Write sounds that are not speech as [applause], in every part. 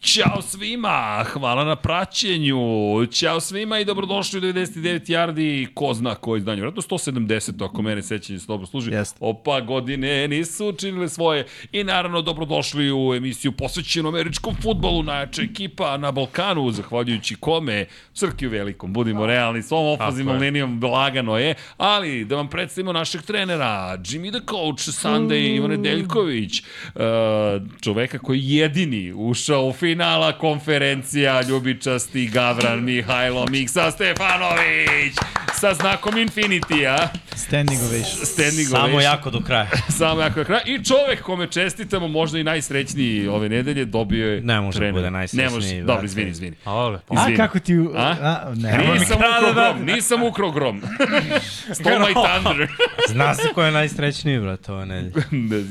Ćao svima, hvala na praćenju. Ćao svima i dobrodošli u 99 yardi. Ko zna koji izdanje, vratno 170, ako mene sećanje se dobro služi. Jeste. Opa, godine nisu učinile svoje. I naravno, dobrodošli u emisiju posvećenu američkom futbolu, najjača ekipa na Balkanu, zahvaljujući kome, Crkiju velikom, budimo realni, s ovom ofazivnom linijom lagano je, ali da vam predstavimo našeg trenera, Jimmy the Coach, Sunday, Ivan Nedeljković, uh, čoveka koji je jedini ušao u finala konferencija ljubičasti Gavran Mihajlo Miksa Stefanović sa znakom Infinity-a. Standing ovation. Standing Samo ovation. jako do kraja. [laughs] Samo jako do kraja. I čovek kome čestitamo, možda i najsrećniji ove nedelje, dobio je Ne može da trener. bude najsrećniji, Ne može, dobro, izvini, izvini. Ale. A Izvini. kako ti... u- A? A? ne. Nisam ukrao grom, nisam ukrao grom. [laughs] Stole my thunder. [laughs] Zna se ko je najsrećniji, brate, ove nedelje.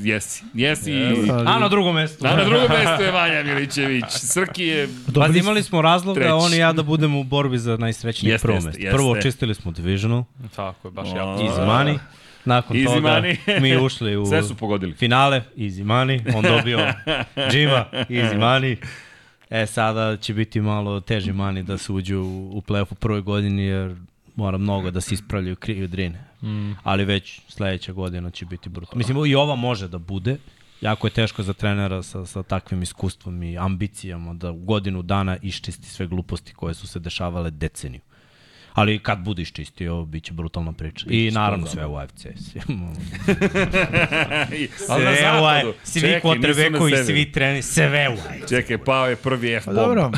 jesi, jesi. Ali- A na drugom mestu. A na drugom mestu je Vanja Milićević. Srki je... Pazi, imali smo razloga, Treći. on i ja da budemo u borbi za najsrećnije Jeste, prvo mesto. jeste. Prvo očistili smo Divisional, Tako je, baš jako. easy money. Nakon Easy toga money. mi ušli u [laughs] Sve su pogodili. finale, easy money, on dobio Jima, easy money. E, sada će biti malo teži money da se uđu u, u playoff u prvoj godini, jer mora mnogo da se ispravljaju krive drine. Mm. Ali već sledeća godina će biti brutalno. Mislim, i ova može da bude. Jako je teško za trenera sa, sa takvim iskustvom i ambicijama da u godinu dana iščisti sve gluposti koje su se dešavale deceniju. Ali kad bude iščistio, bit će brutalna priča. I naravno sve u AFC. [laughs] Sve, u. AFC. Svi severu. svi treni, sve u AFC. Čekaj, pao je prvi Pa F-bomb. dobro,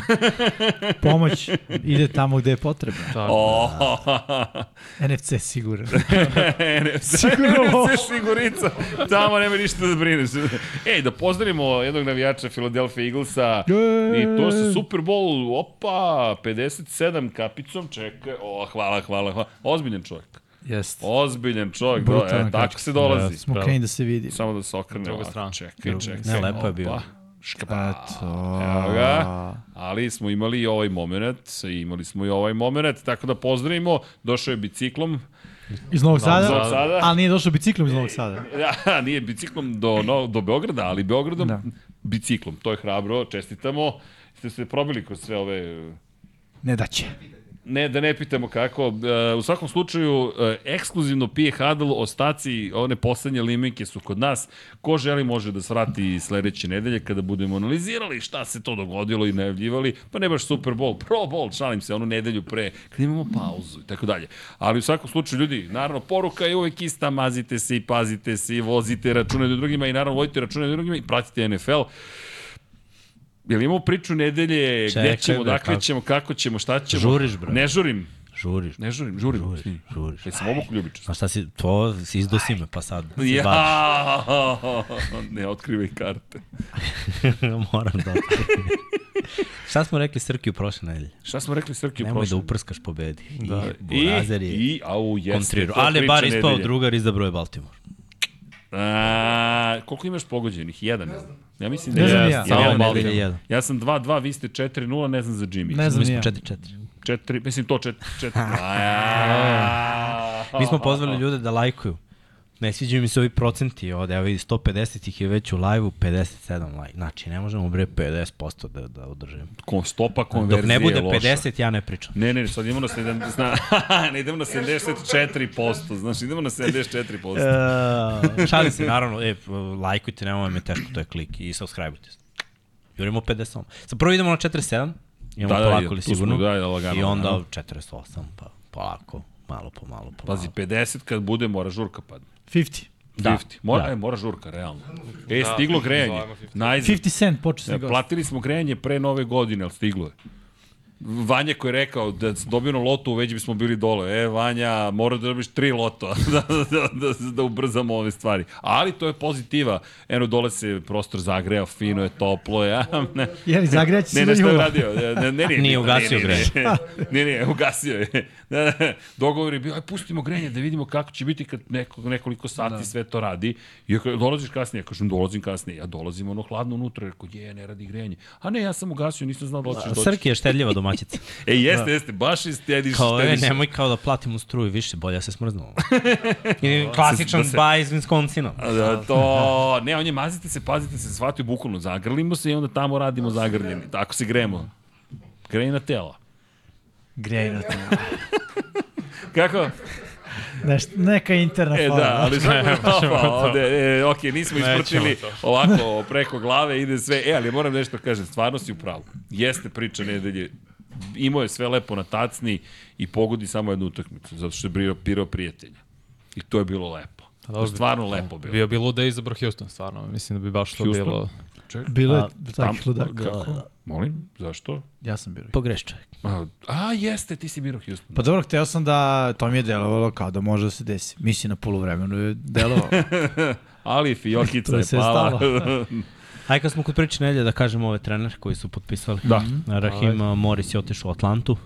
[laughs] pomoć ide tamo gde je potrebna. Oh, [laughs] NFC siguran. NFC, Sigurno. NFC sigurica. Tamo nema ništa da brineš. Ej, da pozdravimo jednog navijača Philadelphia Eaglesa. I to se Super Bowl, opa, 57 kapicom, čekaj. O, hvala, hvala, hvala. Ozbiljan čovjek. Jeste. Ozbiljan čovjek. Do, e, tako se dolazi. Smo kreni da se vidi. Samo da se okrene. Druga strana. Čekaj, čekaj. Ne, lepo je bio. Škapa. Eto. Evo ga. Ali smo imali i ovaj moment, imali smo i ovaj moment, tako da pozdravimo, došao je biciklom, Iz Novog Sada? Novog Sada. Ali nije došao biciklom iz Novog Sada. [laughs] Ja, nije biciklom do, no, do Beograda, ali Beogradom da. Da. biciklom. To je hrabro, čestitamo. Ste se probili kroz sve ove... Ne da će. Ne, da ne pitamo kako. E, u svakom slučaju, e, ekskluzivno pije Hadl, ostaci, one poslednje limenke su kod nas. Ko želi može da svrati sledeće nedelje kada budemo analizirali šta se to dogodilo i najavljivali. Pa ne baš Super Bowl, Pro Bowl, šalim se, onu nedelju pre, kad imamo pauzu i tako dalje. Ali u svakom slučaju, ljudi, naravno, poruka je uvek ista, mazite se i pazite se i vozite račune do drugima i naravno vodite račune do drugima i pratite NFL. Jel imamo priču nedelje, Čekaj, gde ćemo, dakle kako? ćemo, kako ćemo, šta ćemo? Žuriš, bre. Ne žurim. Žuriš. Ne žurim, žurim. Žuriš, žuriš. Jel sam oboku ljubičast? A šta si, to si izdosi me, pa sad. se baviš. Ja, [laughs] ne otkrivaj karte. [laughs] Moram da otkrijem. Šta smo rekli Srki u prošle nedelje? Šta smo rekli Srki u Nemoj da uprskaš pobedi. Da. I, je I, au, jeste. kontrirao. Ali bar ispao drugar izabrao je Baltimore. A, koliko imaš pogođenih? Jedan. Ja mislim da Ne je znam jedan. ja. Samo jedan. Ja sam 2-2, vi ste 4-0, ne znam za Jimmy. Ne znam Mi smo ja. 4-4. Četiri, mislim to 4 4. [laughs] Mi smo pozvali ljude da lajkuju. Ne sviđaju mi se ovi procenti ovde, evo vidi 150 ih je već u live-u, 57 lajk. Znači, ne možemo bre 50% da, da održimo. Kon, stopa konverzije Dok ne bude je loša. 50, ja ne pričam. Ne, ne, sad idemo na 70, zna, [laughs] ne idemo na 74%, znaš, idemo na 74%. E, šalim se, naravno, e, lajkujte, nemoj me teško, to je klik i subscribe-ujte. Jurimo 50. Sad prvo idemo na 47, imamo Da, da, polako li smo, sigurno, da, da, lagano, i onda lagano. 48, pa polako, malo po malo po Pazi, malo. 50 kad bude, mora žurka padne. 50. Da, 50. Mora, da. e, mora žurka, realno. E, stiglo grejanje. zovemo 50. Najzad. 50 cent počeo se E, gost. Platili smo grejanje pre nove godine, ali stiglo je. Vanja koji je rekao da na lotu, već bismo bili dole. E, Vanja, mora da dobiš tri loto [laughs] da, da, da, da, da ubrzamo ove stvari. Ali to je pozitiva. Eno, dole se prostor zagreo, fino je, toplo je. Ne, Jeli, zagreći se ne, do ne, što je jula. radio? Ne, ne, ne, Nije ugasio grejanje. Ne, ne, ugasio je. Ne, ne, dogovor je bio, aj pustimo grejanje da vidimo kako će biti kad neko, nekoliko sati da. sve to radi. I ako dolaziš kasnije, ja kažem dolazim kasnije, ja dolazim ono hladno unutra, rekao je, ne radi grejanje. A ne, ja sam ugasio, nisam znao da hoćeš doći. Srki je štedljiva domaćica. [laughs] E, jeste, jeste, baš i stediš, Kao, e, štediš. nemoj kao da platimo struju više, bolje se smrznuo. [laughs] I klasičan da se- zbaj iz Wisconsina. A Da, to, ne, on je mazite se, pazite se, shvatio bukvalno, zagrlimo se i onda tamo radimo zagrljeni. Tako se gremo. Grejna tela. Grejno te. [laughs] Kako? Nešto, neka interna E, da, ali što pa, ovde, e, ok, nismo isprtili ovako preko glave, ide sve. E, ali moram nešto da kažem, stvarno si u pravu. Jeste priča nedelje, imao je sve lepo na tacni i pogodi samo jednu utakmicu, zato što je bio pirao prijatelja. I to je bilo lepo. To je stvarno lepo bilo. Bio bi lud da je izabrao Houston, stvarno. Mislim da bi baš to Houston? bilo... Bilo je takih ludaka. kako? Molim, zašto? Ja sam bio. Pogreš čovjek. A, a, jeste, ti si birao Houston. Pa dobro, hteo sam da, to mi je delovalo kao da može da se desi. Mislim, na polovremenu je delovalo. [laughs] Ali Fiokica je [laughs] pala. [laughs] Aj kad smo kod priče nedelje da kažemo ove trener koji su potpisali. Da. Rahim uh, Morris je otišao u Atlantu.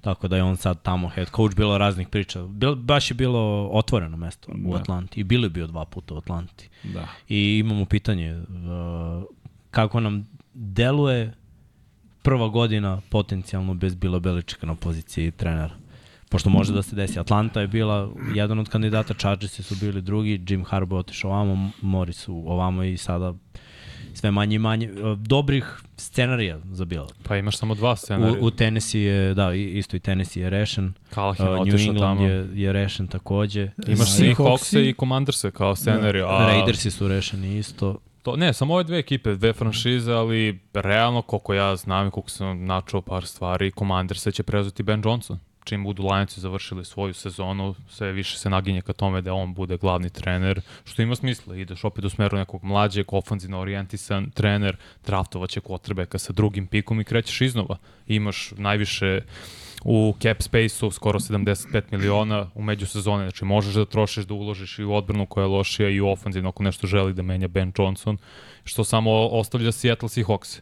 Tako da je on sad tamo head coach, bilo raznih priča. Bil, baš je bilo otvoreno mesto u Da. Atlanti. I bilo je bio dva puta u Atlanti. da. I imamo pitanje uh, kako nam deluje prva godina potencijalno bez Bila Beličeka na poziciji trenera. Pošto može da se desi. Atlanta je bila jedan od kandidata, Chargersi su bili drugi, Jim Harbaugh je otišao ovamo, Morris u ovamo i sada sve manje i manje. Uh, Dobrih scenarija za Bila. Pa imaš samo dva U, scenarija. u Tennessee je, da, i- isto i Tennessee je rešen. Callahan Uh, New England tamo. je, je rešen takođe. Imaš. Seahawkse i Commanderse kao scenariju. A Raidersi su rešeni isto. To, ne, samo ove dve ekipe, dve franšize, ali realno, koliko ja znam i koliko sam načuo par stvari, Commanderse će preuzeti Ben Johnson. Čim budu Lionsi završili svoju sezonu, sve više se naginje ka tome da on bude glavni trener, što ima smisla. Ideš opet u smeru nekog mlađeg, ofanzivno orijentisan trener, draftovaće quarterbacka sa drugim pikom i krećeš iznova. Imaš najviše u cap space-u skoro 75 miliona u međusezone, znači možeš da trošiš da uložiš i u odbranu koja je lošija i u ofanzivno ako nešto želi da menja Ben Johnson, što samo ostavlja Seattle Seahawks.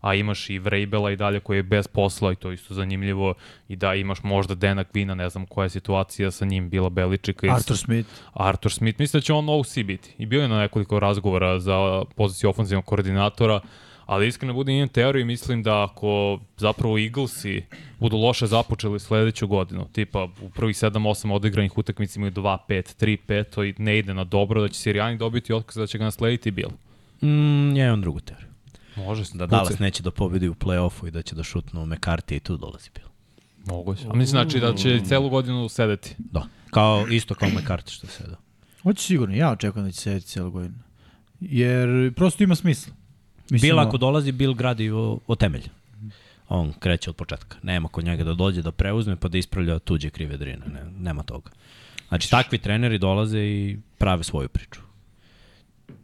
A imaš i Vrabela i dalje koji je bez posla i to isto zanimljivo i da imaš možda Dana Quina, ne znam koja je situacija sa njim bila Beličika. i Arthur Smith. Arthur Smith, mislim da će on OC biti. I bio je na nekoliko razgovora za poziciju ofenzivnog koordinatora, ali iskreno budem imam teoriju i mislim da ako zapravo Eaglesi budu loše započeli sledeću godinu, tipa u prvih 7-8 odigranih utakmica imaju 2-5, 3-5, to ne ide na dobro, da će Sirijani dobiti otkaz da će ga naslediti Bill. Mm, ja imam drugu teoriju. Može se. Da Dallas neće da pobedi u play-offu i da će da šutnu McCarthy i tu dolazi Bill. Moguće. A mislim znači da će celu godinu sedeti. Da. Kao, isto kao McCarthy što se da. Hoće sigurno, ja očekujem da će sedeti cijelu godinu. Jer prosto ima smisla. Bill da- ako dolazi, Bill gradi o, o temelj. On kreće od početka. Nema kod njega da dođe da preuzme pa da ispravlja tuđe krive drine. Ne, nema toga. Znači, takvi treneri dolaze i prave svoju priču.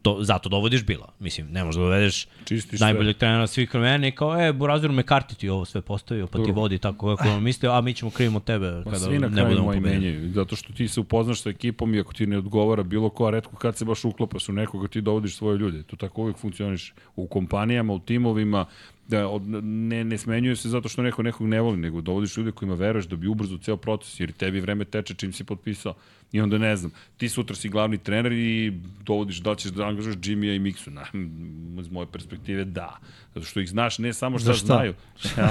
To, zato dovodiš Bila. Mislim, ne možeš da dovedeš Čistiš sve. najboljeg trenera svih vremena i kao, e, Buraziru me karti ti ovo sve postavio, pa ti Dobro. vodi tako kako on mislio, a mi ćemo krivimo tebe Pa kada svi na ne budemo pobedili. zato što ti se upoznaš sa ekipom i ako ti ne odgovara bilo ko, a redko kad se baš uklapaš u nekoga, ti dovodiš svoje ljude. To tako uvijek funkcioniš u kompanijama, u timovima, da od, ne, ne smenjuje se zato što neko nekog ne voli, nego dovodiš ljude kojima veruješ da bi ubrzo ceo proces, jer tebi vreme teče čim si potpisao. I onda ne znam, ti sutra si glavni trener i dovodiš da ćeš da angažaš Jimmya i Miksu. Na, [laughs] iz moje perspektive da. Zato što ih znaš ne samo šta šta? znaju,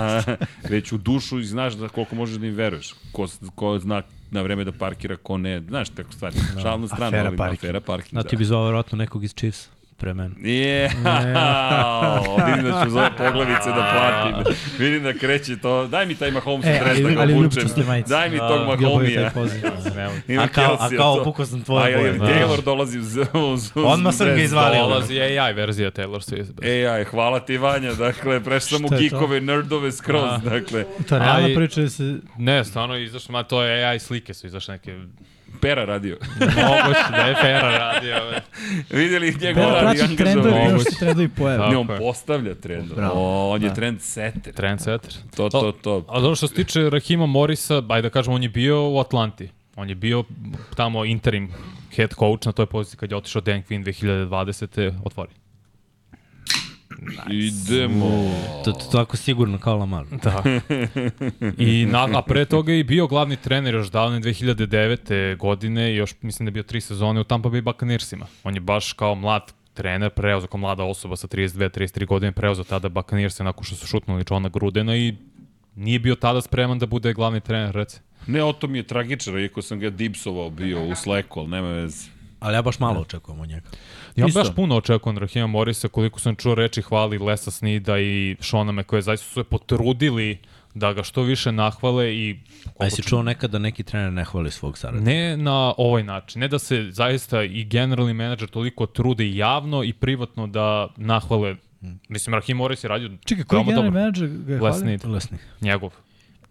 [laughs] već u dušu i znaš da koliko možeš da im veruješ. Ko, ko zna na vreme da parkira, ko ne. Znaš, tako stvari. Da. Šalna strana, Afera ali parking. afera parking. A ti bi zvao vjerojatno nekog iz Chiefs pre mene. Je, vidim da ću za ove poglavice da platim. vidim da kreće to. Daj mi taj Mahomes E, dres da ga obučem. Daj mi tog Mahomija. [laughs] A kao- a kao to. pukao sam tvoje A je boje, li da. Taylor dolazi uz, uz, uz Odmah sam ga izvalio. Dolazi AI verzija Taylor Swift. Aj, hvala ti Vanja, dakle, prešao sam u geekove, nerdove skroz, dakle. To je realna priča da se... Ne, stvarno je izašlo, ma to je AI slike su izašle neke Pera radio. Moguće da je Fera radio. Videli njegov Pera radi praći trendovi, angažovan. što se trendovi pojave. Ne, on je. postavlja trend. Bravo. O, on je Da. trend setter. Trendsetter. To, to, to. A dobro što se tiče Rahima Morisa, ajde da kažemo, on je bio u Atlanti. On je bio tamo interim head coach na toj poziciji kad je otišao Dan Quinn 2020. otvori. Idemo. To, to tako sigurno kao Lamar. Da. I na, a pre toga je i bio glavni trener još davne 2009. godine, još mislim da je bio tri sezone u Tampa Bay Buccaneersima. On je baš kao mlad trener, preuzeo kao mlada osoba sa 32-33 godine, preuzeo tada Buccaneerse nakon što su šutnuli Johna Grudena i nije bio tada spreman da bude glavni trener, reci. Ne, o to mi je tragično, iako sam ga dipsovao bio u Slacku, ali nema veze. Ali ja baš malo očekujem od njega. Ja Isto. baš puno očekujem Rahima Morisa, koliko sam čuo reči hvali Lesa Snida i Šona koje zaista su se potrudili da ga što više nahvale i A jesi čuo nekad da neki trener ne hvali svog saradnika? Ne na ovaj način, ne da se zaista i generalni menadžer toliko trude javno i privatno da nahvale. Mislim, Rahim Morris je radio Čekaj, koji generalni dobro. menadžer ga je hvalio? Lesni. njegov.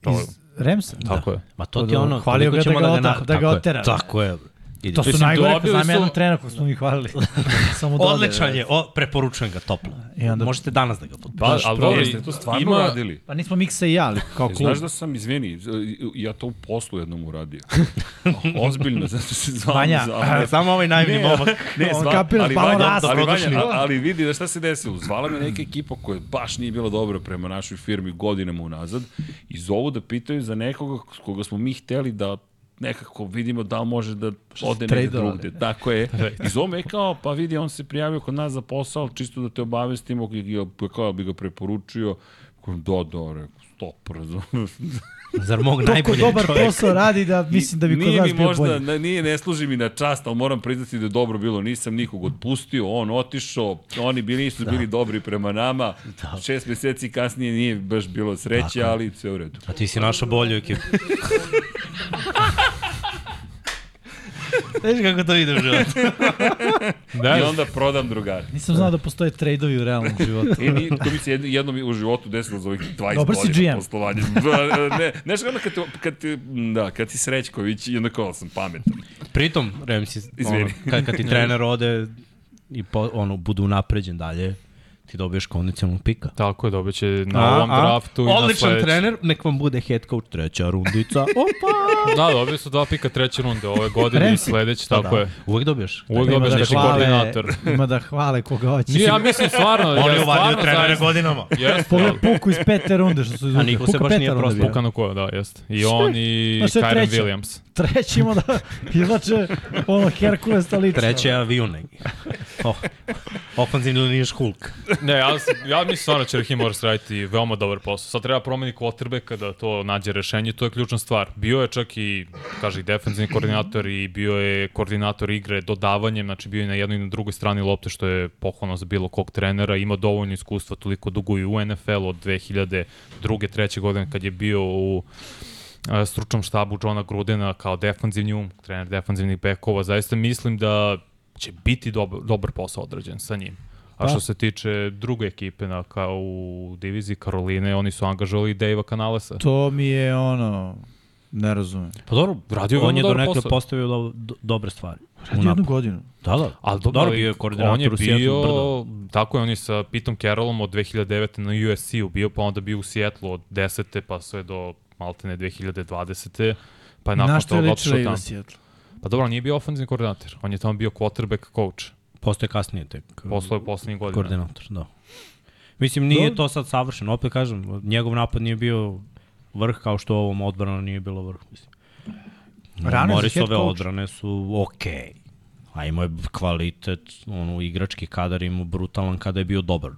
To, Iz Remsa? tako je. Ma to ti je ono, Hvalio ga da ga da ga, na... da ga tako je, otera. Tako je. Idi. To su Mislim, najgore, dobili znam su- trenera kog smo mi hvalili. [laughs] Samo dode. Odličan je, o, preporučujem ga toplo. I onda- Možete danas da ga potpuno. Pa, ali dobro, Jeste to stvarno ima, radili? Pa nismo Miksa i ja, ali kao klub. Znaš da sam, izvini, ja to u poslu jednom uradio. [laughs] Ozbiljno, zato se zvao Vanja, za... [laughs] Samo ovaj najbolji Ne, momak. Ne, On zva, kapira, ali, pa on Vanja, rast. ali. Vanja, ali vidi da šta se desilo. Zvala me neka ekipa koja baš nije bila dobra prema našoj firmi godinama unazad i zovu da pitaju za nekoga koga smo mi hteli da nekako vidimo da li može da ode negde tradeovali. drugde. Tako je. I zovu me kao, pa vidi, on se prijavio kod nas za posao, čisto da te obavestimo, kao bi ga preporučio. Da, da, rekao, stop, razumiješ. [laughs] Zar mog Toliko najboljeg dobar čovjeka? posao radi da mislim da bi kod nas bio možda, bolji. ne, nije, ne služi mi na čast, ali moram priznati da je dobro bilo. Nisam nikog otpustio, on otišao, oni bili, nisu bili dobri prema nama. Šest meseci kasnije nije baš bilo sreće, ali sve u redu. A ti si naša bolju ekipu. [laughs] Znaš kako to ide u životu? [laughs] Da, I onda prodam drugare. Nisam znao da postoje trejdovi u realnom životu. I ni, to mi se jedno, jednom u životu desilo za ovih 20 Dobar godina GM. poslovanja. Ba, [laughs] ne, znaš ono kad, kad, ti- da, kad ti Srećković i onda kao sam pametan. Pritom, Remsi, ono, kad, kad ti trener ode i po, ono, budu napređen dalje, ti dobiješ kondicionalnog pika. Tako je, dobit će na ovom draftu i na Odličan sledećem. trener, nek vam bude head coach treća rundica. [laughs] Opa! Da, dobili su dva pika treće runde ove godine i sledeće, Pa tako da. je. Uvek dobiješ. Uvek Ima dobiješ da neki hvale, koordinator. ima da hvale koga hoće. Nije, ja mislim stvarno, On ja uvadio stvarno trenere godinama. Jeste, Pogled da. Puku iz pete runde što su izvukli. Niko se baš nije prosto. Puka na koja, da, jeste. I on i Kyron treća? Williams. Treći ima da izlače ono Herkules lično. Treće je avion neki. Oh, ofanzivni liniješ Hulk. Ne, ja, ja mislim stvarno da će Rahim Morris raditi veoma dobar posao. Sad treba promeniti quarterbacka da to nađe rešenje, to je ključna stvar. Bio je čak i, kaže, i defensivni koordinator i bio je koordinator igre dodavanjem, znači bio je na jednoj i na drugoj strani lopte, što je pohvalno za bilo kog trenera. Ima dovoljno iskustva, toliko dugo i u NFL od 2002. treće godine kad je bio u stručnom štabu Johna Grudena kao defanzivni um, trener defanzivnih bekova. Zaista mislim da će biti dobar, dobar posao odrađen sa njim. A što se tiče druge ekipe na, kao u diviziji Karoline, oni su angažovali Dejva Kanalesa. To mi je ono, ne razumem. Pa dobro, Radio on je do nekle posao. postavio do, do, dobre stvari. Radi U napad. jednu godinu. Da, da. Ali dobro, Dobro, bio je koordinator on je u Seattle bio, brdo. tako je, on je sa Pitom Carrollom od 2009. na USC-u bio, pa onda bio u Seattle od 10. pa sve do maltene 2020. Pa je nakon Na što je toga ličila otišao i tamo. u Seattle. Pa dobro, on nije bio ofenzivni koordinator, on je tamo bio quarterback coach. Postoje kasnije tek. Poslo je poslednjih godina. Koordinator, da. Mislim, nije to sad savršeno. Opet kažem, njegov napad nije bio vrh kao što ovom odbrana nije bilo vrh. Mislim. Head Morisove odbrane su okej. Okay. A imao je kvalitet, ono, igrački kadar imao brutalan kada je bio dobar.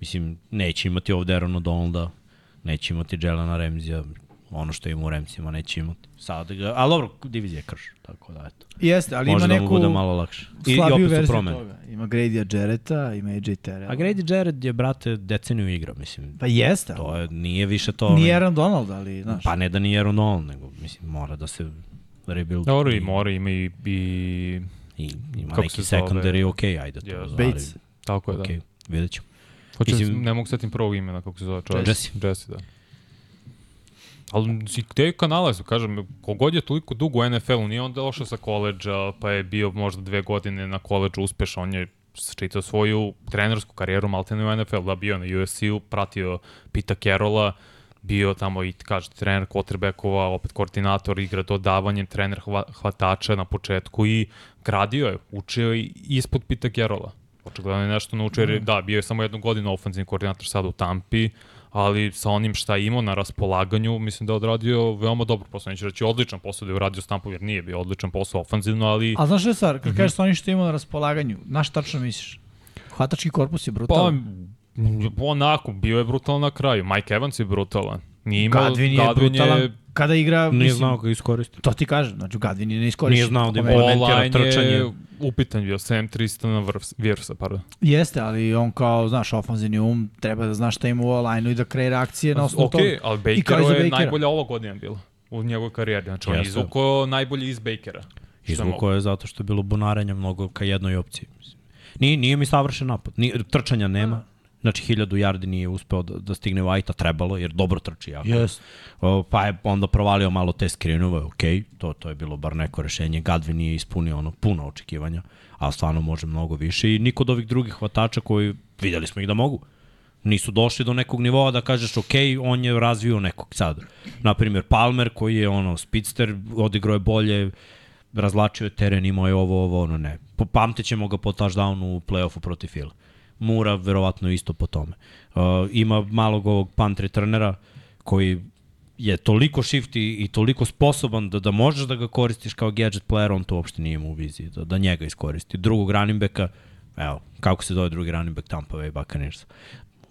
Mislim, neće imati ovde Aarona Donalda, neće imati Jelena Remzija, ono što ima u Remzima neće imati. Sad ga, ali dobro, divizija je krš, tako da eto. Jeste, ali Može ima da mu neku bude malo lakše. I, i opet su verziju promene. toga. Ima Grady Jarretta, ima AJ Terrell. A Grady Jarrett je, brate, deceniju igra, mislim. Pa jeste, To je, nije više to... nije onaj- Aaron Donald, ali, znaš. Pa ne da nije Aaron Donald, nego, mislim, mora da se rebuild. Dobro, i mora, ima i, i I, ima Kako neki se zove? secondary, ok, ajde to. Yes. Bates. tako je, da. Ok, vidjet ćemo. Hoće, Mislim- Mislim, ne mogu setim prvog imena kako se zove čovjek. Jesse. Jesse, da. Ali gde je kanala, kažem, kogod je toliko dugo u NFL-u, nije on došao sa koleđa, pa je bio možda dve godine na koleđu uspešan, on je čitao svoju trenersku karijeru maltene u NFL, da bio na USC-u, pratio Pita Carola, bio tamo i, kaže, trener quarterbackova, opet koordinator, igra dodavanjem, trener hva, hvatača na početku i gradio je, učio je ispod Pita Carola. Očigledno je nešto naučio, jer da, bio je samo jednu godinu ofenzivni koordinator sad u Tampi, ali sa onim šta je imao na raspolaganju, mislim da je odradio veoma dobro posao. Neću reći odličan posao da je uradio Stampo, jer nije bio odličan posao ofanzivno, ali... A znaš što je stvar, kad mm -hmm. kažeš sa onim što je imao na raspolaganju, znaš tačno misliš? Hvatački korpus je brutalan. Pa, onako, bio je brutalan na kraju. Mike Evans je brutalan. Nije imao, Gadvin je Gadvin brutalan je kada igra... Nije mislim, znao ga iskoristi. To ti kažem, znači Gadvin je ne iskoristi. Nije znao da online trčanje. je upitan bio, 7-300 na vrf, Virsa, pardon. Jeste, ali on kao, znaš, ofanzivni um, treba da zna šta ima u online i da kreira akcije na osnovu Ok, toga. ali I kao iza Bakeru je Bakera. najbolja ova godina bila u njegovoj karijeri. Znači, on je izvukao najbolje iz Bakera. Što je Izvukao je zato što je bilo bunarenja mnogo ka jednoj opciji. mislim. Nije, nije mi savršen napad. Nije, trčanja nema. Znači, hiljadu yardi nije uspeo da, da stigne White-a, trebalo, jer dobro trči jako. Jeste. O, pa je onda provalio malo te screenove, ok, to, to je bilo bar neko rešenje. Gadvin nije ispunio ono puno očekivanja, a stvarno može mnogo više i niko od ovih drugih hvatača koji videli smo ih da mogu. Nisu došli do nekog nivoa da kažeš ok, on je razvio nekog sad. Naprimjer, Palmer koji je ono speedster, odigrao je bolje, razlačio je teren, imao je ovo, ovo, ono ne. Pamtit ćemo ga po touchdownu u play-offu protiv Fila. Mura verovatno isto po tome. Uh, ima malog ovog punt returnera koji je toliko shift i, i toliko sposoban da, da možeš da ga koristiš kao gadget player, on to uopšte nije imao u viziji, da, da njega iskoristi. Drugog running backa, evo, kako se zove drugi running back Tampa Bay Buccaneers?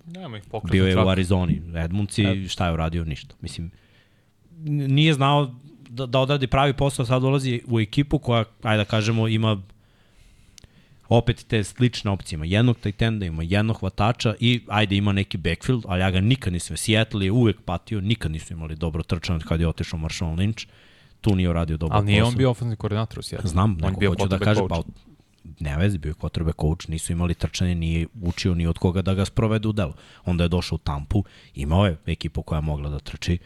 Nema ih pokretno Bio je u traka. Arizoni, Edmundsi, šta je uradio? Ništa. Mislim, nije znao da, da odradi pravi posao, sad dolazi u ekipu koja, ajde da kažemo, ima opet te slične opcije. Ima jednog tight enda, ima jednog hvatača i ajde ima neki backfield, ali ja ga nikad nisam. Seattle je uvek patio, nikad nisu imali dobro trčanje kad je otišao Marshawn Lynch. Tu nije uradio dobro Ali nije posao. on bio ofenzivni koordinator u Seattle. Znam, on neko bio hoću da kaže, pa ne vezi, bio je quarterback coach, nisu imali trčanje, nije učio ni od koga da ga sprovede u delo. Onda je došao u Tampu, imao je ekipu koja je mogla da trči,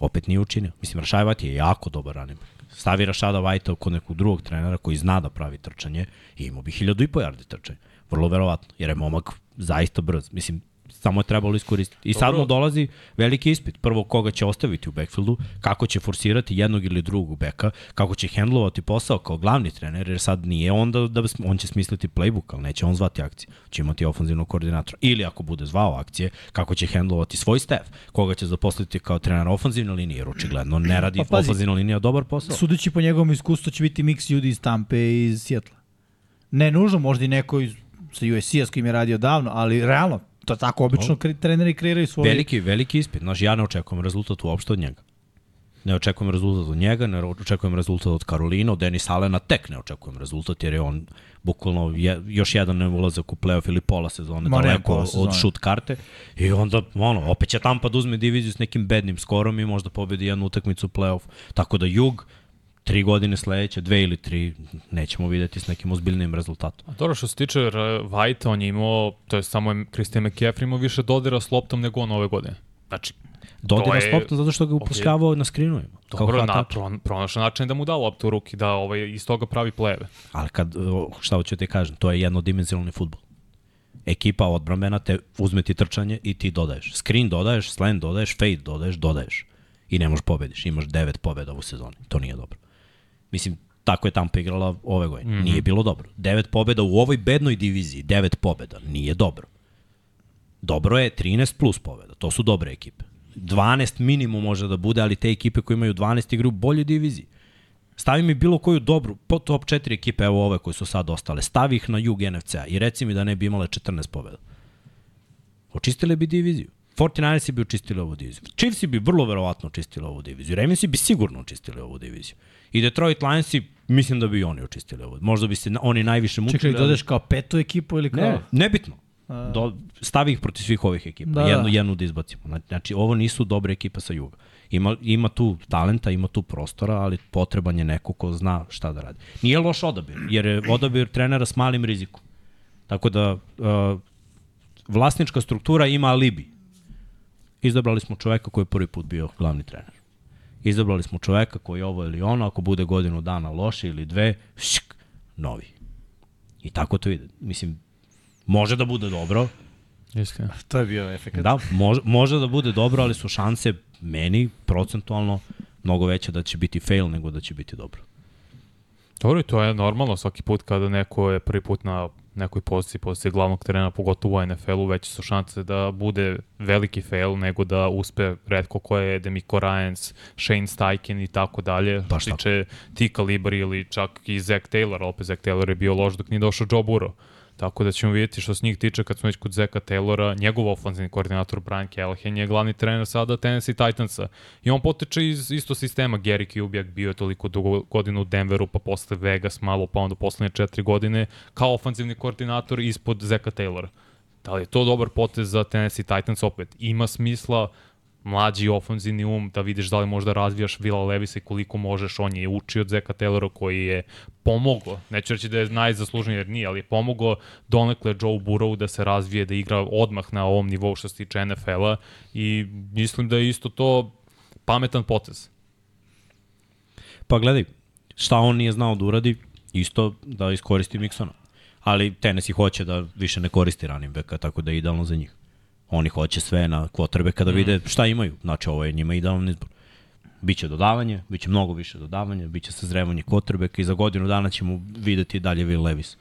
opet nije učinio. Mislim, Rašajvat je jako dobar back. Stavi Rašada Vajta kod nekog drugog trenera koji zna da pravi trčanje i imao bi hiljadu i po yardi trčanje. Vrlo verovatno, jer je momak zaista brz. Mislim, samo je trebalo iskoristiti. I sad mu dolazi veliki ispit. Prvo, koga će ostaviti u backfieldu, kako će forsirati jednog ili drugog beka, kako će hendlovati posao kao glavni trener, jer sad nije on da, on će smisliti playbook, ali neće on zvati akcije. Će imati ofenzivnog koordinatora. Ili ako bude zvao akcije, kako će hendlovati svoj staff, koga će zaposliti kao trener ofenzivne linije, jer očigledno ne [clears throat] radi Pa ofenzivna linija dobar posao. Sudeći po njegovom iskustvu će biti miks ljudi iz Tampe i iz Sjetla. Ne nužno, možda i neko iz, sa USC-a s kojim je radio davno, ali realno, to tako obično kre, treneri kreiraju svoje... Veliki, veliki ispit. Znaš, ja ne očekujem rezultat uopšte od njega. Ne očekujem rezultat od njega, ne očekujem rezultat od Karolina, od Denis Alena, tek ne očekujem rezultat, jer je on bukvalno je, još jedan ulazak u playoff ili pola sezone, Ma ne, daleko pola od sezone. šut karte. I onda, ono, opet će Tampa da uzme diviziju s nekim bednim skorom i možda pobedi jednu utakmicu u playoff. Tako da Jug, tri godine sledeće, dve ili tri, nećemo videti s nekim ozbiljnim rezultatom. A Dobro, što se tiče White, on je imao, to je samo Christian McCaffrey imao više dodira s loptom nego on ove godine. Znači, Dodira s loptom zato što ga upošljavao na skrinovima. kao dobro, na, hvatač. pro, pronašao način da mu da loptu u ruki, da ovaj, iz toga pravi pleve. Ali kad, šta hoću ti kažem, to je jednodimenzionalni futbol. Ekipa odbrambena te uzme ti trčanje i ti dodaješ. Screen dodaješ, slant dodaješ, fade dodaješ, dodaješ. I ne možeš pobediš. Imaš devet pobeda u sezoni. To nije dobro. Mislim, tako je Tampa igrala ove godine. Mm -hmm. Nije bilo dobro. Devet pobeda u ovoj bednoj diviziji, devet pobeda. Nije dobro. Dobro je 13 plus pobeda. To su dobre ekipe. 12 minimum može da bude, ali te ekipe koje imaju 12 igru u boljoj diviziji. Stavi mi bilo koju dobru, po top 4 ekipe, evo ove koje su sad ostale, stavi ih na jug NFC-a i reci mi da ne bi imale 14 pobjeda. Očistile bi diviziju. 49ersi bi očistili ovu diviziju. Chiefsi bi vrlo verovatno očistili ovu diviziju. Ravensi bi sigurno očistili ovu diviziju. I Detroit Lionsi, mislim da bi oni očistili ovu. Možda bi se oni najviše mučili. Čekaj, dodeš kao petu ekipu ili kao... Ne, nebitno. Do, stavi ih protiv svih ovih ekipa. Da, Da, jednu, da. jednu da izbacimo. Znači, Znači, ovo nisu dobre ekipe sa juga. Ima, ima tu talenta, ima tu prostora, ali potreban je neko ko zna šta da radi. Nije loš odabir, jer je odabir trenera s malim rizikom. Tako da, uh, vlasnička struktura ima alibi. Izabrali smo čoveka koji je prvi put bio glavni trener. Izabrali smo čoveka koji je ovo ili ono, ako bude godinu dana loše ili dve, šk, novi. I tako to ide. Mislim, može da bude dobro, Istina. To je bio efekt. Da, može, može da bude dobro, ali su šanse meni procentualno mnogo veće da će biti fail nego da će biti dobro. Dobro, i to je normalno svaki put kada neko je prvi put na nekoj poziciji, poziciji glavnog trenera, pogotovo u NFL-u, veće su šanse da bude veliki fail nego da uspe redko ko je Demico Ryans, Shane Steichen i tako dalje. Baš što tiče ti kalibri ili čak i Zach Taylor, opet Zach Taylor je bio loš dok nije došao Joe Burrow. Tako da ćemo vidjeti što se njih tiče kad smo već kod Zeka Taylora, njegov ofenzivni koordinator Brian Callahan je glavni trener sada Tennessee Titansa. I on potiče iz isto sistema. Gary Kubiak bio je toliko dugo godina u Denveru, pa posle Vegas malo, pa onda poslednje četiri godine kao ofenzivni koordinator ispod Zeka Taylora. Da li je to dobar potez za Tennessee Titans opet? Ima smisla, mlađi ofenzivni um, da vidiš da li možda razvijaš Vila Levisa i koliko možeš. On je učio od Zeka Taylora koji je pomogao, neću reći da je najzaslužniji jer nije, ali je pomogao donekle Joe Burrow da se razvije, da igra odmah na ovom nivou što se tiče NFL-a i mislim da je isto to pametan potez. Pa gledaj, šta on nije znao da uradi, isto da iskoristi Miksona. Ali Tennessee hoće da više ne koristi running backa, tako da je idealno za njih. Oni hoće sve na kvotrbe kada vide šta imaju. Znači, ovo je njima idealan izbor. Biće dodavanje, biće mnogo više dodavanja, biće sazrevanje kvotrbeka i za godinu dana ćemo videti dalje Will Levis.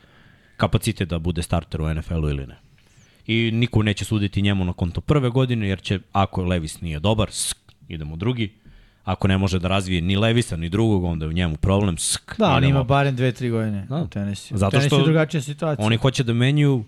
Kapacitet da bude starter u NFL-u ili ne. I niko neće suditi njemu na konto prve godine, jer će, ako Levis nije dobar, sk, idemo drugi. Ako ne može da razvije ni Levisa, ni drugog, onda je u njemu problem. Sk, Da, on ima barem dve, tri godine Da. u tenisiju. Zato što je drugačija situacija. Oni hoće da menjuju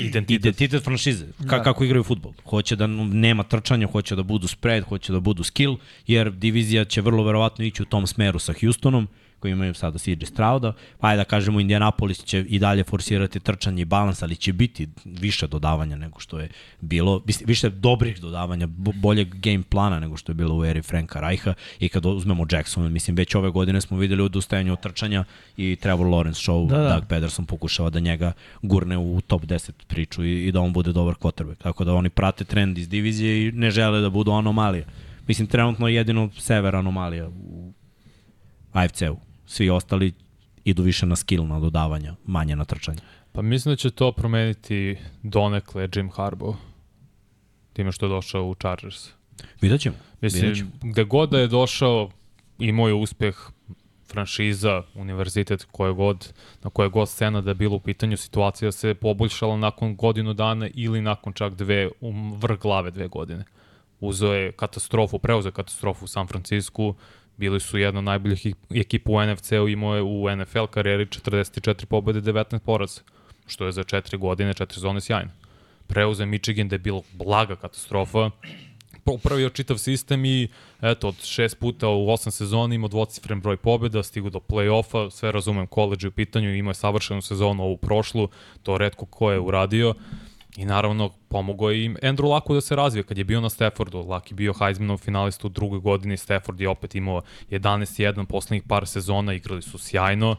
Identitet. identitet franšize, ka, Da. kako igraju futbol. Hoće da nema trčanja, hoće da budu spread, hoće da budu skill, jer divizija će vrlo verovatno ići u tom smeru sa Houstonom, koji imaju sada CJ Strauda, pa ajde da kažemo Indianapolis će i dalje forsirati trčanje i balans, ali će biti više dodavanja nego što je bilo, više dobrih dodavanja, bo- boljeg game plana nego što je bilo u eri Franka Reicha i kad uzmemo Jackson, mislim već ove godine smo videli odustajanje od trčanja i Trevor Lawrence show, Da, da, da. Doug Pederson pokušava da njega gurne u top 10 priču i, i da on bude dobar quarterback. Tako da oni prate trend iz divizije i ne žele da budu anomalije. Mislim, trenutno je jedino sever anomalija u AFC-u. Svi ostali idu više na skill, na dodavanja, manje na trčanje. Pa mislim da će to promeniti donekle Jim Harbaugh. Time što je došao u Chargers. Vidjet ćemo. Vidjet Mislim, ćemo. gde god da je došao, imao je uspeh franšiza, univerzitet, koje god, na koje god scena da je bilo u pitanju, situacija se poboljšala nakon godinu dana ili nakon čak dve, u vrh glave dve godine. Uzeo je katastrofu, preuzeo katastrofu u San Francisku, bili su jedna od najboljih ekipa u NFC-u, imao je u NFL karijeri 44 pobede, 19 poraza, što je za 4 godine, 4 zone sjajno. Preuzeo je Michigan da je bilo blaga katastrofa, popravio čitav sistem i eto, od šest puta u osam sezoni imao dvocifren broj pobjeda, stigu do play-offa, sve razumem, koleđe u pitanju, imao je savršenu sezonu ovu prošlu, to redko ko je uradio. I naravno, pomogao je im Andrew Laku da se razvije. Kad je bio na Staffordu, Lak je bio Heismanov finalista u drugoj godini, Stafford je opet imao 11-1 poslednjih par sezona, igrali su sjajno,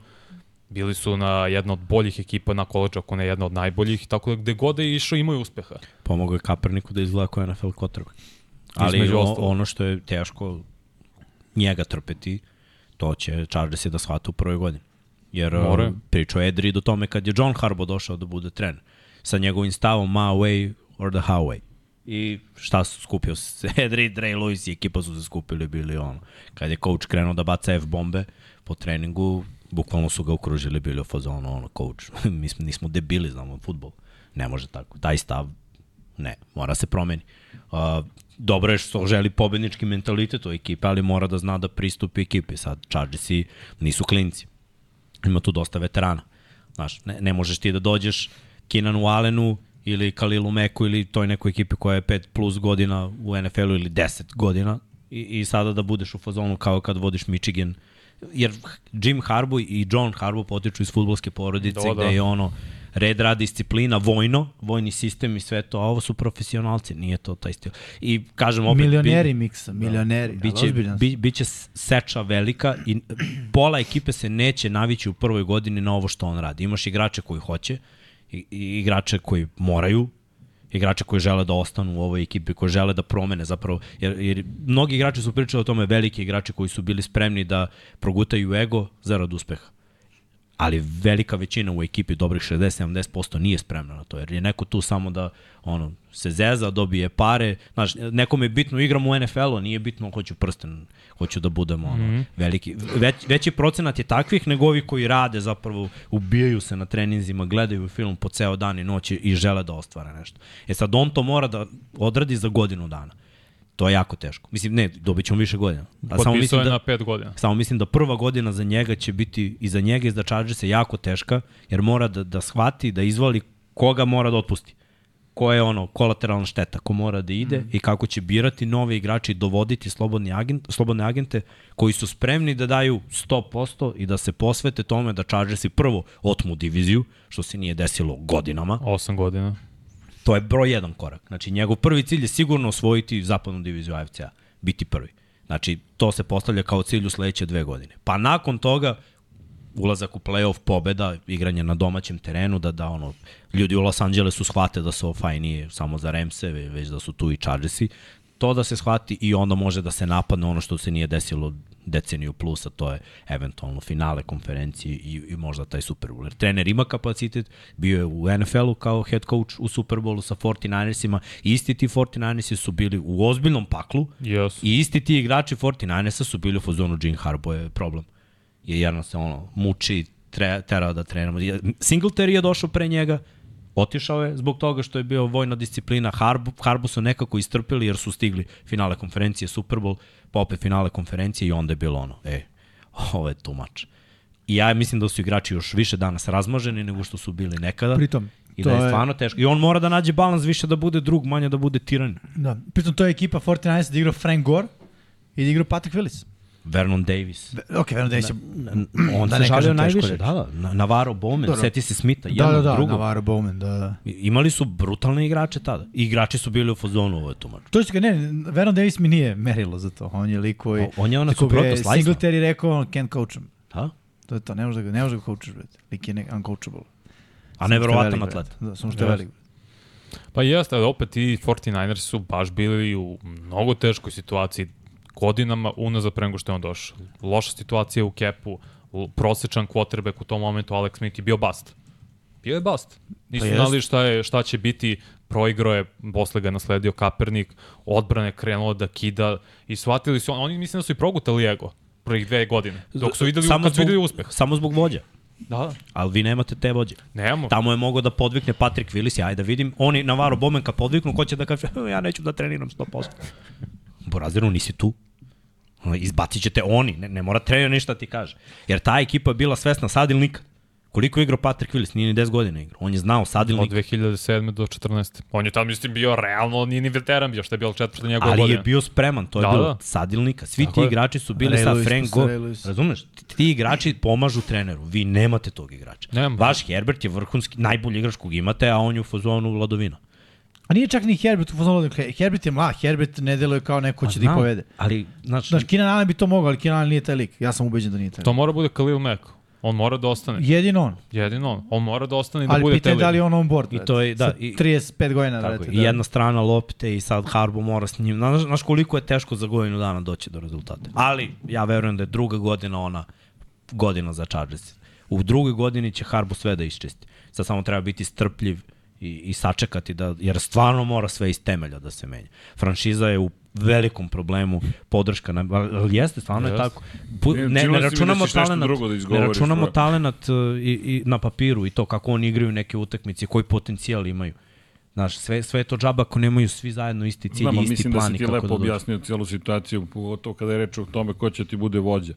bili su na jedna od boljih ekipa na koleđu, ako ne jedna od najboljih, tako da gde god je išao imaju uspeha. Pomogao je Kaperniku da izgleda kao NFL quarterback. Ali o, ono što je teško njega trpeti, to će Chargers da shvata u prvoj godini. Jer Moraju. uh, pričao je Edri do tome kad je John Harbaugh došao da bude trener. Sa njegovim stavom my way or the highway. I šta su skupio? [laughs] Edri, Dre Lewis i ekipa su se skupili bili ono. Kad je coach krenuo da baca F-bombe po treningu, bukvalno su ga okružili bili u fazonu, ono, coach, [laughs] mi smo, nismo debili, znamo futbol. Ne može tako. Taj stav, ne, mora se promeni. Uh, dobro je što želi pobednički mentalitet u ekipe, ali mora da zna da pristupi ekipi. Sad, Chargersi nisu klinci. Ima tu dosta veterana. Znaš, ne, ne možeš ti da dođeš Kinanu Allenu ili Kalilu Meku ili toj nekoj ekipi koja je 5 plus godina u NFL-u ili 10 godina i, i sada da budeš u fazonu kao kad vodiš Michigan jer Jim Harbaugh i John Harbaugh potiču iz futbolske porodice Da, da, da. gde je ono red, rad, disciplina, vojno, vojni sistem i sve to, a ovo su profesionalci, nije to taj stil. I kažem opet... Milioneri bi- miksa, milioneri. Da. Biće, bi, biće seča velika i [clears throat] pola ekipe se neće navići u prvoj godini na ovo što on radi. Imaš igrače koji hoće, i, i igrače koji moraju, igrače koji žele da ostanu u ovoj ekipi, koji žele da promene zapravo, jer, jer mnogi igrači su pričali o tome, veliki igrači koji su bili spremni da progutaju ego zarad uspeha ali velika većina u ekipi dobrih 60-70% nije spremna na to, jer je neko tu samo da ono, se zeza, dobije pare, znaš, nekom je bitno igram u NFL-u, nije bitno hoću prsten, hoću da budem ono, mm -hmm. veliki. Već, veći procenat je takvih nego ovi koji rade zapravo, ubijaju se na treninzima, gledaju film po ceo dan i noć i žele da ostvare nešto. E sad on to mora da odradi za godinu dana. To je jako teško. Mislim, ne, dobit ćemo više godina. A samo mislim da, na pet godina. Samo mislim da prva godina za njega će biti i za njega i za Chargersa jako teška, jer mora da, da shvati, da izvali koga mora da otpusti. Ko je ono, kolateralna šteta, ko mora da ide mm. i kako će birati nove igrače i dovoditi slobodni agent, slobodne agente koji su spremni da daju 100% i da se posvete tome da Chargersi prvo otmu diviziju, što se nije desilo godinama. 8 godina To je broj jedan korak. Znači, njegov prvi cilj je sigurno osvojiti zapadnu diviziju AFC-a, biti prvi. Znači, to se postavlja kao cilj u sledeće dve godine. Pa nakon toga, ulazak u playoff, pobeda, igranje na domaćem terenu, da, da ono, ljudi u Los Angelesu shvate da se ovo nije samo za Remse, već da su tu i Chargersi, to da se shvati i onda može da se napadne ono što se nije desilo deceniju plusa, to je eventualno finale konferencije i, i možda taj Super Bowl. Jer trener ima kapacitet, bio je u NFL-u kao head coach u Super Bowlu sa 49ersima, isti ti 49ersi su bili u ozbiljnom paklu yes. i isti ti igrači 49ersa su bili u fazonu Gene Harbaugh je problem. Je jedno se ono muči, tre, terao da trenamo. Singletary je došao pre njega, Otišao je zbog toga što je bio vojna disciplina. Harbu, Harbu su nekako istrpili jer su stigli finale konferencije Super Bowl, pa opet finale konferencije i onda je bilo ono, e, [laughs] ovo je mač. I ja mislim da su igrači još više danas razmaženi nego što su bili nekada. Pritom, I da je stvarno teško. I on mora da nađe balans više da bude drug, manje da bude tiran. Da. Pritom to je ekipa 49 da igrao Frank Gore i da igrao Patrick Willis. Vernon Davis. Ok, Vernon Davis je... On da se žalio najviše. Da, da. Navarro Bowman, Dobro. seti se Smitha, jedno, da, da, da, drugo. Navarro Bowman, da, da. Imali su brutalne igrače tada. I igrači su bili u fazonu ovo je tumač. To je ne, Vernon Davis mi nije merilo za to. On je lik koji... On je ona suprotno slajsna. Singletary rekao, on can't coach him. Da? To je to, ne može da ga, ne može da ga coachaš, brate. Lik je ne, uncoachable. A neverovatan atlet. Da, samo što je velik. Pa jeste, opet i 49ers su baš bili u mnogo teškoj situaciji godinama unazad pre nego što je on došao. Loša situacija u kepu, prosečan quarterback u tom momentu, Alex Smith je bio bast. Bio je bast. Nisu pa znali šta, je, šta će biti, proigro je, posle ga nasledio Kapernik, odbrane krenulo da kida i shvatili su, oni mislim da su i progutali ego prvih dve godine, dok su videli, samo kad su videli uspeh. Samo zbog vođa. Da, da. Ali vi nemate te vođe. Nemamo. Tamo je mogao da podvikne Patrick Willis, ajde da vidim. Oni Navarro Bowman kad podviknu, ko će da kaže, ja neću da treniram 100%. Boraziru, nisi tu. Izbacit ćete oni, ne, ne mora trener ništa ti kaže. Jer ta ekipa je bila svesna sad ili nikad. Koliko je igrao Patrick Willis? Nije ni 10 godina igrao. On je znao sad ili nikad. Od 2007. do 14. On je tamo, mislim, bio realno, nije ni veteran bio, što je bilo četvrta njegova godina. Ali je bio spreman, to je da, bilo da. sad ili nikad. Svi Tako ti je. igrači su bili sa Frank Go. Razumeš? Ti, ti igrači pomažu treneru. Vi nemate tog igrača. Nemam. Vaš Herbert je vrhunski, najbolji igrač kog imate, a on je u fazonu vladovina. A nije čak ni Herbert u fazonu, Herbert je mlad, Herbert ne deluje kao neko će da ih povede. Ali, znači... Znaš, Keenan Allen bi to mogao, ali Keenan Allen nije taj lik. Ja sam ubeđen da nije taj lik. To mora bude Khalil Mack. On mora da ostane. Jedino on. Jedino on. On mora da ostane i da ali bude taj lik. Ali da li on on board. I to je, da. I, 35 godina. Tako, vrete, I da. jedna strana lopte i sad Harbo mora s njim. Znaš, znaš koliko je teško za godinu dana doći do rezultata. Ali ja verujem da je druga godina ona godina za Chargers. U drugoj godini će Harbo sve da iščisti. Sad samo treba biti strpljiv i, i sačekati, da, jer stvarno mora sve iz temelja da se menja. Franšiza je u velikom problemu podrška na ali jeste stvarno yes. je tako ne, ne, ne računamo talenat da ne računamo talenat uh, i, i na papiru i to kako oni igraju neke utakmice koji potencijal imaju Znaš, sve, sve je to džaba ako nemaju svi zajedno isti cilj Znamo, i isti plan da Mislim da si ti lepo objasnio cijelu situaciju, pogotovo kada je reč o tome ko će ti bude vođa.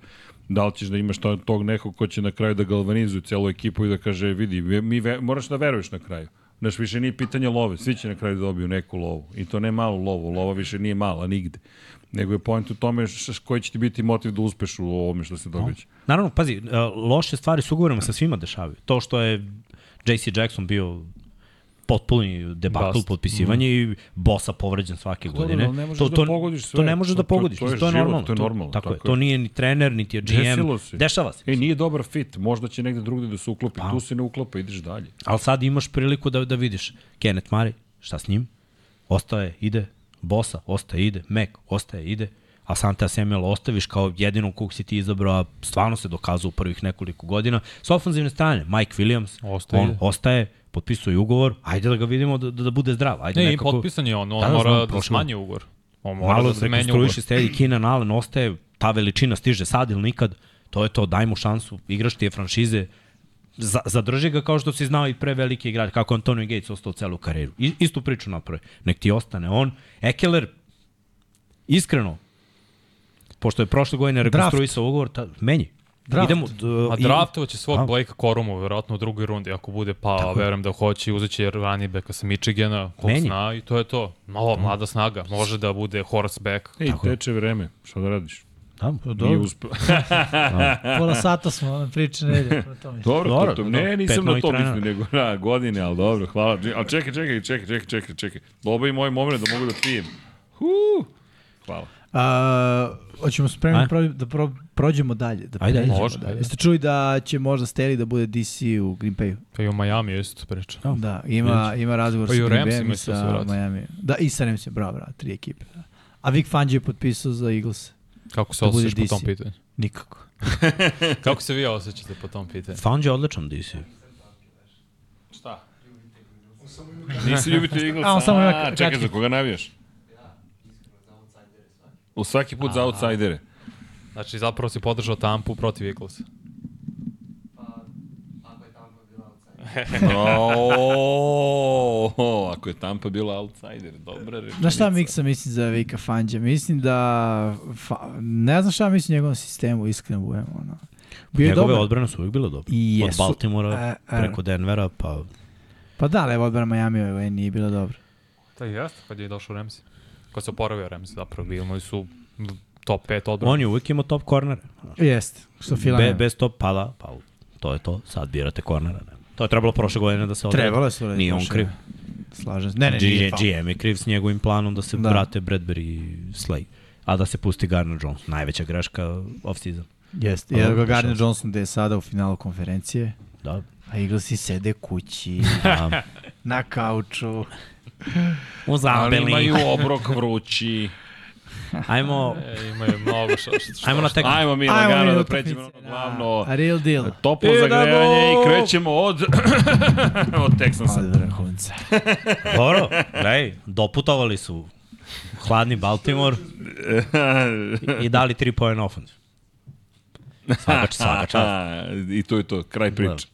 Da li ćeš da imaš tog nekog ko će na kraju da galvanizuje celu ekipu i da kaže, vidi, mi, ve, moraš da veruješ na kraju. Znaš, više nije pitanje love, svi će na kraju da dobiju neku lovu. I to ne malu lovu, lova više nije mala nigde. Nego je point u tome koji će ti biti motiv da uspeš u ovome što se događa. No. Naravno, pazi, e, loše stvari s ugovorima sa svima dešavaju. To što je JC Jackson bio potpuni debakl potpisivanje mm. i bosa povređen svake to, godine. Ne to, to, da pogodiš sve. To ne možeš da pogodiš, to, to, je, to je normalno. To je normalno. To, tako, tako je. To nije ni trener, niti je GM. Dešava se. E, nije dobar fit, možda će negde drugde da se uklopi, pa. tu se ne uklopa, ideš dalje. Ali sad imaš priliku da, da vidiš Kenneth Murray, Šta s njim? Ostaje, ide. Bosa, ostaje, ide. Mac, ostaje, ide. A Santa Samuel ostaviš kao jedinog kog si ti izabrao, a stvarno se dokazao u prvih nekoliko godina. S ofenzivne strane, Mike Williams, Ostaje, on ide. Ostaje, potpisuje ugovor, ajde da ga vidimo da, da, da bude zdrav. Ajde Ne, i nekako, potpisan je on, on Da, da, mora da smanji ugovor. On mora malo da se menja ugovor. sedi, Keenan Allen ostaje, ta veličina stiže sad ili nikad, to je to, daj mu šansu, igraš ti je franšize, za, zadrži ga kao što si znao i pre velike igrače, kako je Antonio Gates ostao celu karijeru. I, istu priču napravi. Nek ti ostane on. Ekeler, iskreno, pošto je prošle godine rekonstruisao ugovor, ta, menji. Draft. Idemo, d, A i- draftovaće svog A? Blake Corumu, verovatno u drugoj rundi, ako bude pao, verujem da hoće, uzet će running backa sa Michigana, ko Meni. zna, i to je to. Malo, mlada snaga, može da bude horseback. Ej, teče vreme, šta da radiš? Da, Nije Dobro, uspeo. [laughs] pola sata smo na priče nedelje. Dobro, Dobro, to, to, dobro. ne, nisam na to mislio, nego na godine, ali dobro, hvala. Ali čekaj, čekaj, čekaj, čekaj, čekaj, čekaj. Doba i moj moment da mogu da pijem. Huu. Hvala. A, hoćemo pro, da pro, prođemo dalje. Da Ajde, ajde. pređemo Može, dalje. Jeste čuli da će možda Steli da bude DC u Green Bayu? Pa i u Miami isto priča. Da. Da, ima, ima razgovor Pa sa Green Bayom i sa vrati. Miami. Da, i sa Ramsima, bravo, bravo, tri ekipe. Da. A Vic Fangio je potpisao za Eagles. Kako se Da osjećaš po tom DC. pitanju? Nikako. [laughs] Kako se vi osjećate po tom pitanju? Fanđe je odličan DC. Šta? Nisi ljubitelj Eaglesa? A, on samo ima A, čekaj, za koga navijaš? U svaki put za outsidere. Znači, zapravo si podržao Tampu protiv Eaglesa. O, ako je Tampa bila outsider, dobra rečenica. Znaš šta miksa mislim za Vika Fangija? Mislim da... Fa, ne znam šta mislim o njegovom sistemu, iskreno budem. Ono. Bio je Njegove dobar. odbrane su uvijek bile dobre. I Od jesu. Baltimora E, e. preko Denvera, pa Pa da, ali evo odbrana Miami ovaj nije bila dobra. Je jeste, kad je došao Ramsey. Kad se oporavio Ramsey, zapravo imali su top 5 odbrana. on je uvijek imao top kornere. Jeste, što Fila Be, bez top pada, pa to je to. Sad birate kornera. Ne. To je trebalo prošle godine da se odredi. Trebalo je se uraditi Nije on kriv. Slažem se. Ne, ne, nije G, faul. GM je kriv s njegovim planom da se Da. da. vrate Bradbury i Slay. A da se pusti Garner Jones. Najveća greška off-season. Jeste, Ali jer ga prošao. Johnson da je sada u finalu konferencije, Da. a Eaglesi sede kući, [laughs] da. na kauču. U Ali zabeli. imaju obrok vrući. [laughs] Ajmo, E, imaju mnogo šta, šta, ajmo na šta. tek. Ajmo mi Ajmo lagano mi da pređemo na ono glavno. A real deal. Toplo Idemo! zagrejanje i krećemo od [laughs] od Texansa. Od vrhunca. [laughs] Dobro, gledaj, doputovali su hladni Baltimore i, dali 3 poena offense. Svaka, svaka čast. I to je to, kraj priče.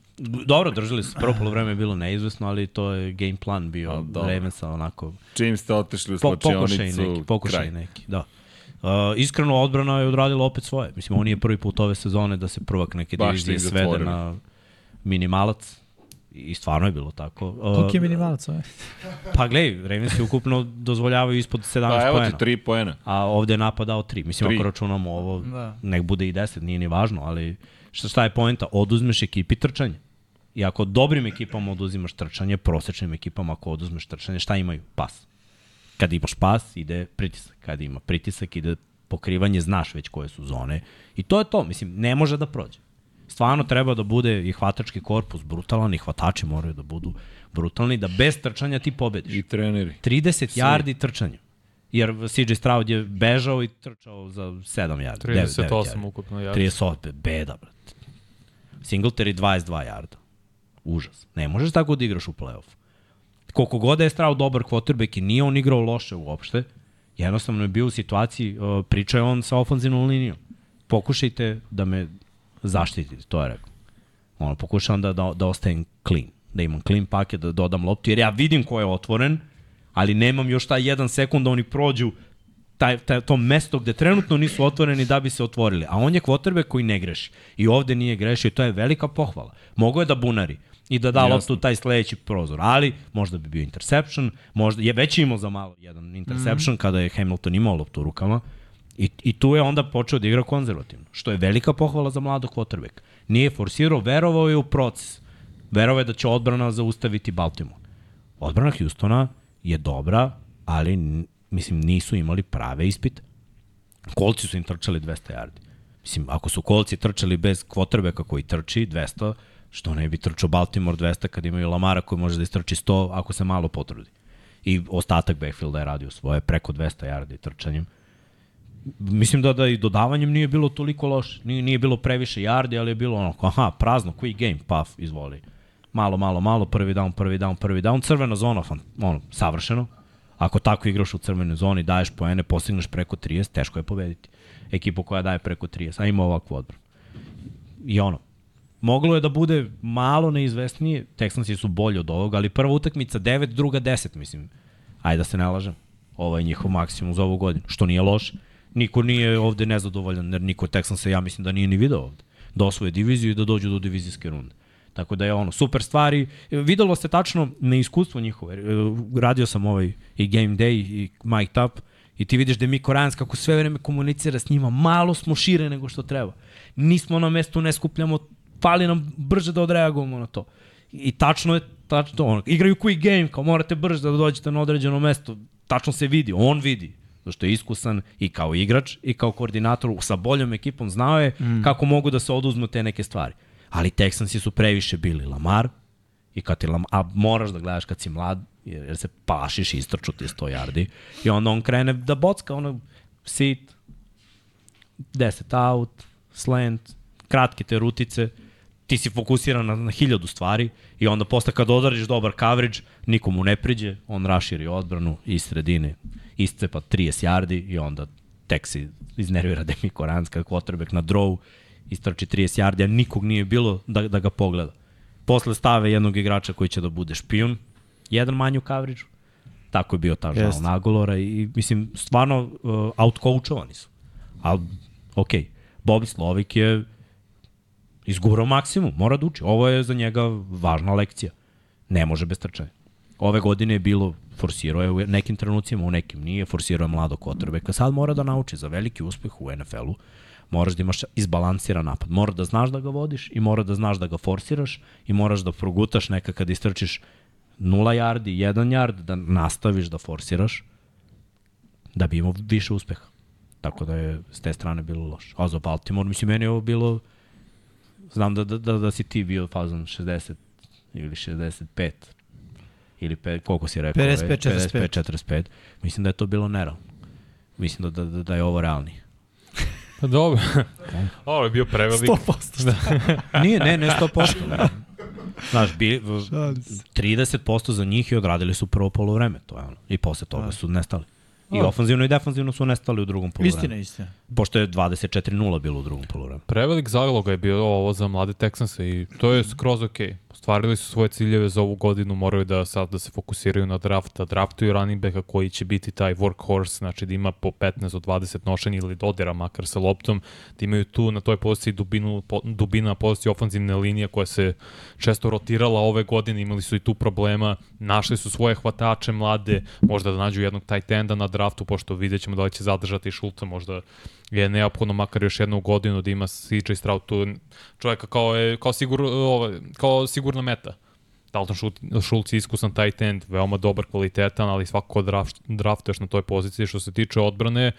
Dobro, držali su. Prvo polovreme je bilo neizvesno, ali to je game plan bio A. Ravensa onako Čim ste otišli u po, pokušaj neki, pokušaj kraj. neki, da. Uh, iskreno, odbrana je odradila opet svoje. Mislim, ovo nije prvi put ove sezone da se prvak neke Baš divizije svede na minimalac. I stvarno je bilo tako. Uh, Koliko je minimalac ovaj? Pa gledaj, Ravensi ukupno dozvoljavaju ispod 17 Pa evo poena. ti tri poena. A ovde je napadao 3. Mislim, Tri. ako računamo ovo, Da. da. nek bude i 10, nije ni važno, ali šta, šta je poenta? Oduzmeš ekipi trčanje. I ako dobrim ekipama oduzimaš trčanje, prosečnim ekipama ako oduzmeš trčanje, šta imaju? Pas. Kad imaš pas, ide pritisak. Kad ima pritisak, ide pokrivanje, znaš već koje su zone. I to je to. Mislim, ne može da prođe. Stvarno treba da bude i hvatački korpus brutalan i hvatači moraju da budu brutalni, da bez trčanja ti pobediš. I treneri. 30 yardi trčanja. Jer CJ Stroud je bežao i trčao za 7 yardi. 9, 38 ukupno. Ja. 38, beda, brate. Singletary 22 yarda. Užas. Ne možeš tako da igraš u play-off. Koliko god da je Stroud dobar quarterback i nije on igrao loše uopšte, jednostavno je bio u situaciji, uh, pričao je on sa ofenzivnom linijom. Pokušajte da me zaštitite, to je rekao. Ono, pokušavam da, da, da ostajem clean, da imam clean paket, da dodam loptu, jer ja vidim ko je otvoren, ali nemam još taj jedan sekund da oni prođu taj, taj, to mesto gde trenutno nisu otvoreni da bi se otvorili. A on je quarterback koji ne greši. I ovde nije grešio i to je velika pohvala. Mogu je da bunari i da da Jasno. loptu taj sledeći prozor, ali možda bi bio interception, možda je već imao za malo jedan interception mm. kada je Hamilton imao loptu u rukama i, i tu je onda počeo da igra konzervativno, što je velika pohvala za mladog quarterback. Nije forsirao, verovao je u proces. Verovao je da će odbrana zaustaviti Baltimore. Odbrana Houstona je dobra, ali mislim nisu imali prave ispite. Kolci su im trčali 200 yardi. Mislim, ako su kolci trčali bez kvotrbeka koji trči 200, što ne bi trčao Baltimore 200 kad imaju Lamara koji može da istrči 100 ako se malo potrudi. I ostatak backfielda je radio svoje, preko 200 yardi trčanjem. Mislim da da i dodavanjem nije bilo toliko loše. Nije, nije bilo previše yardi, ali je bilo ono, aha, prazno, quick game, paf, izvoli. Malo, malo, malo, prvi down, prvi down, prvi down, crvena zona, fan, ono, savršeno. Ako tako igraš u crvenoj zoni, daješ poene, postigneš preko 30, teško je pobediti. Ekipu koja daje preko 30, a ima ovakvu odbranu. I ono, moglo je da bude malo neizvesnije, Texansi su bolji od ovoga, ali prva utakmica 9, druga 10, mislim. Ajde da se ne lažem. Ovo je njihov maksimum za ovu godinu, što nije loše. Niko nije ovde nezadovoljan, jer niko Texansa ja mislim da nije ni video ovde. Da osvoje diviziju i da dođu do divizijske runde. Tako da je ono, super stvari. Videlo se tačno neiskustvo njihove. E, Radio sam ovaj i Game Day i Mike Up i ti vidiš da je Miko Rajans kako sve vreme komunicira s njima. Malo smo šire nego što treba. Nismo na mestu, ne skupljamo, fali nam brže da odreagujemo na to. I tačno je, tačno, ono, igraju quick game, kao morate brže da dođete na određeno mesto. Tačno se vidi, on vidi što je iskusan i kao igrač i kao koordinator sa boljom ekipom znao je mm. kako mogu da se oduzmu te neke stvari ali Texansi su previše bili Lamar, i kad ti Lamar, a moraš da gledaš kad si mlad, jer, jer se pašiš i istrču ti 100 yardi, i onda on krene da bocka, ono, sit, 10 out, slant, kratke te rutice, ti si fokusiran na, na hiljadu stvari i onda posle kad odradiš dobar coverage, nikomu ne priđe, on raširi odbranu iz sredine, iscepa 30 yardi i onda tek si iznervira Demi Ranska, quarterback na draw istrači 30 yardi, a nikog nije bilo da, da ga pogleda. Posle stave jednog igrača koji će da bude špijun, jedan manju coverage, tako je bio ta žal Nagolora i mislim, stvarno uh, outcoachovani su. Ali, ok, Bobby Slovik je izgurao maksimum, mora da uči. Ovo je za njega važna lekcija. Ne može bez trčanja. Ove godine je bilo, forsirao je u nekim trenucima, u nekim nije, forsirao je mlado kotrbeka. Sad mora da nauči za veliki uspeh u NFL-u moraš da imaš izbalansiran napad. Mora da znaš da ga vodiš i mora da znaš da ga forsiraš i moraš da progutaš neka kad istrčiš 0 yardi, 1 yard, da nastaviš da forsiraš da bi imao više uspeha. Tako da je s te strane bilo loše. A za Baltimore, mislim, meni je ovo bilo znam da, da, da, da si ti bio fazon 60 ili 65 ili pe, koliko si rekao? 55, 45. 55, 45. Mislim da je to bilo nerealno. Mislim da, da, da je ovo realnije. [laughs] Pa dobro. Ovo je bio prevelik. 100%. Da. [laughs] Nije, ne, ne 100%. Znaš, bi, 30% za njih i odradili su prvo polovreme, to je ono. I posle toga da. su nestali. I ofanzivno i defanzivno su nestali u drugom polovremenu. Istina, istina. Pošto je 24-0 bilo u drugom polovremenu. Prevelik zaloga je bio ovo za mlade Texanse i to je skroz okej. Okay ostvarili su svoje ciljeve za ovu godinu, moraju da sad da se fokusiraju na draft, da draftuju running backa koji će biti taj workhorse, znači da ima po 15 do 20 nošenja ili dodira makar sa loptom, da imaju tu na toj poziciji dubinu, po, dubina na poziciji ofanzivne linije koja se često rotirala ove godine, imali su i tu problema, našli su svoje hvatače mlade, možda da nađu jednog tight enda na draftu, pošto vidjet ćemo da li će zadržati Šulca, možda je neophodno makar još jednu godinu da ima CJ Stroud tu čovjeka kao, je, kao, sigur, ovaj, kao sigurna meta. Dalton Schultz je iskusan tight end, veoma dobar, kvalitetan, ali svako draft, draftuješ na toj poziciji. Što se tiče odbrane,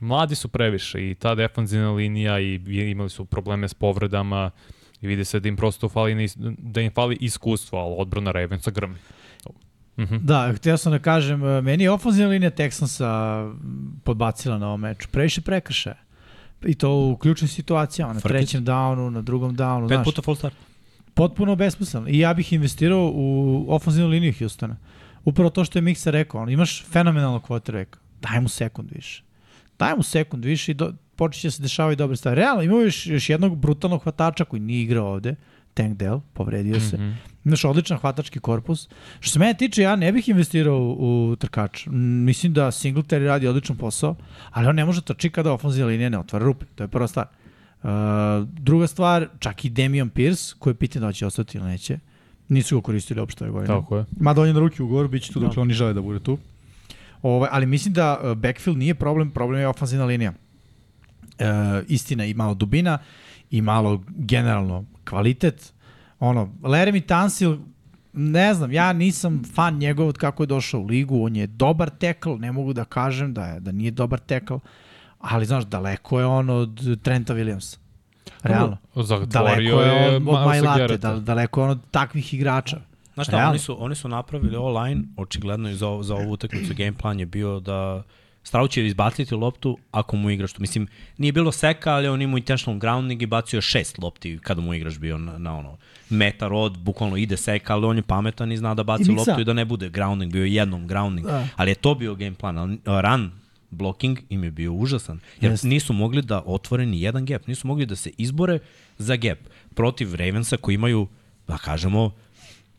mladi su previše i ta defanzivna linija i imali su probleme s povredama i vidi se da im prosto fali, da im fali iskustvo, ali odbrana Ravensa grmi. Mm -hmm. Da, htio sam da kažem, e, meni je ofenzivna linija Texansa podbacila na ovom meču. Previše prekršaja. I to u ključnim situacijama, na Frkic. trećem downu, na drugom downu. Pet znaš, puta full start. Potpuno besmisleno. I ja bih investirao u ofenzivnu liniju Houstona. Upravo to što je Miksa rekao, on, imaš fenomenalno quarterbacka, daj mu sekund više. Daj mu sekund više i do, počeće se dešavaju dobre stvari. Realno, imamo još, još jednog brutalnog hvatača koji nije igrao ovde, Tank Dell, povredio se. Mm -hmm. Imaš odličan hvatački korpus. Što se mene tiče, ja ne bih investirao u, u trkač. Mislim da Singletary radi odličan posao, ali on ne može trči kada ofenzija linija ne otvara rupe. To je prva stvar. Uh, druga stvar, čak i Damian Pierce, koji je pitanje da će ostati ili neće. Nisu ga koristili uopšte ove godine. Tako je. Mada on je na ruki u goru, bit će tu, da. dakle oni žele da bude tu. Ovaj, ali mislim da uh, backfield nije problem, problem je ofenzivna linija. Uh, istina i malo dubina i malo generalno kvalitet. Ono, Leremi Tansil, ne znam, ja nisam fan njegov od kako je došao u ligu, on je dobar tekl, ne mogu da kažem da je da nije dobar tekl, ali znaš, daleko je on od Trenta Williamsa. Realno. Daleko je on od Majlate, da, daleko je on od takvih igrača. Znaš šta, Realno. oni su, oni su napravili online, očigledno i za, za ovu utakmicu game plan je bio da Strau će izbaciti loptu ako mu igraš tu. Mislim, nije bilo seka, ali on imao intentional grounding i bacio je šest lopti kada mu igraš bio na, na ono metar od, bukvalno ide seka, ali on je pametan i zna da baci I loptu i da ne bude grounding, bio je jednom grounding. Da. Ali je to bio game plan, ali run blocking im je bio užasan. Jer Jeste. nisu mogli da otvore ni jedan gap, nisu mogli da se izbore za gap protiv Ravensa koji imaju, da kažemo,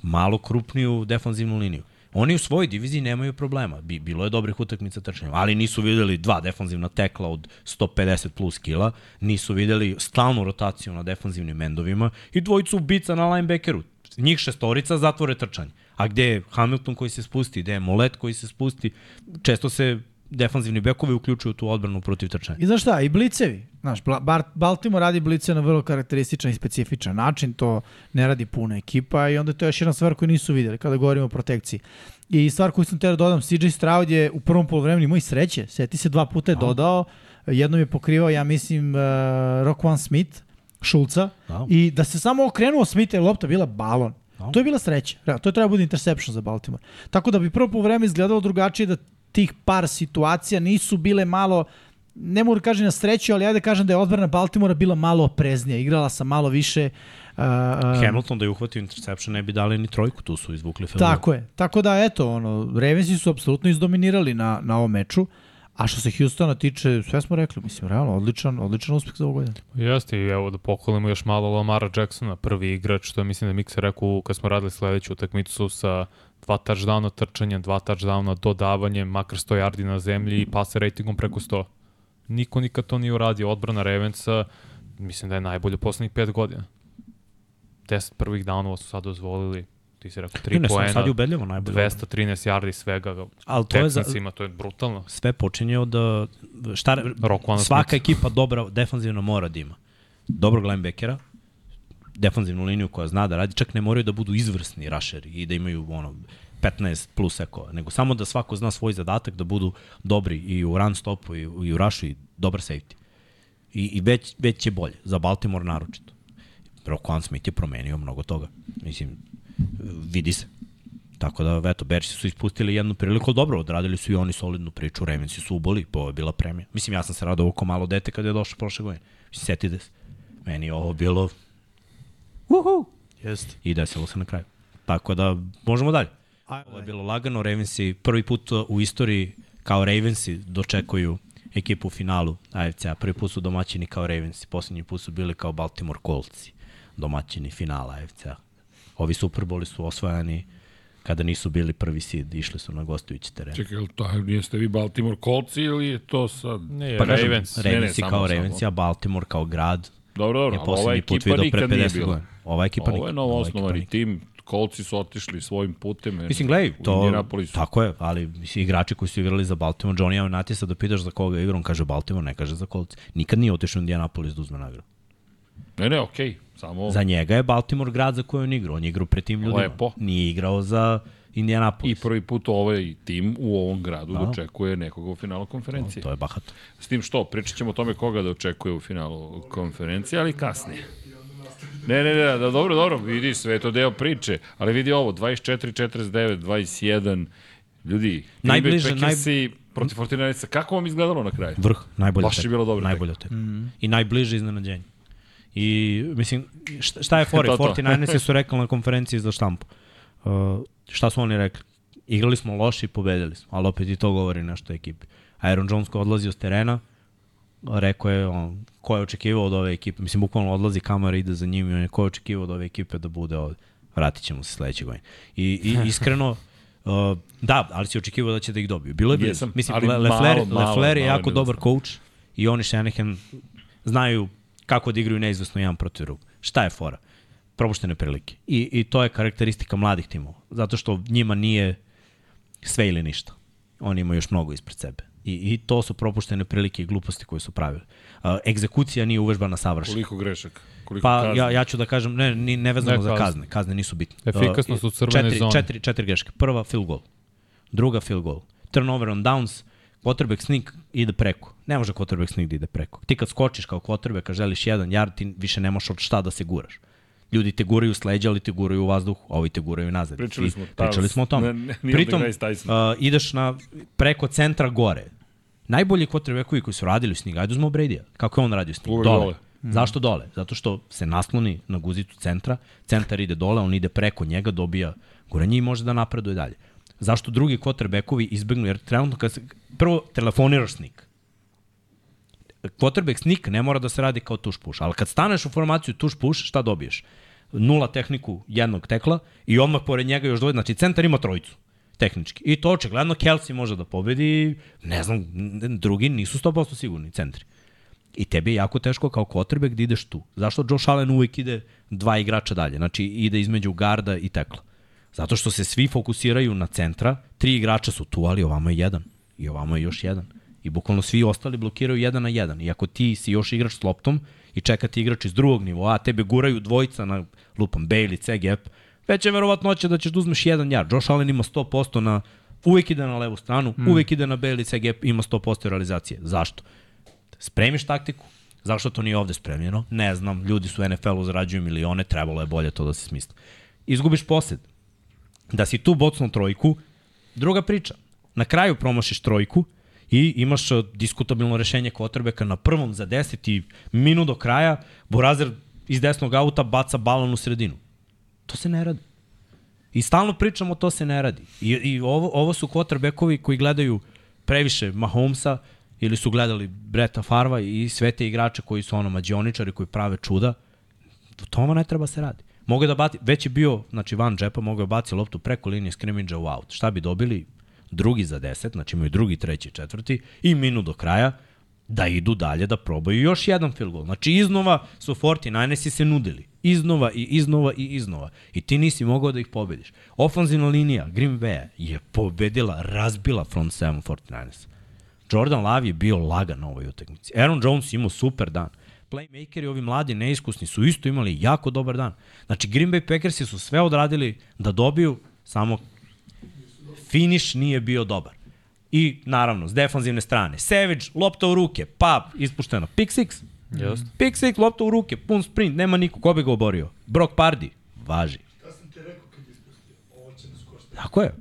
malo krupniju defanzivnu liniju. Oni u svojoj diviziji nemaju problema. Bi, bilo je dobrih utakmica trčanja, ali nisu videli dva defanzivna tekla od 150 plus kila, nisu videli stalnu rotaciju na defanzivnim endovima i dvojicu ubica na linebackeru. Njih šestorica zatvore trčanje. A gde je Hamilton koji se spusti, gde je Molet koji se spusti, često se defanzivni bekovi uključuju tu odbranu protiv trčanja. I znaš šta, i blicevi. Znaš, Baltimore radi blice na vrlo karakterističan i specifičan način, to ne radi puna ekipa i onda je to još jedna stvar koju nisu videli kada govorimo o protekciji. I stvar koju sam teo da dodam, CJ Stroud je u prvom polovremenu imao i sreće, seti se dva puta je dodao, jednom je pokrivao, ja mislim, uh, Rockwan Smith, Šulca, Da. i da se samo okrenuo Smith je lopta bila balon. Da. To je bila sreća. To je treba bude interception za Baltimore. Tako da bi prvo polovreme izgledalo drugačije da tih par situacija nisu bile malo ne mogu da kažem na sreću, ali ajde da kažem da je odbrana Baltimora bila malo opreznija, igrala sa malo više uh, uh, Hamilton da je uhvatio interception ne bi dali ni trojku, tu su izvukli Philadelphia. Tako je. Tako da, eto, ono, Ravensi su apsolutno izdominirali na, na ovom meču. A što se Houstona tiče, sve smo rekli, mislim, realno, odličan, odličan uspeh za ovu godinu. Jeste, i evo da pokolimo još malo Lamara Jacksona, prvi igrač, što je mislim da je Mikser rekao kad smo radili sledeću utakmicu sa dva touchdowna trčanja, dva touchdowna dodavanjem, makar 100 yardi na zemlji i pase ratingom preko 100. Niko nikad to nije uradio. Odbrana Ravensa, mislim da je najbolje u poslednjih 5 godina. 10 prvih downova su sad dozvolili, ti si rekao, 3 Ne, ne, samo poena, sad je ubedljivo najbolje. 213 yardi svega, Ali to je za, Texansima, to je brutalno. sve počinje od uh, šta, svaka Smith. ekipa dobra defanzivno mora da ima. Dobrog linebackera, defanzivnu liniju koja zna da radi, čak ne moraju da budu izvrsni rašeri i da imaju ono 15 plus ekova, nego samo da svako zna svoj zadatak da budu dobri i u run stopu i, u- i u rushu i dobar safety. I, i već, već je bolje, za Baltimore naročito. Roquan Smith je promenio mnogo toga. Mislim, vidi se. Tako da, eto, Bersi su ispustili jednu priliku, dobro, odradili su i oni solidnu priču, Ravensi su uboli, ovo je bila premija. Mislim, ja sam se radao oko malo dete kada je došao prošle godine. Mislim, setite se. Meni je ovo bilo Uhu! Jeste. i desilo se na kraju. Tako da, možemo dalje. Ovo je bilo lagano, Ravensi prvi put u istoriji kao Ravensi dočekuju ekipu u finalu AFC-a. Prvi put su domaćini kao Ravensi, poslednji put su bili kao Baltimore Coltsi, domaćini finala AFC-a. Ovi Super Bowli su osvojani kada nisu bili prvi seed, išli su na gostujući teren. Čekaj, jel to, jeste vi Baltimore Colts ili je to sad... Ne, Pa Ravens. Ne, ne, Ravensi samo- kao. Ravensi, a Baltimore kao grad Dobro, dobro, ali ova ekipa nikad nije 50 bila. godina. Ova ekipa Ovo je nikad. novo osnovani nikad. tim, Kolci su otišli svojim putem. Mislim, gledaj, to, tako je, ali mislim, igrači koji su igrali za Baltimore, Johnny Avenatisa da pitaš za koga igra, on kaže Baltimore, ne kaže za Colts. Nikad nije otišao u Indianapolis da uzme nagradu. Ne, ne, okej, okay. samo... Za njega je Baltimore grad za koji on igrao. On je igrao pre tim ljudima. Lepo. Nije igrao za I Indianapolis. prvi put ovaj tim u ovom gradu Da. dočekuje nekoga u finalu konferencije. To je bahato. S tim što, pričat ćemo o tome koga da očekuje u finalu konferencije, ali kasnije. Ne, ne, ne, da, dobro, dobro, vidi, sve to deo priče, ali vidi ovo, 24, 49, 21, ljudi, Najbliže, Packersi protiv 49 kako vam izgledalo na kraju? Vrh, najbolje. Baš je bilo dobro Najbolje tek. Mm. I najbliže iznenađenje. I, mislim, šta, šta je fore? [laughs] To, to. 49ersi su rekli na konferenciji za štampu. Uh, šta su oni rekli? Igrali smo loše i pobedili smo, ali opet i to govori nešto o ekipi. Aaron Jones ko odlazi od terena, rekao je on, ko je očekivao od ove ekipe, mislim, bukvalno odlazi kamera, ide za njim i on je ko je očekivao od ove ekipe da bude ovde. Vratit ćemo se sledeće godine. I, i [laughs] iskreno, Uh, da, ali si očekivao da će da ih dobiju. Bilo je blizu. Mislim, ali Le, Lefler, malo, Lefler je malo jako dobar coach i oni Shanahan znaju kako da igraju neizvesno jedan protiv drugog. Šta je fora? Propuštene prilike. I, I to je karakteristika mladih timova. Zato što njima nije sve ili ništa. Oni imaju još mnogo ispred sebe. I, I to su propuštene prilike i gluposti koje su pravili. Uh, egzekucija nije uvežbana savršena. Koliko grešaka? Koliko Pa kazni? ja, ja ću da kažem, ne, ni, nevezano Ne za kazne. kazne. Kazne nisu bitne. Efikasnost Uh, u crvenoj četiri, zoni. Četiri, četiri greške. Prva, field goal. Druga, field goal. Turnover on downs, quarterback sneak ide preko. Ne može quarterback sneak da ide preko. Ti kad skočiš kao quarterback, kad želiš jedan yard, ti više nemaš od šta da se guraš. Ljudi te guraju s leđa, ali te guraju u vazduh, ovi te guraju nazad. Pričali I smo, pričali smo o tome. Ne, ne, Pritom, uh, ideš na, preko centra gore. Najbolji quarterbackovi koji su radili s njega, ajde uzmo Brady-a. Kako je on radio s njim? Dole. dole. Zašto dole? Zato što se nasloni na guzicu centra, centar ide dole, on ide preko njega, dobija guranje i može da napreduje dalje. Zašto drugi quarterbackovi izbegnu? Jer trenutno kad se, prvo telefoniraš snik. Quarterback snik ne mora da se radi kao tuš puš, ali kad staneš u formaciju tuš puš, šta dobiješ? Nula tehniku jednog tekla i odmah pored njega još dvoje, znači centar ima trojicu tehnički. I to očigledno Kelsey može da pobedi, ne znam, drugi nisu 100% sigurni centri. I tebi je jako teško kao quarterback da ideš tu. Zašto Josh Allen uvijek ide dva igrača dalje? Znači ide između garda i tekla. Zato što se svi fokusiraju na centra, tri igrača su tu, ali ovamo je jedan. I ovamo je još jedan. I bukvalno svi ostali blokiraju jedan na jedan. I ako ti si još igrač s loptom i čeka ti igrač iz drugog nivoa, a tebe guraju dvojica na lupam Bailey, CGF, već je verovatnoća da ćeš da uzmeš jedan jar. Josh Allen ima 100% na uvek ide na levu stranu, mm. uvek ide na Bailey, CGF, ima 100% realizacije. Zašto? Spremiš taktiku, Zašto to nije ovde spremljeno? Ne znam, ljudi su u NFL-u zarađuju milione, trebalo je bolje to da se smisli. Izgubiš posed. Da si tu bocnu trojku, druga priča. Na kraju promašiš trojku i imaš uh, diskutabilno rešenje kvotrbeka na prvom za 10 i minut do kraja, Borazer iz desnog auta baca balon u sredinu. To se ne radi. I stalno pričamo to se ne radi. I, i ovo, ovo su quarterbackovi koji gledaju previše Mahomesa ili su gledali Breta Farva i sve te igrače koji su ono mađioničari koji prave čuda. To toma ne treba se radi. Mogu da baci, već je bio, znači van džepa, mogu da baci loptu preko linije skrimidža u out. Šta bi dobili? Drugi za 10, znači imaju drugi, treći, četvrti i minut do kraja da idu dalje da probaju još jedan field goal. Znači iznova su 49ersi se nudili. Iznova i iznova i iznova. I ti nisi mogao da ih pobediš. Ofanzivna linija Green Bay je pobedila, razbila front 7 49ers. Jordan Love je bio lagan na ovoj utakmici. Aaron Jones imao super dan. Playmakeri, ovi mladi, neiskusni su isto imali jako dobar dan. Znači Green Bay Packersi su sve odradili da dobiju, samo finish nije bio dobar. I naravno, s defanzivne strane, Savage, lopta u ruke, pap, ispušteno, pick six. Jeste. Pick six, lopta u ruke, pun sprint, nema niko, ko bi ga oborio? Brock Pardy, važi. Ja sam ti rekao kad ispustio, ovo će nas koštati. Tako je.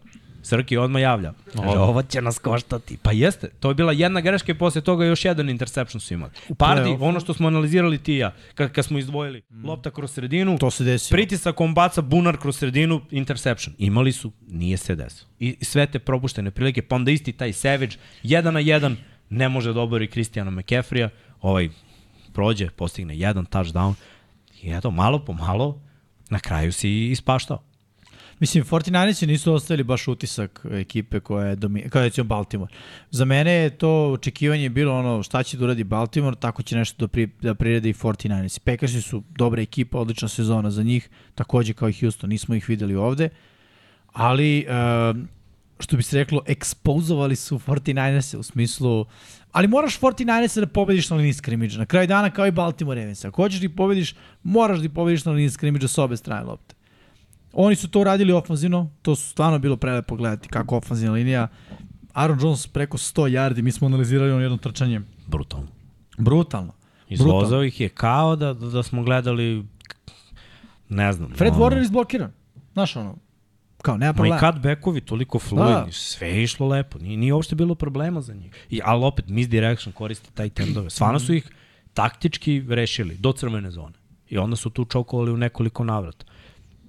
Srki odmah javlja. Kaže, ovo će nas koštati. Pa jeste, to je bila jedna greška i posle toga još jedan interception su imali. Pardi, play-offu. ono što smo analizirali ti ja, kad, kad smo izdvojili lopta kroz sredinu, To se desilo. pritisak on baca bunar kroz sredinu, interception. Imali su, nije se desilo. I i sve te propuštene prilike, pa onda isti taj Savage, jedan na jedan, ne može da obori Kristijana McCaffrey-a, ovaj prođe, postigne jedan touchdown, i eto, malo po malo, na kraju si ispaštao. Mislim, 49ersi nisu ostavili baš utisak ekipe koja je, domi... kao recimo Baltimore. Za mene je to očekivanje bilo ono šta će da uradi Baltimore, tako će nešto da, pri... da prirede i 49ersi. Packersi su dobra ekipa, odlična sezona za njih, takođe kao i Houston, nismo ih videli ovde, ali uh, što bi se reklo, ekspozovali su 49erse u smislu Ali moraš 49erse da pobediš na liniji skrimidža. Na kraju dana kao i Baltimore Ravens. Ako hoćeš da pobediš, moraš da pobediš na liniji skrimidža s obe strane lopte. Oni su to radili ofanzivno, to su stvarno bilo prelepo gledati kako ofanzivna linija. Aaron Jones preko 100 yardi, mi smo analizirali on jedno trčanje. Brutalno. Brutalno. Izvozao ih je kao da, da smo gledali, ne znam. Fred ono, Warner izblokiran. Znaš ono, kao nema Ma i problema. cutbackovi toliko fluidni, Da. sve je išlo lepo, nije, nije uopšte bilo problema za njih. I, ali opet, misdirection koristi taj tendove. Stvarno su ih taktički rešili do crvene zone. I onda su tu čokovali u nekoliko navrata.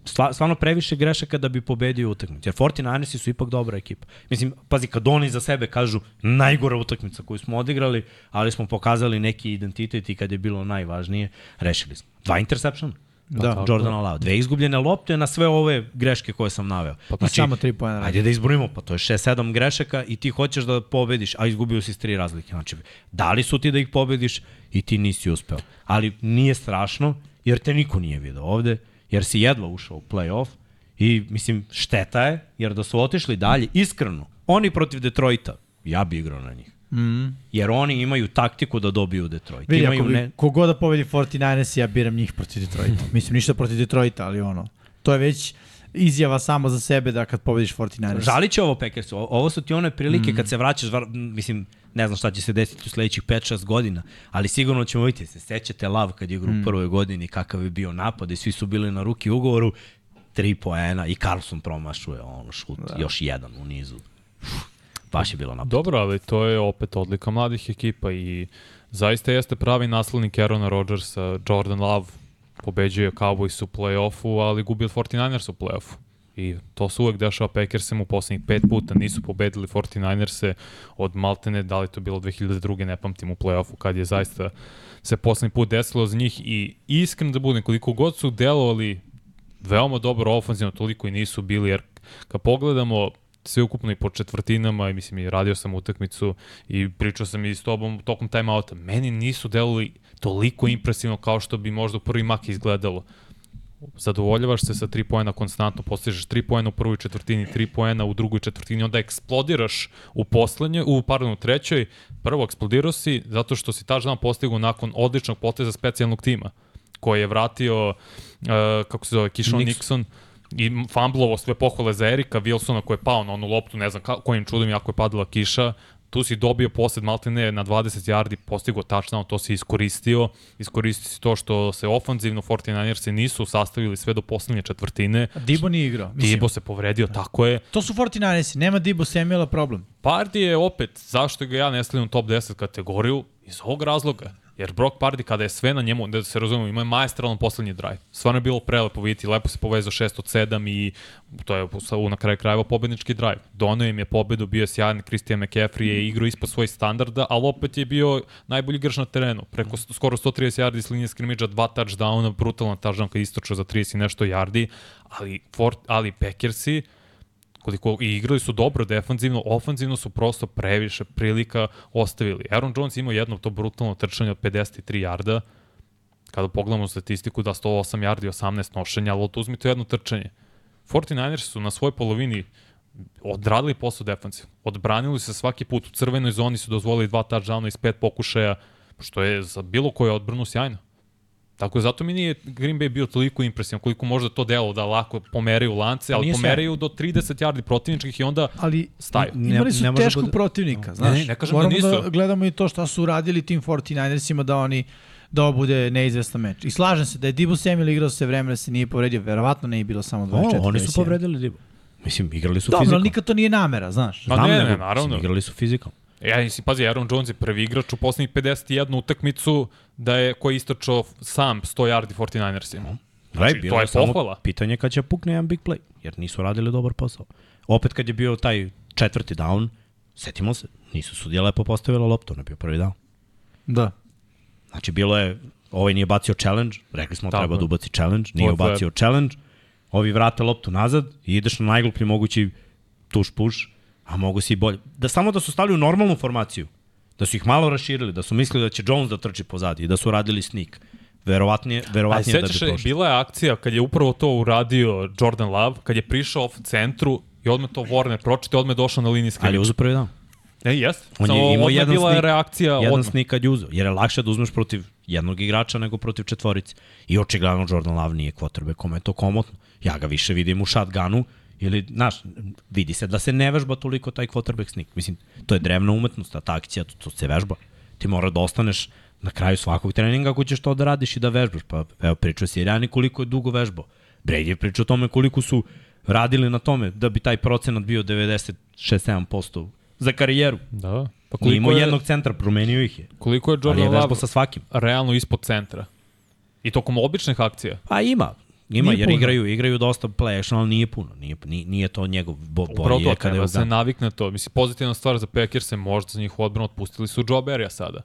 Stva, stvarno previše grešaka da bi pobedio utakmicu. Jer 49ersi su ipak dobra ekipa. Mislim, pazi, kad oni za sebe kažu najgora utakmica koju smo odigrali, ali smo pokazali neki identitet i kad je bilo najvažnije, rešili smo. Dva interceptiona. Da. Jordana Lava. Dve izgubljene lopte na sve ove greške koje sam naveo. Pa samo tri radi. Ajde da izbrojimo, pa to je 6-7 grešaka i ti hoćeš da pobediš, a izgubio si s tri razlike. Znači, dali su ti da ih pobediš i ti nisi uspeo. Ali nije strašno, jer te niko nije video ovde, jer si jedva ušao u play-off i, mislim, šteta je, jer da su otišli dalje, iskreno, oni protiv Detroita, ja bi igrao na njih. Mm. Jer oni imaju taktiku da dobiju Detroit. Vidi, imaju ako bi, ne... kogoda pobedi 49ers, ja biram njih protiv Detroita. [laughs] Mislim, ništa protiv Detroita, ali ono, to je već izjava samo za sebe da kad pobediš 49ers. Žalit će ovo Packersu. Ovo su ti one prilike mm. kad se vraćaš, mislim, ne znam šta će se desiti u sledećih 5-6 godina, ali sigurno ćemo vidjeti, se sećate Lav kad je igra u prvoj godini, kakav je bio napad i svi su bili na ruki ugovoru, tri poena i Carlson promašuje ono šut, da. još jedan u nizu. Baš je bilo napad. Dobro, ali to je opet odlika mladih ekipa i zaista jeste pravi naslednik Aarona Rodgersa, Jordan Love pobeđuje Cowboys u play-offu, ali gubi od 49ers u play-offu. I to se uvek dešava Packersem u poslednjih pet puta. Nisu pobedili 49ers-e od Maltene, da li to bilo 2002. ne pamtim u play-offu, kad je zaista se poslednji put desilo za njih i iskren da budem, koliko god su delovali veoma dobro ofenzivno, toliko i nisu bili, jer kad pogledamo sve ukupno i po četvrtinama, i mislim i radio sam utakmicu i pričao sam i s tobom tokom timeouta, meni nisu delovali toliko impresivno kao što bi možda u prvi mak izgledalo. Zadovoljavaš se sa 3 poena konstantno, postižeš 3 poena u prvoj četvrtini, 3 poena u drugoj četvrtini, onda eksplodiraš u poslednjoj, u pardon, u trećoj, prvo eksplodirao si zato što si touchdown postigao nakon odličnog poteza specijalnog tima koji je vratio, uh, kako se zove, Kishon Nixon. Nixon, i fumblovo sve pohvale za Erika Wilsona koji je pao na onu loptu, ne znam ka, kojim čudom jako je padala kiša, tu si dobio posled Maltene na 20 yardi, postigo touchdown, to si iskoristio. Iskoristio si to što se ofanzivno 49ersi nisu sastavili sve do poslednje četvrtine. Dibo nije igrao. Mislim, Dibo se povredio, tako je. To su 49ersi, nema Dibo Samuela problem. Pardi je opet, zašto ga ja ne stavljam u top 10 kategoriju? Iz ovog razloga. Jer Brock Pardy kada je sve na njemu, da se razumemo, ima je maestralan poslednji drive. Stvarno je bilo prelepo vidjeti, lepo se povezao 6 od 7 i to je na kraju krajeva pobednički drive. Donio im je pobedu, bio je sjajan, Christian McCaffrey je igrao ispod svojih standarda, ali opet je bio najbolji igrač na terenu. Preko skoro 130 yardi s linije skrimidža, dva touchdowna, brutalan touchdown kad istočio za 30 i nešto yardi, ali, Fort, ali Packersi, koliko i igrali su dobro defanzivno, ofanzivno su prosto previše prilika ostavili. Aaron Jones imao jedno to brutalno trčanje od 53 jarda, kada pogledamo statistiku da 108 yardi, 18 nošenja, ali uzmite jedno trčanje. 49ers su na svojoj polovini odradili posao defansiv. Odbranili se svaki put u crvenoj zoni su dozvolili dva touchdowna iz pet pokušaja, što je za bilo koju odbranu sjajno. Tako je, zato mi nije Green Bay bio toliko impresivan, koliko možda to delo da lako pomeraju lance, ali pomeraju do 30 yardi protivničkih i onda Ali staju. Ne- imali su ne teškog bude- protivnika, znaš. ne, ne kažem da Moramo nisu. da gledamo i to šta su radili tim 49ersima da oni da ovo bude neizvestan meč. I slažem se da je Dibu Samuel igrao se vreme da se nije povredio, verovatno ne je bilo samo 24. O, oni su 21. povredili Dibu. Mislim, igrali su Dobro, fizikalno. ali nikad to nije namera, znaš. Ma Znam, ne, nego, ne, naravno. Mislim, igrali su fizikalno. Ja mislim, pazi, Aaron Jones je prvi igrač u poslednjih 51 utakmicu da je koji je istočao sam 100 yardi 49ersima. Znači, to bilo je samo pohvala. Pitanje kad će pukne jedan big play, jer nisu radili dobar posao. Opet kad je bio taj četvrti down, setimo se, nisu sudije lepo postavila loptu, on je bio prvi down. Da. Znači, bilo je, ovaj nije bacio challenge, rekli smo Tako treba je. da ubaci challenge, To nije je ubacio challenge, ovi vrate loptu nazad i ideš na najgluplji mogući tuš puš, a mogu si i bolje. Da samo da su stali u normalnu formaciju, da su ih malo raširili, da su mislili da će Jones da trči pozadi i da su radili sneak. Verovatnije, verovatnije da bi prošli. bila je akcija kad je upravo to uradio Jordan Love, kad je prišao off centru i odmah to Warner pročite, odmah došao na liniji Ali je uzeo prvi down. E, jest. On Samo je imao jedan bila je sneak, reakcija jedan odmah. sneak kad je uzeo, jer je lakše da uzmeš protiv jednog igrača nego protiv četvorice. I očigledno Jordan Love nije quarterback, kome je to komotno. Ja ga više vidim u shotgunu, ili, znaš, vidi se da se ne vežba toliko taj quarterback sneak. Mislim, to je drevna umetnost, a ta akcija, to, to se vežba. Ti mora da ostaneš na kraju svakog treninga ako ćeš to da radiš i da vežbaš. Pa evo, pričao si Irani koliko je dugo vežbao. Brady je pričao o tome koliko su radili na tome da bi taj procenat bio 96-7% za karijeru. Da. Pa Nije koliko imao je, jednog centra, promenio ih je. koliko je Jordan Love sa svakim. realno ispod centra? I tokom običnih akcija. Pa ima. Ima, Nije jer puno. igraju, igraju dosta play action, ali nije puno. Nije, nije, to njegov bo, Upravo bolji to, je kada se navikne na to. Mislim, pozitivna stvar za Packers je možda za njih odbranu otpustili su Joe Barrya sada.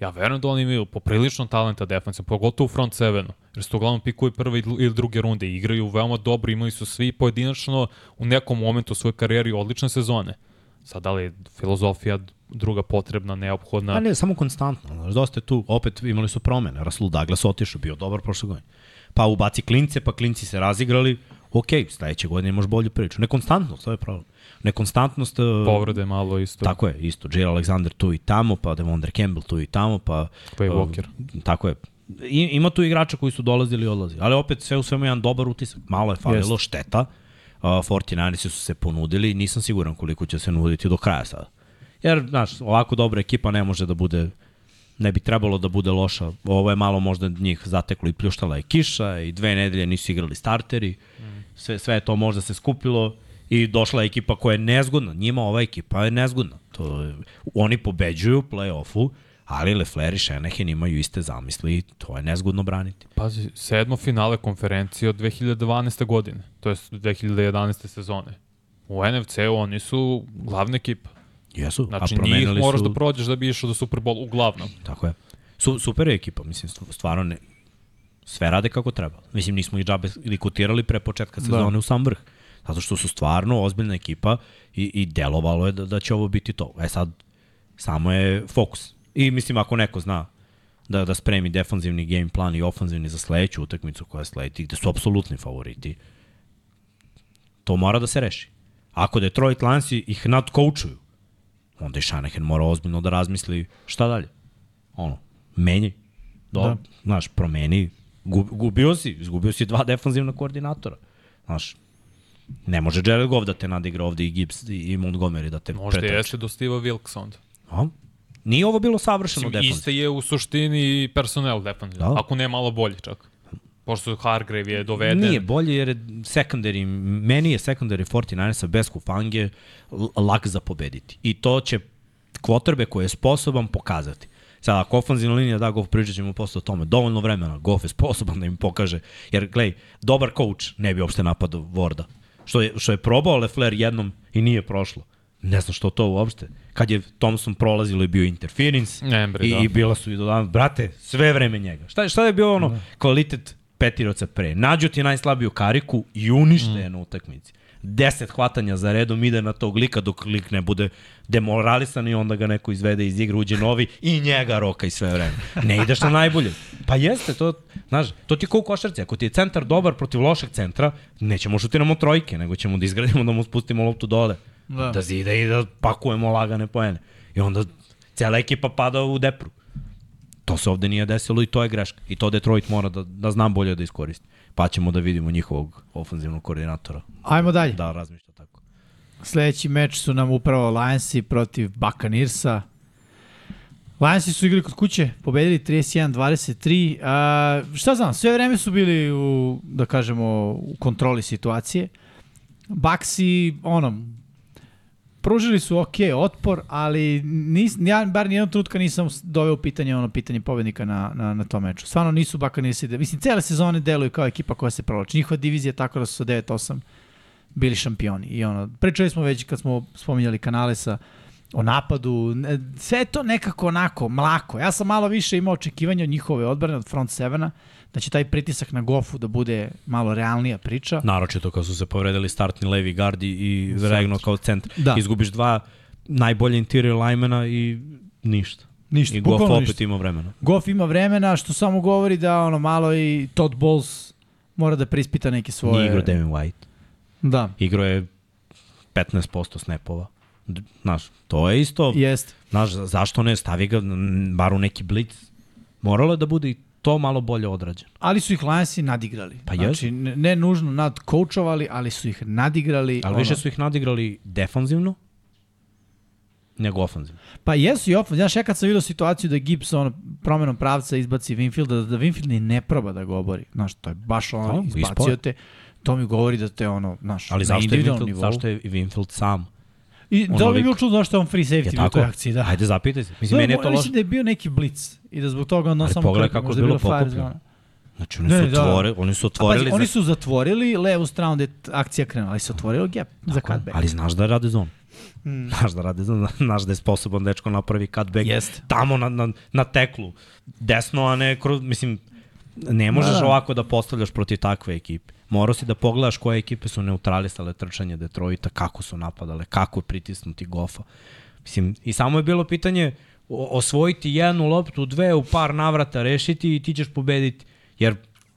Ja verujem da oni imaju poprilično talenta defensiva, pogotovo u front sevenu, jer su uglavnom pikuju prve ili druge runde, igraju veoma dobro, imali su svi pojedinačno u nekom momentu u svojoj karijeri odlične sezone. Sad, da li je filozofija druga potrebna, neophodna? Pa ne, samo konstantno. Dosta je tu, opet imali su promene. Rasul Douglas otišao, bio dobar prošle godine. Pa ubaci klince, pa klinci se razigrali. Ok, sledeće godine imaš bolju priču. Nekonstantnost, to je problem. Nekonstantnost... uh, Povrede malo isto. Tako je, isto. J. Alexander tu i tamo, pa Devondre Campbell tu i tamo, pa... Pa i uh, Walker. Tako je. I, ima tu igrača koji su dolazili i odlazili. Ali opet sve u svemu jedan dobar utisak. Malo je falilo, Jest. šteta. 49 su se ponudili, nisam siguran koliko će se nuditi do kraja sada. Jer, znaš, ovako dobra ekipa ne može da bude ne bi trebalo da bude loša. Ovo je malo možda njih zateklo i pljuštala je kiša i dve nedelje nisu igrali starteri. Sve, sve to možda se skupilo i došla je ekipa koja je nezgodna. Njima ova ekipa je nezgodna. To je, oni pobeđuju u play-offu, ali Lefler i Šenehen imaju iste zamisli i to je nezgodno braniti. Pazi, sedmo finale konferencije od 2012. godine, to je 2011. sezone. U NFC-u oni su glavna ekipa. Jesu, Znači, a promenili njih moraš su... da prođeš da bi išao do Super Bowl, uglavnom. Tako je. Su, super je ekipa, mislim, st- stvarno ne, sve rade kako treba. Mislim, nismo ih džabe ili kotirali pre početka sezone da. u sam vrh. Zato što su stvarno ozbiljna ekipa i, i delovalo je da, da će ovo biti to. E sad, samo je fokus. I mislim, ako neko zna da, da spremi defanzivni game plan i ofanzivni za sledeću utakmicu koja sledi, gde su apsolutni favoriti, to mora da se reši. Ako Detroit Lions ih nadcoachuju, onda i Shanahan mora ozbiljno da razmisli šta dalje. Ono, menjaj. Do, da. Znaš, promeni. Gub, gubio si, izgubio si dva defanzivna koordinatora. Znaš, ne može Jared Goff da te nadigra ovde i Gibbs i Montgomery da te Možda pretrče. jeste do Steve Wilkes onda. A? Nije ovo bilo savršeno defanzivno. iste je u suštini personel defensivno. Da. Da. Ako ne malo bolje čak. Pošto Hargrave je doveden. Nije bolje jer je secondary, meni je secondary 49ersa bez Kufange lak za pobediti. I to će kvotrbe koje je sposoban pokazati. Sada, ako ofanzivna linija da Goff, pričat ćemo posle o tome. Dovoljno vremena, Goff je sposoban da im pokaže. Jer, glej, dobar coach ne bi uopšte napadao Vorda. Što je, što je probao Lefler jednom i nije prošlo. Ne znam što to uopšte. Kad je Thompson prolazilo i bio interference Embry, i, da. i bila su i do danas, brate, sve vreme njega. Šta, je- šta je bio ono kvalitet petiroca pre? Nađu ti najslabiju kariku i unište je na utakmici. 10 hvatanja za redom ide na tog lika dok lik ne bude demoralisan i onda ga neko izvede iz igre, uđe novi i njega roka i sve vreme. Ne ideš na najbolje. Pa jeste, to, znaš, to ti je kao u košarci. Ako ti je centar dobar protiv lošeg centra, nećemo šutiramo trojke, nego ćemo da izgradimo da mu spustimo loptu dole. Da, Da. da zide i da pakujemo lagane poene. I onda cela ekipa pada u depru. To se ovde nije desilo i to je greška. I to Detroit mora da, da zna bolje da iskoristi. Pa ćemo da vidimo njihovog ofanzivnog koordinatora Ajmo dalje. da razmišlja tako. Sledeći meč su nam upravo Lionsi protiv Buccaneersa. Lionsi su igrali kod kuće, pobedili 31-23. A, šta znam, sve vreme su bili u, da kažemo, u kontroli situacije. Baxi, ono, pružili su ok otpor, ali nis, ja bar nijednog trenutka nisam doveo pitanje ono pitanje pobednika na, na, na tom meču. Stvarno nisu Buccaneersi, mislim, cele sezone deluju kao ekipa koja se provlači. Njihova divizija je tako da su sa 9-8 bili šampioni. I ono, pričali smo već kad smo spominjali kanale sa o napadu, sve to nekako onako, mlako. Ja sam malo više imao očekivanja od njihove odbrane, od front sevena, da će taj pritisak na gofu da bude malo realnija priča. Naročito kao su se povredili startni levi gardi i Regno kao centar. Da. Izgubiš dva najbolje interior linemana i ništa. Ništa, I Goff opet ništa. ima vremena. Goff ima vremena, što samo govori da ono malo i Todd Bowles mora da preispita neke svoje... Nije igrao Devin White. Da, Igrao je 15% snapova. Znaš, to je isto, jest. znaš, za- zašto ne stavi ga bar u neki blitz. Moralo je da bude i to malo bolje odrađeno. Ali su ih Lionsi nadigrali. Pa znači, ne, ne nužno nadcoachovali, ali su ih nadigrali. Ali više su ih nadigrali defanzivno nego ofanzivno. Pa jesu i ofan. Znaš, ja kad sam vidio situaciju da Gibbs ono, promenom pravca izbaci Winfielda, da Winfield ni ne proba da ga obori. Znaš, to je baš ono, Da, izbacio te. To mi govori da te ono, znaš, Ali na zašto je, Winfield, nivou. zašto je Winfield sam? I da li bi bilo čudno zašto je on free safety Je u tako? toj akciji, da. Ajde, zapitaj se. Mislim, Da, meni je to loše. Mislim da je bio neki blitz i da zbog toga on Ali samo... pogledaj kako je bilo pokupljeno. Znači, oni Ne, su, da. otvore, oni su otvorili... pazi, oni za- su zatvorili levu stranu gde je akcija krenula, ali su otvorili gap za cutback. Ali znaš da rade zonu. Mm. [laughs] Znaš da rade zonu, znaš da je sposoban dečko napravi cutback Jeste. tamo na, na, na teklu. Desno, a ne kroz, mislim, ne možeš Da, da. ovako da postavljaš protiv takve ekipe. Morao si da pogledaš koje ekipe su neutralisale trčanje Detroita, kako su napadale, kako je pritisnuti Goffa. Mislim, i samo je bilo pitanje osvojiti jednu loptu, dve u par navrata rešiti i ti ćeš pobediti. Jer,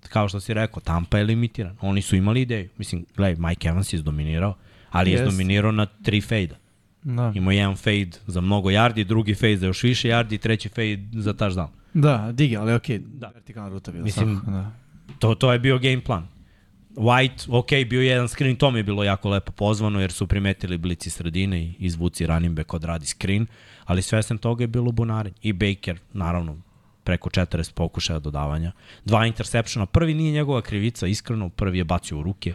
kao što si rekao, Tampa je limitiran. Oni su imali ideju. Mislim, gledaj, Mike Evans je izdominirao, ali je Jest. izdominirao na tri fejda. Da. Imao jedan fade za mnogo yardi, drugi fade za još više yardi, treći fade za touchdown. Da, digi, ali okej, da. vertikalna ruta bila. Mislim- da. To, to je bio game plan. White, ok, bio je jedan screen, to mi je bilo jako lepo pozvano, jer su primetili blici sredine i izvuci running back odradi screen, ali svesem toga je bilo bunarenje. I Baker, naravno, preko 40 pokušaja dodavanja. Dva interseptiona, prvi nije njegova krivica, iskreno, prvi je bacio u ruke.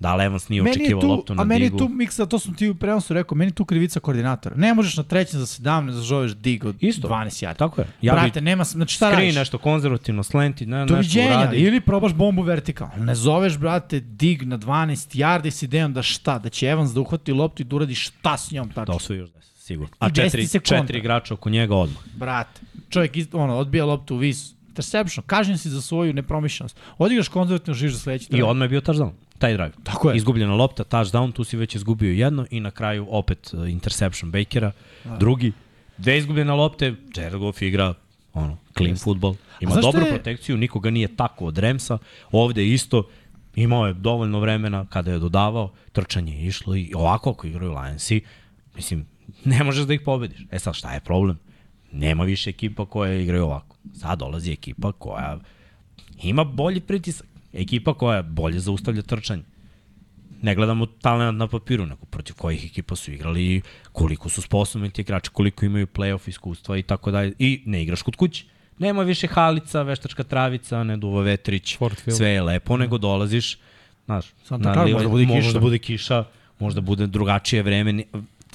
Da, Evans nije Meni očekivao tu, loptu na a meni digu. tu miksa, to sam ti u prenosu rekao, meni tu krivica koordinatora. Ne možeš na trećem za 17 da zoveš dig od Isto. 12 jarda. Tako je. Ja Brate, nema, znači šta radiš? nešto konzervativno, slenti, ne, nešto Doviđenja, uradi. ili probaš bombu vertikalno. Ne zoveš, brate, dig na 12 yardi s idejom da šta, da će Evans da uhvati loptu i da uradi šta s njom Da tačno. osvoji još 10, sigurno. A I 10 četiri, četiri igrača oko njega odmah. Brate, čovjek iz, ono, odbija loptu u vis, interception, kažem si za svoju nepromišljenost. Odigraš konzervativno, živiš za sledeći I odmah je bio touchdown, taj drive. Tako je. Izgubljena lopta, touchdown, tu si već izgubio jedno i na kraju opet uh, interception Bakera, drugi. Dve izgubljene lopte, Jared Goff igra ono, clean football. Ima dobru je- protekciju, nikoga nije tako od Remsa. Ovde isto, imao je dovoljno vremena kada je dodavao, trčanje je išlo i ovako ako igraju Lionsi, mislim, ne možeš da ih pobediš. E sad, šta je problem? Nema više ekipa koje igraju ovako. Sad dolazi ekipa koja ima bolji pritisak. Ekipa koja bolje zaustavlja trčanje. Ne gledamo talent na papiru, nego protiv kojih ekipa su igrali koliko su sposobni ti igrači, koliko imaju playoff iskustva i tako dalje. I ne igraš kod kuće. Nema više halica, veštačka travica, ne duva vetrić, sve je lepo, nego dolaziš, znaš, Santa Clara, live- možda bude kiša. Možda bude kiša, možda bude drugačije vreme.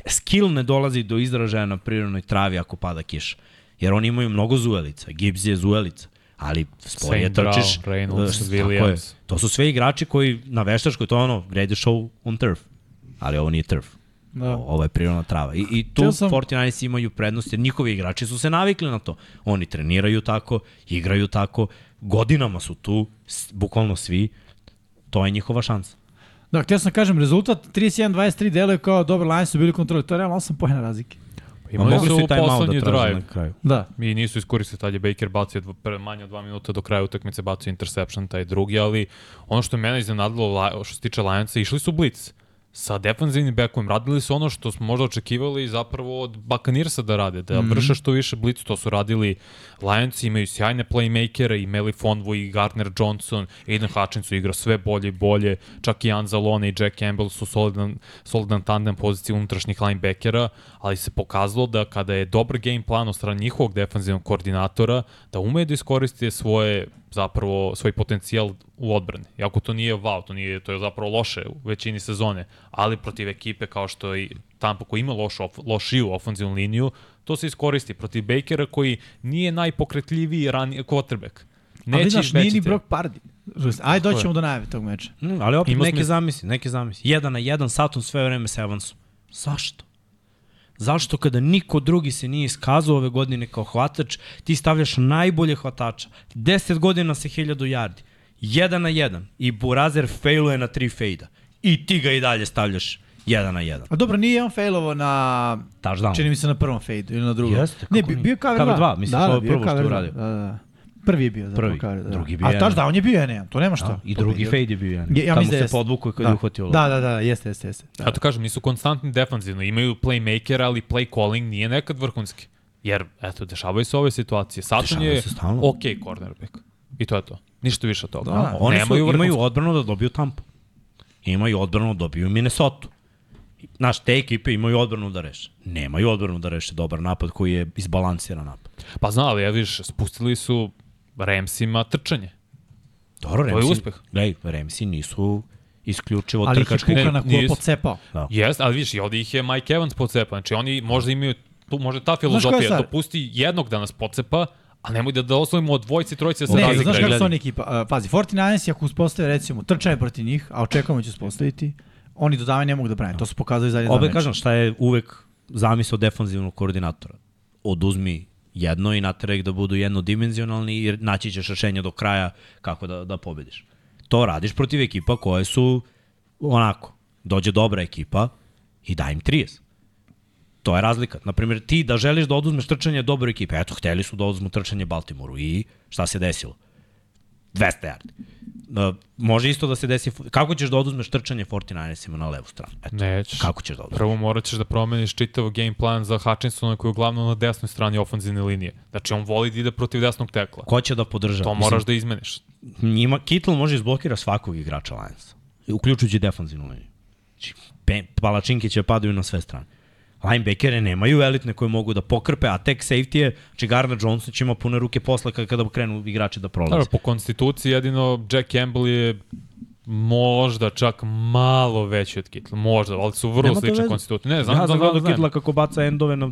Skill ne dolazi do izražaja na prirodnoj travi ako pada kiša. Jer oni imaju mnogo zujelica, Gibbs je zujelica, ali sporije trčiš. Reynolds, tako je. Williams. To su sve igrači koji na veštačkoj, to ono, grade show on turf. Ali ovo nije turf. Da. O- Ovo je prirodna trava. I, i tu sam- 49 imaju prednost, jer njihovi igrači su se navikli na to. Oni treniraju tako, igraju tako, godinama su tu, bukvalno svi. To je njihova šansa. Da, htio sam kažem, rezultat 31-23 deluje kao dobar Lions su bili kontroli. To je realno 8 pojena razlike. Ma Imali mogli su taj malo poslednji da traže drive. na kraju. Da. I nisu iskoristili, tad je Baker bacio dv- pre- manje od dva minuta do kraja utakmice, bacio interception, taj drugi, ali ono što je mene iznenadilo što se tiče Lionsa, išli su blitz sa defanzivnim bekom, radili su ono što smo možda očekivali zapravo od Buccaneersa da rade, da mm -hmm. vrše što više blitz, to su radili Lions, imaju sjajne playmakere, i Meli Fonvo i Gardner Johnson, Aiden Hutchinson igra sve bolje i bolje, čak i Anzalone i Jack Campbell su solidan, solidan tandem poziciji unutrašnjih linebackera, ali se pokazalo da kada je dobar game plan od strane njihovog defanzivnog koordinatora, da umeju da iskoriste svoje zapravo svoj potencijal u odbrani. Iako to nije wow, to nije to je zapravo loše u većini sezone, ali protiv ekipe kao što je i Tampa koji ima lošu of, lošiju ofenzivnu liniju, to se iskoristi protiv Bakera koji nije najpokretljiviji rani quarterback. Ali znaš, nije ni. Brock Pardy. Ajde, doćemo do najave tog meča. Mm, ali opet Ima neke smisla. zamisli, neke zamisli. Jedan na jedan, Saturn sve vreme sa Evansom. Zašto? Zašto kada niko drugi se nije iskazao ove godine kao hvatač, ti stavljaš najbolje hvatača. 10 godina sa 1000 yardi. Jedan na jedan. I Burazer failuje na tri fejda. I ti ga i dalje stavljaš jedan na jedan. A dobro, nije on failovo na... Touchdown. Čini mi se na prvom fade ili na drugom. Jeste, ne, bio je cover 2. Cover dva, mislim, to je bio je prvo što je uradio. Da, da, da. Prvi je bio zapravo Prvi, cover 2. drugi bio A taš da, on je bio N1, to nema šta. Da, I drugi fade je bio jedan. Ja, ja Tamo mislim da se jeste. podvukao kad da. je uhvatio. Da, da, da, jeste, jeste, jeste. Da. Ja to kažem, nisu konstantni defanzivno, imaju playmaker, ali play calling nije nekad vrhunski. Jer, eto, dešavaju se ove situacije. Dešavaju je ok cornerback. I to je to. Ništa više od toga. Da, Oni su, imaju odbranu da dobiju Tampu. Imaju odbranu da dobiju Minnesota. Znaš, te ekipe imaju odbranu da reše. Nemaju odbranu da reše dobar napad koji je izbalansiran napad. Pa zna, ali ja viš, spustili su Ramsima trčanje. Dobro, je Remsi, uspeh. Gledaj, Remsi nisu isključivo Ali ih je trkački. Ne, Kuka na kuo pocepao. Da. Jest, ali viš, i ovdje ih je Mike Evans pocepa. Znači oni možda imaju, tu možda ta je filozofija, dopusti jednog da nas pocepa, a nemoj da, da oslovimo od dvojci, trojice da se Ne, razigraju. znaš kako su oni ekipa? Uh, pazi, 49 ako uspostave recimo trčanje protiv njih, a očekujemo da će uspostaviti, oni dodavanje ne mogu da brane. To su pokazali zadnje dva Obe meča. kažem šta je uvek zamisao defanzivnog koordinatora. Oduzmi jedno i nateraj ih da budu jednodimenzionalni i naći ćeš rešenje do kraja kako da, da pobediš. To radiš protiv ekipa koje su onako, dođe dobra ekipa i daj im 30. To je razlika. Naprimjer, ti da želiš da oduzmeš trčanje dobroj ekipe, eto, hteli su da oduzmu trčanje Baltimoru i šta se desilo? 200 yardi. Uh, može isto da se desi, kako ćeš da oduzmeš trčanje 49ersima na levu stranu? Eto, Nećeš. kako ćeš da oduzmeš? Prvo morat ćeš da promeniš čitav game plan za Hutchinsona koji je uglavnom na desnoj strani ofenzivne linije. Znači on voli da ide protiv desnog tekla. Ko će da podrža? To moraš da izmeniš. njima, Kittle može izblokira svakog igrača Lionsa, uključujući defanzivnu liniju. Znači, palačinke će padaju na sve strane. Linebackere nemaju elitne koje mogu da pokrpe, a tek safety je, znači Gardner Johnson će ima pune ruke posle kada, kada krenu igrači da prolaze. Dobro, po konstituciji jedino Jack Campbell je možda čak malo veći od Kitla, možda, ali su vrlo Nema slične konstitucije. Ne, znam, ja znam, znam, znam. Kako baca endove na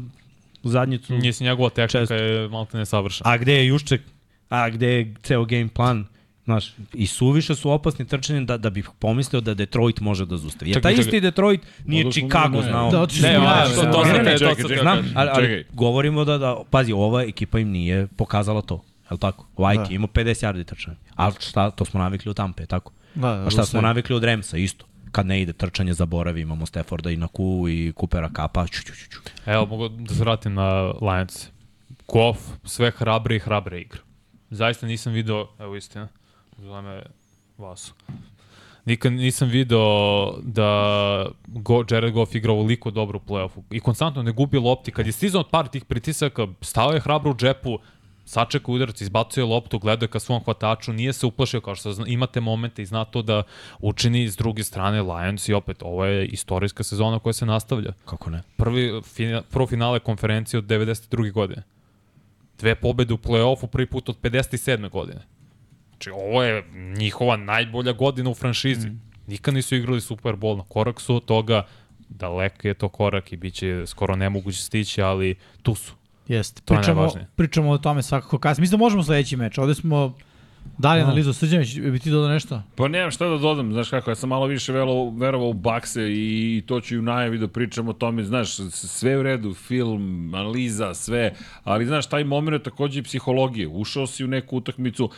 zadnjicu. Nisi njegova tehnika Često. je malo te nesavršena. A gde je Jušček, a gde je ceo game plan, Znaš, i suviše su opasni trčanjem da, da bih pomislio da Detroit može da zustavi. Jer taj čekaj. isti Detroit nije smo Chicago ne, znao. Da, Ne, to- to Ne, sam ne, te- to sam čekaj, te- Znam, čekaj, ali, govorimo da, da, pazi, ova ekipa im nije pokazala to. Je li tako? White Da. ima 50 yardi trčanja. Ali šta, to smo navikli od Tampe, tako? Da, da, A šta smo navikli od Remsa, isto. Kad ne ide trčanje, zaboravi, imamo Stafforda i na Ku i Coopera Kapa, ču, ču, ču, ču. Evo, mogu da se vratim na Lions. Goff, sve hrabre i hrabre igre. Zaista nisam video, evo istina, zove me Vasu. Nikad nisam video da Go, Jared Goff igra ovoliko dobro u play-offu. I konstantno ne gubi lopti. Kad je stizao od par tih pritisaka, stao je hrabro u džepu, sačeka udarac, izbacuje loptu, gleda ka svom hvataču, nije se uplašio kao što zna, imate momente i zna to da učini s druge strane Lions i opet ovo je istorijska sezona koja se nastavlja Kako ne? prvi fina, pro finale konferencije od 92. godine. Dve pobede u play-offu prvi put od 57. godine. Znači, ovo je njihova najbolja godina u franšizi. Mm. Nikad nisu igrali Super Bowl, na korak su od toga, daleko je to korak i bit će skoro nemoguće stići, ali tu su. Jeste. To je Pričamo, najvažnije. pričamo o tome svakako kasnije. Mislim da možemo sledeći meč. Ovde smo dali analizu. Srđanić, bi ti dodao nešto? Pa nemam šta da dodam, znaš kako, ja sam malo više verovao, verovao u bakse i to ću i u najavi da pričam o tome, znaš, sve u redu, film, analiza, sve, ali znaš, taj moment je takođe i psihologije, ušao si u neku utakmicu,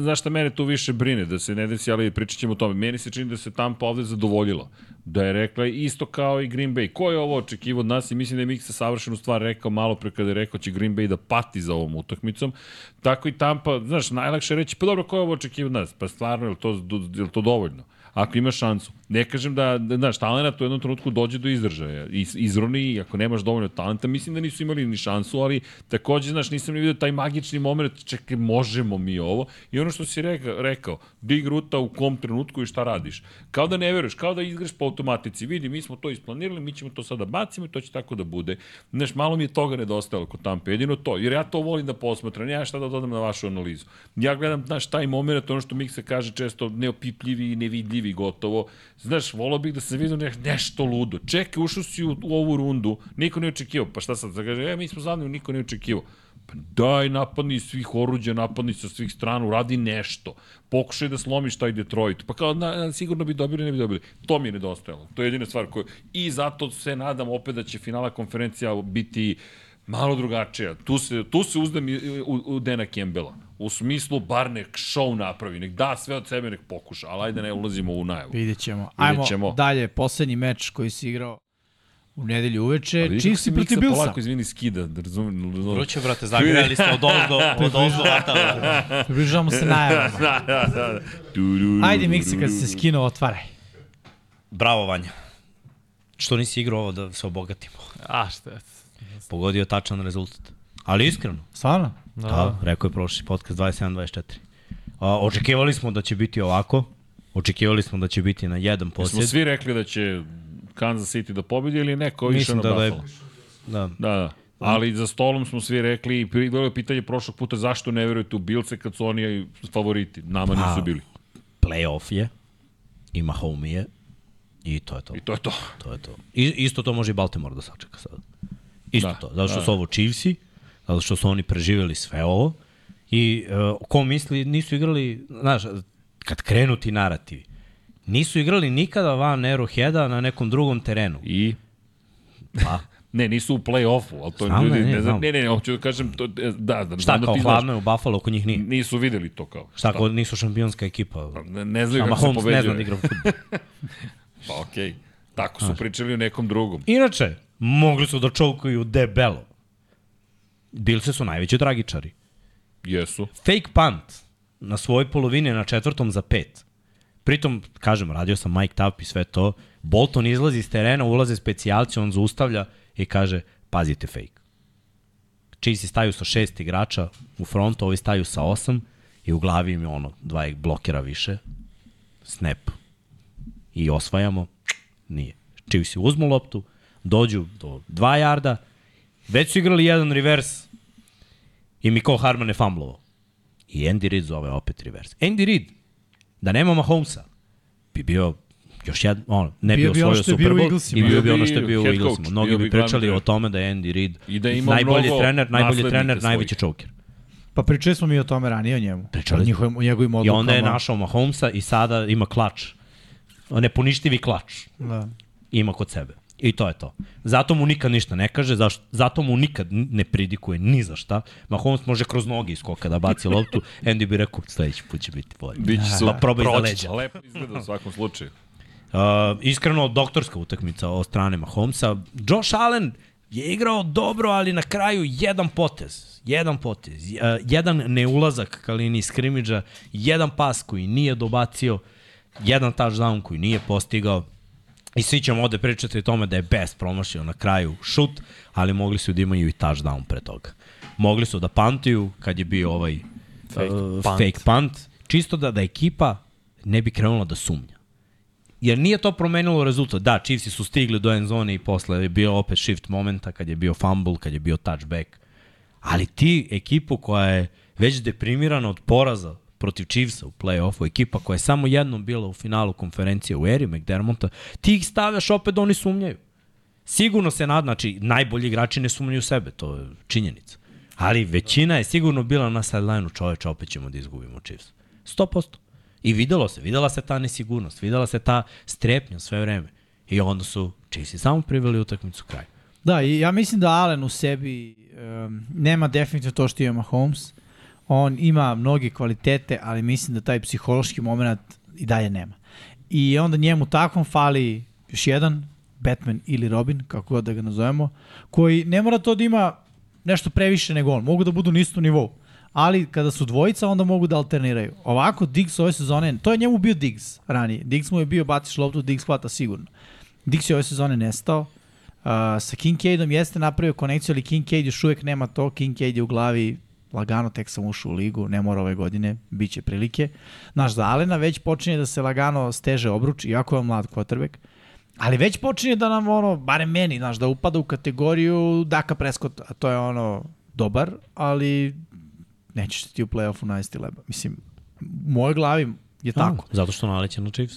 znaš šta mene tu više brine, da se ne desi, ali pričat ćemo o tome, meni se čini da se Tampa ovde zadovoljila, da je rekla isto kao i Green Bay, ko je ovo očekivo od nas i mislim da je Miksa savršenu stvar rekao malo pre kada je rekao će Green Bay da pati za ovom utakmicom, tako i Tampa, znaš, najlakše reći, pa dobro, ko je ovo očekivo od nas? Pa stvarno, je li to, je li to dovoljno? Ako ima šansu. Ne kažem da, da znaš, talent u jednom trenutku dođe do izražaja. Iz, izroni, ako nemaš dovoljno talenta, mislim da nisu imali ni šansu, ali takođe, znaš, nisam ni vidio taj magični moment, čekaj, možemo mi ovo. I ono što si rekao, rekao dig ruta u kom trenutku i šta radiš. Kao da ne veruješ, kao da igraš po automatici. Vidi, mi smo to isplanirali, mi ćemo to sada bacimo i to će tako da bude. Znaš, malo mi je toga nedostajalo kod Tampe, jedino to, jer ja to volim da posmatram, ja šta da dodam na vašu analizu. Ja gledam, znaš, taj moment, ono što Miksa kaže često, neopipljivi i nevidljivi gotovo. Znaš, volao bih da se vidio ne, nešto ludo. Čekaj, ušao si u, u ovu rundu, niko ne očekivao. Pa šta sad, kaže, e, mi smo zadnji, niko ne očekivao. Pa daj, napadni iz svih oruđa, napadni sa svih strana, uradi nešto. Pokušaj da slomiš taj Detroit. Pa kao, na, sigurno bi dobili, ne bi dobili. To mi je nedostajalo. To je jedina stvar koju... I zato se nadam opet da će finala konferencija biti malo drugačija. Tu se, tu se uzdam i u, u Dena Campbella. U smislu bar nek show napravi, nek da sve od sebe, nek pokuša. Ali ajde ne ulazimo u najavu. Vidjet ćemo. Ajmo Vidjet ćemo. dalje, poslednji meč koji si igrao u nedelju uveče. Ali vidiš kako Chiefs se i protiv Billsa. polako, izvini, skida. Da razumem, razumem. Vruće, brate, zagrali ste od ovog do, od ovog do vrata. brate. [laughs] Približavamo se najavama. [laughs] da, da, da. Ajde, Miksa, kad se du. skinuo, otvaraj. Bravo, Vanja. Što nisi igrao ovo da se obogatimo? A, šta je? Pogodio tačan rezultat. Ali iskreno. Stvarno? Da, da rekao je prošli podcast 27-24. A, očekivali smo da će biti ovako. Očekivali smo da će biti na jedan Smo posjed. svi rekli da će Kansas City da pobedi ili neko Mislim na da, da je... Buffalo? Da. Da, da. Ali za stolom smo svi rekli, i bilo je pitanje prošlog puta zašto ne verujete u Bilce kad su oni favoriti. Nama nisu Pa, bili. Playoff je. Ima home je. I to je to. I to je to. To je to. I, isto to može i Baltimore da sačeka sad. Isto Da, da, to. Zato što da. da. su ovo Chiefsi, zato što su oni preživjeli sve ovo. I uh, ko misli, nisu igrali, znaš, kad krenu ti narativi, nisu igrali nikada van Arrowheada na nekom drugom terenu. I Pa, [laughs] Ne, nisu u play-offu, ali to Znam, ljudi, ne, ne, znam, znam. ne, ne, hoću da kažem, to, e, da, da, šta znam da kao znaš, hladno je u Buffalo, oko njih nije. nisu videli to kao. Šta ako nisu šampionska ekipa? Ne, ne znaju kako se Mahomes ne zna da pobeđuje. igra futbol. [laughs] Pa okej. Okay. Tako su pričali o nekom drugom. Inače, mogli su da čovkuju debelo. Bilse su najveći tragičari. Jesu. Fake punt na svojoj polovini na četvrtom za pet. Pritom, kažem, radio sam Mike Tapp i sve to. Bolton izlazi iz terena, ulaze specijalci, on zaustavlja i kaže, pazite fake. Chiefs staju sa šest igrača u frontu, ovi staju sa osam i u glavi im je ono, dva blokera više. Snap. I osvajamo. Nije. Chiefs uzmu loptu, dođu do dva jarda, već su igrali jedan reverse i Miko Harman je fumblovao. I Andy Reid zove opet reverse. Andy Reid, da nema Mahomesa, bi bio još jedan, ono, ne Bio bi bi ono osvojio bio Super Bowl i bio bi Bio ono što je bio u Eaglesima. Mnogi bio bi pričali o tome da je Andy Reid I da najbolji trener, najbolji trener, svojih. najveći choker. Pa pričali smo mi o tome ranije o njemu. Pričali o smo. njihovim, o njegovim I odlukama. onda je našao Mahomesa i sada ima klač. Neponištivi klač Da. ima kod sebe. I to je to. Zato mu nikad ništa ne kaže, zašto, zato mu nikad ne pridikuje ni za šta. Mahomes može kroz noge iz skoka da baci loptu, [laughs] Andy bi rekao, sledeći put će biti bolje. Biće Pa super. probaj za Proći leđa. će. Lepo izgleda u svakom slučaju. [laughs] Uh, iskreno, doktorska utakmica od strane Mahomesa. Josh Allen je igrao dobro, ali na kraju jedan potez. Jedan potez. Uh, jedan neulazak ka liniji skrimidža, jedan pas koji nije dobacio, jedan touchdown koji nije postigao. I svi ćemo ovde pričati o tome da je best promašio na kraju šut, ali mogli su da imaju i touchdown pre toga. Mogli su da pantuju kad je bio ovaj Fake uh, punt. fake punt, čisto da, da ekipa ne bi krenula da sumnja. Jer nije to promenilo rezultat. Da, Chiefsi su stigli do end zone i posle je bio opet shift momenta kad je bio fumble, kad je bio touchback. Ali ti ekipu koja je već deprimirana od poraza protiv Chiefsa u play-offu, ekipa koja je samo jednom bila u finalu konferencije u eri McDermonta, ti ih stavljaš opet da oni sumnjaju. Sigurno se nad, znači najbolji igrači ne sumnjaju sebe, to je činjenica. Ali većina je sigurno bila na sideline-u čoveče, opet ćemo da izgubimo Chiefs. 100%. I videlo se, videla se ta nesigurnost, videla se ta strepnja sve vreme. I onda su Chiefs samo priveli utakmicu kraj. Da, i ja mislim da Allen u sebi um, nema definitivno to što ima Mahomes. On ima mnoge kvalitete, ali mislim da taj psihološki moment i dalje nema. I onda njemu takvom fali još jedan, Batman ili Robin, kako god da ga nazovemo, koji ne mora to da ima nešto previše nego on. Mogu da budu na istom nivou. Ali kada su dvojica, onda mogu da alterniraju. Ovako, Diggs ove sezone, to je njemu bio Diggs ranije. Diggs mu je bio baciš loptu, Diggs hvata sigurno. Diggs je ove sezone nestao. Uh, sa Kincaidom jeste napravio konekciju, ali Kincaid još uvek nema to. Kincaid je u glavi lagano, tek sam ušao u ligu, ne mora ove godine, bit će prilike. Naš za Alena već počinje da se lagano steže obruč, iako je mlad quarterback. Ali već počinje da nam, ono, barem meni, znaš, da upada u kategoriju Daka Prescott, a to je ono, dobar, ali nećeš ti u play-offu najesti leba. Mislim, u mojoj glavi je tako. A, zato što naleće na Chiefs.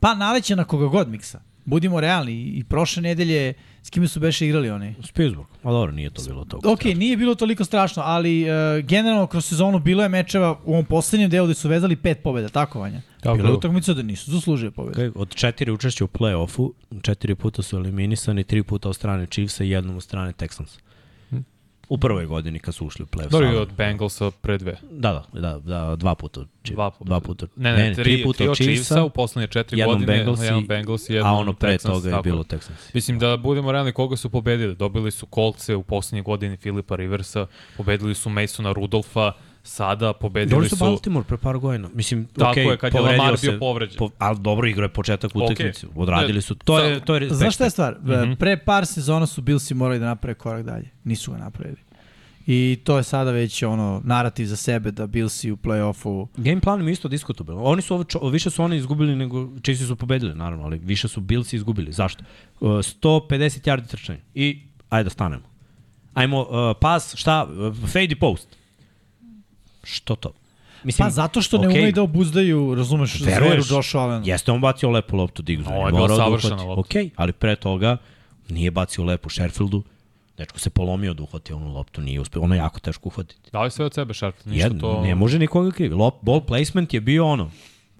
Pa naleće na koga god miksa. Budimo realni. I prošle nedelje, s kime su beše igrali oni? S Pittsburgh. A dobro, nije to bilo toliko. Ok, nije bilo toliko strašno, ali uh, generalno kroz sezonu bilo je mečeva u ovom poslednjem delu gde su vezali pet pobjeda, tako vanja? Tako bilo je utakmica da nisu zaslužili pobjedu. Okay, od četiri učešća u play-offu, četiri puta su eliminisani, tri puta od strane Chiefsa i jednom od strane Texans. U prvoj godini kad su ušli u play-off. Dobro Samo- od Bengalsa pre dve. Da, da, da, da, dva puta. Chiefs- Dva puta. Dva puta. Ne, ne, tri, tri, puta tri od Chiefsa u poslednje četiri jednom godine, Bengalsi, jedan Bengals i jednom a ono pre Texans, toga je bilo Texans. Mislim da budemo realni koga su pobedili. Dobili su Kolce u poslednje godini Filipa Riversa, pobedili su Masona Rudolfa, sada pobedili Dobili su su... Baltimore pre par godina. Mislim, Tako okay, je, kad je Lamar bio povređen. Po, ali dobro igra je početak utakmice. Odradili Ne, su. To je, to je Znaš šta je stvar? Mm. -hmm. Pre par sezona su Billsi morali da naprave korak dalje. Nisu ga napravili. I to je sada već ono narativ za sebe da Billsi u play-offu Game plan mi je isto diskutabilan. Oni su ovo, više su oni izgubili nego Chiefs su pobedili, naravno, ali više su Billsi izgubili. Zašto? Uh, 150 yardi trčanja. I ajde da stanemo. Ajmo uh, pas, šta? Uh, fade i post. Što to? Mislim, Pa zato što ne okej, umeju da obuzdaju, razumeš, zveru Veruješ? Joshu Allenu. Jeste on bacio lepu loptu Diggsu. Ovo je bila savršena lopta. Ok, ali pre toga nije bacio lepu Sherfieldu. Dečko se polomio da uhvati onu loptu, nije uspeo. Ono je jako teško uhvatiti. Dali sve od sebe Sharp, ništa Jedno, to... Ne može nikoga krivi. Lop, ball placement je bio ono,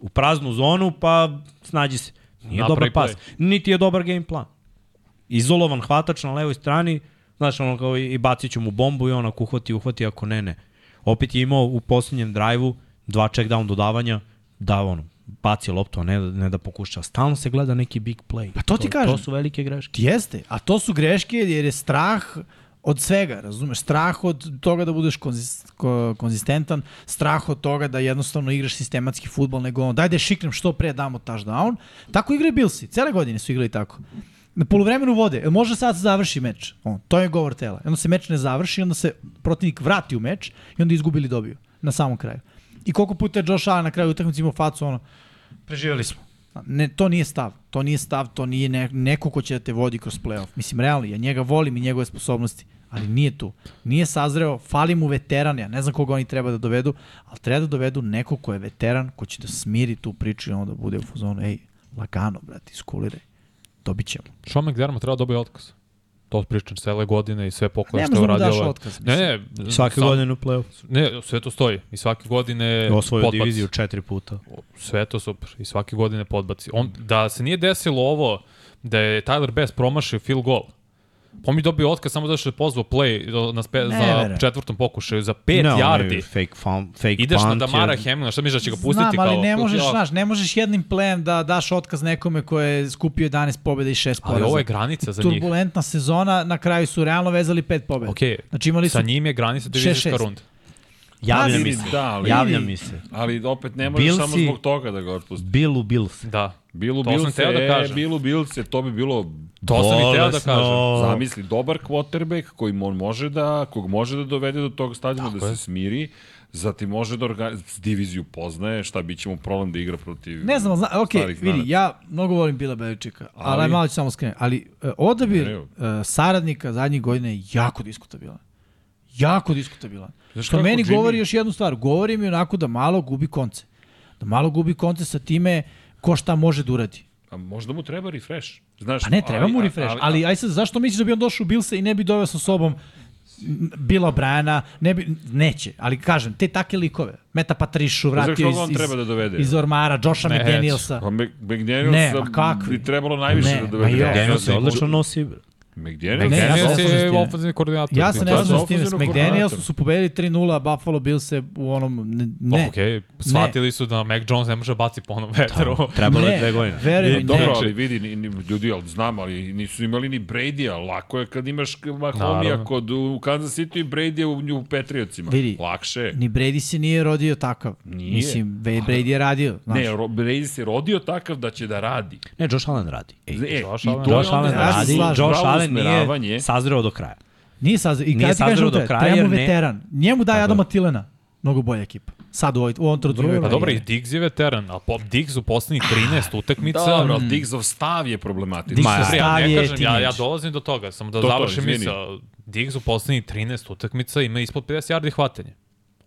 u praznu zonu, pa snađi se. Nije Napravi dobar pas. play. Niti je dobar game plan. Izolovan hvatač na levoj strani, znaš, ono kao i bacit ću mu bombu i ono ako uhvati, uhvati, ako ne, ne. Opet je imao u posljednjem drive-u dva check down dodavanja, da ono, baci loptu, a ne, da- ne da pokuša. Stalno se gleda neki big play. Pa to ti kažem. To su velike greške. Jeste, a to su greške jer je strah Od svega, razumeš? Strah od toga da budeš konzist, ko, konzistentan, strah od toga da jednostavno igraš sistematski futbol, nego ono, daj da šiknem što pre damo touchdown. Tako igraju Billsi, cele godine su igrali tako. Na poluvremenu vode, jel može sad da završi meč? On, to je govor tela. Onda se meč ne završi, onda se protivnik vrati u meč i onda izgubili dobiju na samom kraju. I koliko puta je Josh Allen na kraju utakmice imao facu, ono, preživjeli smo. Ne, to nije stav. To nije stav, to nije ne, neko ko će da te vodi kroz playoff. Mislim, realno, ja njega volim i njegove sposobnosti, ali nije tu. Nije sazreo, fali mu veteran, ja ne znam koga oni treba da dovedu, ali treba da dovedu neko ko je veteran, ko će da smiri tu priču i onda da bude u fazonu, ej, lagano, brati, iskuliraj. Dobit ćemo. Sean McDermott treba da dobije otkaz. To pričam cele godine i sve pokoje što je daš ovaj- otkaz, Ne, mislim. ne. Svake sam- godine u play-off. Ne, sve to stoji. I svake godine Osvojio podbaci. diviziju četiri puta. Sve to super. I svake godine podbaci. On, da se nije desilo ovo, da je Tyler Bass promašio field goal, on mi dobio otkaz samo zato što je pozvao play na spe, Ne, za verujem. četvrtom pokušaju, za 5 Ne, on je yardi. Fake, fun, fake Ideš na punt Damara je- Hamlina, šta misliš da će ga pustiti Znam, kao... ali ne možeš, Ja, znaš, ne možeš jednim plejem da daš otkaz nekome ko je skupio 11 pobjeda i 6 poraza. Ali ovo je granica za njih. Turbulentna sezona, na kraju su realno vezali 5 pobjeda. Okej, Znači imali su sa njim je granica divizijska 6-6. runda. Javlja mi se. Da, ali, Javlja mi se. ali opet ne možeš samo zbog toga da ga otpusti. Bill u Bills. Da. Bilu To sam teo da e, kažem. Bilu Bilse, to bi bilo To sam i teo da Bolesno. kažem. Zamisli, dobar quarterback koji on može da, kog može da dovede do tog stadiona da je. se smiri, zatim može da organ... diviziju poznaje, šta bit će mu problem da igra protiv Ne znam, zna, ok, starih vidi, ja mnogo volim Bila Beličika, ali, Ali- malo ću samo skrenuti. Ali uh, odabir uh, saradnika zadnjih godina je jako diskutabilan. Jako diskutabilan. Znaš Što meni Jimmy? govori još jednu stvar. Govori mi onako da malo gubi konce. Da malo gubi konce sa time ko šta može da uradi. A možda mu treba refresh. Znaš, Pa ne, treba mu ali- refresh. Ali, ali aj sad, zašto misliš da bi on došao u Bilsa i ne bi doveo sa sobom Bila Brana, ne bi, neće, ali kažem, te take likove, Meta Patrišu vratio on iz, treba da dovede? iz, iz Ormara, Josha McDanielsa. Pa Mc- McDaniels Ne, ma kakvi? bi trebalo najviše Ne, da dovede. ma McDaniels- odlično nosi. McDaniels, Ne, sam je ofenzivni. koordinator. Ja ne je znam s tim, s McDanielsom su pobedili 3-0, a Buffalo Bills se u onom, ne, ne. Oh, okay. shvatili su da Mac Jones ne može baci po onom vetru. Trebalo je ne, dve godine. Veruj mi, E, dobro, ne. ali vidi, ni, ni, ljudi, ali znam, ali nisu imali ni Brady-a. Lako je kad imaš Mahomija kod u Kansas City i Brady-a u, u Patriotsima. Vidi, Lakše je. Ni Brady se nije rodio takav. Nije. Mislim, Brady je radio, znaš. Ne, Ro- Brady se rodio takav da će da radi. Ne, Josh Allen radi. Ej, E, Josh Allen- Josh Allen radi. Josh Allen. Nije sazreo do kraja. Nije sad, i Nije kada ti kažem sazreo do kraja, treba mu jer ne- veteran. Njemu daj Tako Adama. Tilena. Mnogo bolja ekipa. Sad u, u ovom trenutku. njegove Pa dobro, i. Diggs je veteran, a Pop Diggs u poslednjih [sighs] 13 utakmica... Dobro, ali Diggsov stav je problematičan. Diggs Ma, stav ja ne je kažem, ja, ja dolazim do toga, samo da To, završim misao. Diggs u poslednjih 13 utakmica ima ispod 50 yardi hvatanja.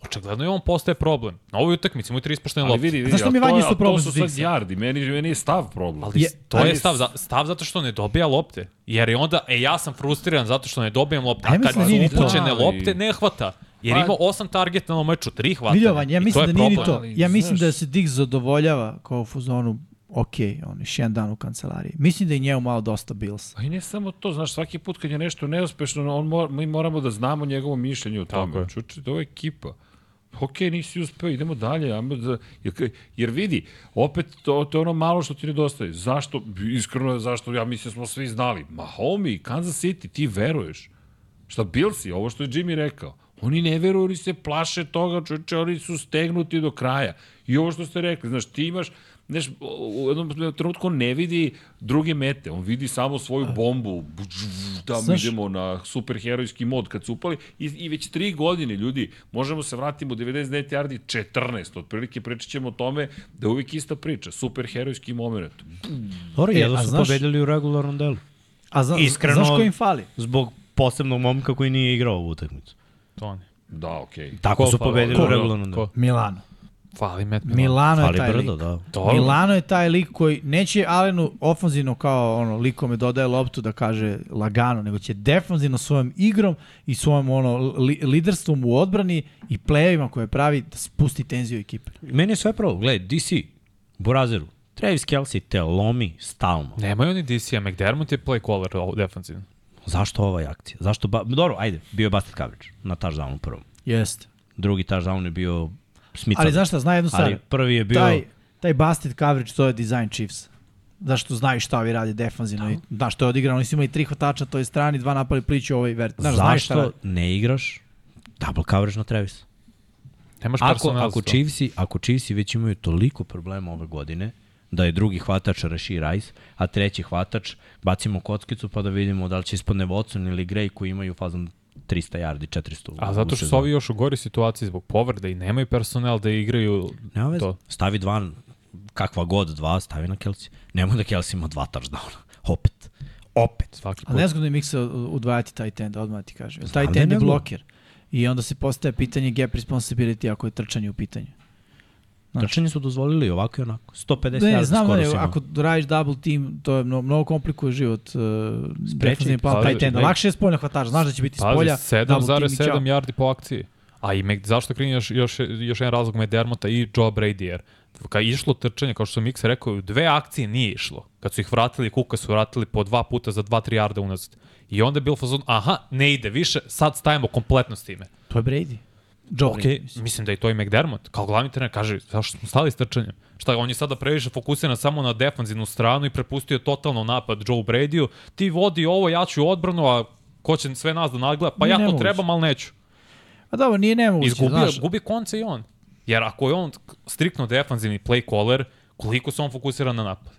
Očigledno je on postaje problem. Na ovoj utakmici mu je tri ispuštene Ali lopte. vidi, vidi, Zašto a mi to vanje je- isto a to problem su sad jardi, meni, meni je stav problem. Ali Je- to ali- je stav, za, stav zato što ne dobija lopte. Jer je onda, e, ja sam frustriran zato što ne dobijam lopte. A kad su to. upućene lopte, ne hvata. Jer Pa- ima osam targeta na meču, tri hvata. Vidio ja mislim da nije ni to. Ja mislim znaš- da se Diggs zadovoljava kao u fuzonu ok, on je još jedan dan u kancelariji. Mislim da je njemu malo dosta Bills. A i ne samo to, znaš, svaki put kad je nešto neuspešno, on mora, mi moramo da znamo njegovo mišljenje o Tako tome. je. Čuče, ovo je ekipa. Ok, nisi uspeo, idemo dalje. Ajmo da, jer, vidi, opet to, to je ono malo što ti nedostaje. Zašto, iskreno, zašto, ja mislim smo svi znali. Mahomi, Kansas City, ti veruješ. Šta Billsi, ovo što je Jimmy rekao, oni ne veruju, oni se plaše toga, čoče, oni su stegnuti do kraja. I ovo što ste rekli, znaš, ti imaš, znaš, u jednom trenutku on ne vidi druge mete, on vidi samo svoju bombu, tamo Znaš- idemo na superherojski mod kad su upali i, i već tri godine, ljudi, možemo se vratiti u 99 yardi 14, otprilike pričat ćemo o tome da je uvijek ista priča, superherojski moment. Dobro, E, jedno su znaš- pobedili u regularnom delu. A zna, Iskreno- znaš ko im fali? Zbog posebnog momka koji nije igrao ovu utakmicu. To on je. Da, okej. Tako Ko su pobedili u regularnom delu. Milano. Fali Matt Milano. Milano je Fali taj brdo, lik. da. Dobro. Milano je taj lik koji neće Alenu ofanzivno kao ono likome dodaje loptu da kaže lagano, nego će defanzivno svojom igrom i svojom ono li, liderstvom u odbrani i plejevima koje pravi da spusti tenziju ekipe. Meni je sve pravo. Gledaj, DC, Burazeru, Travis Kelsey te lomi stalno. Nemaju oni DC-a, McDermott je play caller ovo, defensivno. Zašto ova akcija? Zašto ba... Dobro, ajde, bio je basket coverage na touchdownu prvom. Jeste. Drugi touchdown je bio smican. Ali znaš šta, zna jednu stvar. Ali prvi je bio... Taj, taj busted coverage, to je design Chiefs. Zašto znaju šta ovi radi defanzivno. i Da, što je odigrano, oni su imali tri hvatača, to je strani, dva napali pliću, ovaj vert. Znaš, Zašto radi. ne igraš double coverage na Travis? Nemaš Ako, ako. Chiefsi, ako Chiefsi već imaju toliko problema ove godine, da je drugi hvatač Rashi Rice, a treći hvatač, bacimo kockicu pa da vidimo da li će ispadne Watson ili Gray koji imaju fazom 300 yardi, 400 A zato što su ovi još u gori situaciji zbog povrede i nemaju personal da igraju Nema veze. to. Stavi dva, kakva god dva, stavi na Kelsey. Nemoj da Kelsey ima dva touchdowna. [laughs] Opet. Opet. svaki A nezgodno je miksa udvajati taj end, odmah ti kažem. Taj da je bloker. I onda se postaje pitanje gap responsibility ako je trčanje u pitanju. Znaš. Trčanje su dozvolili ovako i onako. 150 Ne, znam skoro da je, ako radiš double team, to je mnogo, mnogo komplikuje život uh, defensivni plan Pazi, tight enda. ne- Lakše je spoljna hvatač, znaš da će biti spolja. Pazi, double team i 7,7 ćao. yardi po akciji. A i Meg, zašto kreni još, još, još jedan razlog McDermotta i Joe Brady, jer kad je išlo trčanje, kao što sam Mix rekao, u dve akcije nije išlo. Kad su ih vratili, Kuka su vratili po dva puta za 2-3 yarda unazad. I onda je bilo fazon, aha, ne ide više, sad stajemo kompletno s time. To je Brady. Joe Ok, Brady. mislim. mislim da je to i McDermott. Kao glavni trener kaže, zašto smo stali s trčanjem? Šta, on je sada previše fokusiran samo na defanzivnu stranu i prepustio totalno napad Joe Brady-u. Ti vodi ovo, ja ću odbranu, a ko će sve nas da nadgleda? Pa Nije ja to nemoguće. trebam, ali neću. A dobro, nije nemoguće, Izgubio, znaš. gubi konce i on. Jer ako je on striktno defanzivni play caller, koliko se on fokusira na napad?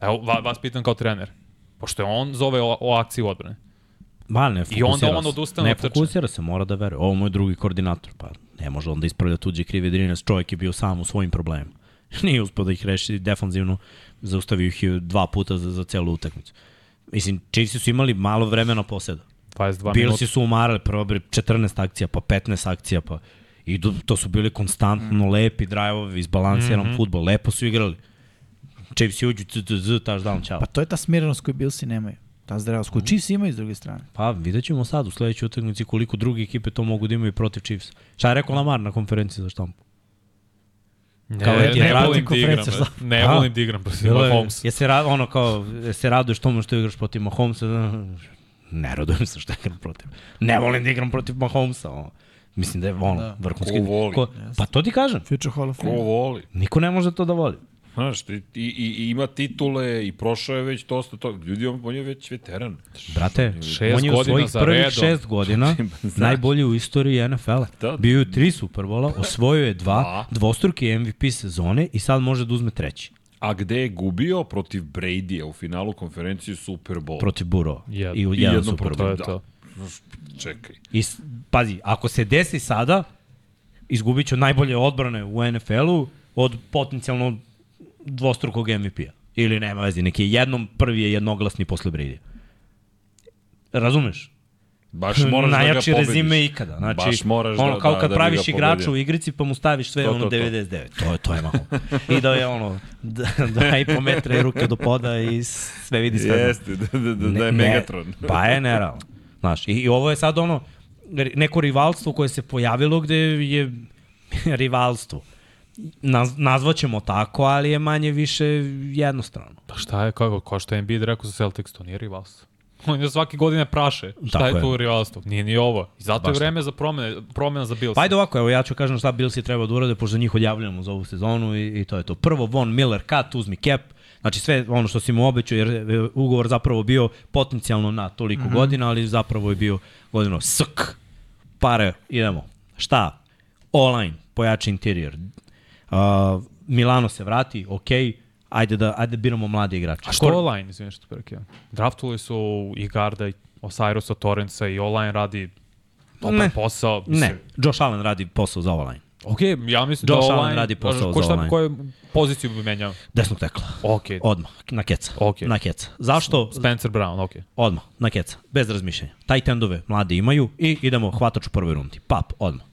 Evo, va- vas pitam kao trener. Pošto je on zove o, o akciji odbrane. Ma ne, I onda on odustane Ne od trčanja. fokusira se, mora da veruje. Ovo mu je drugi koordinator, pa ne može onda ispravlja tuđe krive drinac. Čovjek je bio sam u svojim problemima. [laughs] Nije uspio da ih reši defanzivno, zaustavio ih je dva puta za, za celu utakmicu. Mislim, Chiefsi su imali malo vremena poseda. 22 minuta. Bilsi su umarali prvo bre, 14 akcija, pa 15 akcija, pa i do, to su bili konstantno mm. lepi drive-ovi, izbalansiran mm -hmm. futbol, lepo su igrali. Chiefs uđu, z, z, z, touchdown, čao. Pa to je ta smirenost koju Billsi nemaju. Ta zdravost koju Chiefs imaju s druge strane. Pa vidjet ćemo sad u sledećoj utakmici koliko druge ekipe to mogu da imaju protiv Chiefs. Šta je rekao Lamar na konferenciji za štampu? Ne, Kao ne, ne volim da igram. Ne A? volim da igram protiv je, Mahomes. je se ra, ono kao, je se raduješ tomu što igraš protiv Mahomesa? Ne radujem se što igram protiv. Ne volim da igram protiv Mahomesa. Ono. Mislim da je ono, Da. vrhunski. Ko voli? pa to ti kažem. Future Hall of Ko Fame. voli? Niko ne može to da voli. Znaš, i, i, i ima titule i prošao je već dosta toga. Ljudi, on, on je već veteran. Brate, Šest on je u godina svojih prvih redom. šest godina [laughs] najbolji u istoriji NFL-a. Da. Bio je u tri Superbola, osvojio je dva, dvostruki MVP sezone i sad može da uzme treći A gde je gubio protiv Brady-a u finalu konferencije Super Bowl? protiv Buro. Jed- I u i jedan jedno Super protiv- To je Da. to. Čekaj. I, pazi, ako se desi sada, izgubit će najbolje odbrane u NFL-u od potencijalno dvostrukog MVP-a. Ili nema veze, neki je jednom prvi je jednoglasni posle Brady. Razumeš? Baš moraš Najjači da ga rezime ikada. Znači, Baš moraš ono, da, kao da, kad da bi praviš ga igrača u igrici pa mu staviš sve To, ono to, to. 99. To je, to je malo. I da je ono, d- dva i po metra i ruke do poda i sve vidi sve. Jeste, da, da, da, da je Megatron. [laughs] Pa je nerealno. Znaš, i, i ovo je sad ono, neko rivalstvo koje se pojavilo gde je [laughs] rivalstvo. Naz, nazvaćemo tako, ali je manje više jednostrano. Pa šta je, kako, ko što je Embiid rekao za Celtics, to nije rivalstvo. [laughs] On je svake godine praše. Šta Tako je je. tu rivalstvo? Nije ni ovo. I zato Baš je vreme za promene, promena za Bills. Pa ajde ovako, evo ja ću kažem šta Billsi treba da urade, pošto njih odjavljamo za ovu sezonu i, i to je to. Prvo Von Miller cut, uzmi cap, znači sve ono što si mu obećao, jer je ugovor zapravo bio potencijalno na toliko mm -hmm. godina, ali zapravo je bio godino sk, pare, idemo. Šta? All-line, pojači interior. Uh, Milano se vrati, okej, ajde da, ajde da biramo mlade igrače. A što online, izvini što prekidam? Draftovali su i Garda, i Osirusa, Torrensa i online radi dobar Ne. posao. Ne, Josh Allen radi posao za online. Ok, ja mislim Josh da Allen online... radi posao ko za šta, online. Koju poziciju bi menjao? Desnog tekla. Ok, Odmah, na keca. Ok. Na keca. Zašto? Spencer Brown, ok. Odmah, na keca, bez razmišljanja. Tight endove mladi imaju i idemo hvatač u prvoj rundi. Pap, odmah.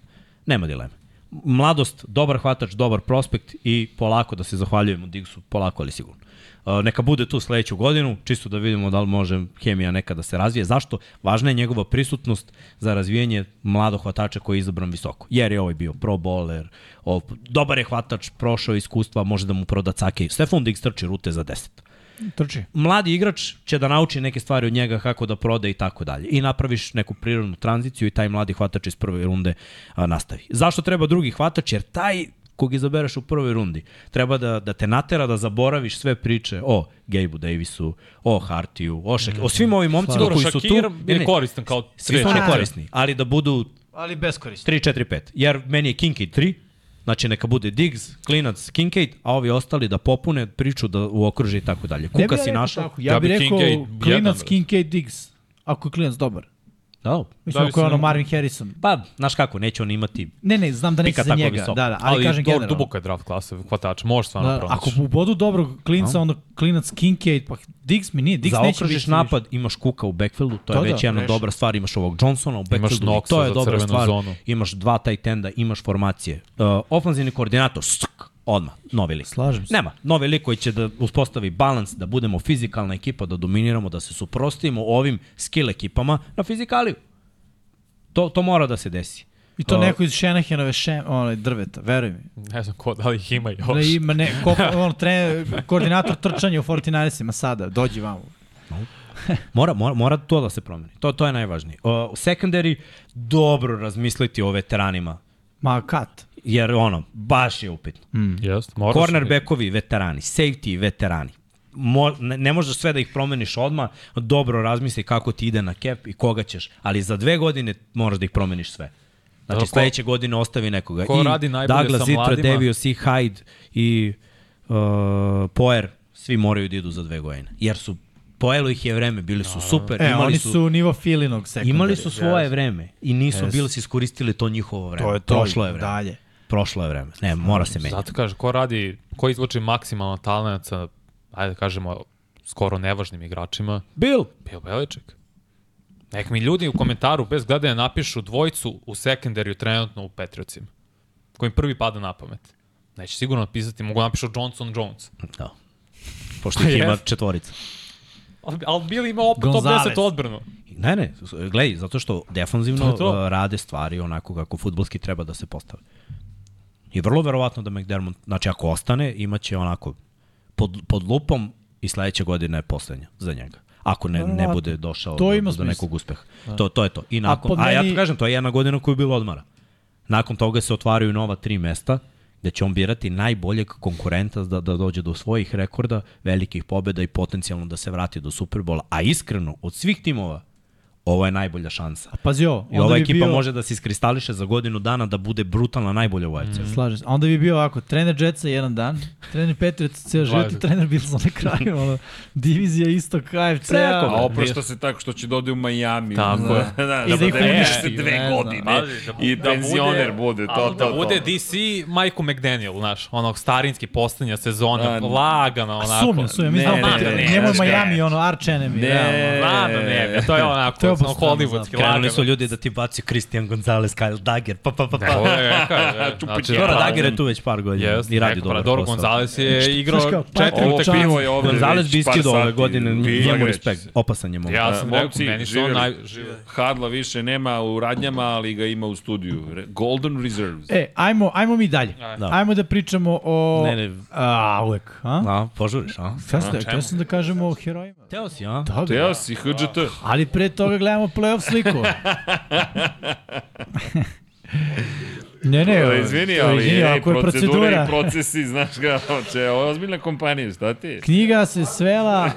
Nema dileme. Mladost, dobar hvatač, dobar prospekt i polako da se zahvaljujemo Digsu, polako ali sigurno. Uh, neka bude tu sledeću godinu, čisto da vidimo da li može hemija nekada da se razvije. Zašto? Važna je njegova prisutnost za razvijanje mladog hvatača koji je izabran visoko. Jer je ovaj bio pro bowler, dobar je hvatač, prošao iskustva, može da mu proda cake. Stefan Diggs trči rute za 10 Trči. mladi igrač će da nauči neke stvari od njega kako da prode i tako dalje. I napraviš neku prirodnu tranziciju i taj mladi hvatač iz prve runde a, nastavi. Zašto treba drugi hvatač? Jer taj kog izabereš u prvoj rundi, treba da, da te natera da zaboraviš sve priče o Gabe'u Davisu, o Hartiju, o, Shaq, o svim ovim momcima koji su tu. Ne, je ne, koristan kao Svi su oni korisni, ali da budu Ali beskorisno. 3, 4, 5. Jer meni je Kincaid 3, znači neka bude Diggs, Klinac, Kincaid, a ovi ostali da popune priču da u okruže i tako dalje. Kuka si rekao našao. Ja, Ja bih bi rekao Kincaid jedan, klinac brate. Kincaid Diggs. Ako je klinac dobar. Da, Mislim, Da, ako je ono Marvin Harrison. pa, znaš kako, neće on imati Ne, ne, znam da neće za njega. visoko. Da, da, ali, Ali, kažem dobro, generalno. duboka je draft klasa, hvatač, možeš stvarno Da, pronaći. ako bodu dobrog klinca, onda klinac Kincaid, pa Diggs mi nije. Diggs neće biti zaokružiš više. napad, imaš Kuka u backfieldu, to je To već da, jedna rešeno. dobra stvar, imaš ovog Johnsona u backfieldu, i Knoxa to je dobra stvar. zonu. Imaš dva tight enda, imaš formacije. Uh, ofanzivni koordinator, odmah, novi lik. Slažem se. Nema, novi lik koji će da uspostavi balans, da budemo fizikalna ekipa, da dominiramo, da se suprostimo ovim skill ekipama na fizikaliju. To, to mora da se desi. I to Uh, neko iz Shanahanove šem, onaj drveta, veruj mi. Ne znam ko, da li ih ima još. Da ima ne, ko, [laughs] on, tre, koordinator trčanja u 49ersima sada, dođi vamo. Mora, mora, mora to da se promeni. To, to je najvažnije. Uh, u secondary dobro razmisliti o veteranima, Ma kat. Jer ono, baš je upitno. Jest, moraš. Cornerbackovi veterani, safety veterani. Mo, ne, ne možeš sve da ih promeniš odmah, dobro razmisli kako ti ide na cap i koga ćeš, ali za dve godine moraš da ih promeniš sve. Znači Da, ko- sledeće godine ostavi nekoga. ko I radi najbolje Douglas, sa Zitra, mladima? Devios i Hyde i uh, Poer, svi moraju da idu za dve godine. Jer su, pojelo ih je vreme, bili su super, E, imali oni su, su nivo filinog sekundara. imali su svoje vreme i nisu Yes. bili su iskoristili to njihovo vreme. To je to. Prošlo je vreme. Dalje. Prošlo je vreme. Ne, mora se menjati. Zato kaže, ko radi, ko izvuče maksimalno talent sa, ajde da kažemo, skoro nevažnim igračima, Bill, Bill Belichick. Nek mi ljudi u komentaru bez gledanja napišu dvojicu u sekundariju trenutno u Patriotsima. Kojim prvi pada na pamet. Neće sigurno napisati, mogu napišu Johnson Jones. Da. Pošto ih [laughs] ima četvorica. Ali, ali Bill ima opet top Gonzalez. 10 odbranu. Ne, ne, gledaj, zato što defanzivno To to. uh, rade stvari onako kako futbolski treba da se postave. I vrlo verovatno da McDermott, znači ako ostane, imaće onako pod, pod lupom i sledeće godine je poslednja za njega. Ako ne, ne bude došao To do, do smisla. nekog uspeha. To, to je to. I nakon, pod a, ja meni- ti kažem, to je jedna godina koju je bilo odmara. Nakon toga se otvaraju nova tri mesta gde će on birati najboljeg konkurenta da, da dođe do svojih rekorda, velikih pobjeda i potencijalno da se vrati do Superbola. A iskreno, od svih timova, ovo je najbolja šansa. Pazi ovo, I ova bi ekipa bio, može da se iskristališe za godinu dana da bude brutalna najbolja u AFC. Mm. Slažem se. A Onda bi bio ovako, trener Jetsa jedan dan, trener Patriots ceo život i 20. trener Bills na kraju, ono, divizija isto KFC-a. Preko, A oprašta se tako što će da ode u Miami. Tako je. [laughs] da, I da ih uništi, se dve ne godine. Pazi, da I da penzioner bude- bude, to, ali to, da to. bude DC Michael McDaniel, znaš, onog starinski poslednja sezona, A, lagano onako. Sumnjam, sumnjam, mi Ne, znamo ne, da ne, njemu je ne, Miami ono arch enemy. Ne. Znam da ne to je onako, To je to je obostrano, hollywoodski zapravo. Krenuli lagano. su ljudi da ti baci Christian Gonzalez, Kyle Dagger, pa pa pa pa. To je, kaže, Čupa [laughs] znači. Dobro, Ja, Dagger je tu već par godina Jest, i radi Dobro, posao. Gonzales je igrao četiri pa- utakmice. pivo je ovde Gonzalez bi iskido ove godine, njemu respekt, se. opasan je momak. Ja sam rekao, meni su on naj... Hadla više nema u radnjama, ali ga ima u studiju. Golden Reserves. E, ajmo, ajmo mi dalje. Da. Ajmo da pričamo o... Ne, ne. A, uvek, a? A, požuriš, a? Htio sam da kažemo o herojima. Teo si, a? Da, da. Teo si, HGT. Ali pre toga gledamo playoff sliku. [laughs] ne, ne, E, Izvini, ali izvini, ej, ako je procedura i procesi, znaš ga, če, ovo je ozbiljna kompanija, šta ti? Knjiga se svela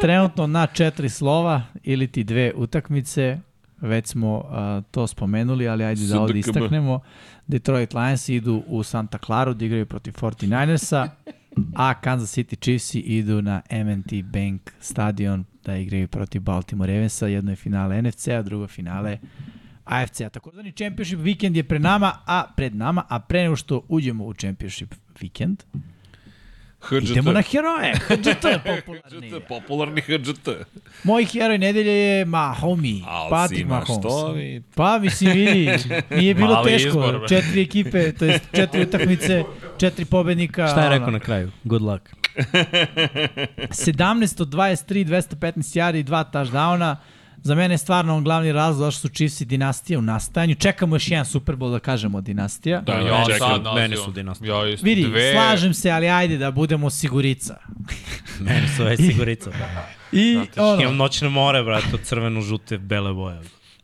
trenutno na četiri slova ili ti dve utakmice. Već smo uh, to spomenuli, ali ajde da ovde SDKB. istaknemo. Detroit Lions idu u Santa Clara da igraju protiv 49ersa, a Kansas City Chiefs idu na M&T Bank stadion da igraju protiv Baltimore Ravensa. Jedno je finale NFC-a, drugo finale AFC-a. Takozvani championship vikend je pred nama, a pred nama, a pre nego što uđemo u championship vikend, HGT. idemo na heroje. [laughs] HGT popularni. HGT, popularni HGT. Moj heroj nedelje je Mahomi, Patrick Mahomes. što vi- Pa, mislim, vidi, nije bilo Mali teško. izbor, četiri ekipe, to jest četiri utakmice, četiri pobednika. Šta je rekao na kraju? Good luck. [laughs] 17 od 23, 215 yardi i dva touchdowna. Za mene je stvarno on glavni razlog zašto su Chiefs i dinastija u nastajanju. Čekamo još jedan Super Bowl da kažemo dinastija. Da, Ja čekaj, sad meni nazivam. su dinastije. Ja isto. Vidi, dve, slažem se, ali ajde da budemo sigurica. [laughs] Meni su već sigurica. I ono, Imam noćne more, brate, od crveno-žute, bele boje.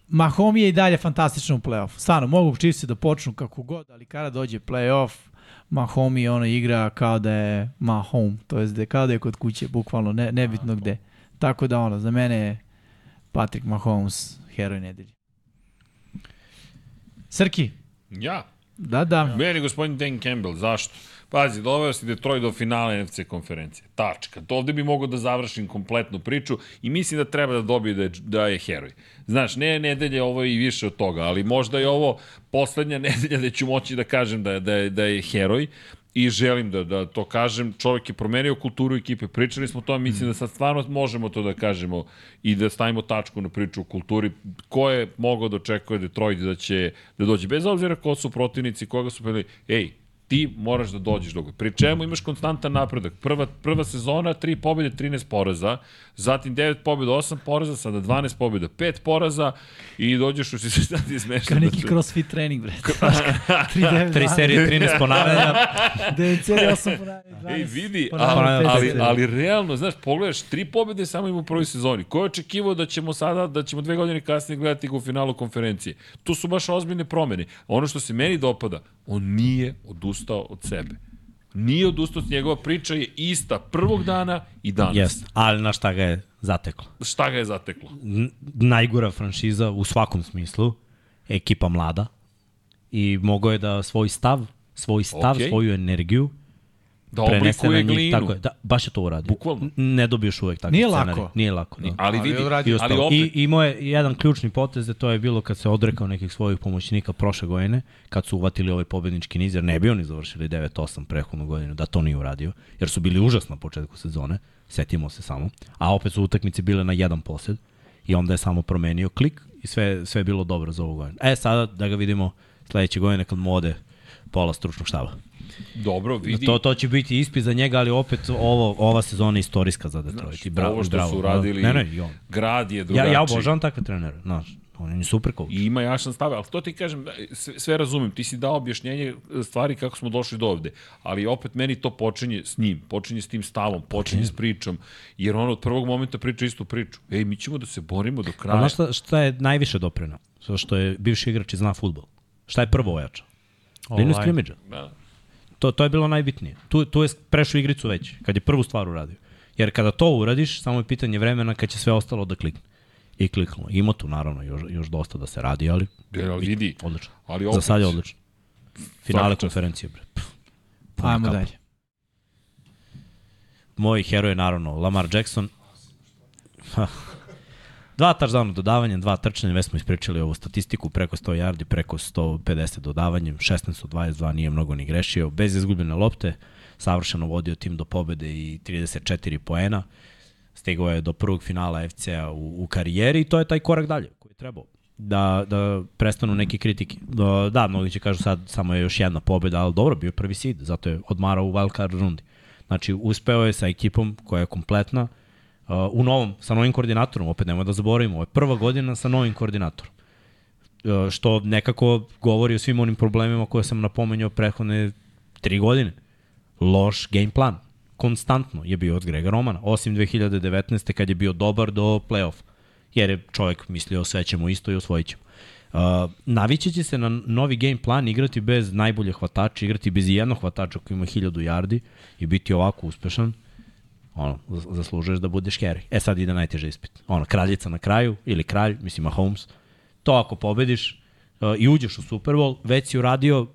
Mahomi je i dalje fantastičan u play-off. Stvarno, mogu Chiefs da počnu kako god, ali kada dođe play-off, Mahomi ono igra kao da je Mahom, to jest da je kao da je kod kuće, bukvalno, ne, nebitno gde. Tako da ono, za mene je Patrick Mahomes heroj nedelje. Srki, Ja, da, da, Meni gospodin Dan Campbell, zašto? Pazi, doveo si Detroit do finala NFC konferencije. Tačka. To ovde bi mogao da završim kompletnu priču i mislim da treba da dobije da je, da je heroj. Znaš, ne nedelje, ovo i više od toga, ali možda je ovo poslednja [laughs] nedelja da ću moći da kažem da, je- da, je, da je heroj i želim da, da to kažem. Čovjek je promenio kulturu ekipe, pričali smo o tome, mislim da sad stvarno možemo to da kažemo i da stavimo tačku na priču o kulturi. Ko je mogao da očekuje Detroit da će da dođe, bez obzira ko su protivnici, koga su peli, ej, ti moraš da dođeš do Pri čemu imaš konstantan napredak. Prva, prva sezona, 3 pobjede, 13 poraza, zatim 9 pobjeda, 8 poraza, sada 12 pobjeda, 5 poraza i dođeš u se [laughs] sad izmešati. kao neki crossfit trening, bre. 3, [laughs] Tri serije, 13 ponavljanja. 9 serije, 8 ponavljanja, 12. Ej, vidi, ponavljanja, ali, ali, ali realno, znaš, pogledaš, tri pobjede samo ima u prvoj sezoni. Ko je očekivao da ćemo sada, da ćemo dve godine kasnije gledati ga u finalu konferencije? Tu su baš ozbiljne promene. Ono što se meni dopada, on nije odustao od sebe. Nije odustao, njegova priča je ista prvog dana i danas. Jeste, ali na šta ga je zateklo? Šta ga je zateklo? N- najgora franšiza u svakom smislu, ekipa mlada i mogao je da svoj stav, svoj stav, okay. svoju energiju Da prenese na oblikuje njih. glinu. Tako je, da, baš je to uradio. Bukvalno. Ne dobiješ uvek takve Nije scenarije. lako. Nije lako. Da. Ali vidi, odradio. I, ali opet, I imao je jedan ključni potez, da to je bilo kad se odrekao nekih svojih pomoćnika prošle godine, kad su uvatili ovaj pobednički niz, jer ne bi oni završili 9-8 prethodnu godinu, da to nije uradio, jer su bili užasni na početku sezone, setimo se samo, a opet su utakmice bile na jedan posed i onda je samo promenio klik i sve, sve je bilo dobro za ovu godinu. E, sada da ga vidimo sledeće godine kad mu ode pola stručnog štaba. Dobro, vidi. To, to će biti ispit za njega, ali opet ovo, ova sezona je istorijska za Detroit. I bravo, ovo što bravo. su radili, Ne, ne, on. grad je Ja, drugačiji. ja obožavam takve trenere, znaš, on je super coach. I ima jasan stav, ali to ti kažem, da, sve, sve razumem, ti si dao objašnjenje stvari kako smo došli do ovde, ali opet meni to počinje s njim, počinje s tim stavom, počinje s pričom, jer on od prvog momenta priča istu priču. Ej, mi ćemo da se borimo do kraja. znaš šta, šta je najviše doprinao? Što je bivši igrač i zna futbol. Šta je prvo ojača? Liniju skrimidža. Da. To, to je bilo najbitnije. Tu, tu je prešao igricu već, kad je prvu stvar uradio. Jer kada to uradiš, samo je pitanje vremena kad će sve ostalo da klikne. I kliknulo. Ima tu naravno još, još dosta da se radi, ali Jer, ali vidi, odlično. ali Za opet, sad je odlično. Finale čast. konferencije, bre. Pff, Ajmo dalje. Moj heroj je naravno Lamar Jackson. Dva touchdowna dodavanjem, dva trčanja, već smo ispričali ovu statistiku, preko 100 yardi, preko 150 dodavanjem, 16 od 22 nije mnogo ni grešio, bez izgubljene lopte, savršeno vodio tim do pobede i 34 poena, stigao je do prvog finala FC-a u, u karijeri i to je taj korak dalje koji je trebao da, da prestanu neke kritike. Da, da, mnogi će kažu sad samo je još jedna pobeda, ali dobro, bio prvi seed, zato je odmarao u wildcard rundi. Znači, uspeo je sa ekipom koja je kompletna, u novom, sa novim koordinatorom, opet nemoj da zaboravimo, ovo je prva godina sa novim koordinatorom. Uh, što nekako govori o svim onim problemima koje sam napomenuo prethodne tri godine. Loš game plan. Konstantno je bio od Grega Romana, osim 2019. kad je bio dobar do play-off. Jer je čovjek mislio sve ćemo isto i osvojit ćemo. Uh, navići će se na novi game plan igrati bez najbolje hvatača, igrati bez jednog hvatača koji ima 1000 yardi i biti ovako uspešan ono, zas- zaslužuješ da budeš carry. E sad ide najteži ispit. Ono, kraljica na kraju, ili kralj, mislim Mahomes, to ako pobediš uh, i uđeš u Super Bowl, već si uradio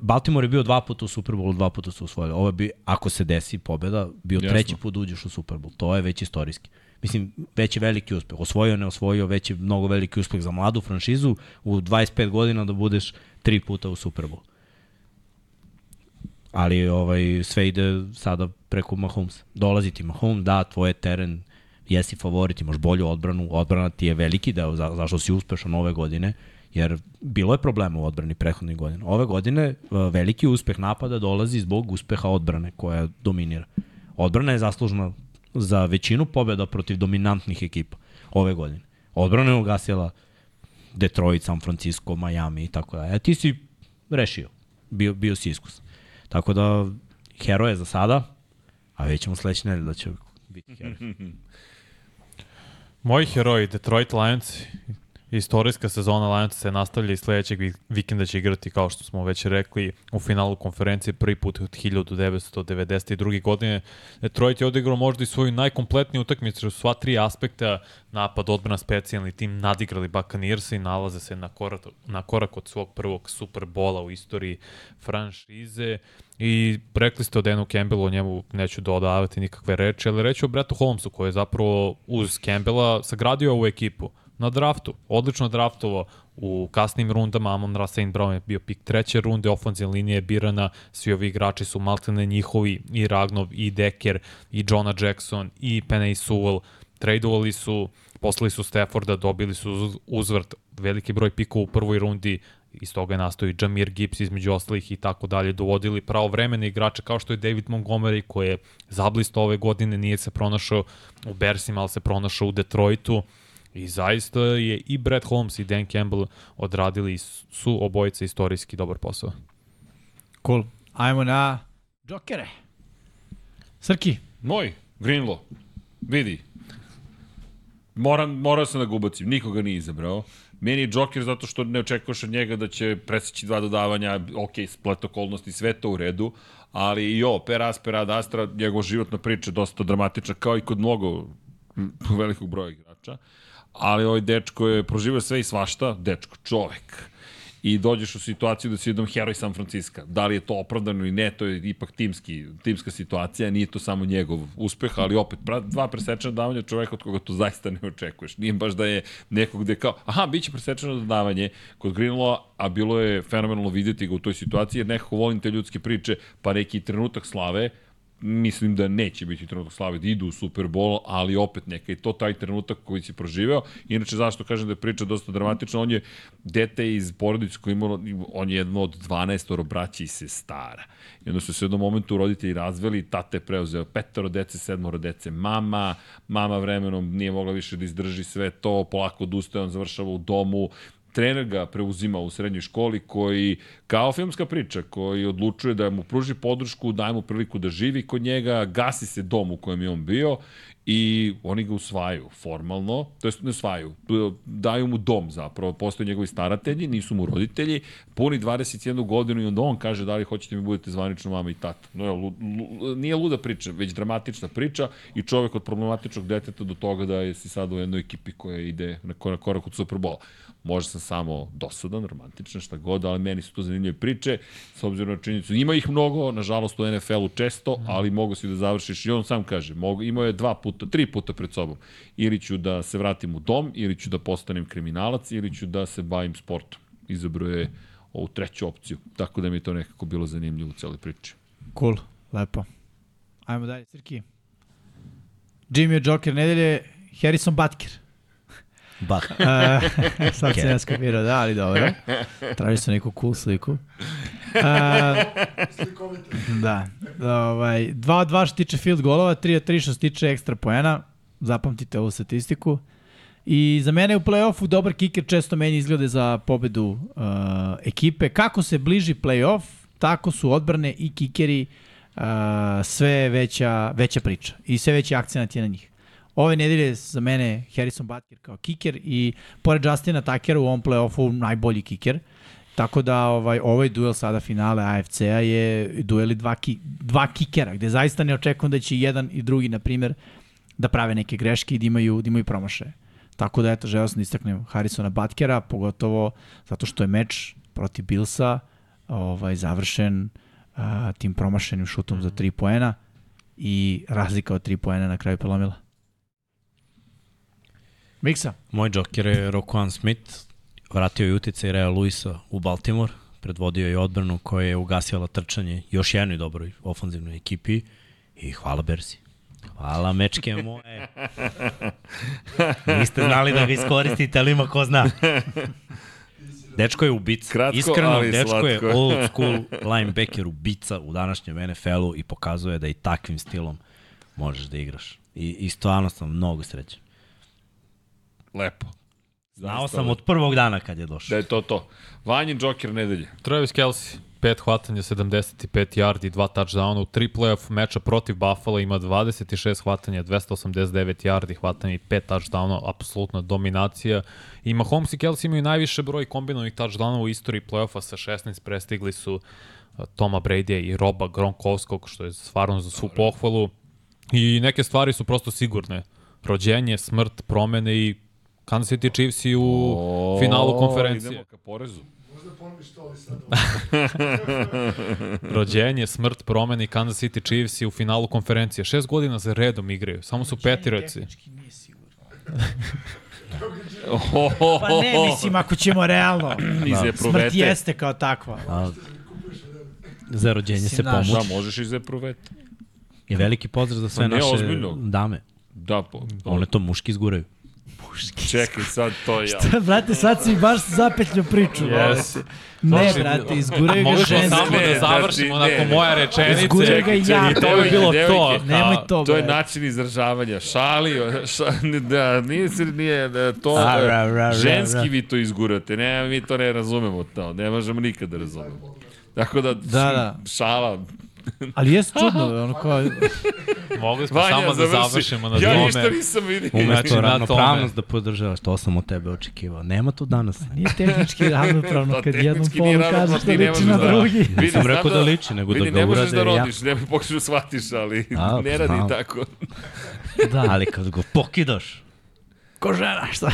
Baltimore je bio dva puta u Super Bowlu, dva puta su osvojili. Ovo bi, ako se desi pobeda, bio Jasno. treći put da uđeš u Super Bowl. To je već istorijski. Mislim, već je veliki uspeh. Osvojio, ne osvojio, već je mnogo veliki uspeh za mladu franšizu u 25 godina da budeš tri puta u Super Bowl. Ali ovaj, sve ide sada preko Mahomes. Dolazi ti Mahomes, da, tvoj je teren, jesi favorit, imaš bolju odbranu, odbrana ti je veliki deo za, zašto si uspešan ove godine, jer bilo je problema u odbrani prethodnih godina. Ove godine e, veliki uspeh napada dolazi zbog uspeha odbrane koja dominira. Odbrana je zaslužna za većinu pobjeda protiv dominantnih ekipa ove godine. Odbrana je ugasila Detroit, San Francisco, Miami i tako da. E, ti si rešio. Bio, bio si iskusan. Tako da, heroje za sada, a vidjet ćemo sledeće nedelje da će biti heroj. [laughs] Moji heroji, Detroit Lions, Istorijska sezona Lionsa se nastavlja i sledećeg vi- vikenda će igrati, kao što smo već rekli, u finalu konferencije prvi put od 1992. godine. Detroit je odigrao možda i svoju najkompletniju utakmicu u sva tri aspekta, napad, odbrana, specijalni tim, nadigrali Buccaneers i nalaze se na korak, na korak od svog prvog Superbola u istoriji franšize. I rekli ste o Danu Campbellu, o njemu neću dodavati nikakve reči, ali reći o Bretu Holmesu koji je zapravo uz Campbella sagradio ovu ekipu na draftu. Odlično draftovao u kasnim rundama, Amon Ra. Brown je bio pik treće runde, ofenzivna linija je birana, svi ovi igrači su maltene njihovi, i Ragnov, i Decker, i Jonah Jackson, i Penny Sewell, tradeovali su, poslali su Stafforda, dobili su uz- uzvrt veliki broj pikova u prvoj rundi, iz toga je nastao i Jamir Gibbs između ostalih i tako dalje, dovodili pravovremene igrače kao što je David Montgomery koji je zablisto ove godine, nije se pronašao u Bersima, ali se pronašao u Detroitu i zaista je i Brett Holmes i Dan Campbell odradili su obojice istorijski dobar posao. Cool. Ajmo na Jokere. Srki, Moj, Greenlaw. Vidi. Moram, morao sam da ga ubacim. Nikoga nije izabrao. Meni je Joker zato što ne očekuješ od njega da će preseći dva dodavanja, ok, splet okolnosti, sve to u redu, ali i ovo, per aspera ad astra, njegova životna priča je dosta dramatična, kao i kod mnogo velikog broja igrača. Ali ovaj dečko je proživio sve i svašta, dečko, čovek i dođeš u situaciju da si jednom heroj San Francisco. Da li je to opravdano ili ne, to je ipak timski, timska situacija, nije to samo njegov uspeh, ali opet, dva presečena davanja čoveka od koga to zaista ne očekuješ. Nije baš da je nekog gde kao, aha, bit će presečeno dodavanje kod Greenlaw, a bilo je fenomenalno videti ga u toj situaciji, jer nekako volim te ljudske priče, pa neki trenutak slave, mislim da neće biti trenutak slave da idu u Super Bowl, ali opet neka je to taj trenutak koji si proživeo. Inače, zašto kažem da je priča dosta dramatična, on je dete iz porodice koji imao, on je jedno od 12 braća i sestara. I onda su se u jednom momentu roditelji razveli, tata je preuzeo petoro dece, sedmoro dece, mama, mama vremenom nije mogla više da izdrži sve to, polako odustaje, on završava u domu, trener ga preuzima u srednjoj školi koji, kao filmska priča, koji odlučuje da mu pruži podršku, daje mu priliku da živi kod njega, gasi se dom u kojem je on bio i oni ga usvajaju formalno, to jest ne usvajaju, daju mu dom zapravo, postoje njegovi staratelji, nisu mu roditelji, puni 21 godinu i onda on kaže da li hoćete mi budete zvanično mama i tata. No, lu, lu, nije luda priča, već dramatična priča i čovek od problematičnog deteta do toga da je si sad u jednoj ekipi koja ide na korak, korak od Superbola. Možda sam samo dosadan, romantičan, šta god, ali meni su to zanimljive priče, s obzirom na činjenicu. Ima ih mnogo, nažalost u NFL-u često, ali mogu si da završiš i on sam kaže, mogu, imao je dva puta, tri puta pred sobom. Ili ću da se vratim u dom, ili ću da postanem kriminalac, ili ću da se bavim sportom. Izabrao je ovu treću opciju, tako da mi je to nekako bilo zanimljivo u celoj priči. cool, lepo. Ajmo dalje, Srki. Jimmy Joker nedelje, Harrison Butker. Bak. Uh, [laughs] sad se ja skapirao, da, ali dobro. Traži se neku cool sliku. Uh, da, ovaj, 2 od 2 što tiče field golova, 3 od 3 što se tiče ekstra poena. Zapamtite ovu statistiku. I za mene u play-offu dobar kiker često meni izglede za pobedu uh, ekipe. Kako se bliži play-off, tako su odbrane i kikeri uh, sve veća, veća priča i sve veći akcenat je na njih. Ove nedelje za mene Harrison Butker kao kiker i pored Justina Tuckera u ovom play-offu najbolji kiker. Tako da ovaj ovaj duel sada finale AFC-a je dueli dva, ki, dva kikera, gde zaista ne očekujem da će jedan i drugi, na primer, da prave neke greške i da imaju, da imaju promašaje. Tako da, eto, želeo sam da istaknem Harrisona Butkera, pogotovo zato što je meč protiv Billsa ovaj, završen a, tim promašenim šutom za 3 poena i razlika od 3 poena na kraju prelomila. Miksa. Moj džoker je Roquan Smith, vratio je uticaj Rea Luisa u Baltimore, predvodio je odbranu koja je ugasila trčanje još jednoj dobroj ofanzivnoj ekipi i hvala Bersi. Hvala mečke moje. Niste znali da ga iskoristite, ali ima ko zna. Dečko je ubica. Kratko, Iskreno, ali dečko slatko. je old school linebacker ubica u današnjem NFL-u i pokazuje da i takvim stilom možeš da igraš. I, i stvarno sam mnogo srećan. Lepo. Znao sam od prvog dana kad je Da došao. je to to. Vanjin Joker nedelje. Travis Kelsey. 5 hvatanja, 75 yardi, 2 touchdowna. U tri playoff meča protiv Buffalo ima 26 hvatanja, 289 yardi hvatanja i 5 touchdowna, apsolutna dominacija. I Mahomes i Kelsey imaju najviše broj kombinovanih touchdownova u istoriji playoffa sa 16, prestigli su Toma Brady i Roba Gronkovskog, što je stvarno za svu pohvalu. I neke stvari su prosto sigurne. Rođenje, smrt, promene i Kansas City Chiefs i u finalu konferencije. Idemo ka porezu. Možda ponoviš to, ali sad... [laughs] Rođenje, smrt, promene i Kansas City Chiefs i u finalu konferencije. Šest godina za redom igraju. Samo su. Ohohoho. [laughs] Pa ne, mislim, ako ćemo realno. [clears throat] Iz Smrt jeste kao takva. A, za rođenje se. Da, pomuči. možeš iz epruvete. I veliki pozdrav za sve Pa ne, naše ozbiljno. dame. Da, po, One to muški izguraju. Čekaj sad, to je ja. brate, sad si baš zapetlju priču. Yes. Ne, Znači, brate, izguraju ga ženski. samo Ne, da završimo znači, nakon ne. moje rečenice. Izguraju ga ja. I to bi bilo to. Devojke, Nemoj to, To je način izražavanja. Šalio, ša, da, nije, se- nije da, to, A, ra, ra, ra, ženski ra. vi to izgurate. Ne, mi to ne razumemo to. Ne možemo nikad da razumemo. Tako da, Da, da. šala. Ali jeste čudno, ono kao... Mogli smo Vanja, samo da završi. završimo na Ja tome. ništa nisam vidio. Znači, Umesto na ravnopravnost da podržavaš, to sam od tebe očekivao. Nema to danas. [laughs] Nije tehnički ravnopravno [laughs] Pa kad jednom polu kažeš da liči na da- drugi. Vidi, Nisam znam rekao da liči, nego da vidi, ga ne možeš urade da ja. rodiš, ne bi pokušao shvatiš, ali A, ne radi znam. tako. [laughs] Da, Ali kad ga pokidaš, ko žena, šta?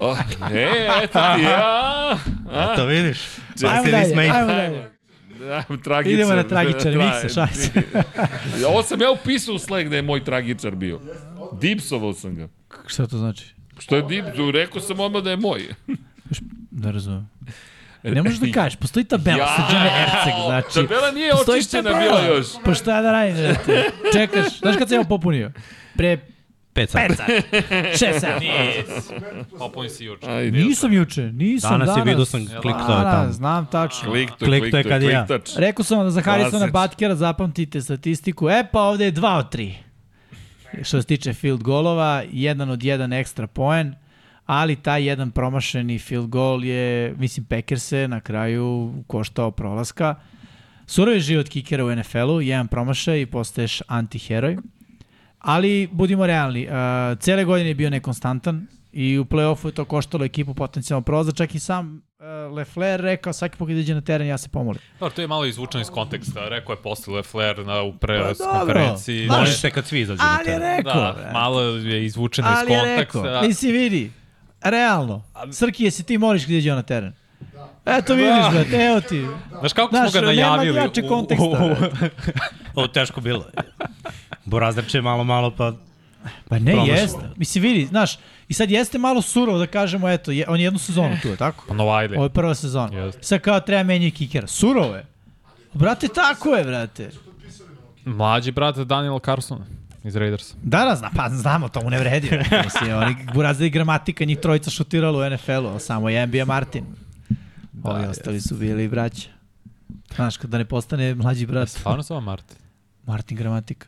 O, e, eto ti, a, a, to vidiš. Ajmo dalje, ajmo dalje. Da, tragičar. Idemo na tragičar, [laughs] Tra- miksa, šaj se. Ovo sam ja upisao u Slack da je moj tragičar bio. Dipsovao sam ga. Šta to znači? Što je Dips? Rekao sam odmah da je moj. Ne [laughs] razumem. Ne možeš da kažeš, postoji tabela, ja, srđane Erceg, znači... Tabela nije očišćena tabela. bila još. Pa šta da radim? Čekaš, znaš kad sam ja popunio? Pre Pet sati. 5 sati, [laughs] 6 sati. Popuni si juče. Ajde. Nisam juče, nisam Danas danas. je vidio sam kliknuo je Da, tamo. znam tačno. Klik to, Klik klik to je kad ja. Rekao sam vam da za Harrisona. Batkera zapamtite statistiku. E pa ovde je 2 od 3. Što se tiče field golova, jedan od jedan ekstra poen, ali taj jedan promašeni field goal je, mislim, Packers se na kraju koštao prolaska. Surov je život kikera u NFL-u, jedan promašaj i postaješ antiheroj. Ali budimo realni, uh, cele godine je bio nekonstantan i u play-offu je to koštalo ekipu potencijalno prolaza, čak i sam uh, Lefler rekao svaki put kad iđe na teren ja se pomolim. Dobro, to je malo izvučeno iz konteksta. Rekao je posle Lefler na, u pre Pa dobro. konferenciji. Znaš, Može se kad svi izađu na Ali je teren. rekao, Da, malo je izvučeno ali iz je konteksta. rekao, nisi vidi, realno, Srki, jesi ti moliš gdje iđe on na teren? Eto vidiš, brate, evo ti. Znaš kako Znaš, smo ga nema najavili? jačeg u- u- konteksta, [laughs] u- Ovo je teško bilo. Borazdar [laughs] će malo, malo pa... Pa ne, Promašaj. jeste. Mislim, vidi, znaš, i sad jeste malo surovo da kažemo, eto, je, on je jednu sezonu tu, je tako? Pa Novajde. Ovo je prva sezona. Jeste. Sad kao treba menjati kikera. Surovo je. Brate, tako je, brate. Mlađi brat Daniel Carson iz Raidersa. Da, da, zna, pa znamo, to mu ne vredi. brate. Mislim, oni burazda i gramatika, njih trojica šutiralo u NFL-u, samo je NBA Martin. Ovi ostali su bili braća. Znaš, kada ne postane mlađi brat, Stvarno sam Martin? Martin gramatika.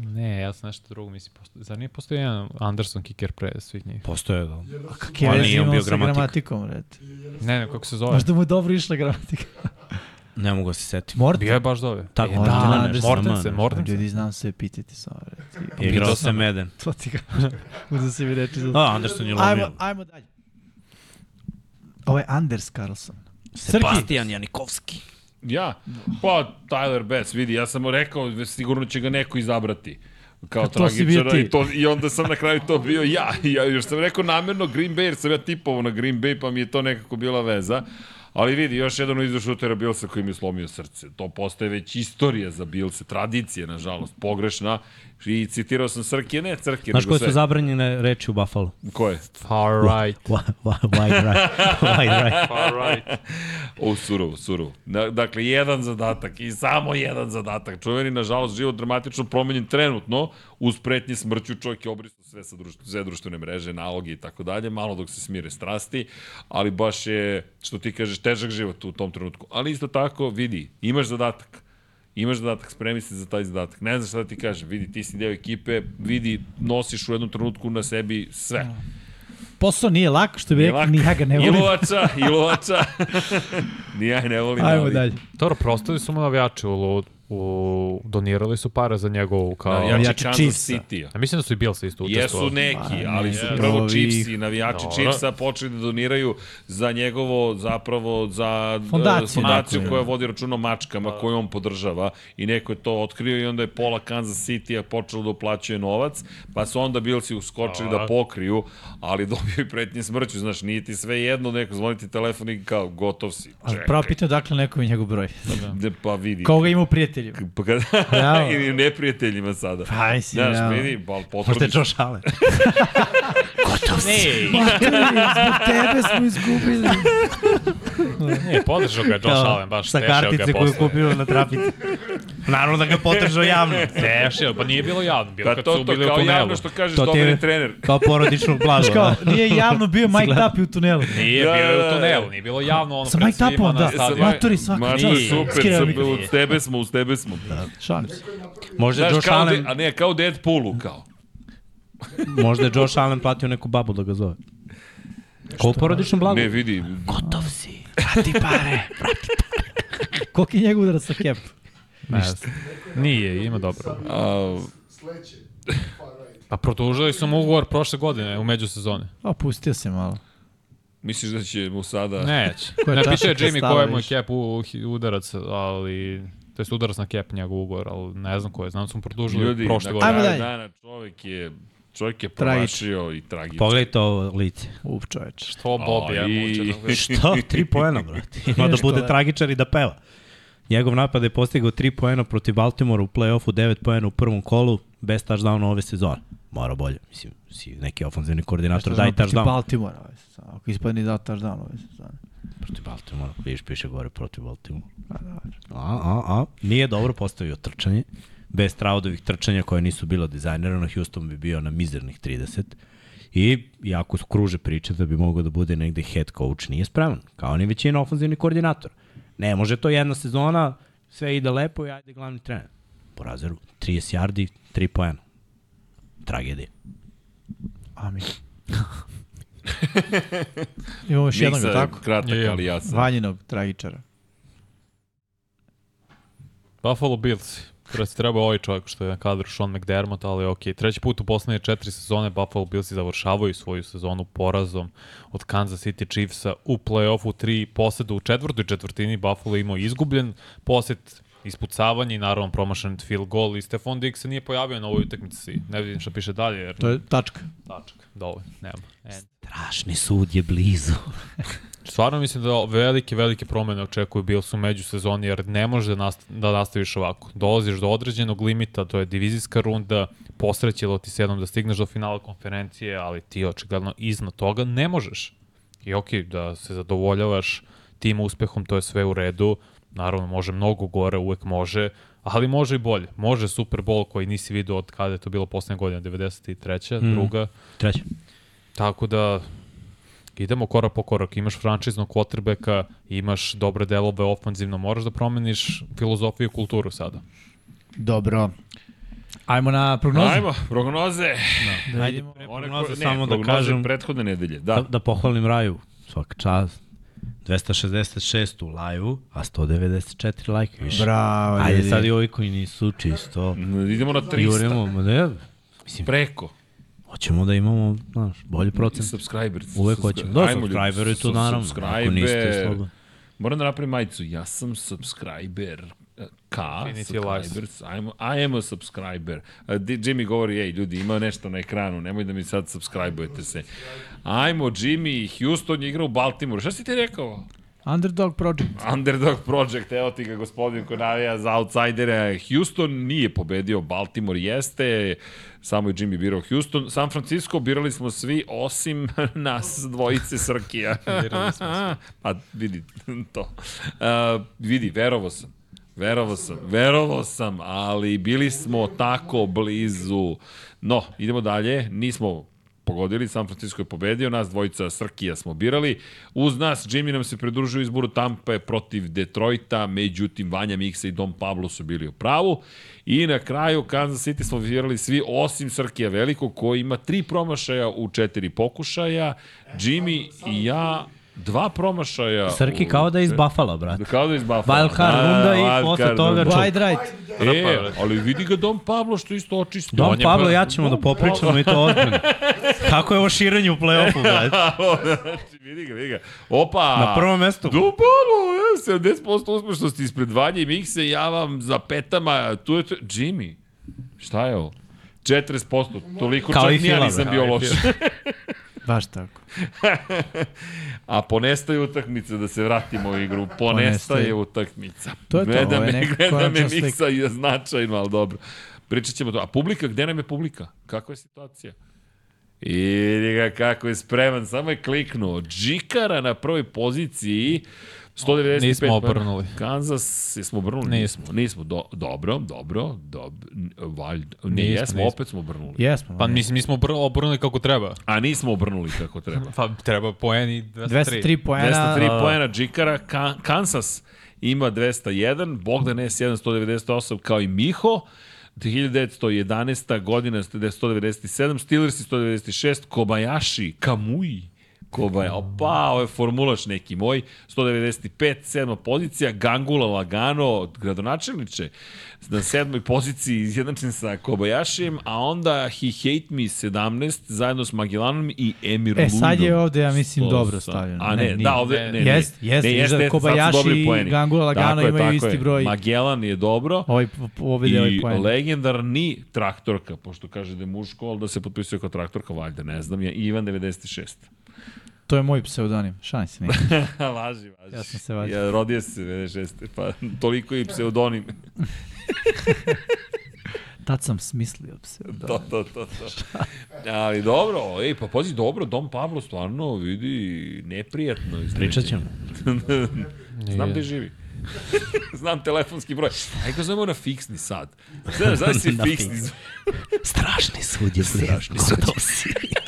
Da. Ne, ja sam nešto drugo mislim. Posto... Zar nije postoji jedan Anderson kicker pre svih njih? Postoje da. A kak je nije on bio sa gramatik. gramatikom, brate? Ne, ne, kako se zove? Možda mu je dobro išla gramatika. [laughs] Ne mogu da se setim. Morten. Bio je baš zove. Tako, e, Morten da, Anderson. Mortensen, Mortensen. Ljudi, znam sve, pitati samo, brate. Igrao se sam. Meden. To ti kažem. Uzem se mi reči za... A, Anderson je lomio. ajmo dalje. Ovo je Anders Carlson. Sebastian Janikovski. Ja? Pa, Tyler Bass, vidi, ja sam mu rekao, sigurno će ga neko izabrati kao to tragičara i, to, i onda sam na kraju to bio ja. Ja još sam rekao namjerno Green Bay, jer sam ja tipovao na Green Bay, pa mi je to nekako bila veza. Ali vidi, još jedan od izašutera Bilsa koji mi je slomio srce. To postaje već istorija za Bilse, tradicija, nažalost, pogrešna. I citirao sam Srke, ne Crke, Znaš koje sve. su zabranjene reči u Buffalo? Ko je? Far right. Wide right. [laughs] Wide right. Far right. O, surovo, surovo. Na, dakle, jedan zadatak i samo jedan zadatak. Čuveni, nažalost, život dramatično promenjen trenutno, uz pretnje smrću čovjek je obrisao sve, sa društvo, sve društvene mreže, naloge i tako dalje, malo dok se smire strasti, ali baš je, što ti kažeš, težak život u tom trenutku. Ali isto tako, vidi, imaš zadatak. Imaš zadatak, spremi se za taj zadatak. Ne znam šta da ti kažem, vidi, ti si deo ekipe, vidi, nosiš u jednom trenutku na sebi sve. posao nije lak, što bi lak. ni ja ga ne volim. Ilovača, [laughs] ilovača. Ni ja ne volim. Ajmo ali- dalje. Dobro, prostali su mu navijači u, u, donirali su pare za njegovu kao... Navijači Kansas. City-a. Ja mislim da su i Bills isto učestvovali. Jesu neki, Ma, ali ne, su prvo Chiefs i navijači Dobro. Chiefsa počeli da doniraju za njegovo, zapravo za e, Fondaciju fondaciju koja ja. vodi račun o mačkama koju on podržava i neko je to otkrio i onda je pola Kansas City-a počelo da uplaćuje novac, pa su onda Billsi uskočili da pokriju, ali [laughs] dobio i pretnje smrću, znaš, nije ti sve jedno, neko zvoni ti telefon i kao, gotov si. Ali Čekaj. pravo pitanje dakle neko je njegov broj. [laughs] De, pa vidi. Koga ima u prijatelju? Pa kad, Bravo. [laughs] ili neprijateljima sada. Pa, si, Znaš, bravo. vidi, pa Možda je potvrdiš. Josh Allen. Zbog tebe smo izgubili. [laughs] Ne, podržao ga je Josh Allen, baš sa tešio ga kartice koju je kupio na trafici. Naravno da ga podržao javno. Tešio, pa nije bilo javno, bilo Pa kad to, su to bili u kao tunelu. javno što kažeš, To dobar je- trener. Kao porodičnog blaga. Kao, nije javno bio [laughs] Mike Up u tunelu. Nije, Da, bio je da, u da. tunelu, nije bilo javno ono Sa pred Mike svima Tapom, na da. stadionu. Matori svaka Mačo, čast. super, uz tebe smo, uz tebe smo. Šalim se. Možda Josh kao, Allen, a ne, kao Deadpoolu, kao. možda je Josh Allen platio neku babu da ga zove. Ko u porodičnom blagu? Ne, vidi, Gotov si. Vrati pare. [laughs] [laughs] Koliki je njegov udarac sa kep? Ne znam. Nije, ima dobro. a. Far right. Pa produžili su mu ugovor prošle godine u međusezoni. O, pustio se malo. misliš da će mu sada... Neće. [laughs] Ko je Ne, čaša piše je Jimmy koja mu je kep u, udarac, ali... To je udarac na kep njegov ugovor, ali ne znam ko je. Znam da su mu produžili Ljudi, prošle na godine. Ajmo kraju dalje. dana čovjek je, čovjek je Tragičan. promašio i tragičan. Pogledajte ovo lice. Uf, čoveče. Što Bobby, ja i- muče Što? Tri poena, brate. [laughs] Ima da bude tragičar i da peva. Njegov napad je postigao 3 poena protiv Baltimora u play-offu, 9 poena u prvom kolu, bez touchdowna ove sezone. Mora bolje. Mislim, si neki ofenzivni koordinator, daj Protiv touchdown. Baltimora. ovaj sezon. Ako ispadne da touchdown ove sezone. Protiv Baltimora. Vidiš, piše gore protiv Baltimora. Pa. A, a, a. Nije dobro postavio trčanje. Bez Straudovih trčanja koje nisu bilo dizajnirano, Houston bi bio na mizernih 30. I jako su kruže priče da bi mogao da bude negde head coach, nije spreman. Kao ni većina ofenzivnih koordinatora. Ne može to jedna sezona, sve ide lepo i ajde glavni trener. Po razeru, 30 yardi, 3 poena. Tragedija. Amin. [laughs] Imamo još jednog, tako? kratak, Je, je. ali jasan. Vanjinog tragičara. Buffalo Bills. Treba se treba ovaj čovjek što je na kadru Sean McDermott, ali ok. Treći put u poslednje četiri sezone Buffalo Billsi završavaju svoju sezonu porazom od Kansas City Chiefsa u play-offu tri poseda u četvrtoj četvrtini Buffalo imao izgubljen posed ispucavanje i naravno promašan field goal i Stefan Diggs se nije pojavio na ovoj utakmici. Ne vidim šta piše dalje jer To je tačka. tačak. Dovoljno, nema. E, Strašni sud je blizu. [laughs] Stvarno mislim da velike, velike promene očekuju Bills u međusezoni, jer ne može da, nast da nastaviš ovako. Dolaziš do određenog limita, to je divizijska runda, posrećilo ti se jednom da stigneš do finala konferencije, ali ti očigledno iznad toga ne možeš. I okej, da se zadovoljavaš tim uspehom, to je sve u redu. Naravno, može mnogo gore, uvek može, ali može i bolje. Može Super Bowl koji nisi vidio od kada je to bilo poslednje godine, 93. Mm. druga. Treće. Tako da idemo korak po korak. Imaš frančiznog quarterbacka, imaš dobre delove ofanzivno, moraš da promeniš filozofiju i kulturu sada. Dobro. Ajmo na prognozu. Ajmo, prognoze. Da Ajde, vidimo. pre One prognoze koje- ne, samo da prognoze kažem, prethodne nedelje, da, da. da pohvalim Raju, svaka čast. 266 u live-u, a 194 lajka više. Bravo. Ajde ljudi. sad i ovi koji nisu čisto. Idemo na 300. Jurimo, ma ne, mislim, Preko. Hoćemo da imamo, znaš, bolji procent. Subscribers. Uvek hoćemo. Da, subscriber je to naravno. Ako niste, subscriber. slobodno. Moram da napravim majicu. Ja sam subscriber. K, Infinity Lives. subscribers, I'm, I am a subscriber. Di- Jimmy govori, ej, ljudi, ima nešto na ekranu, nemoj da mi sad subscribe-ujete se. Ajmo, Jimmy, Houston je igrao u Baltimore. Šta si ti rekao? Underdog Project. Underdog Project, evo ti ga gospodin ko navija za outsidere. Houston nije pobedio, Baltimore jeste, samo je Jimmy birao Houston. San Francisco birali smo svi, osim [laughs] nas dvojice Srkija. [laughs] Birali smo [laughs] pa vidi to. Uh, vidi, verovo sam. Verovo sam, verovo sam, ali bili smo tako blizu. No, idemo dalje, nismo pogodili, San Francisco je pobedio, nas dvojica Srkija smo birali. Uz nas Jimmy nam se pridružio izboru Tampa protiv Detroita, međutim Vanja Miksa i Dom Pablo su bili u pravu. I na kraju Kansas City smo birali svi osim Srkija Velikog koji ima tri promašaja u četiri pokušaja. Jimmy i ja dva promašaja. Srki kao da je iz Buffalo, brate. Kao da je iz Buffalo. Wild card Da, runda i posle toga runda. Wide right. E, ali vidi ga Dom Pablo što isto On je Pablo, ja ćemo da popričamo i to ozbiljno. Kako je ovo širenje u play-offu, [laughs] brate? znači, vidi ga, vidi ga. Opa! Na prvom mestu. Dom Pablo, e, 70% uspešnosti ispred Vanje i Mikse, ja vam za petama, tu je to, Jimmy, šta je ovo? 40%, toliko Kao čak i ni ja Fila, nisam bio loš. [laughs] [laughs] Baš tako. [laughs] A ponestaje utakmica, da se vratimo u igru. Ponestaje utakmica. To je to, gleda me, gleda me. Miksa je značajno, ali dobro. Pričat ćemo to. A publika, gde nam je publika? Kakva je situacija? I vidi ga kako je spreman, samo je kliknuo. Džikara na prvoj poziciji, 195. Nismo obrnuli. Kansas, jesmo obrnuli? Nismo. Nismo, do, dobro, dobro, dobro, valjda. Ne, Nismo, jesmo, nismo. opet smo obrnuli. Jesmo. Pa mislim, mi smo obr- obrnuli kako treba. A nismo obrnuli kako treba. [laughs] Pa treba poeni 203. 203 poena. 203 poena Džikara, Ka Kansas ima 201, Bogdan S1 198 kao i Miho, 1911. godina 197, Steelers 196, Kobayashi, Kamui, Kobaj, opa, ovo je formulaš neki moj, 195, sedma pozicija, Gangula Lagano, gradonačelniče, na sedmoj poziciji izjednačen sa Kobayashijem, a onda He Hate Me 17, zajedno s Magilanom i Emir E, sad je Ludom. ovde, ja mislim, Sto dobro stavljeno. A ne, Ne, ne nije. da, ovde, ne, ne. Jest, jest, ne, sad su Kobayashi i. Gangula Lagano Tako je, imaju tako isti je. broj. Magellan je dobro. Ovaj ovaj I poen. legendarni traktorka, pošto kaže da je muško, ali da se potpisuje kao traktorka, valjda, ne znam, je Ivan 96. To je moj pseudonim. Šalim se neki. [laughs] važi, važi. Ja sam se vađao. Ja, rodio se 96. Pa toliko i pseudonim. [laughs] Tad sam smislio pseudonim. to, to, to, to. Ali dobro, ej, pa pazi, dobro, Dom Pablo stvarno vidi neprijatno. Pričat ćemo. [laughs] Znam gde živi. [laughs] Znam telefonski broj. Ajde ga zovemo na fiksni sad. Znaš, znaš si [laughs] fiksni. Strašni sud je Strašni sud.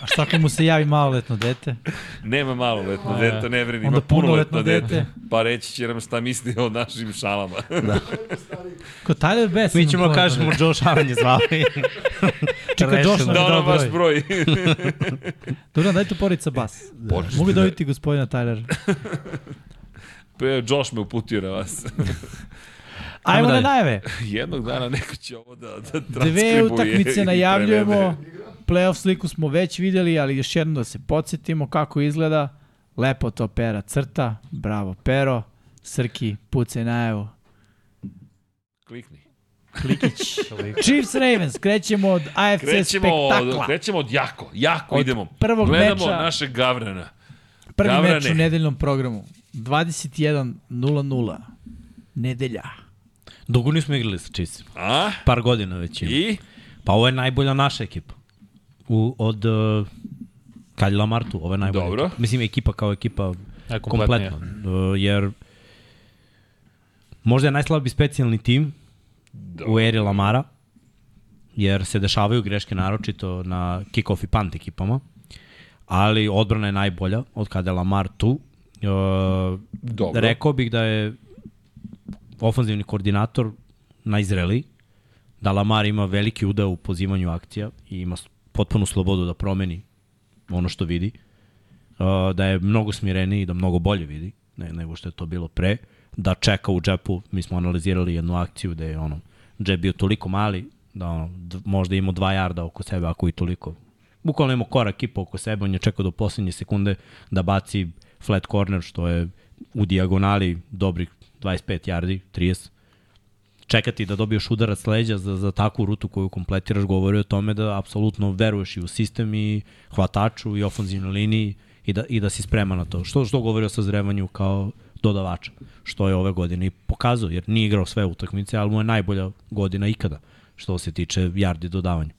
A šta ako mu se javi maloletno dete? Nema maloletno dete, ne vredi, Onda ima punoletno dete. dete. Pa reći će nam šta misli o našim šalama. [laughs] Ko Tyler Bass. Mi ćemo da kažemo. Josh Allen je zvali. Čekaj. Josh nam da je ono dao vaš broj. broj. Dobro, daj tu porica bas. Počeš Mogu da dobiti gospodina Tyler. Josh me uputio na vas. [laughs] Ajmo na najave. [laughs] Jednog dana neko će ovo da, da Dve transkribuje utakmice i najavljujemo. Playoff sliku smo već videli, ali još jednom da se podsjetimo kako izgleda. Lepo to pera crta. Bravo pero. Srki, pucaj najavu. Klikni. Klikić. [laughs] Chiefs Ravens, krećemo od AFC Krećemo spektakla. od, krećemo od jako, jako Od idemo. prvog Gledamo meča- našeg Gavrana. Prvi Gavrane. meč u nedeljnom programu. 21.00. Nedelja. Dugo nismo igrali sa Chiefsima. A? Par godina već ima. I? Pa ovo je najbolja naša ekipa. U, od uh, Kalj Lamartu, ovo je najbolja Dobro. ekipa. Mislim, ekipa kao ekipa E, kompletno. Uh, jer možda je najslabiji specijalni tim u eri Lamara, jer se dešavaju greške naročito na kick-off i punt ekipama, ali odbrana je najbolja od kada je Lamar tu. Uh, Dobro. Rekao bih da je ofanzivni koordinator najzreliji, da Lamar ima veliki udeo u pozivanju akcija i ima potpunu slobodu da promeni ono što vidi, uh, da je mnogo smireniji i da mnogo bolje vidi ne, nego što je to bilo pre, da čeka u džepu, mi smo analizirali jednu akciju da je ono, džep bio toliko mali da ono, možda imao dva jarda oko sebe, ako i toliko. Bukvalno imao korak i po oko sebe, on je čekao do poslednje sekunde da baci flat corner, što je u dijagonali dobrih 25 yardi, 30 čekati da dobiješ udarac leđa za, za takvu rutu koju kompletiraš govori o tome da apsolutno veruješ i u sistem i hvataču i ofenzivnoj liniji i da, i da si spreman na to. Što, što govori o sazrevanju kao dodavača, što je ove godine i pokazao, jer nije igrao sve utakmice, ali mu je najbolja godina ikada, što se tiče yardi dodavanja.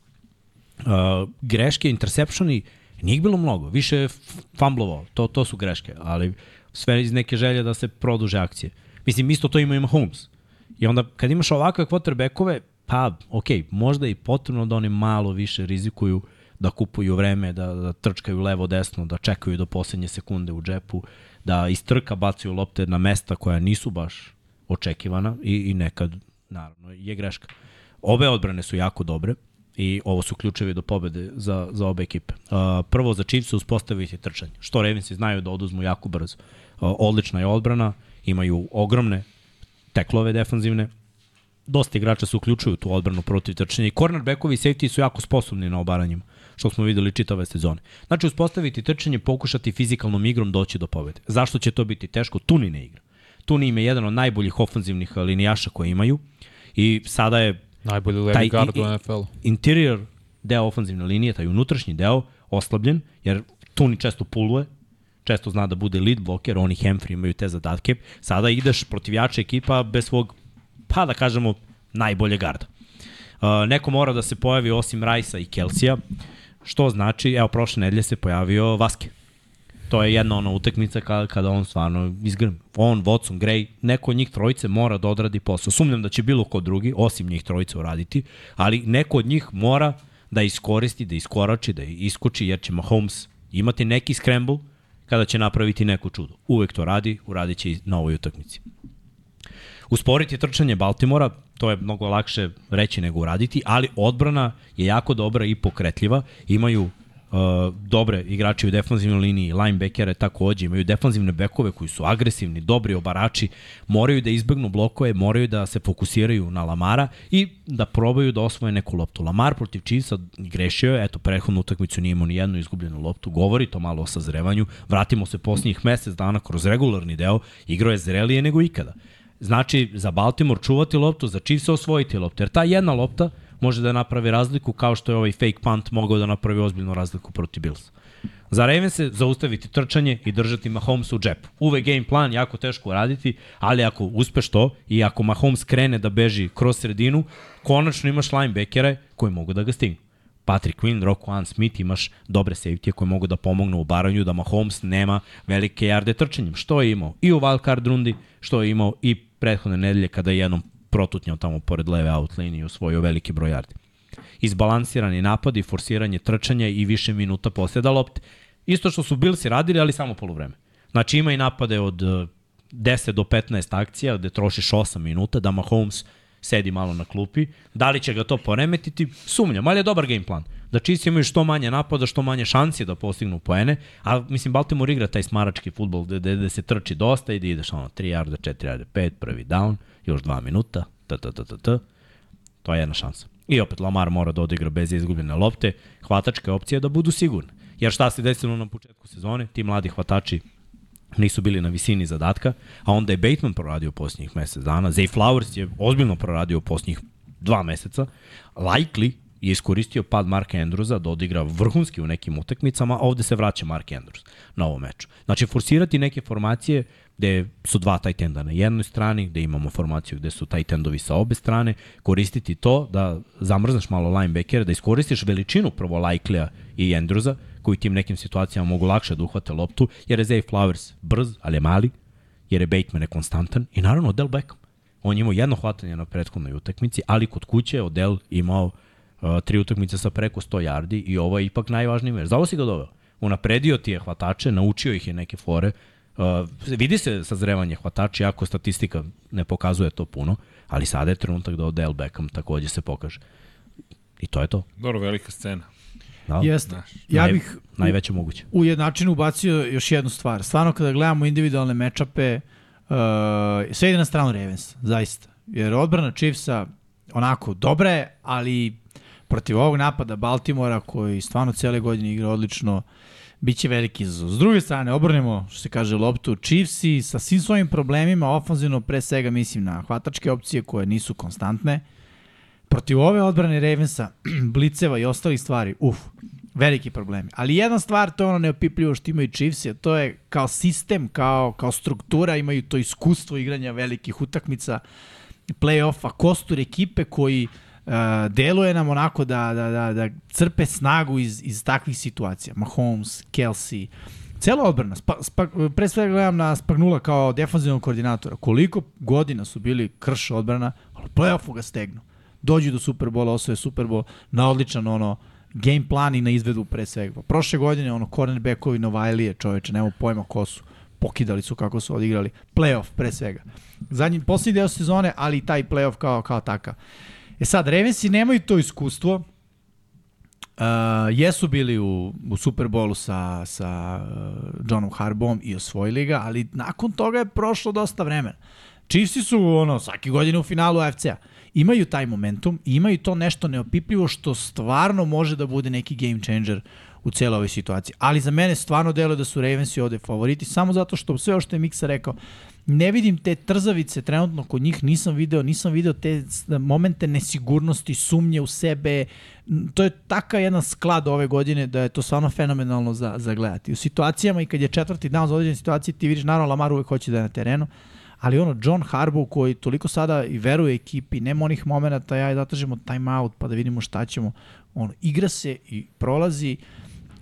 Uh, greške, interceptioni, nije bilo mnogo, više je fumblovao, to, to su greške, ali sve iz neke želje da se produže akcije. Mislim, isto to ima i Mahomes. I onda kad imaš ovakve quarterbackove, pa, ok, možda je i potrebno da oni malo više rizikuju da kupuju vreme, da, da trčkaju levo-desno, da čekaju do poslednje sekunde u džepu, da iz trka bacaju lopte na mesta koja nisu baš očekivana i, i nekad, naravno, je greška. Obe odbrane su jako dobre i ovo su ključevi do pobede za, za obe ekipe. Uh, prvo za Chiefs uspostaviti trčanje, što Ravensi znaju da oduzmu jako brzo. Uh, odlična je odbrana, imaju ogromne teklove defanzivne, dosta igrača se uključuju u tu odbranu protiv trčanja i cornerbackovi i safety su jako sposobni na obaranjima, što smo videli čitave sezone. Znači, uspostaviti trčanje, pokušati fizikalnom igrom doći do pobede. Zašto će to biti teško? Tuni ne igra. Tuni im je jedan od najboljih ofanzivnih linijaša koje imaju i sada je Najbolji levi guard u NFL-u. interior deo ofanzivne linije, taj unutrašnji deo, oslabljen, jer Tuni često puluje, često zna da bude lead blocker, oni Hemfrey imaju te zadatke. Sada ideš protiv jače ekipa bez svog, pa da kažemo, najbolje garda. Uh, neko mora da se pojavi osim Rajsa i Kelsija, što znači, evo, prošle nedelje se pojavio Vaske. To je jedna ona utakmica kada, kada on stvarno izgrmi. On, Watson, Gray, neko od njih trojice mora da odradi posao. Sumnjam da će bilo ko drugi, osim njih trojice uraditi, ali neko od njih mora da iskoristi, da iskorači, da iskoči, jer će Mahomes imati neki scramble kada će napraviti neko čudo. Uvek to radi, uradit će i na ovoj utakmici. Usporiti trčanje Baltimora, to je mnogo lakše reći nego uraditi, ali odbrana je jako dobra i pokretljiva. Imaju uh, dobre igrače u defanzivnoj liniji, linebackere takođe, imaju defanzivne bekove koji su agresivni, dobri obarači, moraju da izbegnu blokove, moraju da se fokusiraju na Lamara i da probaju da osvoje neku loptu. Lamar protiv Chiefsa grešio je, eto, prethodnu utakmicu nije imao ni jednu izgubljenu loptu, govori to malo o sazrevanju, vratimo se posljednjih mesec dana kroz regularni deo, igrao je zrelije nego ikada. Znači, za Baltimore čuvati loptu, za Chiefs osvojiti loptu, jer ta jedna lopta može da napravi razliku kao što je ovaj fake punt mogao da napravi ozbiljnu razliku protiv Bills. Za Ravens zaustaviti trčanje i držati Mahomes u džepu. Uvek game plan, jako teško uraditi, ali ako uspeš to i ako Mahomes krene da beži kroz sredinu, konačno imaš linebackere koji mogu da ga stignu. Patrick Quinn, Roquan Smith, imaš dobre safety koje mogu da pomognu u baranju da Mahomes nema velike jarde trčanjem. Što je imao i u wildcard rundi, što je imao i prethodne nedelje kada je jednom protutnjao tamo pored leve out linije i osvojio veliki broj jardi. Izbalansirani napadi, forsiranje trčanja i više minuta posljeda lopte. Isto što su Billsi radili, ali samo polovreme. Znači ima i napade od eh, 10 do 15 akcija, gde trošiš 8 minuta, da Mahomes sedi malo na klupi. Da li će ga to poremetiti? Sumnjam, ali je dobar game plan. Da Chiefs imaju što manje napada, što manje šansi da postignu poene, a mislim Baltimore igra taj smarački futbol gde, gde se trči dosta i da ideš ono 3 yarda, 4 yarda, 5, prvi down, još 2 minuta, t, t, t, t, t. To je jedna šansa. I opet Lamar mora da odigra bez izgubljene lopte. Hvatačka opcija je da budu sigurni. Jer šta se desilo na početku sezone? Ti mladi hvatači nisu bili na visini zadatka, a onda je Bateman proradio posljednjih mesec dana, Zay Flowers je ozbiljno proradio posljednjih dva meseca, Likely je iskoristio pad Marka Andrewsa da odigra vrhunski u nekim utakmicama, a ovde se vraća Mark Andrews na ovom meču. Znači, forsirati neke formacije gde su dva tight enda na jednoj strani, gde imamo formaciju gde su tight endovi sa obe strane, koristiti to da zamrzneš malo linebackera, da iskoristiš veličinu prvo Likely-a i Andrewsa, koji tim nekim situacijama mogu lakše da uhvate loptu, jer je Zay Flowers brz, ali je mali, jer je Bateman nekonstantan i naravno Odell Beckham. On je imao jedno hvatanje na prethodnoj utakmici, ali kod kuće je Odell imao uh, tri utakmice sa preko 100 yardi i ovo je ipak najvažniji mer. Za ovo si ga doveo. Unapredio ti je hvatače, naučio ih je neke fore, Uh, vidi se sazrevanje hvatača, ako statistika ne pokazuje to puno, ali sada je trenutak da Odell Beckham takođe se pokaže. I to je to. Dobro, velika scena. Da? Jeste. Ja Naj- bih Najveće moguće. u jednačinu ubacio još jednu stvar. Stvarno kada gledamo individualne mečape, uh, sve ide na stranu Ravens, zaista. Jer odbrana Chiefsa onako dobra je, ali protiv ovog napada Baltimora koji stvarno cele godine igra odlično, biće veliki izazov. S druge strane, obrnemo, što se kaže, loptu Chiefsi sa svim svojim problemima, ofanzivno pre svega mislim na hvatačke opcije koje nisu konstantne. Protiv ove odbrane Ravensa, [clears throat] bliceva i ostalih stvari, uf, veliki problemi. Ali jedna stvar, to je ono neopipljivo što imaju Chiefs, a to je kao sistem, kao, kao struktura, imaju to iskustvo igranja velikih utakmica, play-offa, kostur ekipe koji deluje nam onako da, da, da, da crpe snagu iz, iz takvih situacija. Mahomes, Kelsey, Cela odbrana, spa, spa, pre svega gledam na Spagnula kao defanzivnog koordinatora. Koliko godina su bili krš odbrana, ali play-offu ga stegnu. Dođu do Superbola, osvoje Superbol na odličan ono game plan i na izvedu pre svega. Prošle godine, ono, cornerbackovi Novajlije, čoveče, nema pojma ko su. Pokidali su kako su odigrali. Playoff pre svega. Zadnji, posljednji deo sezone, ali i taj playoff kao, kao takav. E sad, Ravensi nemaju to iskustvo, Uh, jesu bili u, u Superbolu sa, sa uh, Johnom Harbom i osvojili ga, ali nakon toga je prošlo dosta vremena. Chiefsi su ono, svaki godine u finalu AFC-a. Imaju taj momentum, imaju to nešto neopipljivo što stvarno može da bude neki game changer u cijeloj ovoj situaciji. Ali za mene stvarno deluje da su Ravensi ovde favoriti, samo zato što sve ovo što je Miksa rekao, ne vidim te trzavice trenutno kod njih, nisam video, nisam video te momente nesigurnosti, sumnje u sebe. To je taka jedna sklad ove godine da je to stvarno fenomenalno za, za gledati. U situacijama i kad je četvrti dan za određene situacije, ti vidiš, naravno, Lamar uvek hoće da je na terenu, ali ono, John Harbaugh koji toliko sada i veruje ekipi, nema onih momenta, ja i zatražimo time out pa da vidimo šta ćemo, on igra se i prolazi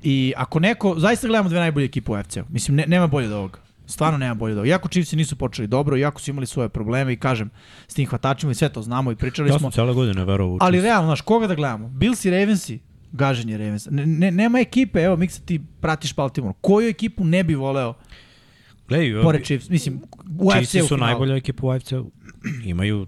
i ako neko, zaista gledamo dve najbolje ekipe u FC-u, mislim, ne, nema bolje od ovoga. Stvarno nema bolje do. Iako Chiefs nisu počeli dobro, iako su imali svoje probleme i kažem, s tim hvatačima i sve to znamo i pričali Ja smo. sam cijela godina verovao Ali Chiefs. realno, znaš, koga da gledamo? Bills i Ravensi? Gaženje Ravensa. Ne, ne, nema ekipe, evo Miksa ti pratiš Baltimore. Koju ekipu ne bi voleo Gledaj, pored Chiefs? Mislim, u Chiefs AFC-u su najbolja ekipa u AFC-u. Imaju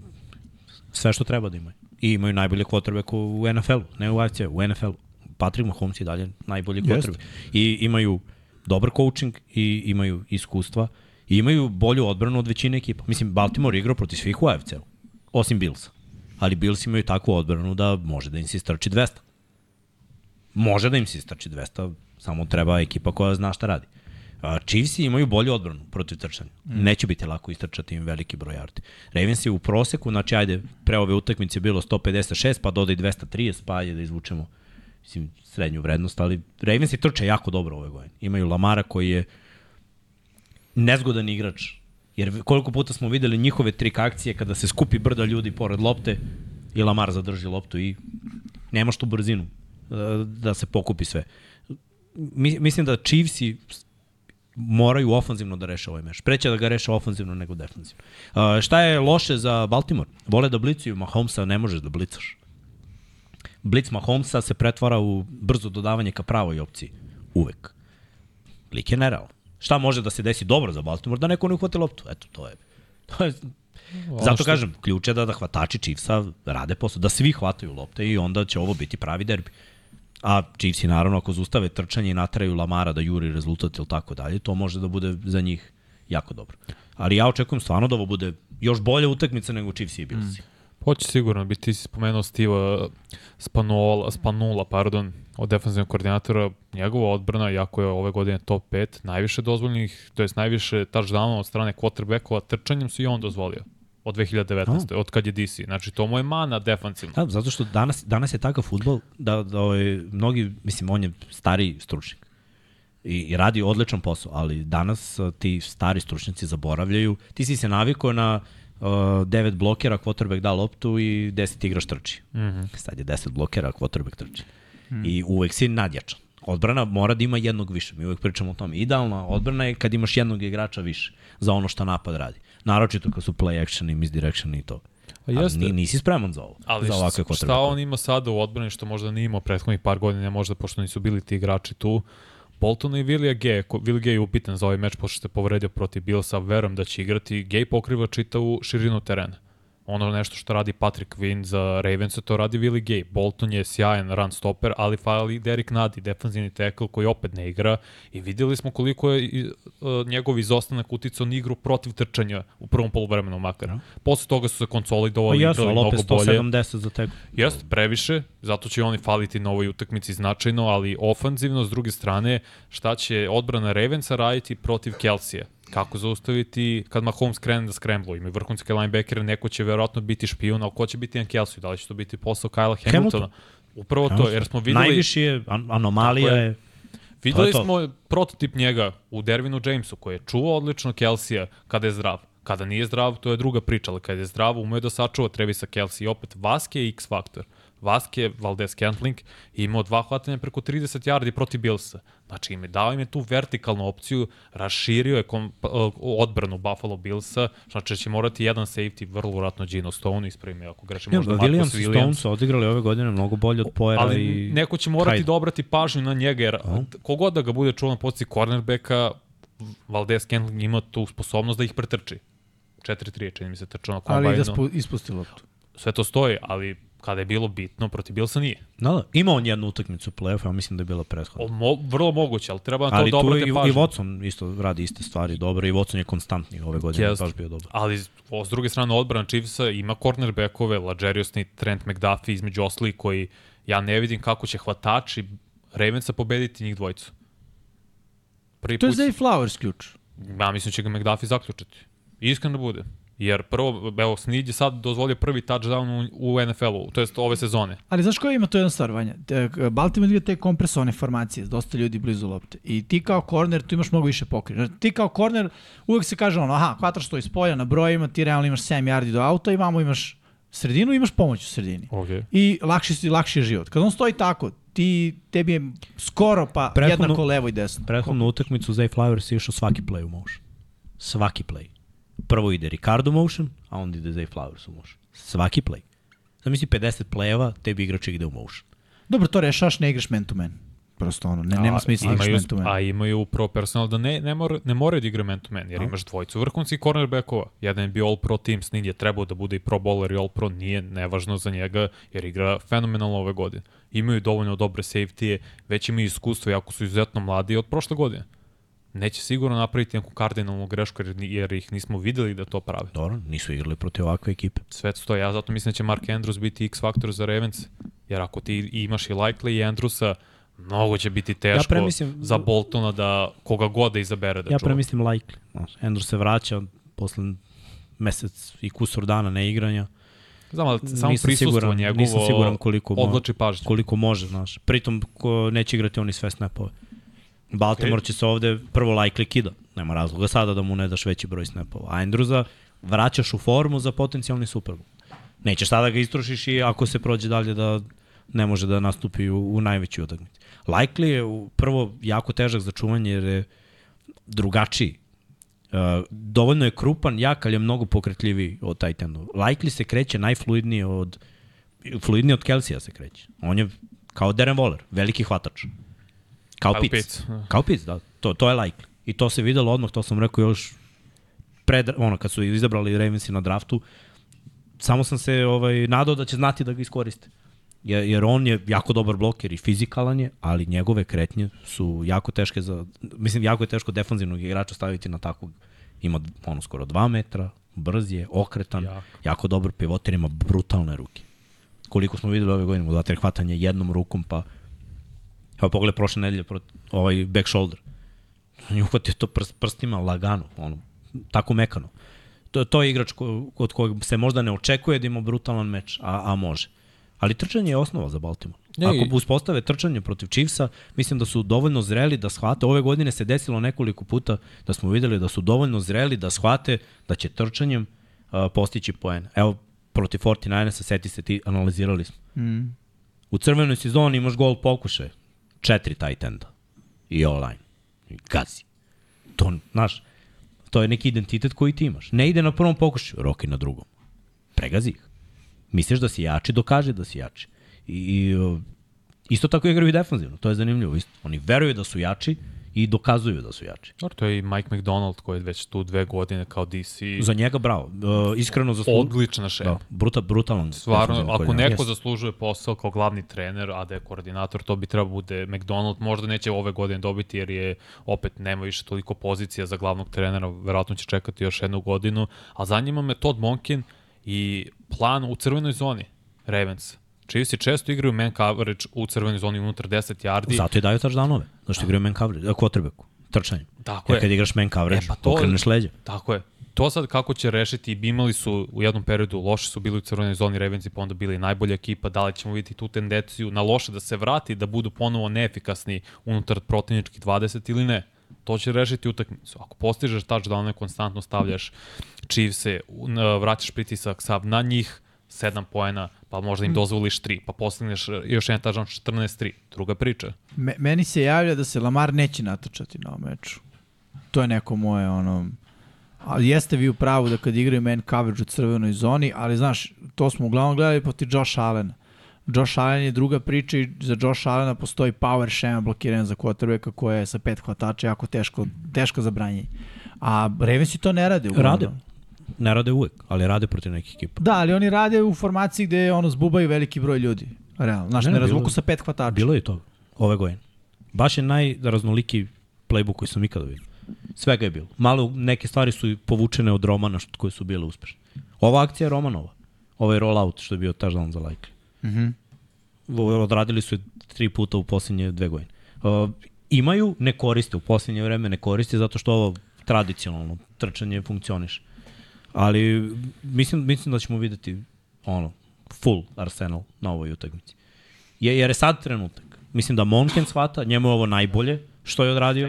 sve što treba da imaju. I imaju najbolje quarterbacka u NFL-u, ne u AFC-u, u NFL-u. Patrick Mahomes je dalje najbolji quarterback. I imaju dobar coaching i imaju iskustva i imaju bolju odbranu od većine ekipa. Mislim, Baltimore igrao protiv svih u AFC-u, osim Billsa. Ali Bills imaju takvu odbranu da može da im se istrči 200. Može da im se istrči 200, samo treba ekipa koja zna šta radi. Chiefs imaju bolju odbranu protiv trčanja. Mm. Neće biti lako istrčati im veliki broj yardi. Ravens je u proseku, znači ajde, pre ove utakmice bilo 156, pa dodaj 230, pa ajde da izvučemo mislim, srednju vrednost, ali Ravens i trče jako dobro ove godine. Imaju Lamara koji je nezgodan igrač, jer koliko puta smo videli njihove trik akcije kada se skupi brda ljudi pored lopte i Lamar zadrži loptu i nemaš tu brzinu e, da se pokupi sve. Mi, mislim da Chiefsi moraju ofanzivno da reše ovaj meč. Preće da ga reše ofanzivno nego defanzivno. Uh, šta je loše za Baltimore? Vole da blicuju, Mahomesa ne možeš da blicaš. Blic Mahomesa se pretvara u brzo dodavanje ka pravoj opciji. Uvek. Lik je nerealan. Šta može da se desi dobro za Baltimore? Da neko ne uhvati loptu. Eto, to je... To je Zato što- kažem, ključ je da, da hvatači Chiefsa rade posao, da svi hvataju lopte i onda će ovo biti pravi derbi. A Chiefsi naravno ako zustave trčanje i nateraju Lamara da juri rezultat ili tako dalje, to može da bude za njih jako dobro. Ali ja očekujem stvarno da ovo bude još bolja utakmica nego Chiefsi i Billsi. Mm. Hoće sigurno biti, ti si spomenuo Steva Spanola, Spanula, pardon, od defensivnog koordinatora, njegova odbrana, jako je ove godine top 5, najviše dozvoljenih, to jest najviše touchdownova od strane quarterbackova, trčanjem su i on dozvolio od 2019. od kad je DC. Znači, to mu je mana defanzivno. Da, zato što danas, danas je takav futbol da, da ovaj, mnogi, mislim, on je stari stručnik i, i radi odličan posao, ali danas a, ti stari stručnjaci zaboravljaju. Ti si se navikao na devet blokera, quarterback da loptu i 10 igrač trči. Mm -hmm. Sad je 10 blokera, quarterback trči. Mm. I uvek si nadjačan. Odbrana mora da ima jednog više. Mi uvek pričamo o tome. Idealna odbrana je kad imaš jednog igrača više za ono što napad radi. Naročito kad su play action i misdirection i to. A Ali jeste. ni, nisi spreman za ovo. Ali za ovakve šta, šta on ima sada u odbrani što možda nije imao prethodnih par godina, možda pošto nisu bili ti igrači tu. Bolton i Gay, ko- Will Gay je upitan za ovaj meč pošto se povredio protiv Billsa, verujem da će igrati. Gay pokriva čitavu širinu terena. Ono nešto što radi Patrick Quinn za Ravens, to radi Willie Gay. Bolton je sjajan run stopper, ali fali Derek Nadi, defanzivni tackle koji opet ne igra i videli smo koliko je uh, njegov izostanak uticao na igru protiv trčanja u prvom polovremenu makar. Da. Posle toga su se Pa konsolidovali, jesu, igrali ali mnogo bolje. 170 za tegu. Jeste, previše, zato će oni faliti na ovoj utakmici značajno, ali ofanzivno, s druge strane, šta će odbrana Ravensa raditi protiv Kelsija? Kako zaustaviti kad Mahomes krene da skremblu? Ima vrhunske linebackere, neko će verovatno biti špijun, ali ko će biti na Kelsiju? Da li će to biti posao Kyla Hamiltona? Hamilton. Upravo to, jer smo videli... Najviši je, an anomalija je. je, Videli To je to. smo prototip njega u Dervinu Jamesu, koji je čuvao odlično Kelsija kada je zdrav. Kada nije zdrav, to je druga priča, ali kada je zdrav, umeo da sačuva Trevisa Kelsey. I opet, Vaske je X faktor. Vaske, Valdez Kentling imao dva hvatanja preko 30 yardi protiv Billsa. Znači, im je dao im je tu vertikalnu opciju, raširio je kom, uh, odbranu Buffalo Billsa, znači da će morati jedan safety, vrlo vratno Gino Stone, me ako grešim, Ja, možda Marcus Williams i Williams. Stone su odigrali ove godine mnogo bolje od Poera Ali i... neko će morati Hyde. da obrati pažnju na njega, jer kogod da ga bude čuo na poziciji cornerbacka, Valdez Kentling ima tu sposobnost da ih pretrči. 4-3 je, čini mi se trčao na kombajnu. Ali i da spu, ispusti loptu. Sve to stoji, ali kada je bilo bitno, protiv Bilsa nije. Da, da. Ima on jednu utakmicu u play-offu, ja mislim da je bila prethodna. O, mo, vrlo moguće, ali treba na to Ali da tu obrate i, i pažnju. Watson isto radi iste stvari dobro i Watson je konstantni ove godine, Jeste. baš bio dobar. Ali o, s druge strane odbrana Chiefsa ima cornerbackove, Lajeriusni, Trent McDuffie između ostali koji ja ne vidim kako će hvatači Ravensa pobediti njih dvojicu. Prvi To je put, Zay Flowers ključ. ja mislim da će ga McDuffie zaključiti. Iskreno da bude. Jer prvo, evo, Snid je sad dozvolio prvi touchdown u, u NFL-u, to jest ove sezone. Ali znaš koja ima to jedna stvar, Vanja? Te- Baltimore igra te kompresovane formacije, dosta ljudi blizu lopte. I ti kao korner, tu imaš mnogo više pokrije. Ti kao korner, uvek se kaže ono, aha, hvataš stoji s polja na brojima, ti realno imaš 7 yardi do auta i vamo imaš sredinu i imaš pomoć u sredini. Okay. I lakši, si, lakši je život. Kad on stoji tako, ti, tebi je skoro pa Prethodno- jednako levo i desno. Prethodnu utakmicu Zay Flowers je išao svaki play u motion. Svaki play. Prvo ide Ricardo motion, a onda ide Zay Flowers u motion. Svaki play. Zamisli 50 play-eva, tebi igrač ide u motion. Dobro, to rešaš, ne igraš man to man. Prosto ono, ne, nema A, smisla igraš imaju, man to man. A imaju upravo personal da ne, ne, mora, ne moraju da igraju man to man, jer imaš dvojicu vrhunskih cornerbackova. Jedan je bio all pro team, Snid je trebao da bude i pro bowler i all pro, nije nevažno za njega, jer igra fenomenalno ove godine. Imaju dovoljno dobre safety-je, već imaju iskustvo, jako su izuzetno mladi od prošle godine. Neće sigurno napraviti neku kardinalnu grešku, jer, jer ih nismo videli da to prave. Dobro, nisu igrali protiv ovakve ekipe. Sve to ja zato mislim da će Mark Andrews biti X faktor za Ravens, jer ako ti imaš i Likely i Andrewsa, mnogo će biti teško premislim- za Boltona da koga god da izabere da ja čuva. premislim likely. Znaš, Andrew se vraća posle mesec i kusur dana neigranja. Znam, ali samo Nisam prisustvo siguran- njegovo nisam siguran koliko mo-. Koliko može, znaš. Pritom ko neće igrati oni sve snapove. Baltimore okay. će se ovde prvo likely kida. Nema razloga sada da mu ne daš veći broj snapova. A Andrewsa vraćaš u formu za potencijalni Super Bowl. Nećeš sada ga istrošiš i ako se prođe dalje da ne može da nastupi u, u najvećoj utakmici. Likely je u- prvo jako težak za čuvanje jer je drugačiji. Uh, dovoljno je krupan, jak, ali je mnogo pokretljiviji od Titanu. Likely se kreće najfluidnije od fluidnije od Kelsija se kreće. On je kao Darren Waller, veliki hvatač. Kao. Pitts, da. Kao Pitts, da. To, to je likely. I to se videlo odmah, to sam rekao još pred, ono, kad su izabrali Ravensi na draftu, samo sam se ovaj, nadao da će znati da ga iskoriste. Jer, jer on je jako dobar bloker i fizikalan je, ali njegove kretnje su jako teške za, mislim, jako je teško defanzivnog igrača staviti na takvog, ima ono skoro 2 metra, brz je, okretan, jako, jako dobar pivoter, ima brutalne ruke. Koliko smo videli ove godine, udater hvatanje jednom rukom, pa Evo pogledaj prošle nedelje ovaj back shoulder. On je uhvatio to prst, prstima lagano, ono, tako mekano. To, to je igrač ko, od kojeg se možda ne očekuje da ima brutalan meč, a, a može. Ali trčanje je osnova za Baltimore. Ne, Ako uspostave trčanje protiv Chiefsa, mislim da su dovoljno zreli da shvate. Ove godine se desilo nekoliko puta da smo videli da su dovoljno zreli da shvate da će trčanjem uh, postići poen. Evo, protiv 49ersa, seti se ti, analizirali smo. Mm. U crvenoj sezoni imaš gol pokušaj, četiri tight enda i all-line. I gazi. To, znaš, to je neki identitet koji ti imaš. Ne ide na prvom pokušaju, Roki na drugom. Pregazi ih. Misliš da si jači, dokaže da si jači. I, i isto tako igraju i defanzivno, to je zanimljivo. Isto. Oni veruju da su jači i dokazuju da su jači. Dobro, to je i Mike McDonald koji je već tu dve godine kao DC. Za njega bravo. Uh, iskreno zaslužuje. Odlična šema. Da, bruta, brutalan. Stvarno, ako neko Jeste. zaslužuje posao kao glavni trener, a da je koordinator, to bi trebao bude McDonald. Možda neće ove godine dobiti jer je opet nema više toliko pozicija za glavnog trenera, verovatno će čekati još jednu godinu, a zanima me Todd Monkin i plan u crvenoj zoni Ravens. Chiefs često igraju man coverage u crvenoj zoni unutar 10 yardi. Zato i daju touchdownove. Zašto igraju man coverage, quarterbacku, trčanjem. Tako Jer je. kad igraš man coverage, E, pa to- okreneš leđa. Tako je. To sad kako će rešiti, imali su u jednom periodu, loše su bili u crvenoj zoni Ravensi, pa onda bili najbolja ekipa, da li ćemo vidjeti tu tendenciju na loše da se vrati, da budu ponovo neefikasni unutar protivničkih 20 ili ne. To će rešiti utakmicu. Ako postižeš touchdown, konstantno stavljaš Chiefs-e, vraćaš pritisak sav na njih, 7 poena, pa možda im dozvoliš 3, pa postigneš još jedan tažan 14-3. Druga priča. Me, meni se javlja da se Lamar neće natočati na ovom meču. To je neko moje, ono... Ali jeste vi u pravu da kad igraju man coverage u crvenoj zoni, ali znaš, to smo uglavnom gledali poti Josh Allena. Josh Allen je druga priča i za Josh Allena postoji power shema blokiran za quarterbacka koja je sa pet hvatača jako teško, teško za branjenje. A Ravensi to ne rade. uglavnom. Rade. Ne rade uvek, ali rade protiv nekih ekipa. Da, ali oni rade u formaciji gde ono zbubaju veliki broj ljudi. Realno. Znaš, Ne, ne, razvuku sa pet hvatača. Bilo je to ove godine. Baš je najraznoliki playbook koji sam ikada vidio. Svega je bilo. Malo neke stvari su povučene od Romana što, koje su bile uspešne. Ova akcija je Romanova. Ovaj rollout što je bio touchdown za Likely. Mhm. Ovo Odradili su je tri puta u posljednje dve godine. Uh, imaju, ne koriste, u posljednje vreme ne koriste zato što ovo tradicionalno trčanje funkcioniše. Ali mislim, mislim da ćemo videti ono, full Arsenal na ovoj utakmici. Je, jer je sad trenutak. Mislim da Monken shvata, njemu je ovo najbolje što je odradio.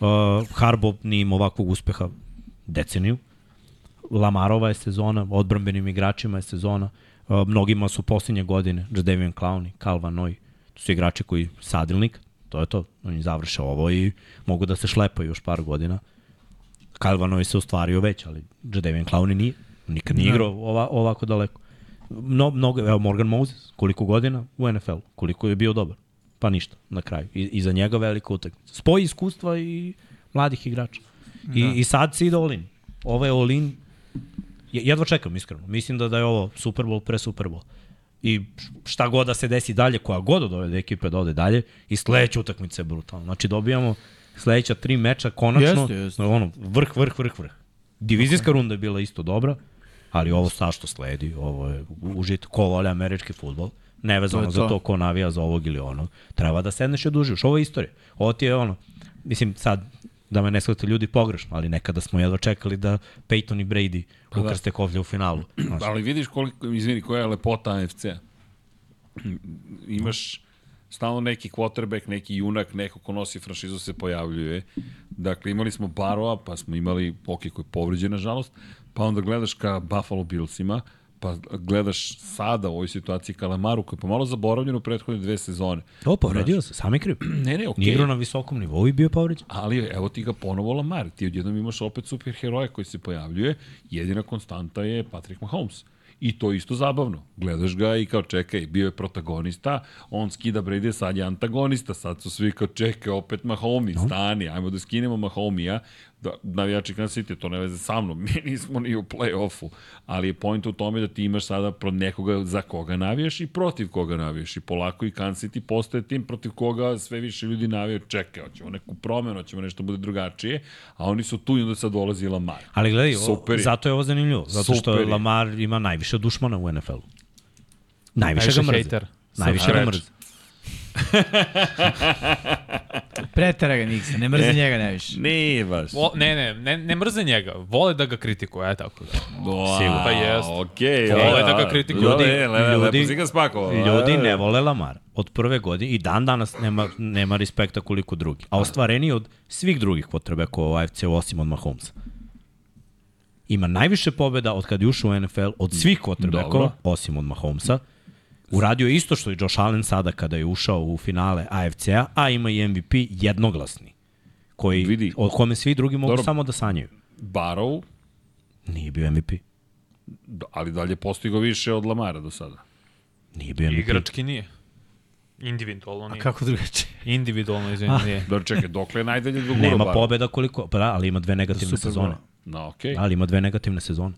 Uh, Harbo nije imao ovakvog uspeha deceniju. Lamarova je sezona, odbrambenim igračima je sezona. Uh, mnogima su posljednje godine, Jadavian Clowney, Calvin Noy, to su igrači koji sadilnik, to je to, oni završe ovo i mogu da se šlepaju još par godina. Calvin Noy se ostvario već, ali Jadavian Clowney nije, nikad nije igrao ova, ovako daleko. Mno, mnogo, evo Morgan Moses, koliko godina u NFL, koliko je bio dobar. Pa ništa, na kraju. I, i za njega velika utakmica. Spoj iskustva i mladih igrača. I, da. I sad se ide all in. Ovo je all in. Je- Jedva čekam, iskreno. Mislim da, da je ovo Super Bowl pre Super Bowl. I šta god da se desi dalje, koja god od ove ekipe da ode dalje, i sledeća utakmica je brutalna. Znači dobijamo sledeća tri meča konačno, Jeste, jeste. ono, vrh, vrh, vrh, vrh. Divizijska okay. runda je bila isto dobra, ali ovo sa što sledi, ovo je užit, ko vole američki futbol, nevezano To je za to. to ko navija za ovog ili ono, treba da sedneš i odužiš. Ovo je istorija. Ovo ti je ono, mislim sad, da me ne shvate ljudi pogrešno, ali nekada smo jedva čekali da Peyton i Brady ukrste koplje u finalu. Znaš, Ali vidiš koliko, izvini, koja je lepota AFC-a. Imaš stalno neki quarterback, neki junak, neko ko nosi franšizu se pojavljuje. Dakle, imali smo Baroa, pa smo imali Poki koji je povređen, nažalost, pa onda gledaš ka Buffalo Billsima, pa gledaš sada u ovoj situaciji Kalamaru koji je pomalo zaboravljen u prethodne dve sezone. Ovo povredio se, sam je kriv. [clears throat] Ne, ne, okej. Nije igrao na visokom nivou i bio povređen. Ali evo ti ga ponovo Lamar. Ti odjednom imaš opet superheroja koji se pojavljuje. Jedina konstanta je Patrick Mahomes. I to je isto zabavno. Gledaš ga i kao čekaj, bio je protagonista, on skida Brady, sad je antagonista, sad su svi kao čekaj, opet Mahomes, stani, ajmo da skinemo Mahomija, da, navijači Kansas City, to ne veze sa mnom, [laughs] mi nismo ni u play-offu, ali je point u tome da ti imaš sada pro nekoga za koga navijaš i protiv koga navijaš i polako i Kansas City postaje tim protiv koga sve više ljudi navijaju, čekaj, hoćemo neku promenu, hoćemo nešto bude drugačije, a oni su tu i onda sad dolazi Lamar. Ali gledaj, Super zato je ovo zanimljivo. Zato što Super je. Lamar ima najviše dušmana u NFL-u. Najviše, Najviše ga mrze. hejter. Najviše ga mrze. [laughs] Pretera ga Niksa, ne mrzi njega najviše. Nije baš. Vo, ne, ne, ne, ne mrze njega. Vole da ga kritikuju, aj tako da. Wow, Sigurno. Pa jest. Okej. Vole ja, da ga kritikuju. Ljudi, Ljudi- le, le, ljudi- ga spakovao. Ljudi ne vole Lamar. Od prve godine i dan danas nema, nema respekta koliko drugi. A ostvareni od svih drugih quarterbacka u AFC osim od Mahomesa. Ima najviše pobjeda od kad je ušao u NFL od svih Dobro. quarterbacka osim od Mahomesa. Uradio je isto što i Josh Allen sada kada je ušao u finale AFC-a, a ima i MVP jednoglasni. Koji, Vidi. o kome svi drugi mogu Dobro. samo da sanjaju. Barrow, Nije bio MVP. ali dalje postigo više od Lamara do sada. Nije bio MVP. Igrački nije. Individualno A nije. kako drugačije? Individualno, izvini, nije. Dobro, čekaj, dokle je najdalje do gura Nema Barrow? pobjeda koliko, pa da, ali ima dve negativne Super sezone. No, okej. Ali ima dve negativne sezone.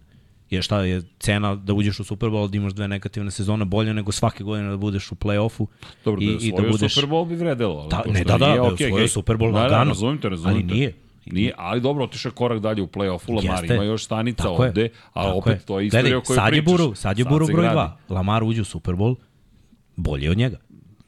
Jer šta je cena da uđeš u Super Bowl, da imaš dve negativne sezone, bolje nego svake godine da budeš u play-offu Dobro, da je i, i da budeš... Super Bowl bi vredelo. Ali Da, ne, da, da, nije, da je okej, osvojio okej. Super Bowl Da, da, lagano. razumim te, razumim Ali te. nije. Nije, ali dobro, otišao je korak dalje u play-offu, Lamar Jeste. ima još stanica Tako je. ovde, ali Tako opet to je istorija o kojoj sad je pričaš. Buru, sad je Buru broj gradi. 2. Lamar uđe u Super Bowl, bolje od njega.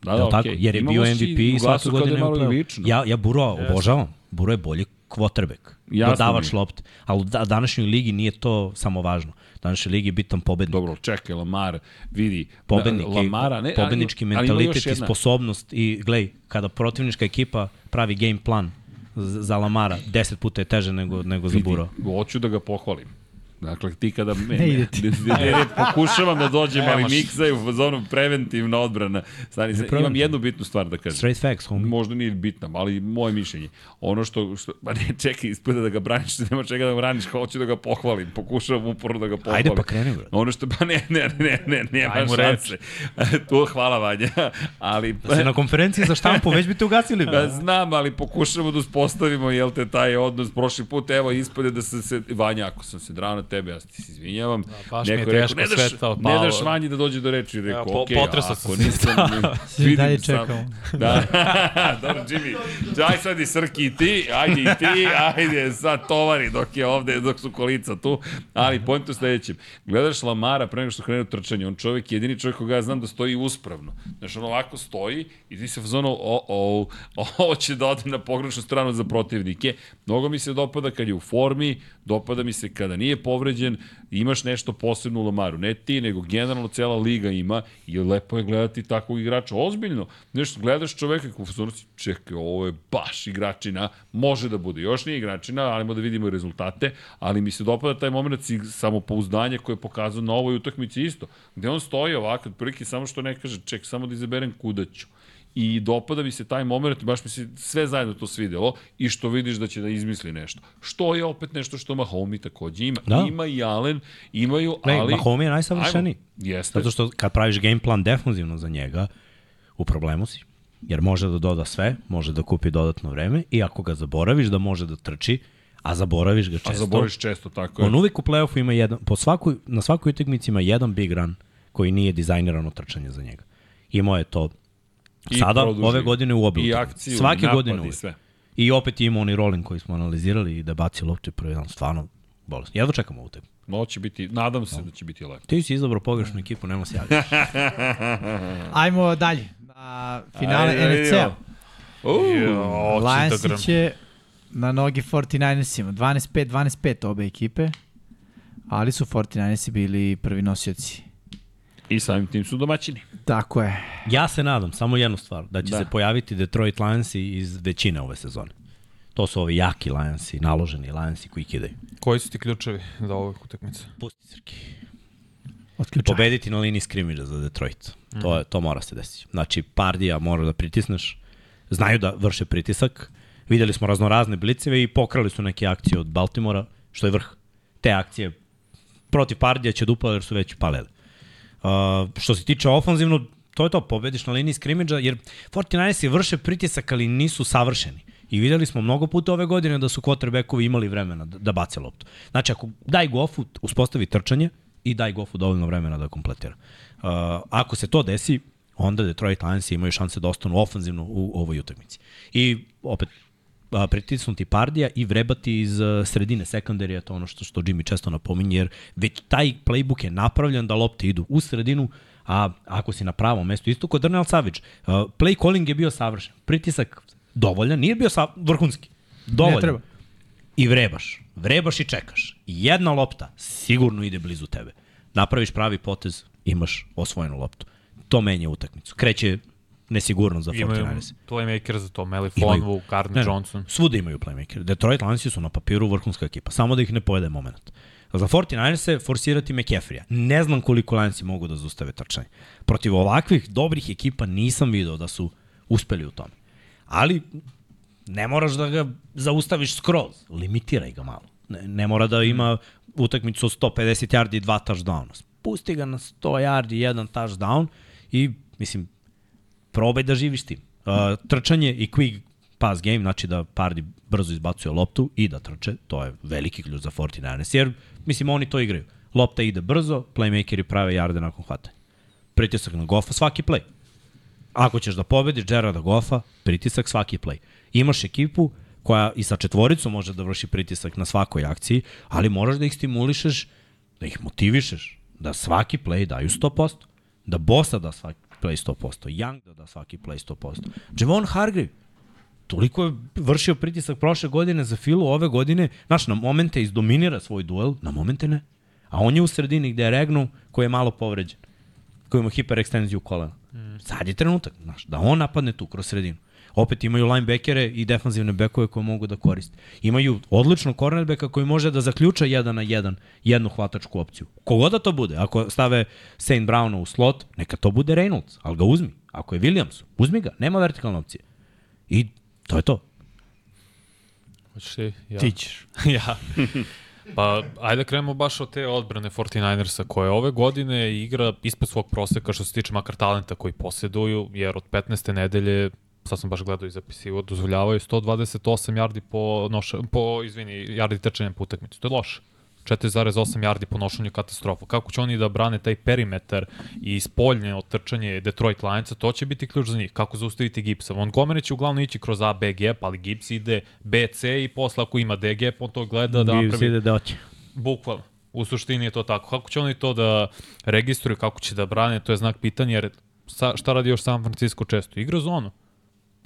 Da, da, tako? okej. Jer je Imamo bio MVP i svake da je godine u malo i play lično. Ja, ja Buro obožavam. Buro je bolji quarterback. Jasno Dodavač mi lopte. Ali u da, današnjoj ligi nije to samo važno. U današnjoj ligi je bitan pobednik. Dobro, čekaj, Lamar, vidi, pobednik da, Lamara, ne, pobednički ali- ali mentalitet još i sposobnost i glej, kada protivnička ekipa pravi game plan za Lamara, 10 puta je teže nego, nego za Vidi, Buro. hoću da ga pohvalim. Dakle, ti kada [laughs] me, Ne ne, ne, ne, pokušavam da dođem, ali miksa je u zonu preventivna odbrana. Stani, imam preventivna. jednu bitnu stvar da kažem. Straight facts, homie. Možda nije bitna, ali moje mišljenje. Ono što, što pa ne, čekaj, ispada da ga braniš, [laughs] nema čega da ga braniš, hoću da ga pohvalim, pokušavam uporno da ga pohvalim. Ajde pa kreni, bre. Ono što, pa ne, ne, ne, ne, nema reč. šanse. [laughs] tu hvala Vanja, ali... Da se na konferenciji za štampu već bi te ugasili. Bre. znam, ali pokušamo da uspostavimo, jel te, taj odnos. Prošli put, evo, ispade da sam se... Vanja, ako sam se drao tebe, ja ti se izvinjavam. Da, baš mi je teško ne daš, sve ne palo. daš Vanji da dođe do reči. Rekao, Evo, po- okej, potresao ako se. nisam... Svi [laughs] dalje [laughs] vidim sam- čekamo. Da, [laughs] dobro, Jimmy, daj sad i Srki i ti, ajde i ti, ajde sad tovari dok je ovde, dok su kolica tu, ali pojent u sledećem. Gledaš Lamara pre nego što krene u trčanje, on čovjek, jedini čovjek koga ja znam da stoji uspravno. Znaš, on ovako stoji i ti se fazonu, o, o, ovo će da ode na pogrešnu stranu za protivnike. Mnogo mi se dopada kad je u formi, dopada mi se kada nije povređen, imaš nešto posebno u Lamaru. Ne ti, nego generalno cela liga ima i lepo je gledati takvog igrača. Ozbiljno. Nešto, gledaš čoveka koji fazonu si, čekaj, ovo je baš igračina, može da bude. Još nije igračina, ali da vidimo rezultate, ali mi se dopada taj moment samopouzdanja koje je pokazao na ovoj utakmici isto. Gde on stoji ovako, otprilike samo što ne kaže, ček, samo da izaberem kuda ću i dopada mi se taj moment, baš mi se sve zajedno to svidelo i što vidiš da će da izmisli nešto. Što je opet nešto što Mahomi takođe ima. Da. Ima i Allen, imaju, Ne, ali... Mahomes je najsavršeniji. Jeste. Zato što kad praviš game plan defanzivno za njega, u problemu si. Jer može da doda sve, može da kupi dodatno vreme i ako ga zaboraviš da može da trči, a zaboraviš ga često. A zaboriš često, tako je. On uvijek u play-offu ima jedan, po svakoj, na svakoj utakmici ima jedan big run koji nije dizajnirano trčanje za njega. Imao je to I sada, produži. ove godine u obi I akciju, Svake i napad, godine i sve. I opet ima onaj rolling koji smo analizirali i da baci loptu prvi dan, stvarno bolesno. Jedva čekamo ovu utakmicu. No, će biti, nadam se da će biti lepo. Ti si izabrao pogrešnu ekipu, nema se javiti. [laughs] Ajmo dalje. Na finale Ajde, NFC-a. Lionsi će na nogi 49ersima. 12-5, 12-5 obe ekipe. Ali su 49ersi bili prvi nosioci. I samim tim su domaćini. Tako je. Ja se nadam, samo jednu stvar, da će Da. se pojaviti Detroit Lionsi iz većine ove sezone. To su ovi jaki Lionsi, naloženi Lionsi koji kidaju. Koji su ti ključevi za ovu utakmicu? Pusti Srki. Otključaj. Pobediti na liniji skrimidža za Detroit. To, je, to mora se desiti. Znači, Pardija mora da pritisneš. Znaju da vrše pritisak. Videli smo raznorazne bliceve i pokrali su neke akcije od Baltimora, što je vrh. Te akcije protiv Pardija će dupla jer su već paleli. Uh, što se tiče ofanzivno, to je to, pobediš na liniji skrimidža, jer 49ersi vrše pritisak, ali nisu savršeni. I videli smo mnogo puta ove godine da su quarterbackovi imali vremena da, da bace loptu. Znači, ako daj Goffu, uspostavi trčanje i daj Goffu dovoljno vremena da kompletira. Uh, ako se to desi, onda Detroit Lions imaju šanse da ostanu ofanzivno u ovoj utakmici. I opet, a, pritisnuti Pardija i vrebati iz a, sredine sekundarija, to ono što, što Jimmy često napominje, jer već taj playbook je napravljen da lopte idu u sredinu, a ako si na pravom mestu, isto kod Dernel Savage, uh, play calling je bio savršen, pritisak dovoljan, nije bio sa, vrhunski, dovoljan. Ne treba. I vrebaš, vrebaš i čekaš. Jedna lopta sigurno ide blizu tebe. Napraviš pravi potez, imaš osvojenu loptu. To menja utakmicu. Kreće nesigurno za Imaju 49ers. playmaker za to, Meli Imaju. Fonvu, Gardner Ne, ne, Johnson. Svuda imaju playmaker. Detroit Lionsi su na papiru vrhunska ekipa, samo da ih ne pojede moment. Za 49ers se forsirati McCaffrey-a. Ne znam koliko Lionsi mogu da zaustave trčanje. Protiv ovakvih dobrih ekipa nisam video da su uspeli u tome. Ali ne moraš da ga zaustaviš skroz. Limitiraj ga malo. Ne, ne mora da ima utakmicu od 150 yardi i dva touchdowna. Spusti ga na 100 yardi i jedan touchdown i, mislim, probaj da živiš tim. Uh, trčanje i quick pass game, znači da Pardi brzo izbacuje loptu i da trče, to je veliki ključ za 49ers, jer mislim oni to igraju. Lopta ide brzo, playmakeri prave jarde nakon hvatanja. Pritisak na Goffa, svaki play. Ako ćeš da pobediš Gerarda Goffa, pritisak svaki play. Imaš ekipu koja i sa četvoricom može da vrši pritisak na svakoj akciji, ali moraš da ih stimulišeš, da ih motivišeš, da svaki play daju 100%, da Bosa da svaki play 100%, Young da da svaki play 100%. Javon Hargrave, toliko je vršio pritisak prošle godine za Filu, ove godine, znaš, na momente izdominira svoj duel, na momente ne. A on je u sredini gde je Regnu, koji je malo povređen, koji ima hiperekstenziju kolena. Mm. Sad je trenutak, znaš, da on napadne tu kroz sredinu. Opet imaju linebackere i defanzivne bekove koje mogu da koriste. Imaju odličnog cornerbacka koji može da zaključa jedan na jedan jednu hvatačku opciju. Kogoda da to bude, ako stave St. Browna u slot, neka to bude Reynolds, ali ga uzmi. Ako je Williams, uzmi ga, nema vertikalne opcije. I to je to. Hoćeš ti? Ja. Ti ćeš. [laughs] ja. Pa, ajde da krenemo baš od te odbrane 49ersa koje ove godine igra ispod svog proseka što se tiče makar talenta koji posjeduju, jer od 15. nedelje sad sam baš gledao i zapisivo, dozvoljavaju 128 yardi po, noša, po izvini, yardi trčanjem po utakmici. To je loše. 4,8 yardi po nošenju katastrofa. Kako će oni da brane taj perimetar i spoljne otrčanje Detroit Lionsa, to će biti ključ za njih. Kako zaustaviti Gipsa. Montgomery će uglavnom ići kroz A, B gap, ali Gibbs ide B, C i posle ako ima D gap, on to gleda da Gibbs napravi... ide da oće. Bukvalno. U suštini je to tako. Kako će oni to da registruju, kako će da brane, to je znak pitanja, jer sa, šta radi još San Francisco često? Igra zonu.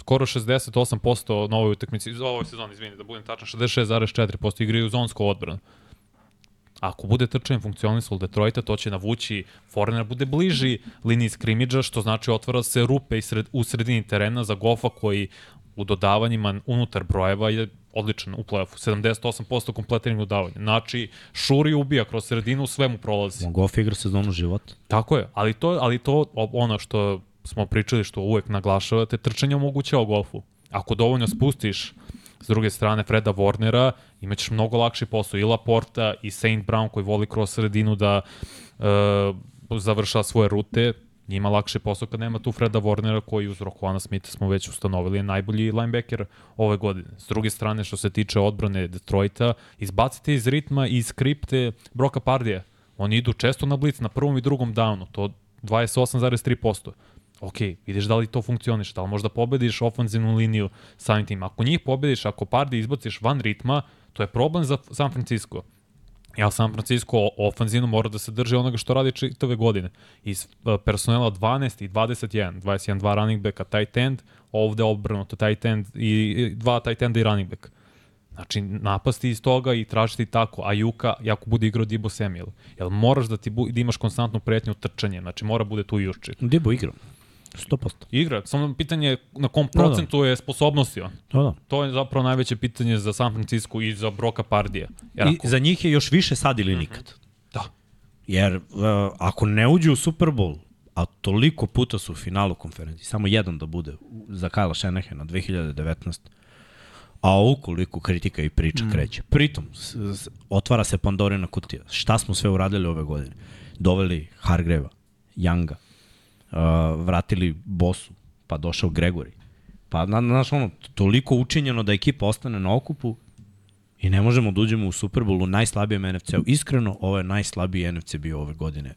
Skoro 68% na ovoj utakmici, za ovoj sezoni, izvini, da budem tačan, 66,4% igraju zonsku odbranu. Ako bude trčanje funkcionisalo Detroita, to će navući Foreigner bude bliži liniji skrimidža, što znači otvara se rupe i sred, u sredini terena za Goffa koji u dodavanjima unutar brojeva je odličan u play-offu. 78% kompletiranih dodavanja. Znači, šuri ubija kroz sredinu, sve mu prolazi. Goff igra sezonu života. Tako je, ali to, ali to ono što smo pričali, što uvek naglašavate, trčanje omogućava golfu. Ako dovoljno spustiš s druge strane Freda Warnera, imaćeš mnogo lakši posao i Laporta i Saint Brown koji voli kroz sredinu da uh, završa svoje rute, njima lakše posao kad nema tu Freda Warnera koji uz Rokovana Smitha smo već ustanovili je najbolji linebacker ove godine. S druge strane što se tiče odbrane Detroita, izbacite iz ritma i iz skripte Broka Pardija. Oni idu često na blic na prvom i drugom downu, to 28,3% ok, vidiš da li to funkcioniš, da li možda pobediš ofanzivnu liniju samim tim. Ako njih pobediš, ako Pardi izbaciš van ritma, to je problem za San Francisco. Ja San Francisco ofanzivno mora da se drži onoga što radi čitave godine. Iz uh, personela 12 i 21, 21 dva running backa tight end, ovde obrnuto tight end i dva tight enda i running back. Znači, napasti iz toga i tražiti tako, a Juka, jako bude igrao Dibo Samuel. Jel moraš da ti bu, da imaš konstantnu pretnju trčanje, znači mora bude tu Juščik. Dibo igra. 100%. Igra, samo pitanje je na kom procentu da, da. je sposobnosti on. Da, da. To je zapravo najveće pitanje za San Francisco i za Broka Pardija. Jer I ako... za njih je još više sad ili nikad. Mm -hmm. Da. Jer uh, ako ne uđu u Super Bowl, a toliko puta su u finalu konferenciji, samo jedan da bude za Kajla Šenehena 2019. A ukoliko kritika i priča mm. kreće. Pritom, s, s, otvara se Pandorina kutija. Šta smo sve uradili ove godine? Doveli Hargreva, Younga, uh, vratili Bosu, pa došao Gregori. Pa, znaš, ono, toliko učinjeno da ekipa ostane na okupu i ne možemo da uđemo u Super Bowl u najslabijem NFC-u. Iskreno, ovo je najslabiji NFC bio ove godine.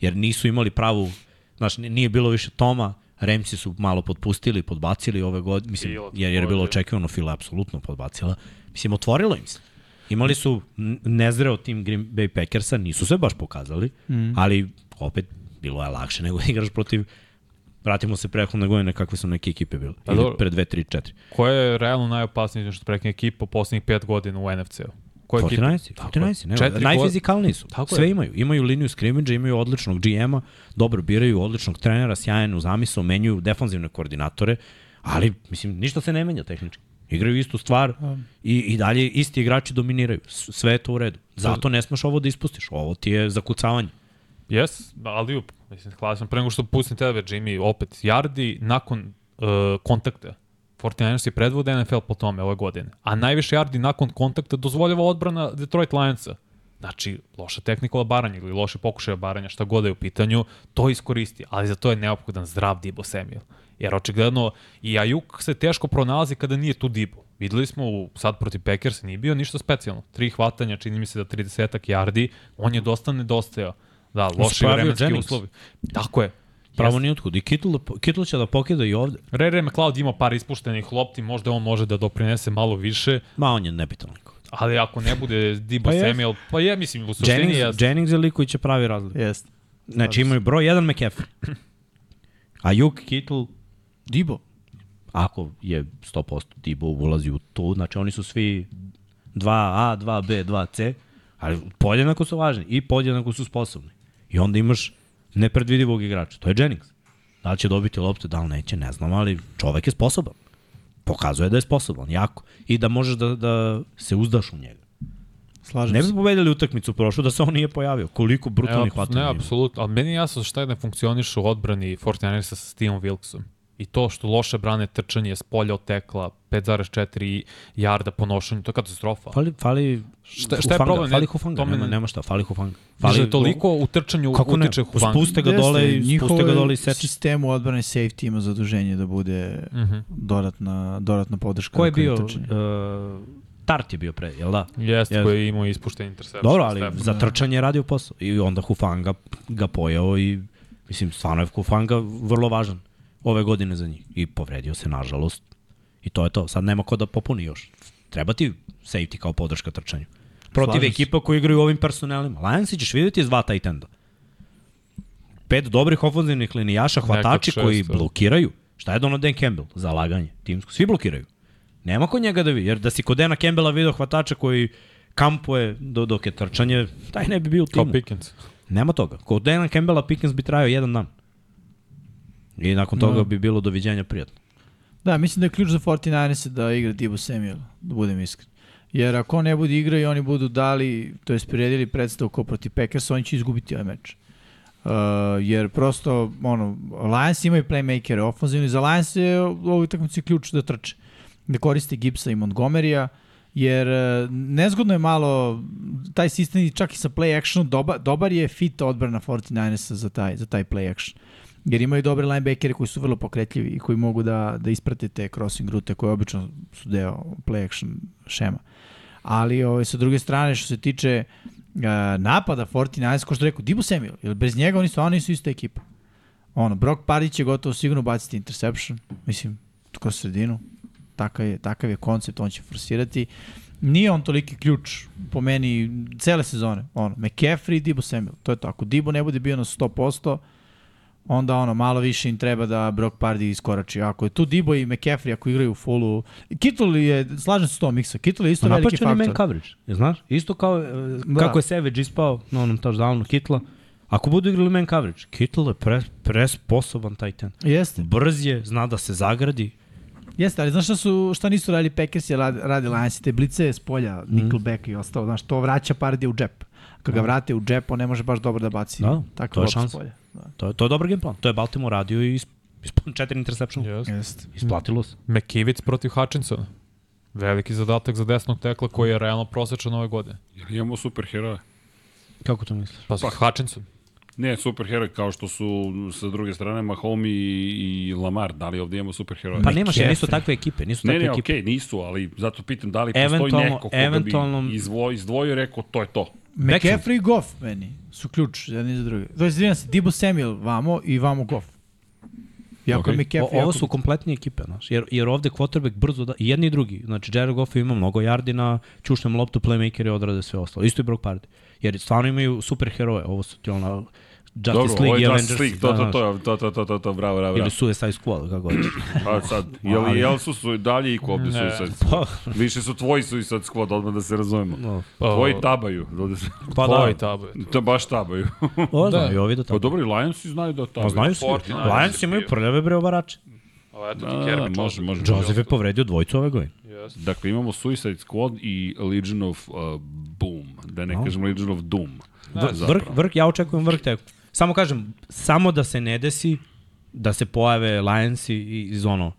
Jer nisu imali pravu, znaš, nije bilo više Toma, Remsi su malo potpustili, podbacili ove godine, mislim, jer, jer je bilo očekivano, Fila apsolutno podbacila. Mislim, otvorilo im se. Imali su nezreo tim Green Bay Packersa, nisu se baš pokazali, mm. ali opet bilo je lakše nego da [laughs] igraš protiv Vratimo se prethodne godine kakve su neke ekipe bile. Pa Ili pre 2, 3, 4. Koja je realno najopasniji što prekne ekipa poslednjih 5 godina u NFC-u? Koje 49 49 ne, najfizikalniji su. Tako Sve je. imaju. Imaju liniju skrimidža, imaju odličnog GM-a, dobro biraju odličnog trenera, sjajenu zamisao, menjuju defanzivne koordinatore, ali mislim ništa se ne menja tehnički. Igraju istu stvar i, i dalje isti igrači dominiraju. Sve je to u redu. Zato ne smeš ovo da ispustiš. Ovo ti je zakucavanje. Jes, ali mislim, hvala sam pre nego što pustim tebe, Jimmy, opet, yardi nakon uh, kontakta. 49ers je predvode NFL po tome ove godine. A najviše yardi nakon kontakta dozvoljava odbrana Detroit Lionsa. Znači, loša tehnika baranja ili loše pokušaja baranja, šta god je u pitanju, to iskoristi, ali za to je neophodan zdrav Dibo Samuel. Jer očigledno i Ajuk se teško pronalazi kada nije tu Dibo. Videli smo u, sad protiv Packers nije bio ništa specijalno. Tri hvatanja, čini mi se da 30 yardi, on je dosta nedostajao. Da, loši vremenski uslovi. Tako je. Pravo nije otkud. I Kittle, da Kittle će da pokida i ovde. Rere McLeod ima par ispuštenih lopti, možda on može da doprinese malo više. Ma on je nebitan liko. Ali ako ne bude Dibo pa Samuel, pa je, mislim, u suštini Jennings, jest. Jennings je liko i će pravi razlik. Jest. Znači imaju broj 1 McAfee. Ayuk, Kittle, Dibo. Ako je 100% Dibo ulazi u to, znači oni su svi 2A, 2B, 2C, ali podjednako su važni i podjednako su sposobni. I onda imaš nepredvidivog igrača. To je Jennings. Da li će dobiti loptu, da li neće, ne znam, ali čovek je sposoban. Pokazuje da je sposoban, jako. I da možeš da, da se uzdaš u njega. Slažem Ne se. bi pobedili utakmicu prošlu da se on nije pojavio. Koliko brutalnih Evo, hvatanja Ne, apsolutno. Ali meni je jasno šta ne funkcioniše u odbrani 49ersa sa Stevom Wilksom. I to što loše brane trčanje s polja od tekla, 5,4 jarda po nošenju, to je katastrofa. Fali, fali Šta- šta je Hufanga, problem? Fali Ne, Hufanga, me nema, ne- nema šta, fali Hufanga. Fali, Fali, toliko u trčanju Kako ne? utiče Hufanga. Spuste ga dole i Jeste, spuste ga dole i seče. sistemu odbrane safety ima zaduženje da bude Mhm. dodatna, dodatna podrška. Ko je bio? Uh, Tart je bio pre, jel da? Jeste, Jeste. koji je imao ispušten interception. Dobro, ali Step. za trčanje je radio posao. I onda Hufanga ga pojao i mislim, stvarno je Hufanga vrlo važan ove godine za njih. I povredio se, nažalost. I to je to. Sad nema ko da popuni još. Treba ti safety kao podrška trčanju. Protiv Slažem ekipa koji igraju ovim personelima. Lionsi ćeš vidjeti iz dva tight enda. Pet dobrih ofenzivnih linijaša, hvatači koji blokiraju. Šta je dono Dan Campbell? Zalaganje. Timsko. Svi blokiraju. Nema kod njega da vidi. Jer da si kod Dana Campbella video hvatača koji kampuje do, dok je trčanje, taj ne bi bio u Kao timu. Pickens. Nema toga. Kod Dana Campbella Pickens bi trajao jedan dan. I nakon toga Da. bi bilo doviđenja prijatno. Da, mislim da je ključ za 49ers da igra Dibu Samuel, da budem iskren. Jer ako ne bude igrao i oni budu dali, to je priredili predstavu ko protiv Packersa, oni će izgubiti ovaj meč. Uh, jer prosto, ono, Lions imaju playmakere ofenzivni, za Lions je u ovoj utakmici ključ da trče. Da koriste Gibsa i Montgomerya, jer uh, nezgodno je malo taj sistem čak i sa play actionom dobar, dobar je fit odbrana 49ersa za taj, za taj play action jer imaju dobre linebackere koji su vrlo pokretljivi i koji mogu da, da isprate te crossing rute koje obično su deo play action šema. Ali ovaj, sa druge strane, što se tiče uh, napada 49ers, ko što rekao, Dibu Samuel, jer bez njega oni stvarno nisu ista ekipa. Ono, Brock Pardy će gotovo sigurno baciti interception, mislim, kroz sredinu. Takav je, takav je koncept, on će forsirati. Nije on toliki ključ po meni cele sezone. Ono, McCaffrey i Dibu Samuel, to je to. Ako Dibu ne bude bio na 100%, onda ono malo više im treba da Brock Pardy iskorači. Ako je tu Dibo i McCaffrey ako igraju u fullu, Kittle je, slažem se s tom miksa, Kittle je isto Pa veliki je man faktor. coverage, je, znaš? Isto kao e, Da. kako je Savage ispao na onom touchdownu Kitla. Ako budu igrali man coverage, Kittle je pre, presposoban tight end. Jeste, Brz je, zna da se zagradi. jeste, ali znaš šta, su, šta nisu radili Packers i radi, radi Lions, te blice s polja, Mhm. Nickelback i ostalo, znaš, to vraća Pardy u džep. Kad ga vrate u džep, on ne može baš dobro da baci Da, takvu to je šansa. polja. Da. To, je- to je dobar game plan. To je Baltimore radio i is- ispun četiri interception. Jeste. Jeste. Isplatilo se. McKivic protiv Hutchinsona. Veliki zadatak za desnog tekla koji je realno prosečan ove godine. Jer imamo superheroje. Kako to misliš? Pa, pa Hutchinson. Ne, superheroj kao što su sa druge strane Mahomes i, i Lamar. Da li ovdje imamo superheroje? Pa nemaš, jer nisu takve ekipe. Nisu Ne, takve ne, ekipe. okej, nisu, ali zato pitam da li postoji neko koga eventualno- bi izvo, izdvojio i rekao to je to. McCaffrey i Goff meni su ključ jedni za druge. To je, izvinjam se, Dibu Samuel vamo i vamo Goff. Iako Okej. je McCaffrey... O, ovo jako su kompletnije ekipe, znaš, jer, jer ovde quarterback brzo da, i jedni i drugi, znači Jared Goff ima mnogo yardi na čušnem loptu, playmakeri odrade sve ostalo, isto i Brock Party, jer stvarno imaju super heroje, ovo su ti ona Justice Dobro, League ovo i je Avengers, Justice League, to, da, to, znaš, to, to, to, to, to, to, bravo, bravo, ili bravo. Suicide Squad, kako hoćeš. [laughs] Pa sad, [laughs] jel, jel su, su dalje i ko ovde. Suicide [laughs] Squad? Više su tvoji Suicide Squad, odmah da se razumemo. No. Pa, Tvoji tabaju. Se- Pa Tvoj da, tabu. To baš tabaju. o, da, Da. i ovi da Pa tako. dobro, i Lionsi znaju da Pa tabaju. znaju svi, 49ers Lions imaju prljave bre obarače. A eto ti Da, Kerby može, može. Joseph je povredio dvojicu ove godine. Dakle, imamo Suicide Squad i Legion of uh, Boom. Da ne No. kažem Legion of Doom. Zapravo. vrh, vrh, ja očekujem vrh teku. Samo kažem, samo da se ne desi da se pojave Lions i, i iz ono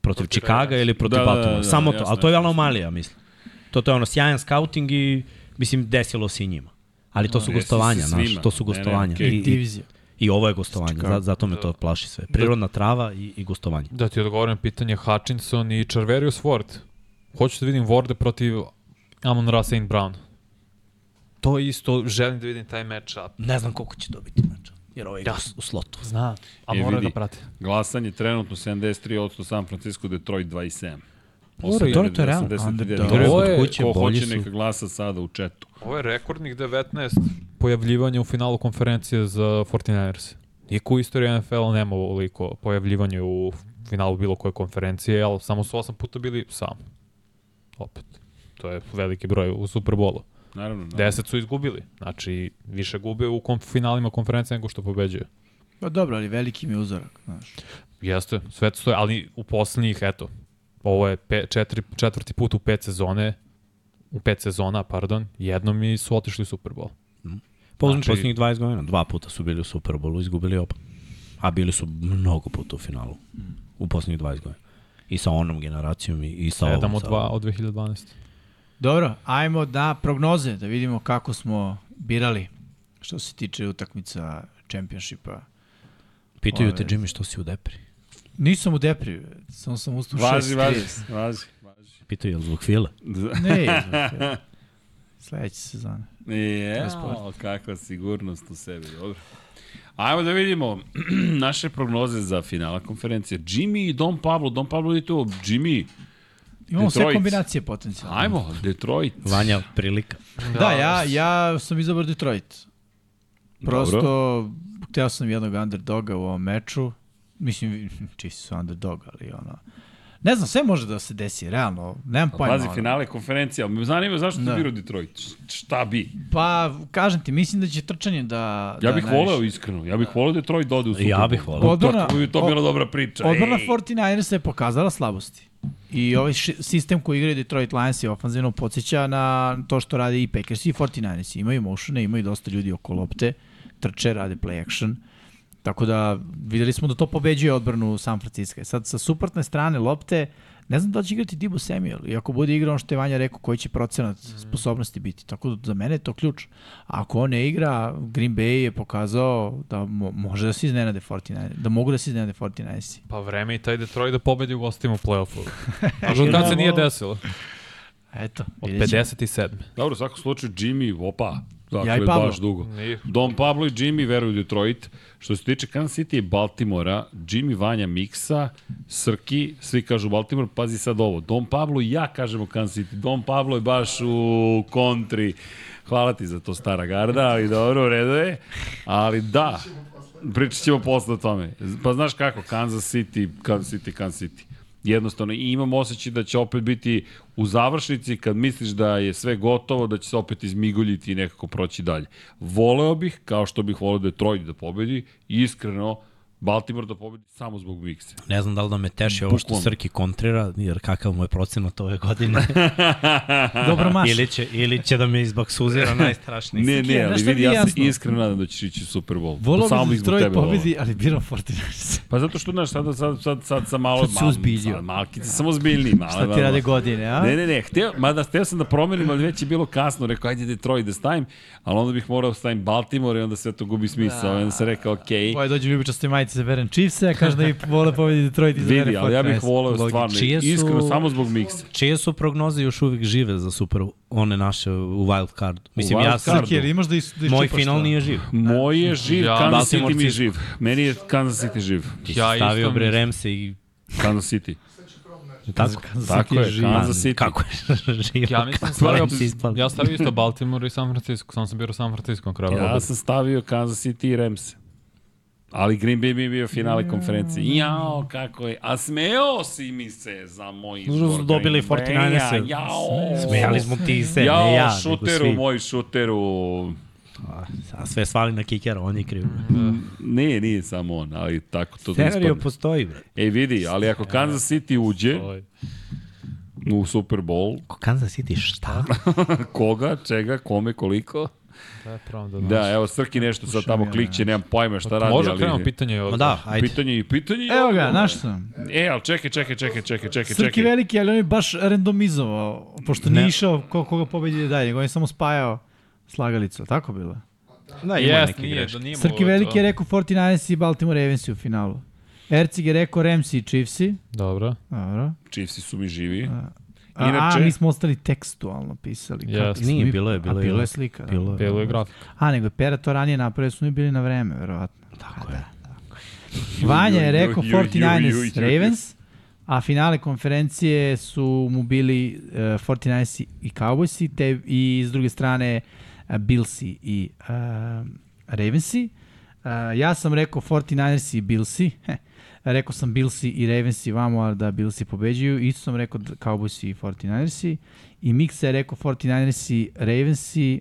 protiv, Chicaga ili protiv Da, da, Baltimore. da, da, samo to, jasno, ali to je anomalija, mislim. To, to je ono sjajan scouting i mislim desilo se i njima. Ali to su Desi se gostovanja, znaš, to su Ne, ne, gostovanja. okej. I, i, divizija. I ovo je gostovanje, za, zato me to plaši sve. Prirodna trava i, i gostovanje. Da ti odgovorim na pitanje Hutchinson i Charverius Ward. Hoću da vidim Warde protiv Amon Ra St. Brown. To isto, želim da vidim taj matchup. Ne znam koliko će dobiti meč. Jer ovo je Ja. u slotu. Zna, a E, mora vidi. da prati. Glasanje trenutno 73% San Francisco, Detroit 27. Dobro, to- to je realno. 89. Underdog. Igraju Ovo je- kuće, Ko hoće su. neka glasa sada u četu. Ovo je rekordnih 19 pojavljivanja u finalu konferencije za 49ers. Niko u istoriji NFL nema ovoliko pojavljivanja u finalu bilo koje konferencije, ali samo su osam puta bili sam. Opet. To je veliki broj u Superbolu. Naravno. naravno. 10 su izgubili. Znači, više gube u konf finalima konferencije nego što pobeđuju. Pa dobro, ali veliki mi je uzorak, znaš. Jeste, sve to stoje, ali u poslednjih, eto, ovo je pe, četiri, četvrti put u pet sezone, u pet sezona, pardon, jednom i su otišli u Super Bowl. Poznim Znači- znači, posljednjih 20 godina, dva puta su bili u Superbowlu, izgubili oba. A bili su mnogo puta u finalu. U posljednjih 20 godina. I sa onom generacijom i, i sa Sedam ovom. od, sa dva, ovom. od 2012. Dobro, ajmo da prognoze, da vidimo kako smo birali što se tiče utakmica čempionšipa. Pitaju Ove. te, Jimmy, što si u depri? Nisam u depri, samo sam ustao u Važi, 6.30. važi, važi. važi. Pitaju, je li zbog file? Ne, izvuk, sledeće sezone. Je, sport. kakva sigurnost u sebi, dobro. Ajmo da vidimo [clears throat] naše prognoze za finala konferencije. Jimmy i Don Pablo. Don Pablo je tu. Jimmy, Imamo sve Detroit. kombinacije potencijalne. ajmo, Detroit. Vanja, prilika. Da, ja, ja sam izabrao Detroit. Prosto, Dobro. hteo sam jednog underdoga u ovom meču. Mislim, [laughs] čisti su underdog, ali ono... Ne znam, sve može da se desi, realno. Nemam pojma. Pazi, finale konferencije, ali me zanima zašto Da. ti birao Detroit. Šta bi? Pa, kažem ti, mislim da će trčanje da... Ja da bih najviše- voleo iskreno. Ja bih voleo Detroit da ode u Super Ja bih voleo. Odbrana- To bi to bila dobra priča. Odbrana Ej. 49ersa je pokazala slabosti. I ovaj ši- sistem koji igraju Detroit Lions je ofanzivno podsjeća na to što rade i Packers i 49ers. Imaju motione, imaju dosta ljudi oko lopte, trče, rade play action. Tako da videli smo da to pobeđuje odbranu San Francisco. Sad sa suprotne strane lopte, ne znam da li će igrati Dibu Samuel. I ako bude igrao ono što je Vanja rekao, koji će procenat sposobnosti biti. Tako da za mene je to ključ. A ako on ne igra, Green Bay je pokazao da mo može da se iznenade 49 da mogu da se iznenade 49 Pa vreme i taj Detroit da pobedi u gostima u play-offu. [laughs] A što kad se nije desilo? Eto, Od vidjet ćemo. 57. Dobro, u svakom slučaju Jimmy, opa, dakle, Ja i Pablo. baš dugo. Nije. Don Pablo i Jimmy veruju u Detroit. Što se tiče Kansas City i Baltimora, Jimmy Vanja Miksa, Srki, svi kažu Baltimore, pazi sad ovo. Don Pablo i ja kažemo Kansas City. Don Pablo je baš u kontri. Hvala ti za to, stara garda, ali dobro, u redu je. Ali da, pričat ćemo posle o tome. Pa znaš kako, Kansas City, Kansas City, Kansas City. Jednostavno, i imam osjećaj da će opet biti u završnici kad misliš da je sve gotovo, da će se opet izmigoljiti i nekako proći dalje. Voleo bih, kao što bih voleo Detroit da pobedi, iskreno, Baltimore da pobedi samo zbog Mikse. Ne znam da li da me teši ovo što. Srki kontrira, jer kakav mu je procenat ove godine. [laughs] Dobro maš. ili, će, ili će da me izbaksuzira najstrašniji. Ne, ne, ali vidi, je ja se iskreno nadam da ćeš ići u Super Bowl. Volao Samo bi da zbog Detroit pobedi, ali biram 49ers. [laughs] Pa zato što, znaš, sad, sad, sad, sad sam malo... Sad si uzbiljio. sad Malkice, sam ozbiljniji. Malo, Šta ti rade godine, a? Ne, ne, ne, hteo, mada hteo sam da promenim, ali već je bilo kasno, rekao, ajde Detroit da stavim, ali onda bih morao da stavim Baltimore i onda sve to gubi smisla. Da. Onda sam rekao, okej, Boje dođe u ljubičastoj majici za Beren Chiefs, a kaže da ih [laughs] vole pobedi Detroit i vidi, ali ja bih voleo stvarno, čije su- iskreno, samo zbog miksa. Čije su prognoze još uvijek žive za super, one naše u wild card? Mislim, wild ja sam, Srki, ili imaš da, is, da moj final nije živ. Moj je živ, Ja, Kansas City mi je živ. Meni je Kansas City živ. Ja stavio bre. Remse i Kansas City. tako. Tako je, Kansas City. Kako je [laughs] živ? Ja mislim ispali? ja stavio isto Baltimore i San Francisco, sam sam birao San Francisco na kraju. Ja sam stavio Kansas City i Rams. Ali Green Bay mi je bio finale konferencije. Jao, kako je. A smeo si mi se za moj izbor. Dobili Green Baya. 49ers. Jao. Smejali smo ti se, Jao, ne ja, šuteru, svi. moj šuteru. A sve svali na kikera, on je kriv. Nije, nije samo on, ali tako to da Scenario ispadne. postoji, bre. Ej, vidi, ali ako Kansas City uđe u Super Bowl, Ko Kansas City, šta? [laughs] koga, čega, kome, koliko? Da, da, evo Srki nešto sad tamo klikće, nemam pojma šta radi, Može krenemo pitanje od... Ma da, ajde. Pitanje i pitanje Evo ga, odgovor. naš sam. E, ali čekaj, čekaj, čekaj, čekaj, čekaj, Srki čekaj. veliki, ali on je baš randomizovao, pošto nije išao ko, koga pobedi dalje, on je samo spajao slagalicu, tako bilo? Da, ima Jest, neke nije, greške. da nije Srki veliki je rekao 49ers i Baltimore Ravensi u finalu. Ercig je rekao Ramsi i Chiefsi. Dobro. Dobro. Chiefsi su mi živi. A, Inače- a, mi smo ostali tekstualno pisali. Smo Nije, mi- bilo je, bilo a, je. bilo je slika. Da. Bilo je. Bilo je grafik. A, nego je Pera to ranije napravio, su mi bili na vreme, verovatno. Tako Da, je. Vanja je rekao ju, ju, ju, 49ers ju, ju. Ravens, a finale konferencije su mu bili uh, 49ers i Cowboysi, te i s druge strane uh, Billsi i uh, Ravensi. Uh, ja sam rekao 49ers i Billsi, Heh, [laughs] rekao sam Billsi i Ravensi vamo, ali da Billsi pobeđuju, isto sam rekao Cowboysi i 49ersi, i Miksa je rekao 49ersi, Ravensi,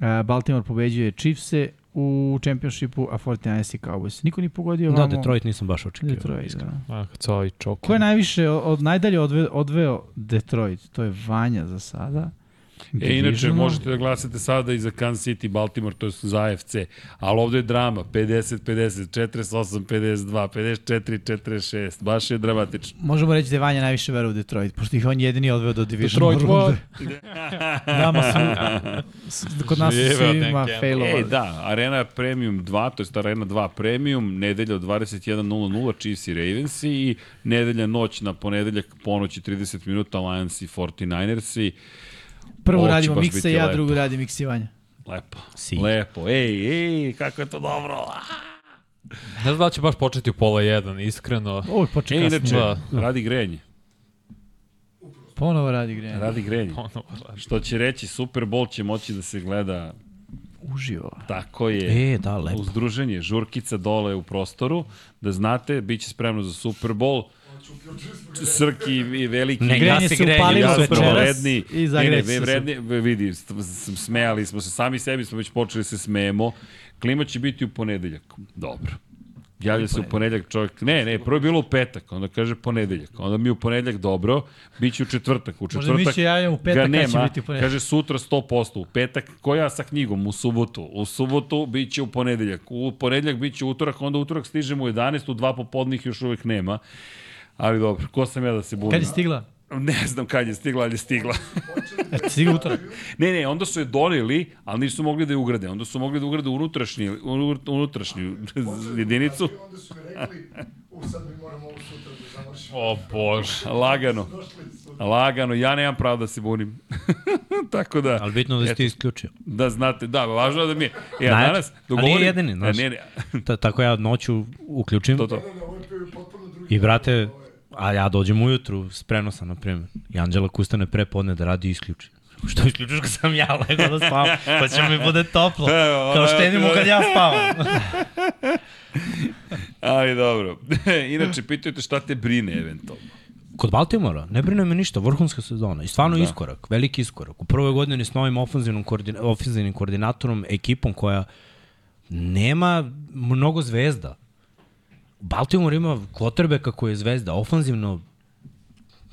uh, Baltimore pobeđuje Chiefse, u čempionšipu, a 49ers i Cowboys. Niko ni pogodio Da, vamo. Detroit nisam baš očekivao. Detroit, iskreno. da. Ah. Ko je najviše, od, najdalje odve, odveo Detroit? To je Vanja za sada. E, inače, možete da glasate sada i za Kansas City, Baltimore, to je za AFC, ali ovde je drama, 50-50, 48-52, 54-46, baš je dramatično. Možemo reći da je Vanja najviše vera u Detroit, pošto ih on jedini odveo do division Detroit runde. [laughs] Nama su, kod nas su svima failovali. Ej, da, Arena Premium 2, to je Arena 2 Premium, nedelja od 21.00 Chiefs i Ravens i nedelja noć na ponedeljak ponoći 30 minuta Lions i 49ersi. Prvo Ovo će radimo biti ja, lepo. drugo radi Miksa i Vanja. Lepo, Si. lepo, ej, ej, kako je to dobro. Ne znam da će baš početi u pola jedan, iskreno. Ovo je počeo E, kasno. inače, Da. radi grenje, Ponovo radi grenje. radi grenje. Ono, Što će reći, Super Bowl će moći da se gleda Uživo. tako je. E, da, lepo. Uzdruženje, žurkica dole u prostoru, da znate, bit će spremno za Super Bowl. Srki i veliki Ne gasi se upalilo ja večeras vredni. i zagreće se. vredni, vidi, smejali smo se, sami sebi smo već počeli da se smejemo. Klima će biti u ponedeljak. Dobro. Javlja se u ponedeljak čovjek, ne, ne, prvo je bilo u petak, onda kaže ponedeljak, onda mi u ponedeljak dobro, bit će u četvrtak, u Možda četvrtak mi će javljamo u petak ga kad će biti u ponedeljak. kaže sutra 100%, u petak, koja sa knjigom, u subotu, u subotu bit će u ponedeljak, u ponedeljak bit će utorak, onda utorak stižemo u 11, u dva popodnih još uvijek nema, ali dobro, ko sam ja da se bunim? Kad je stigla? Ne znam kad je stigla, ali je stigla. [laughs] E, stigla utorak. Ne, ne, onda su je doneli, ali nisu mogli da je ugrade. Onda su mogli da ugrade unutrašnji, unu- unutrašnju jedinicu. Onda su mi rekli, u sad mi moramo ovo sutra da završimo. O bože. Lagano, lagano. Ja nemam pravo da se bunim. [laughs] Tako da, Ali bitno da si ti isključio. da znate, da, važno je da mi je. Ja Najjače. danas Ali dogovorim... nije jedini, znaš. Ne, ne, Ta, tako ja noću uključim to, to. Je i brate, a ja dođem ujutru, spremno sam, na primjer. I Anđela kustane pre podne da radi isključi. Što isključiš kad sam ja legao da spavam? Pa će mi bude toplo. [laughs] Kao štedimo kad ja spavam. [laughs] Ali dobro. [laughs] Inače, pitajte šta te brine eventualno. Kod Baltimora ne brine me ništa, vrhunska sezona. I stvarno da. iskorak, veliki iskorak. U prvoj godini s novim ofenzivnim, koordina, ofenzivnim koordinatorom, ekipom koja nema mnogo zvezda. Baltimore ima quarterbacka koji je zvezda, ofanzivno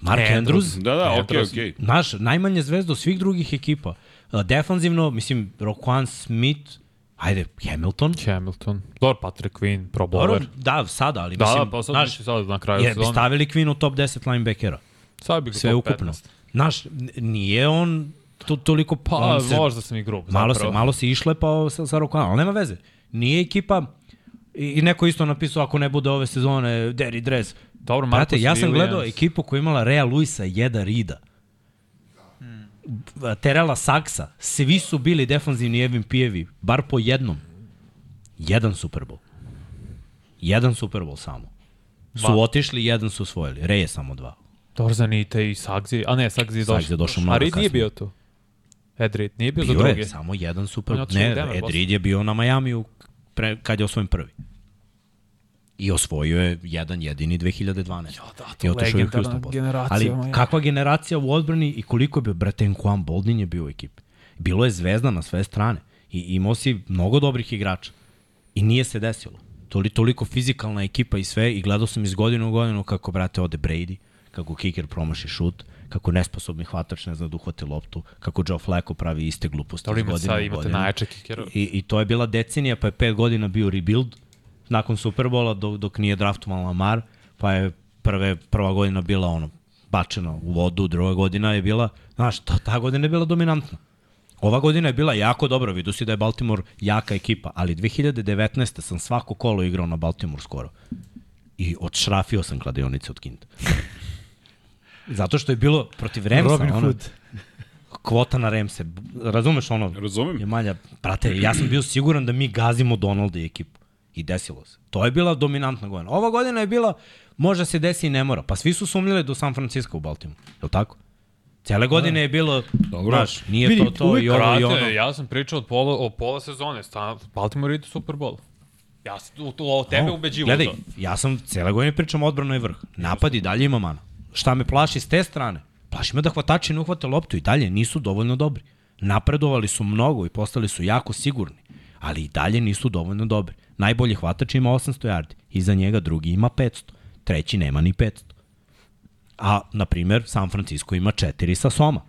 Mark Andrews, Da, da, okej, Andrews. okej. naš najmanje zvezda od svih drugih ekipa. A, Defanzivno, mislim, Roquan Smith, ajde, Hamilton. Hamilton. Dobro, Patrick Quinn, pro Dobro, bowler. da, sada, ali Da, mislim, da, pa sad misli sad na kraju je, bi sezone. stavili Quinn u top 10 linebackera. Sad bi ga Sve ukupno. 15. Znaš, n- nije on to, toliko... Pa, on se, možda sam i grub. malo, zapravo. se, malo se išlepao sa, sa Rokanom, ali nema veze. Nije ekipa... I, I neko isto napisao, ako ne bude ove sezone, Derry Dress. Dobro, Brate, Marcus ja sam Williams. gledao ekipu koja imala Rea Luisa, Jeda Rida. Terela Saksa, svi su bili defanzivni MVP-evi, bar po jednom. Jedan Super Bowl. Jedan Super Bowl samo. Su Dva. otišli, jedan su osvojili. Re je samo dva. Dorzanite i Sagzi. A ne, Sagzi je došao. Sagzi je došao mnogo A Reed nije bio tu. Ed Reed nije bio, za Bio drugi. je samo jedan Super Bowl. Ne, Ed. Reed je bio na Majamiju pre, kad je osvojen prvi. I osvojio je jedan jedini 2012. Ja, da, I to otišao je u legendarna Houston generacija. Ali Miami. kakva generacija u odbrani i koliko je bio, brate, Nquan Boldin je bio u ekipi. Bilo je zvezda na sve strane. I imao si mnogo dobrih igrača. I nije se desilo. Toli, toliko fizikalna ekipa i sve i gledao sam iz godine u godinu kako, brate, ode Brady, kako kicker promaši šut, kako nesposobni hvatač ne zna da uhvati loptu, kako Joe Flacco pravi iste gluposti Dobro, iz ima godine sad, imate najjače kikera. I, I to je bila decenija, pa je pet godina bio rebuild nakon Superbola dok, dok nije draftovan Lamar, pa je prve, prva godina bila ono, bačena u vodu, druga godina je bila, znaš, ta, ta godina je bila dominantna. Ova godina je bila jako dobra, vidu si da je Baltimore jaka ekipa, ali 2019. sam svako kolo igrao na Baltimore skoro. I odšrafio sam kladionice od Kinta. Zato što je bilo protiv Ramsa, Robin ono, Hood. kvota na Ramse. Razumeš ono? Razumem. Je malja, brate, ja sam bio siguran da mi gazimo Donalda i ekipu. I desilo se. To je bila dominantna godina. Ova godina je bila, može se desi i ne mora. Pa svi su sumnjali do San Francisco u Baltimore. Je li tako? Cele godine je bilo, Dobro. znaš, nije Vidi, to to i ovo i ono. Ja sam pričao od pola, o pola sezone. Sta, Baltimore ide u Super Bowl. Ja sam o tebe ubeđivo Gledaj, to. ja sam cele godine pričam odbrano i vrh. Napad i dalje ima mana. Šta me plaši s te strane? Plaši me da hvatači ne uhvate loptu i dalje nisu dovoljno dobri. Napredovali su mnogo i postali su jako sigurni. ali i dalje nisu dovoljno dobri. Najbolji hvatač ima 800 yardi, iza njega drugi ima 500, treći nema ni 500. A, na primer, San Francisco ima 4 sa Soma.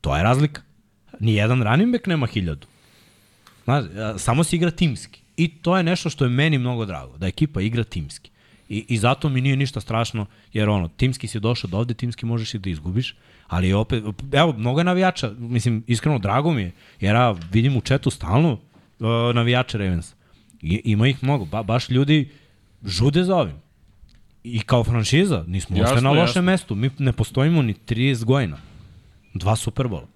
To je razlika. Nijedan running back nema 1000. Znaš, samo se igra timski. I to je nešto što je meni mnogo drago, da ekipa igra timski. I, I zato mi nije ništa strašno, jer ono, timski si došao do ovde, timski možeš i da izgubiš, ali opet, evo, mnogo je navijača, mislim, iskreno drago mi je, jer ja vidim u četu stalno uh, navijače Ravens. I, ima ih mnogo, ba, baš ljudi žude za ovim. I kao franšiza, nismo Jasno, jasno, na lošem mestu, mi ne postojimo ni 30 godina. Dva Superbola.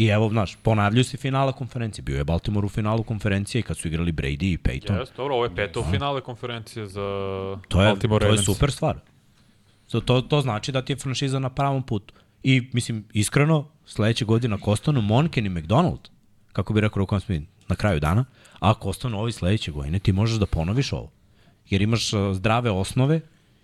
I evo, znaš, ponavljaju se finala konferencije. Bio je Baltimore u finalu konferencije i kad su igrali Brady i Peyton. Jes, dobro, ovo je peto finale konferencije za To je, Baltimore to je super stvar. To, to, to znači da ti je franšiza na pravom putu. I, mislim, iskreno, sledeće godine ako ostanu Monken i McDonald, kako bi rekao Rukom Smith, na kraju dana, a ako ostanu ovi sledeće godine, ti možeš da ponoviš ovo. Jer imaš zdrave osnove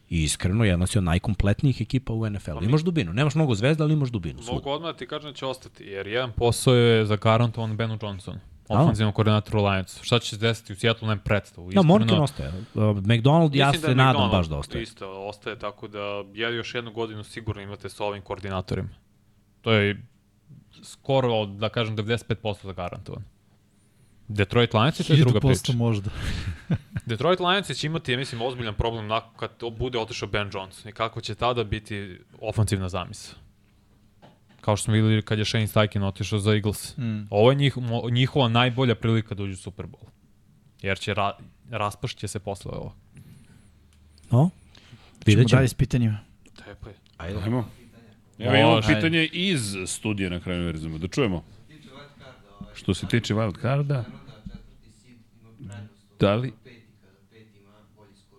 i iskreno, jedna si od najkompletnijih ekipa u NFL-u. Imaš dubinu. Nemaš mnogo zvezda, ali imaš dubinu. Svuda. Mogu odmah da ti kažem da će ostati, jer jedan posao je zagarantovan Benu Johnsonu, ofenzivnom koordinatoru Lions. Šta će se desiti u Seattle, nemam predstavu. Da, Monken ostaje. Uh, McDonald, ja se da nadam McDonald baš da ostaje. Isto, ostaje, tako da ja još jednu godinu sigurno imate sa ovim koordinatorima. To je skoro, da kažem, 95% zagarantovan. Detroit Lions to je druga priča. možda. [laughs] Detroit Lions će imati, ja mislim, ozbiljan problem nakon kad bude otišao Ben Johnson i kako će tada biti ofanzivna zamisa. Kao što smo videli kad je Shane Steichen otišao za Eagles. Mm. Ovo je njih, mo- njihova najbolja prilika da uđu u Super Bowl. Jer će ra, raspašće se posle ovo. No? Vidjet ćemo. dalje s pitanjima. Tepe. Ajmo. Evo imamo pitanje iz studija na kraju univerzuma. Da čujemo. Što se tiče wild carda, da li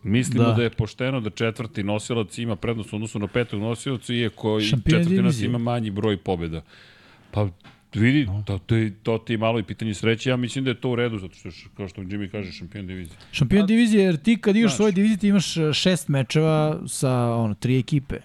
mislimo da. Da. da je pošteno da četvrti nosilac ima prednost u odnosu na petog nosioca, iako i Šampion četvrti nas ima manji broj pobjeda. Pa vidi, to, to, to ti je malo i pitanje sreće. Ja mislim da je to u redu, zato što, kao što Jimmy kaže, šampion divizije. Šampion divizije, jer ti kad igraš svoje divizije, ti imaš e, šest mečeva sa ono, tri ekipe.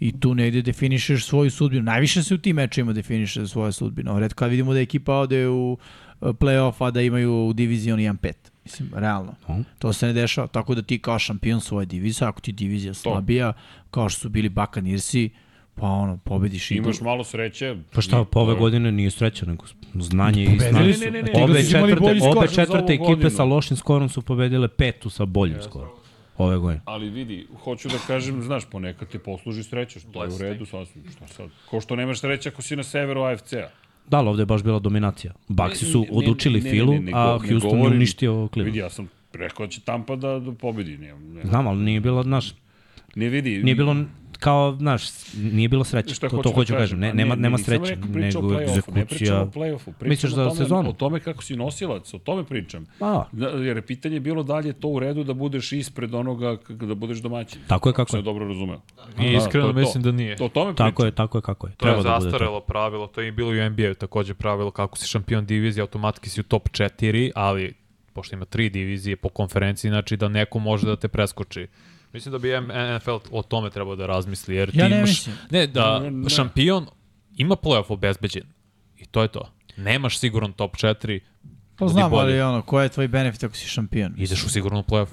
I tu negde definišeš svoju sudbinu. Najviše se u tim mečevima definiše svoja sudbina. Redko kad vidimo da ekipa ode u e, play-off, a da imaju u divizion 1-5. Mislim, realno. Mhm. To se ne dešava. Tako da ti kao šampion svoje divizije, ako ti divizija slabija, kao što su bili Buccaneersi, pa ono, pobediš i Imaš malo sreće. Pa šta, pa ove godine nije sreća, nego znanje i znanje. su. Ne, ne, ne, ne. Imali četvrte, za četvrte ekipe godinu. sa lošim skorom su pobedile petu sa boljim skorom. Ove godine. Ali vidi, hoću da kažem, znaš, ponekad te posluži sreća, što je u redu, sasvim, šta sad. Ko što nemaš sreće ako si na severu AFC-a. Da, ali ovde je baš bila dominacija. Baxi su odučili ne, ne, Filu, ne, ne, a Houston je uništio Vidi, Cleveland. ja sam rekao da će Tampa da, da pobedi. Ne, ne, Znam, ali nije bilo, znaš, ne vidi. nije bilo kao, znaš, nije bilo sreće. Šta To, hoću to da hoću kažem, kažem. Ne, pa nema, ne, nema sreće, nego play-offu, Ne pričam egzekucija. o play-offu, pričam Misliš o za tome, sezonu? O tome kako si nosilac, o tome pričam. A, Da, jer je pitanje bilo da li je to u redu da budeš ispred onoga da budeš domaćin. tako je Ako kako sam je. dobro razumeo. I Da, iskreno to je to. mislim da nije. To, o tome pričam. Tako je, tako je kako je. To je Treba da bude to. zastarelo pravilo, to je i bilo i u NBA-u takođe pravilo kako si šampion divizije, automatski si u top 4, ali pošto ima tri divizije po konferenciji, znači da neko može da te preskoči. Mislim da bi NFL o tome trebao da razmisli, jer ti Ja ne imaš... mislim. Ne, da Ne, ne. šampion ima playoff obezbeđen. I to je to. Nemaš siguran top 4, Pa Budi znam, bolji. ali ono, koji je tvoj benefit ako si šampion? ideš u sigurno playoff.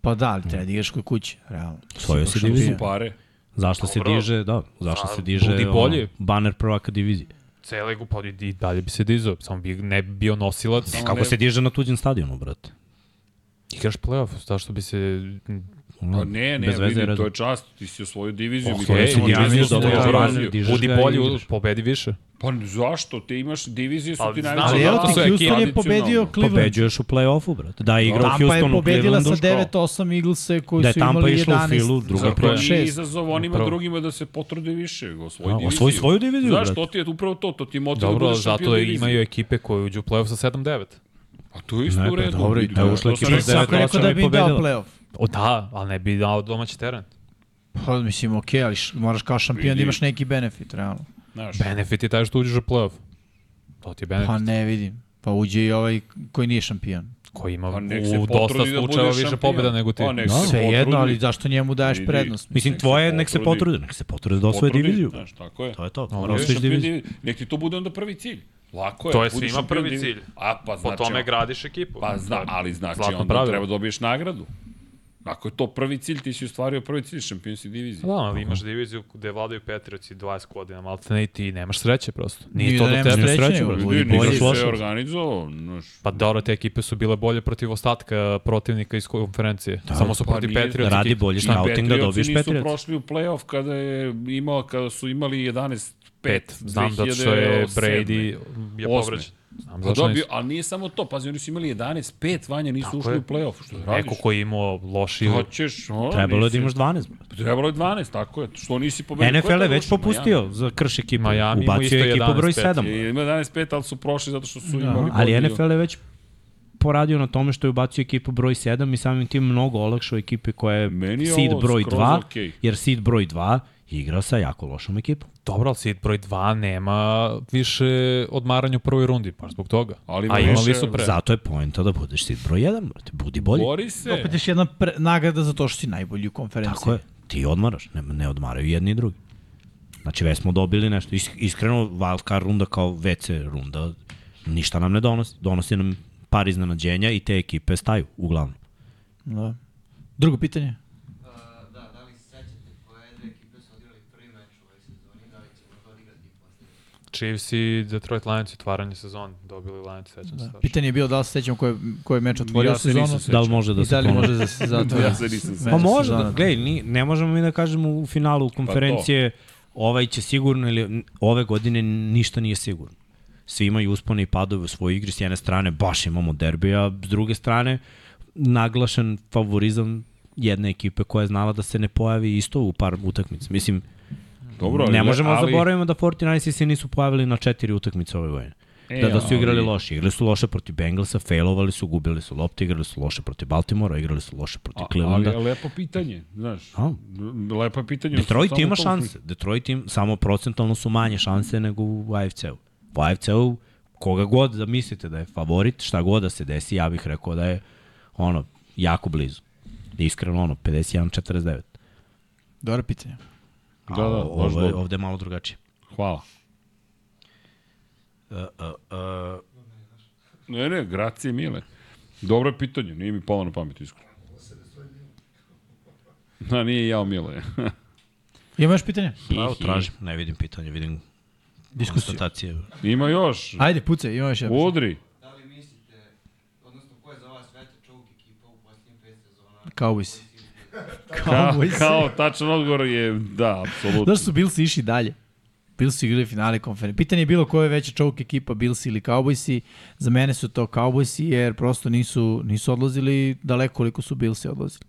Pa da, ali treba da igraš kod kuće, realno. Svoju si diviziju. Pare. Zašto se Dobro. diže, da, zašto A, se diže budi ono, bolji. baner prvaka divizije. Cele gu, pa i dalje bi se dizao, samo bi ne bi bio nosilac. Samo Kako ne- se diže na tuđem stadionu, brate? Igraš playoff, zašto bi se... Pa ne, ne, je vidi, to je čast, ti si osvojio diviziju. mi Ok, hoćemo si da diviziju, izvozimo dobro, dobro, diviziju. Budi i bolji, pobedi više. Pa zašto? Ti imaš divizije su Ali ti najveće. Ali evo zato ti, Houston je pobedio Cleveland. Pobeđuješ u play-offu, brate. Da, je igrao Tampa je Houston u pobedila sa Clevelandu. 9-8 Eaglese koji Da je su Tampa imali išla u 11. filu, druga Zato priča. je izazov onima Upravo. drugima da se potrude više. Osvoji Da, diviziju. osvoji svoju diviziju, Znaš, brate. to ti je upravo to, to ti motiv da Dobro, budeš šampion zato je, divizije. imaju ekipe koje uđu u play-off sa 7-9. A to je isto u pa redu. dobro, i je da, ušla ekipa sa Svako je rekao da bi im dao pobedila. playoff. O da, ali ne bi dao domaći teren. Pa mislim, okej, ali š- moraš kao šampion da imaš neki benefit, realno. Znaš, Benefit je taj što uđeš u play-off. To ti je benefit. Pa ne vidim. Pa uđe i ovaj koji nije šampion. koji ima Pa u dosta potrudi da slučajeva više šampion. pobjeda nego ti. Pa nek Da. se Sve jedno, potrudi. ali zašto njemu daješ Vidi. prednost? Mislim, Nek se tvoje, nek se potrudi. potrude, nek se potrude da osvoje Potrudi, diviziju. Znaš, tako je. To je to, mora osvojiš diviziju. Nek ti to bude onda prvi cilj. Lako je. To je svima prvi cilj. A, pa Po znači... tome gradiš ekipu. Pa zna, ali znači onda treba da dobiješ nagradu. Ako je to prvi cilj, ti si ostvario prvi cilj šampionske divizije. Da, ali imaš diviziju gde vladaju Petrioci 20 godina, malte ne i ti nemaš sreće prosto. Nije Nije to da nemaš tebe. sreće, nisi loše. se organizovao. Pa dobro, te ekipe su bile bolje protiv ostatka protivnika iz konferencije. Da, Samo su pa protiv nije- Patriotsi. Radi šta- scouting da dobiješ nisu Patriots. prošli u play-off kada, je imao, kada su imali 11 Pet. Znam zato što je 2007. Brady je povređen. Znam zašto dobio, nisu. ali nije samo to, pazi, oni su imali 11-5, Vanja, nisu Tako ušli je. u play-off, što radiš? Neko ko je imao loši Hoćeš, o, Trebalo je da imaš 12. brate. Trebalo je 12, tako je. Što nisi pobedio? NFL je već popustio za krš ekipu. Miami Ubacio isto je ekipu 11-5. broj 7. Ima 11-5, ali su prošli zato što su Da. imali... Ali bolji- NFL je već poradio na tome što je ubacio ekipu broj 7 i samim tim mnogo olakšao ekipe koja je Meni seed broj skroz 2, okej. jer seed broj 2 igra sa jako lošom ekipom. Dobro, ali seed broj 2 nema više odmaranja u prvoj rundi, pa zbog toga. Ali A imali više- su pre. Zato je poenta da budeš seed broj 1, brate. Budi bolji. Bori se. Opet još jedna pre, nagrada za to što si najbolji u konferenciji. Tako je. Ti odmaraš, ne, ne odmaraju jedni i drugi. Znači već smo dobili nešto. Is, iskreno, wildcard runda kao WC runda ništa nam ne donosi. Donosi nam par iznenađenja i te ekipe staju, uglavnom. Da. Drugo pitanje. Uh, da, da li se sećate koje dve ekipe su odigrali prvi meč u ovoj sezoni, da li ćemo to odigrati posle? Chiefs i Detroit Lions otvaranje sezon, dobili Lions, sećam se. Da. Pitanje je bilo da li se sećam koje, koje meč otvorio Ja se sezonu. sećam. Da li može da I se da li može da se [laughs] zatvori? Ja se nisam sećam. Pa može, da, gledaj, ni, ne možemo mi da kažemo u finalu konferencije ovaj će sigurno ili ove godine ništa nije sigurno. Svi imaju uspone i padove u svojoj igri, s jedne strane baš imamo derbija, s druge strane naglašen favorizam jedne ekipe koja je znala da se ne pojavi isto u par utakmica. Mislim, Dobro, ne ali- možemo ali... ali- zaboravimo da 49 se nisu pojavili na četiri utakmice ove godine. E, da, da su igrali ali- loše. Igrali su loše protiv Bengalsa, failovali su, gubili su lopte, igrali su loše protiv Baltimora, igrali su loše protiv Ali Clevelanda. je lepo pitanje, znaš. A. Lepo je pitanje. Detroit ima šanse. Detroit im samo procentalno su manje šanse nego u AFC-u. U AFC-u koga god da mislite da je favorit, šta god da se desi, ja bih rekao da je ono jako blizu. Iskreno ono 51-49. Da, Dobro pitanje. Da, je, dobro. ovde je malo drugačije. Hvala. Uh, uh, uh, Ne, ne, gracije mile. Dobro je pitanje, nije mi palo na pamet, iskreno. [laughs] Da, nije jao mile. [laughs] Ima još pitanje? pravo tražim, ne vidim pitanje, vidim Diskusiju. konstatacije. Ima još. Ajde, pucaj, ima još jedno. Udri. Da li mislite, odnosno ko je za vas veća čovuk ekipa u posljednjih pet sezona? Cowboys. Kao, Cowboys. kao, tačan odgovor je da, apsolutno. Zašto su Bills išli dalje? Bills su igrali finale konferencije. Pitanje je bilo ko je veća čovuk ekipa, Bills ili Cowboysi. Za mene su to Cowboysi jer prosto nisu, nisu odlazili daleko koliko su Billsi odlazili.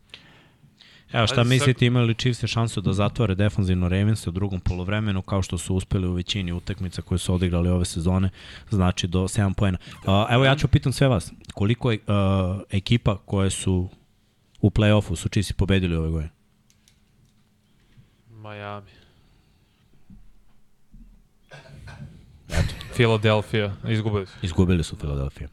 Evo šta Ajde, mislite, imali li Chiefs šansu da zatvore defanzivno Ravens u drugom polovremenu kao što su uspeli u većini utakmica koje su odigrali ove sezone, znači do 7 poena. Uh, evo ja ću pitam sve vas, koliko je uh, ekipa koje su u play-offu su Chiefs pobedili ove godine? Miami. Philadelphia, izgubili su. Izgubili su Philadelphia.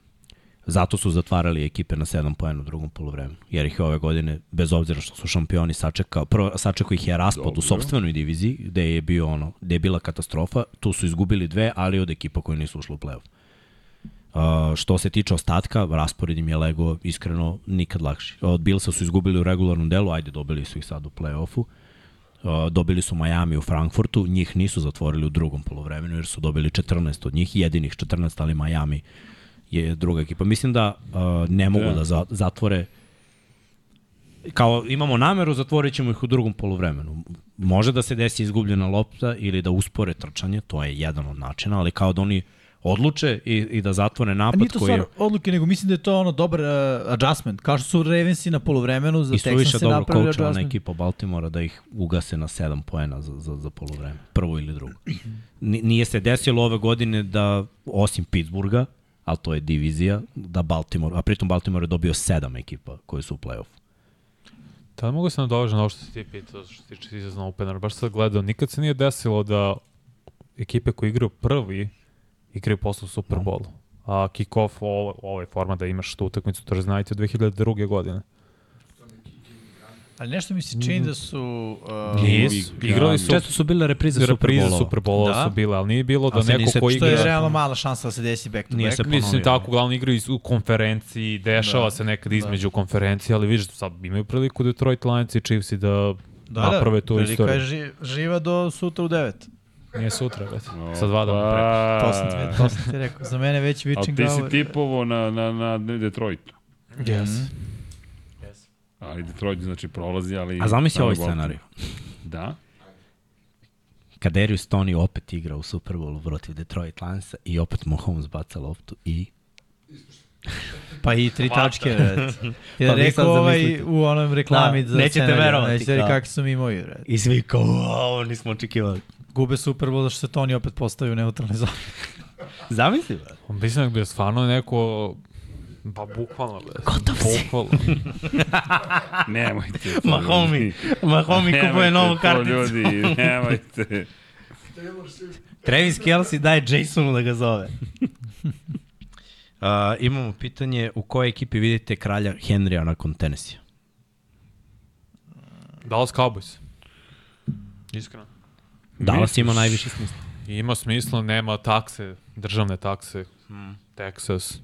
Zato su zatvarali ekipe na 7 poena u drugom polovremenu. Jer ih je ove godine, bez obzira što su šampioni, sačekao, prvo, sačekao ih je raspad Dobro. u sobstvenoj diviziji, gde je bio ono, gde je bila katastrofa. Tu su izgubili dve, ali od ekipa koje nisu ušle u play-off. Što se tiče ostatka, raspored im je lego iskreno nikad lakši. Od Billsa su izgubili u regularnom delu, ajde dobili su ih sad u play-offu. Dobili su Miami u Frankfurtu, njih nisu zatvorili u drugom polovremenu jer su dobili 14 od njih, jedinih 14, ali Miami je druga ekipa. Mislim da ne mogu Da. da, za, zatvore kao imamo nameru, zatvorit ćemo ih u drugom polovremenu. Može da se desi izgubljena lopta ili da uspore trčanje, to je jedan od načina, ali kao da oni odluče i, i da zatvore napad nije to koji je... stvar odluke, nego mislim da je to ono dobar uh, adjustment. Kao što su Ravensi na polovremenu, za I su Texans više se dobro napravili adjustment. ekipa Baltimora da ih ugase na 7 poena za, za, za polovreme. Prvo ili drugo. Ni- Nije se desilo ove godine da, osim Pittsburgha, ali to je divizija, da Baltimore, a pritom Baltimore je dobio 7 ekipa koje su u play-offu. Da mogu se nadovežati na ovo što si ti pitao, što se tiče season opener, baš sad gledao, nikad se nije desilo da ekipe koje igraju prvi igraju posle u Superbolu. A kick-off ovo, ovo je forma da imaš tu utakmicu Thursday Night od 2002. godine. Ali nešto mi se čini da su... Uh, Nisu. Igrali su Često su bile reprize reprize. Superbola Da. su bile, ali nije bilo da neko ko što je igra... realno mala šansa da se desi back to Nije back. se Mislim, ponovio. tako, uglavnom igraju u konferenciji, dešava Da. se nekad između konferencije, ali vidiš, sad imaju priliku Detroit Lions i Chiefs i da, Da, naprave da, tu istoriju. je ži, živa do sutra u 9. Nije sutra, već. Sa dva dana pre. Pa, To sam ti, to sam ti rekao. Za mene već Ali Witching ti si Hour. tipovo na, na, na Detroitu. Yes. Ali Detroit znači prolazi, ali... A zamisli ovaj Baltimore. scenarij. Da. Kad Darius Tony opet igra u Superbowlu protiv Detroit Lionsa i opet Mahomes baca loptu i... Pa i tri tačke, vred. Je [laughs] Pa vi sad rekao ovaj u onom reklami Da, za nećete scenarij, verovati, Nećete kao. kakvi su mi moji, vred. I svi kao, wow, nismo očekivali. Gube Super Bowl što se Toni opet postavi u neutralni zoni. [laughs] Zamisli, bre. Mislim da bi stvarno neko Pa bukvalno, bre. Gotov si. Bukvalno. [laughs] Nemojte. to, Mahomi. Mahomi kupuje Nemojte novu to, karticu. ljudi, nemojte. Travis Kelsey daje Jasonu da ga zove. [laughs] Uh, imamo pitanje u kojoj ekipi vidite kralja Henrya nakon Tennessee? Dallas Cowboys. Iskreno. Dallas ima najviše smisla. Ima smisla, nema takse, državne takse, hmm. Texas,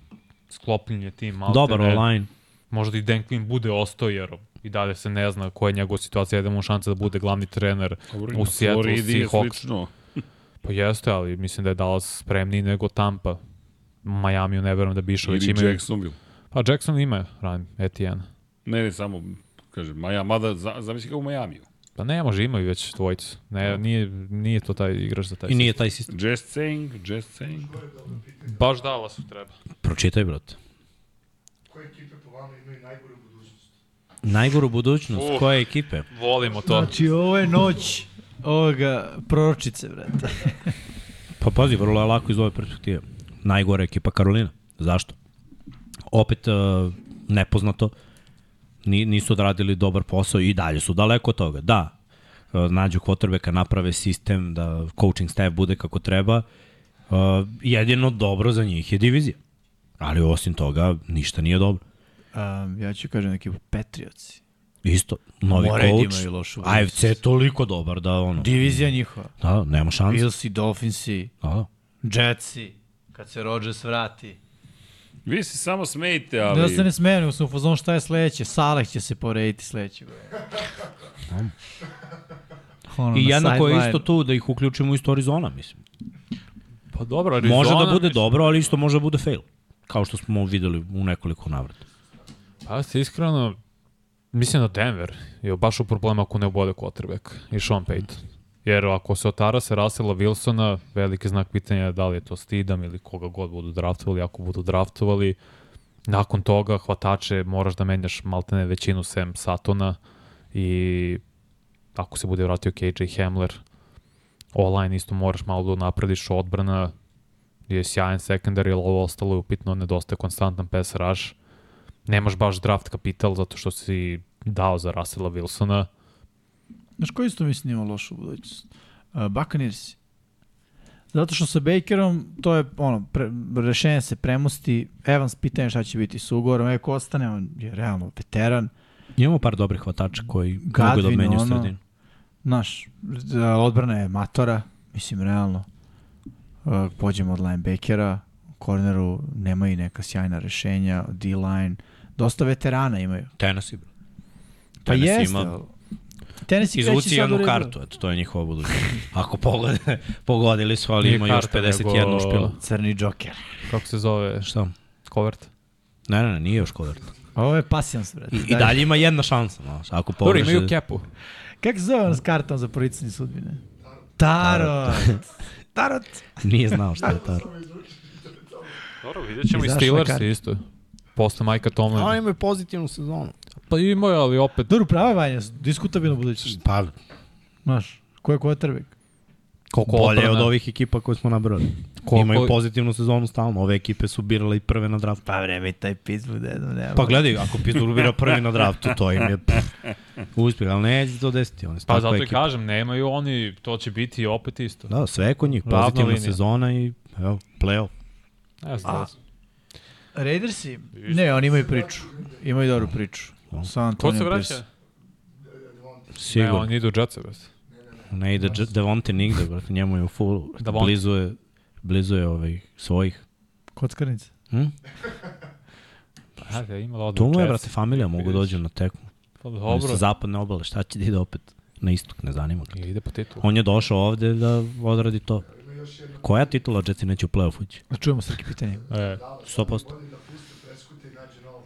sklopljen je tim. malte Dobar ne. online. Možda i Dan Quinn bude ostao, jer i dalje se ne zna koja je njegova situacija, jedemo mu šanse da bude glavni trener u Seattle Seahawks. Pa jeste, ali mislim da je Dallas spremniji nego Tampa. Miami ne verujem da bi išao već Ili imaju. Jacksonville. Pa Jackson ima ran Etienne. Ne, ne, samo, kaže, Maja, mada, za, zamisli kao u Majamiju. Pa ne može, imaju već dvojicu. Ne, nije, nije to taj igrač za taj I nije taj sistem. Just saying, just saying. sistem. Baš Dallasu treba. Pročitaj, brate. Koje ekipe po vama imaju najgoru budućnost? Najgoru budućnost, Uh. koje ekipe? Volimo to. Znači, ovo je noć ovoga proročice, brate. [laughs] Pa pazi, vrlo je lako iz ove perspektive. Najgore ekipa Karolina. Zašto? Opet uh, nepoznato. Ni, nisu odradili dobar posao i dalje su daleko od toga. Da, uh, nađu quarterbacka, naprave sistem, da coaching staff bude kako treba. Uh, jedino dobro za njih je divizija. Ali osim toga, ništa nije dobro. Um, ja ću kažem ekipu Patriotsi. Isto, novi Moraju da coach. imaju lošu AFC je toliko dobar da ono... Divizija njihova. Da, nema šanse. Billsi, Dolphinsi, Da, da. Jetsi, kad se Rodgers vrati. Vi se samo smejte, Ali... Da se ne smejem, u fazonu šta je sledeće. Saleh će se povrediti sledeće godine. ono, I na jednako je sideline. isto tu da ih uključimo u isto Arizona, mislim. Pa dobro, Arizona... Može da bude mislim- dobro, ali isto može da bude fail. Kao što smo videli u nekoliko navrata. Pa se iskreno, mislim da Denver je baš u problemu ako ne obode quarterback i Sean Payton. Jer ako se otara se Russella Wilsona, veliki znak pitanja je da li je to Stidham ili koga god budu draftovali, ako budu draftovali. Nakon toga hvatače moraš da menjaš maltene većinu sem Satona i ako se bude vratio KJ Hamler, online isto moraš malo da naprediš odbrana, je sjajan secondary, ali ovo ostalo je upitno, nedostaje konstantan pass rush nemaš baš draft kapital zato što si dao za Russella Wilsona. Znaš ko isto mislim ima lošu budućnost? Uh, Buccaneers. Zato što sa Bakerom, to je ono, pre, rešenje se premosti, Evans pitanje šta će biti sa ugovorom, Eko ostane, on je realno veteran, Imamo par dobrih hvatača koji mogu da obmenju ono, sredinu. Znaš, za- odbrana je matora, mislim, realno. Uh, pođemo od linebackera, u korneru nema i neka sjajna rešenja, D-line, dosta veterana imaju. Tennessee, bro. Pa Tennessee jeste, ima- Tennessee Izvuci jednu redu. kartu, eto, to je njihova budućnost. Ako pogode, [laughs] pogodili su, ali Nije ima još karta, 51 nego- špila. Crni džoker. Kako se zove? Šta? Covert? Ne, ne, ne, nije još kovert. Ovo je pasijans, brate. I, I dalje ima jedna šansa, znaš, ako Dobro, pogledaš... imaju kepu. Kako se zove on s kartom za poricanje sudbine? Tarot. Tarot. [laughs] Nije znao šta je to. Dobro, vidjet ćemo i Steelers isto. Posle Majka Tomlina. Oni imaju pozitivnu sezonu. Pa imaju, ali opet... Dobro, prava je Vanja, diskutabilno budućnost. Pa, Znaš, ko je quarterback? Koliko bolje odbrana. od ovih ekipa koje smo nabrali. Koliko- Imaju pozitivnu sezonu stalno. Ove ekipe su birale i prve na draftu. Pa vreme i taj Pittsburgh, jedno nema. Pa gledaj, ako Pittsburgh bira prvi na draftu, to im je [laughs] pff, uspjeh, ali neće to desiti. Oni Pa zato i ekipa. kažem, nemaju oni, to će biti opet isto. Da, sve je kod njih. Pozitivna sezona i evo, play-off. Ne znam. Raidersi? Ne, oni imaju priču. Imaju dobru priču. Sa Ko se vraća? Pierce. Ne, Sigurno. on ide u Jetsa, bez. Ne ide Devonte nigde, brate, njemu je u full, Devonte. blizu je, blizu je ovaj, svojih. Kockarnice. Hm? Pa, ajde, ima da ode Tu mu je, brate, familija, mogu dođu na tekmu. Pa Oni dobro. sa zapadne obale, šta će da ide opet na istok, ne zanima ga. Ide po titulu. On je došao ovde da odradi to. Koja titula Jetsi neće u play-off ući? Da čujemo Srki pitanje. E, 100%. da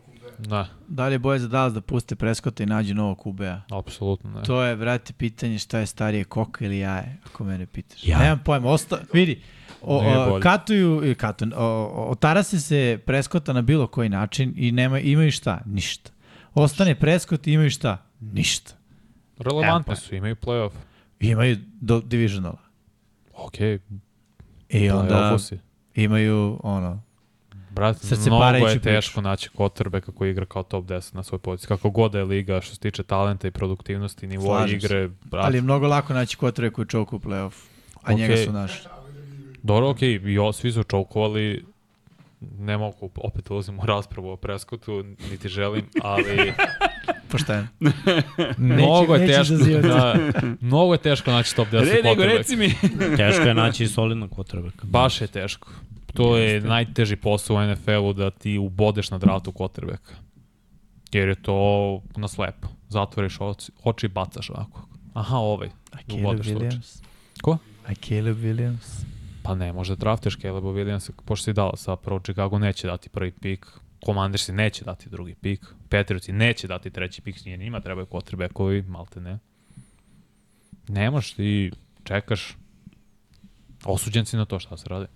kumbe. da, Da li je boje za Dallas da puste Preskota i nađe novog QB-a? apsolutno ne. To je, vrati, pitanje šta je starije, koka ili jaje, ako mene pitaš. Jaje. Nemam pojma, osta, vidi, o, o, katuju, i katuju, o, otarase se Preskota na bilo koji način i nema, imaju šta? Ništa. Ostane Preskot i imaju šta? Ništa. Relevantne su, imaju playoff. Imaju do divisionala. Okej, I onda play-offu si. imaju, ono, Brate, Srce mnogo je priču. teško naći kotrbe kako igra kao top 10 na svoj poziciji. Kako god da je liga što se tiče talenta i produktivnosti, nivoa Slažem se. igre, brate. ali je mnogo lako naći kotre koji čoku u playoff. A njega Okej. su našli. Dobro, okej, i o, svi su čokovali, ne mogu, opet ulazim u raspravu o Preskotu, niti želim, ali [laughs] Pošteno. [laughs] mnogo je teško, da, mnogo je teško naći top 10 Re, nego quarterback. reci mi. [laughs] Teško je naći solidnog quarterbacka. Baš je teško. To je najteži posao u NFL-u da ti ubodeš na draftu quarterbacka. Jer je to na slepo. Zatvoriš oči, oči i bacaš ovako. Aha, ovaj. A Caleb Ubodeš slučaj. Williams? Ko? A Caleb Williams? Pa ne, možda draftiš Caleba Williamsa, pošto si dala sa prvo Chicago neće dati prvi pik, Commandersi neće dati drugi pik, Patriotsi neće dati treći pik, nije njima trebaju quarterbackovi, malte ne. Nemaš ti, čekaš, osuđen si na to šta se radi.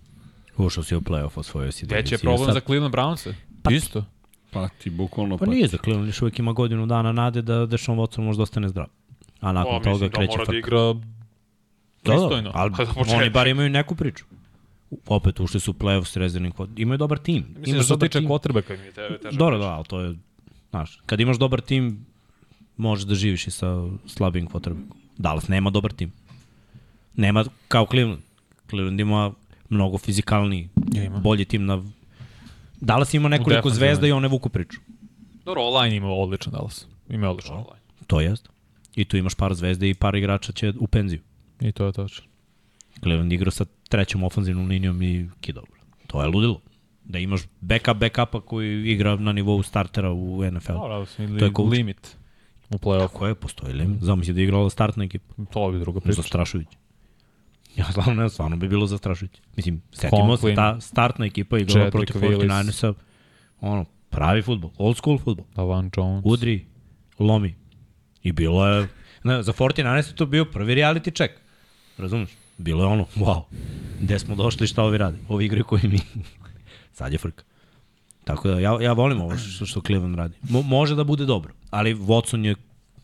Ušao si u play-off, osvojio si Veći je problem Sad- za Cleveland Brownse. Isto. Pa ti bukvalno Pa nije za Cleveland, još uvijek ima godinu dana nade da Deshaun Watson možda ostane zdrav. A nakon Pa, toga mislim da kreće mora da frka. igra Da, da, pristojno. ali [laughs] Za početak. oni bar imaju neku priču. Opet ušli su u play-off s rezervnim kvot. Imaju dobar tim. Mislim da Imaš što se dobar tiče tim. quarterbacka mi je te, težak. Dobro, da, ali to je, znaš, kad imaš dobar tim, možeš da živiš i sa slabim quarterbackom. Dallas nema dobar tim. Nema kao Cleveland. Cleveland ima mnogo fizikalniji, Ja, ima. bolji tim na... Dallas ima nekoliko zvezda i one vuku priču. Dobro, online ima odličan Dallas. Ima odličan online. To jest. I tu imaš par zvezde i par igrača će u penziju. I to je točno. Cleveland igra sa trećom ofanzivnom linijom i kidao. To je ludilo. Da imaš backup backupa koji igra na nivou startera u NFL. Dobro, ali smo To je coach. limit u play-offu. Kako je, postoji limit. Zamisli da je igrala startna ekipa. To bi druga priča. Zastrašujuće. [laughs] Ja stvarno ne, stvarno bi bilo zastrašujuće. Mislim, setimo se, ta startna ekipa igrala protiv Willis. 49ersa, ono, pravi futbol, old school futbol. Davan Jones. Udri, lomi. I bilo je, ne, za 49ers je to bio prvi reality check. Razumeš? Bilo je ono, wow, gde smo došli, šta ovi radi? Ovi igraju koji mi. [laughs] Sad je frka. Tako da, ja, ja volim ovo što, što Cleveland radi. Mo, može da bude dobro, ali Watson je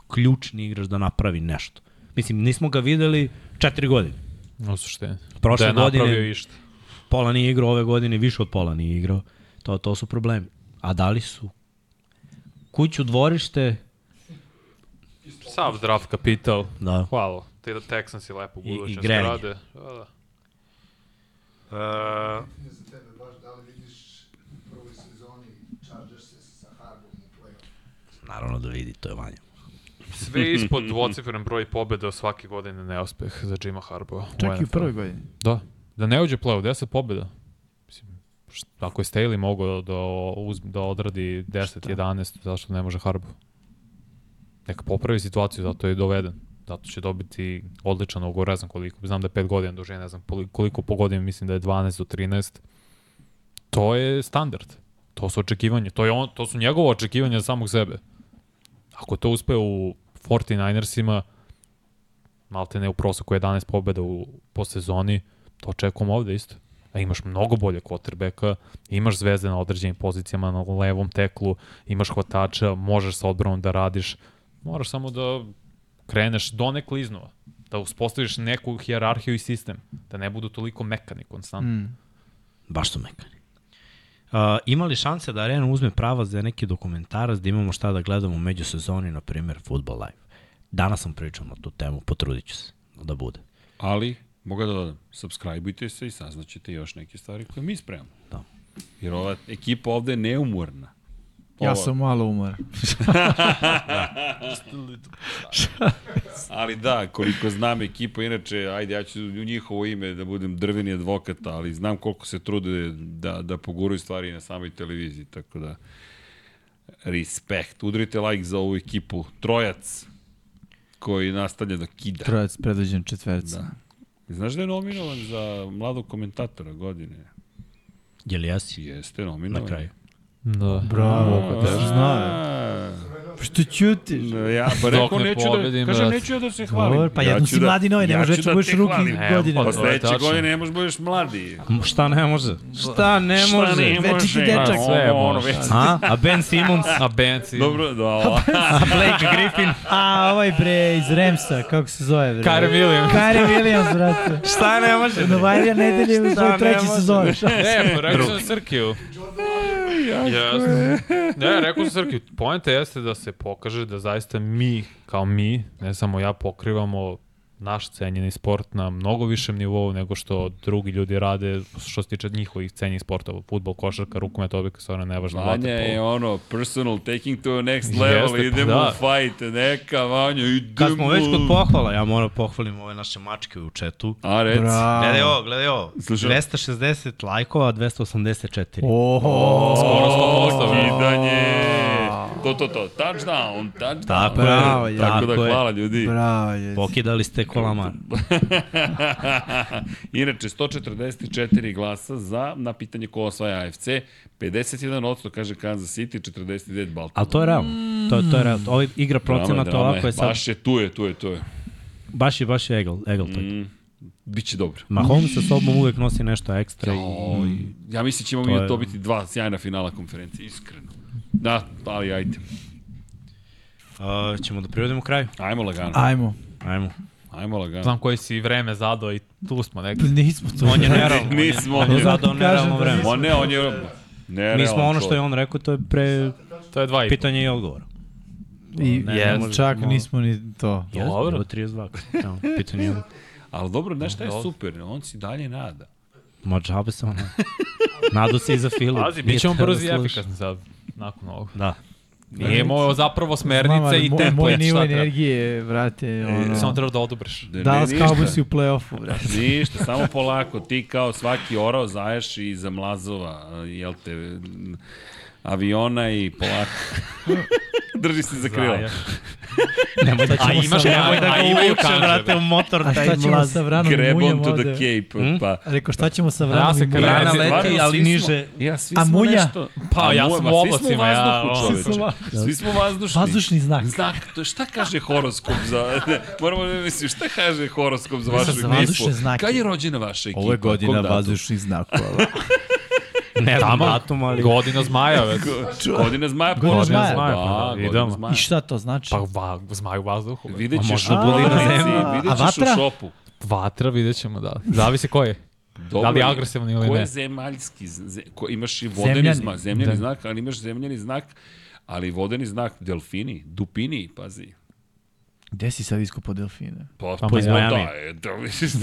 ključni igrač da napravi nešto. Mislim, nismo ga videli četiri godine. U suštini. Prošle da je napravio godine- išta. Pola nije igrao ove godine, više od pola nije igrao. To, to su problemi. A da li su kuću, dvorište, Sav draft kapital. da. Hvala. Te da Texans i lepo I- i budućnost grejanje. rade. Da, da. Pitanje za tebe baš da li vidiš u prvoj sezoni Chargers sa Harbom u play-off. Naravno da vidi, to je vanja. Sve ispod dvocifren broj pobjeda svake godine neuspeh za Jima Harbaugh. Čak i u prvoj godini. Da. Da ne uđe u play-off, 10 pobjeda. Mislim, št- ako je Staley mogao da, uzme, da odradi 10, 11, zašto ne može Harbaugh? Neka popravi situaciju, zato je doveden. Zato će dobiti odličan ugovor, ne znam koliko, znam da je 5 godina duže, ne znam koliko po godinu, mislim da je 12 do 13. To je standard. To su očekivanja. To, je on, to su njegove očekivanja samog sebe. Ako to uspe u 49ersima, malte ne u proseku 11 pobjeda u, po sezoni, to očekujemo ovde isto. A imaš mnogo bolje quarterbacka, imaš zvezde na određenim pozicijama na levom teklu, imaš hvatača, možeš sa odbranom da radiš, moraš samo da kreneš do nekle iznova, da uspostaviš neku hijerarhiju i sistem, da ne budu toliko mekani konstantno. Mm. Baš su mekani. Uh, ima li šanse da Arena uzme prava za neki dokumentarac, da imamo šta da gledamo u međusezoni, na primjer Football Live? Danas sam pričao na tu temu, potrudit ću se da bude. Ali, mogu da dodam, subscribeujte se i saznaćete još neke stvari koje mi spremamo. Da. Jer ova ekipa ovde je neumorna. Ja Ovo- sam malo umoran. [laughs] Ali da, koliko znam ekipa, inače, ajde, ja ću u njihovo ime da budem drveni advokat, ali znam koliko se trude da, da poguraju stvari na samoj televiziji, tako da respekt. Udrite like za ovu ekipu. Trojac koji nastavlja da kida. Trojac predviđen četverca. Da. Znaš da je nominovan za mladog komentatora godine? Je li jesi? Jeste nominovan. Na kraju. Da. Bravo, da je znao. Pa Što ćutiš? Ja, pa rekao, ne neću da, kažem, neću ja da se hvalim. Dobro, pa jedno ću si mladi novi, ne ja možeš da budeš ruki godine. Pa sledeće godine ne možeš da budeš mladi. Šta ne može? Šta ne Šta može? ne Večiti može? dečak. A, Sve ono, može. već- A? A Ben Simmons? A Benci. Dobro, da, [laughs] A Blake Griffin? A, ovaj bre iz Remsa, kako se zove bre? Kyrie Williams. Kyrie Williams, brate. Šta ne može? Novajlija nedelje u Šta svoj ne treći sezon. Ne, pa rekao sam Srkiju. Jeste. Ne, rekao sam Srkiju. Poenta jeste da se pokaže da zaista mi, kao mi, ne samo ja, pokrivamo naš cenjeni sport na mnogo višem nivou nego što drugi ljudi rade što se tiče njihovih cenjenih sportova. Futbol, košarka, rukomet, objeka, stvarno nevažno. Vanja je ono, personal, taking to a next Jeste, level, pa idemo da. u fight, neka, Vanja, idemo. Kad smo već kod pohvala, ja moram pohvalim ove naše mačke u četu. A, reci. Gledaj ovo, gledaj ovo. Slušaj. 260 lajkova, 284. Oho. Skoro 100%. Kidanje. To, to, to. Touchdown, touchdown. Tako je, Bravo, ja. Tako da, tako je. hvala ljudi. Bravo, je. Pokidali ste kolamar. [laughs] Inače, 144 glasa za na pitanje ko osvaja AFC, 51% kaže Kansas City, 49 Baltimore. Ali to je realno. To, to je realno. Ovo igra procenat Drama je, ovako je sad. Baš je, tu je, tu je, tu je. Baš je, baš je Eagle, Eagle to. Mm, biće dobro. Mahomes sa sobom uvek nosi nešto ekstra i... Ja mislim ćemo To mi je- dobiti dva sjajna finala konferencije, iskreno. Da, ali ajde. Uh, ćemo da privedemo kraju? Ajmo lagano. Ajmo. Ajmo. Ajmo lagano. Znam koji si vreme zadao i tu smo negde. Nismo to. On je [laughs] nerealno. Nismo. On je zadao nerealno da vreme. On ne, on je... Ne, Mi smo ono što je on rekao, to je pre To je dva i pitanje i odgovor. I Ne, ne čak mo- nismo ni to. Dobro. Bilo 32. Evo, pitanje i [laughs] odgovor. Ali dobro, znaš šta je super? On si dalje nada. Ma džabe se ono. Nadu se i za Filip. Pazi, bit ćemo trebalo brzi i efikasni sad. Nakon ovoga. Da. Nije moj zapravo smernice i moj, moj nivo energije, vrate, ono... Samo treba da odobriš. Da, Dallas ništa. Cowboys u play-offu, brate. Ništa, samo polako. Ti kao svaki orao zaješ i za mlazova, jel te, aviona i polako. [laughs] Drži se za krilo. [laughs] Nemoj da A ćemo imaš sa- nemoj da a ga imaju uvuče, kanđe, brate, u motor, A taj šta ćemo mlaz. sa Vranom i Grab onto the cape. Hm? Pa, Rekao, šta ćemo sa Ja Vranom se i Stvarno, leti, ali niže. Ja, svi A smo munja? nešto... Pa, A ja sam u Svi smo u oblacima, ja. Svi smo čoveče. va- Svi smo vazdušni. Vazdušni znak. Znak, to šta kaže horoskop za... Ne, [laughs] moramo da mislim, šta kaže horoskop za vašu za ekipu? vazdušne znake. Kad je rođena vaša ekipa? Ovo je godina vazdušnih znakova. Ne znam datum, ali... godina zmaja već. Godina zmaja. Godina Godina zmaja. Zmaja, Da, pa da, godina idemo. zmaja. I šta to znači? Pa va, zmaj u vazduhu. Vidjet ćeš na zemlji. vidjet A ćeš u vatra? šopu. Vatra vidjet ćemo da. Zavisi ko je. Dobro, Da li je agresivan ili Ko je ne? zemaljski? z- Ko, imaš i vodeni Zemljani. znak, zemljani Da. znak, ali imaš zemljani znak, ali vodeni znak delfini, dupini, pazi. Gde si sad iskopao delfine? Pa, Pa pa iz da, Miami. je, da,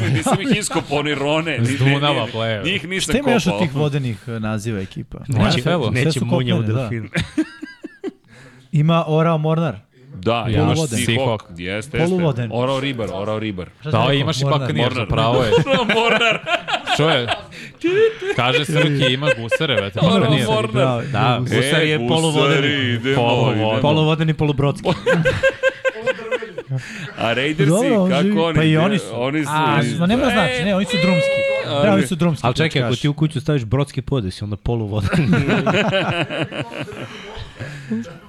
nisam ih iskopao, ni Rone. Iz [laughs] Dunava, ple. Njih nisam Šta ima još od kopao. tih vodenih eh, naziva ekipa? Neće- Sve Neće munja u kopnene, da. delfinu. [laughs] Ima Orao Mornar. Da, Ja, imaš. Seahawk. Jeste, jeste. Poluvoden. Orao ribar, orao ribar. Da, imaš i. Buccaneers, Mornar. pravo je. [laughs] Mornar. Čuje, kaže Srki, ima gusare, vete. Buccaneers. Mornar. Da, Gusar. Gusar je E, poluvodeni. gusari, idemo, Poluvoden. idemo. Poluvoden i polubrodski. A Raidersi, Dobro, on živi- kako oni? pa i oni su. Oni su. A, ma nema znači, ne, oni su drumski. Da, oni su drumski. Ali čekaj, ako pljačkaši. ti u kuću staviš brodski podes, onda poluvoden.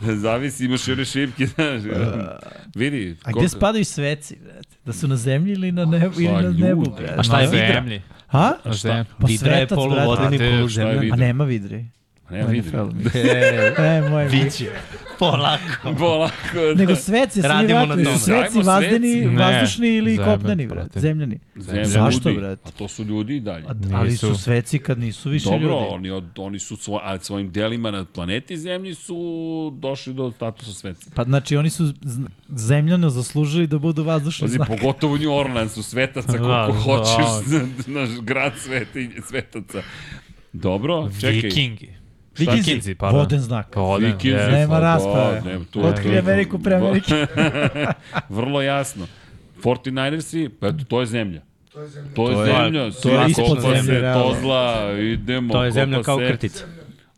[laughs] Zavisi, imaš i one šipke, [laughs] znaš. Vidi. A gde spadaju sveci, brate? Da su na zemlji ili na nebu, ili Pa, na nebu, brate? A šta je Na vidra? zemlji. Ha? Na zemlji. Pa Vidra je svetac, brate. Šta je poluzemljan. vidra? A nema vidri. Ne vidi. [laughs] E, moj Biće. [laughs] Polako. Polako. [laughs] Nego sveci, svi Radimo na tome. sveci, Radimo vazdeni, sveci. Ne, vazdušni ili zemljani, kopneni, brate. brate, zemljani. Zemlja Zašto, brate? A to su ljudi i dalje. A, ali Nisu. su sveci kad nisu više Dobro, ljudi. oni, od, oni su svoj, a svojim delima na planeti Zemlji su došli do statusa sveca. Pa znači oni su zemljano zaslužili da budu vazdušni znak. pogotovo u New Orleansu, svetaca Da, koliko da. hoćeš, naš grad svetinje, svetaca. Dobro, čekaj. Vikingi. Vikinzi, Vikinzi, pardon. voden znak. Voden, Vikinzi. Nema pa rasprave. da, nema tu- Otkrije Ameriku pre Amerike. [laughs] Vrlo jasno. 49ersi, pa eto, to je zemlja. To je zemlja. To je To je- zemlja, to je ispod zemlje, tozla, idemo. To je zemlja kao se. krtica.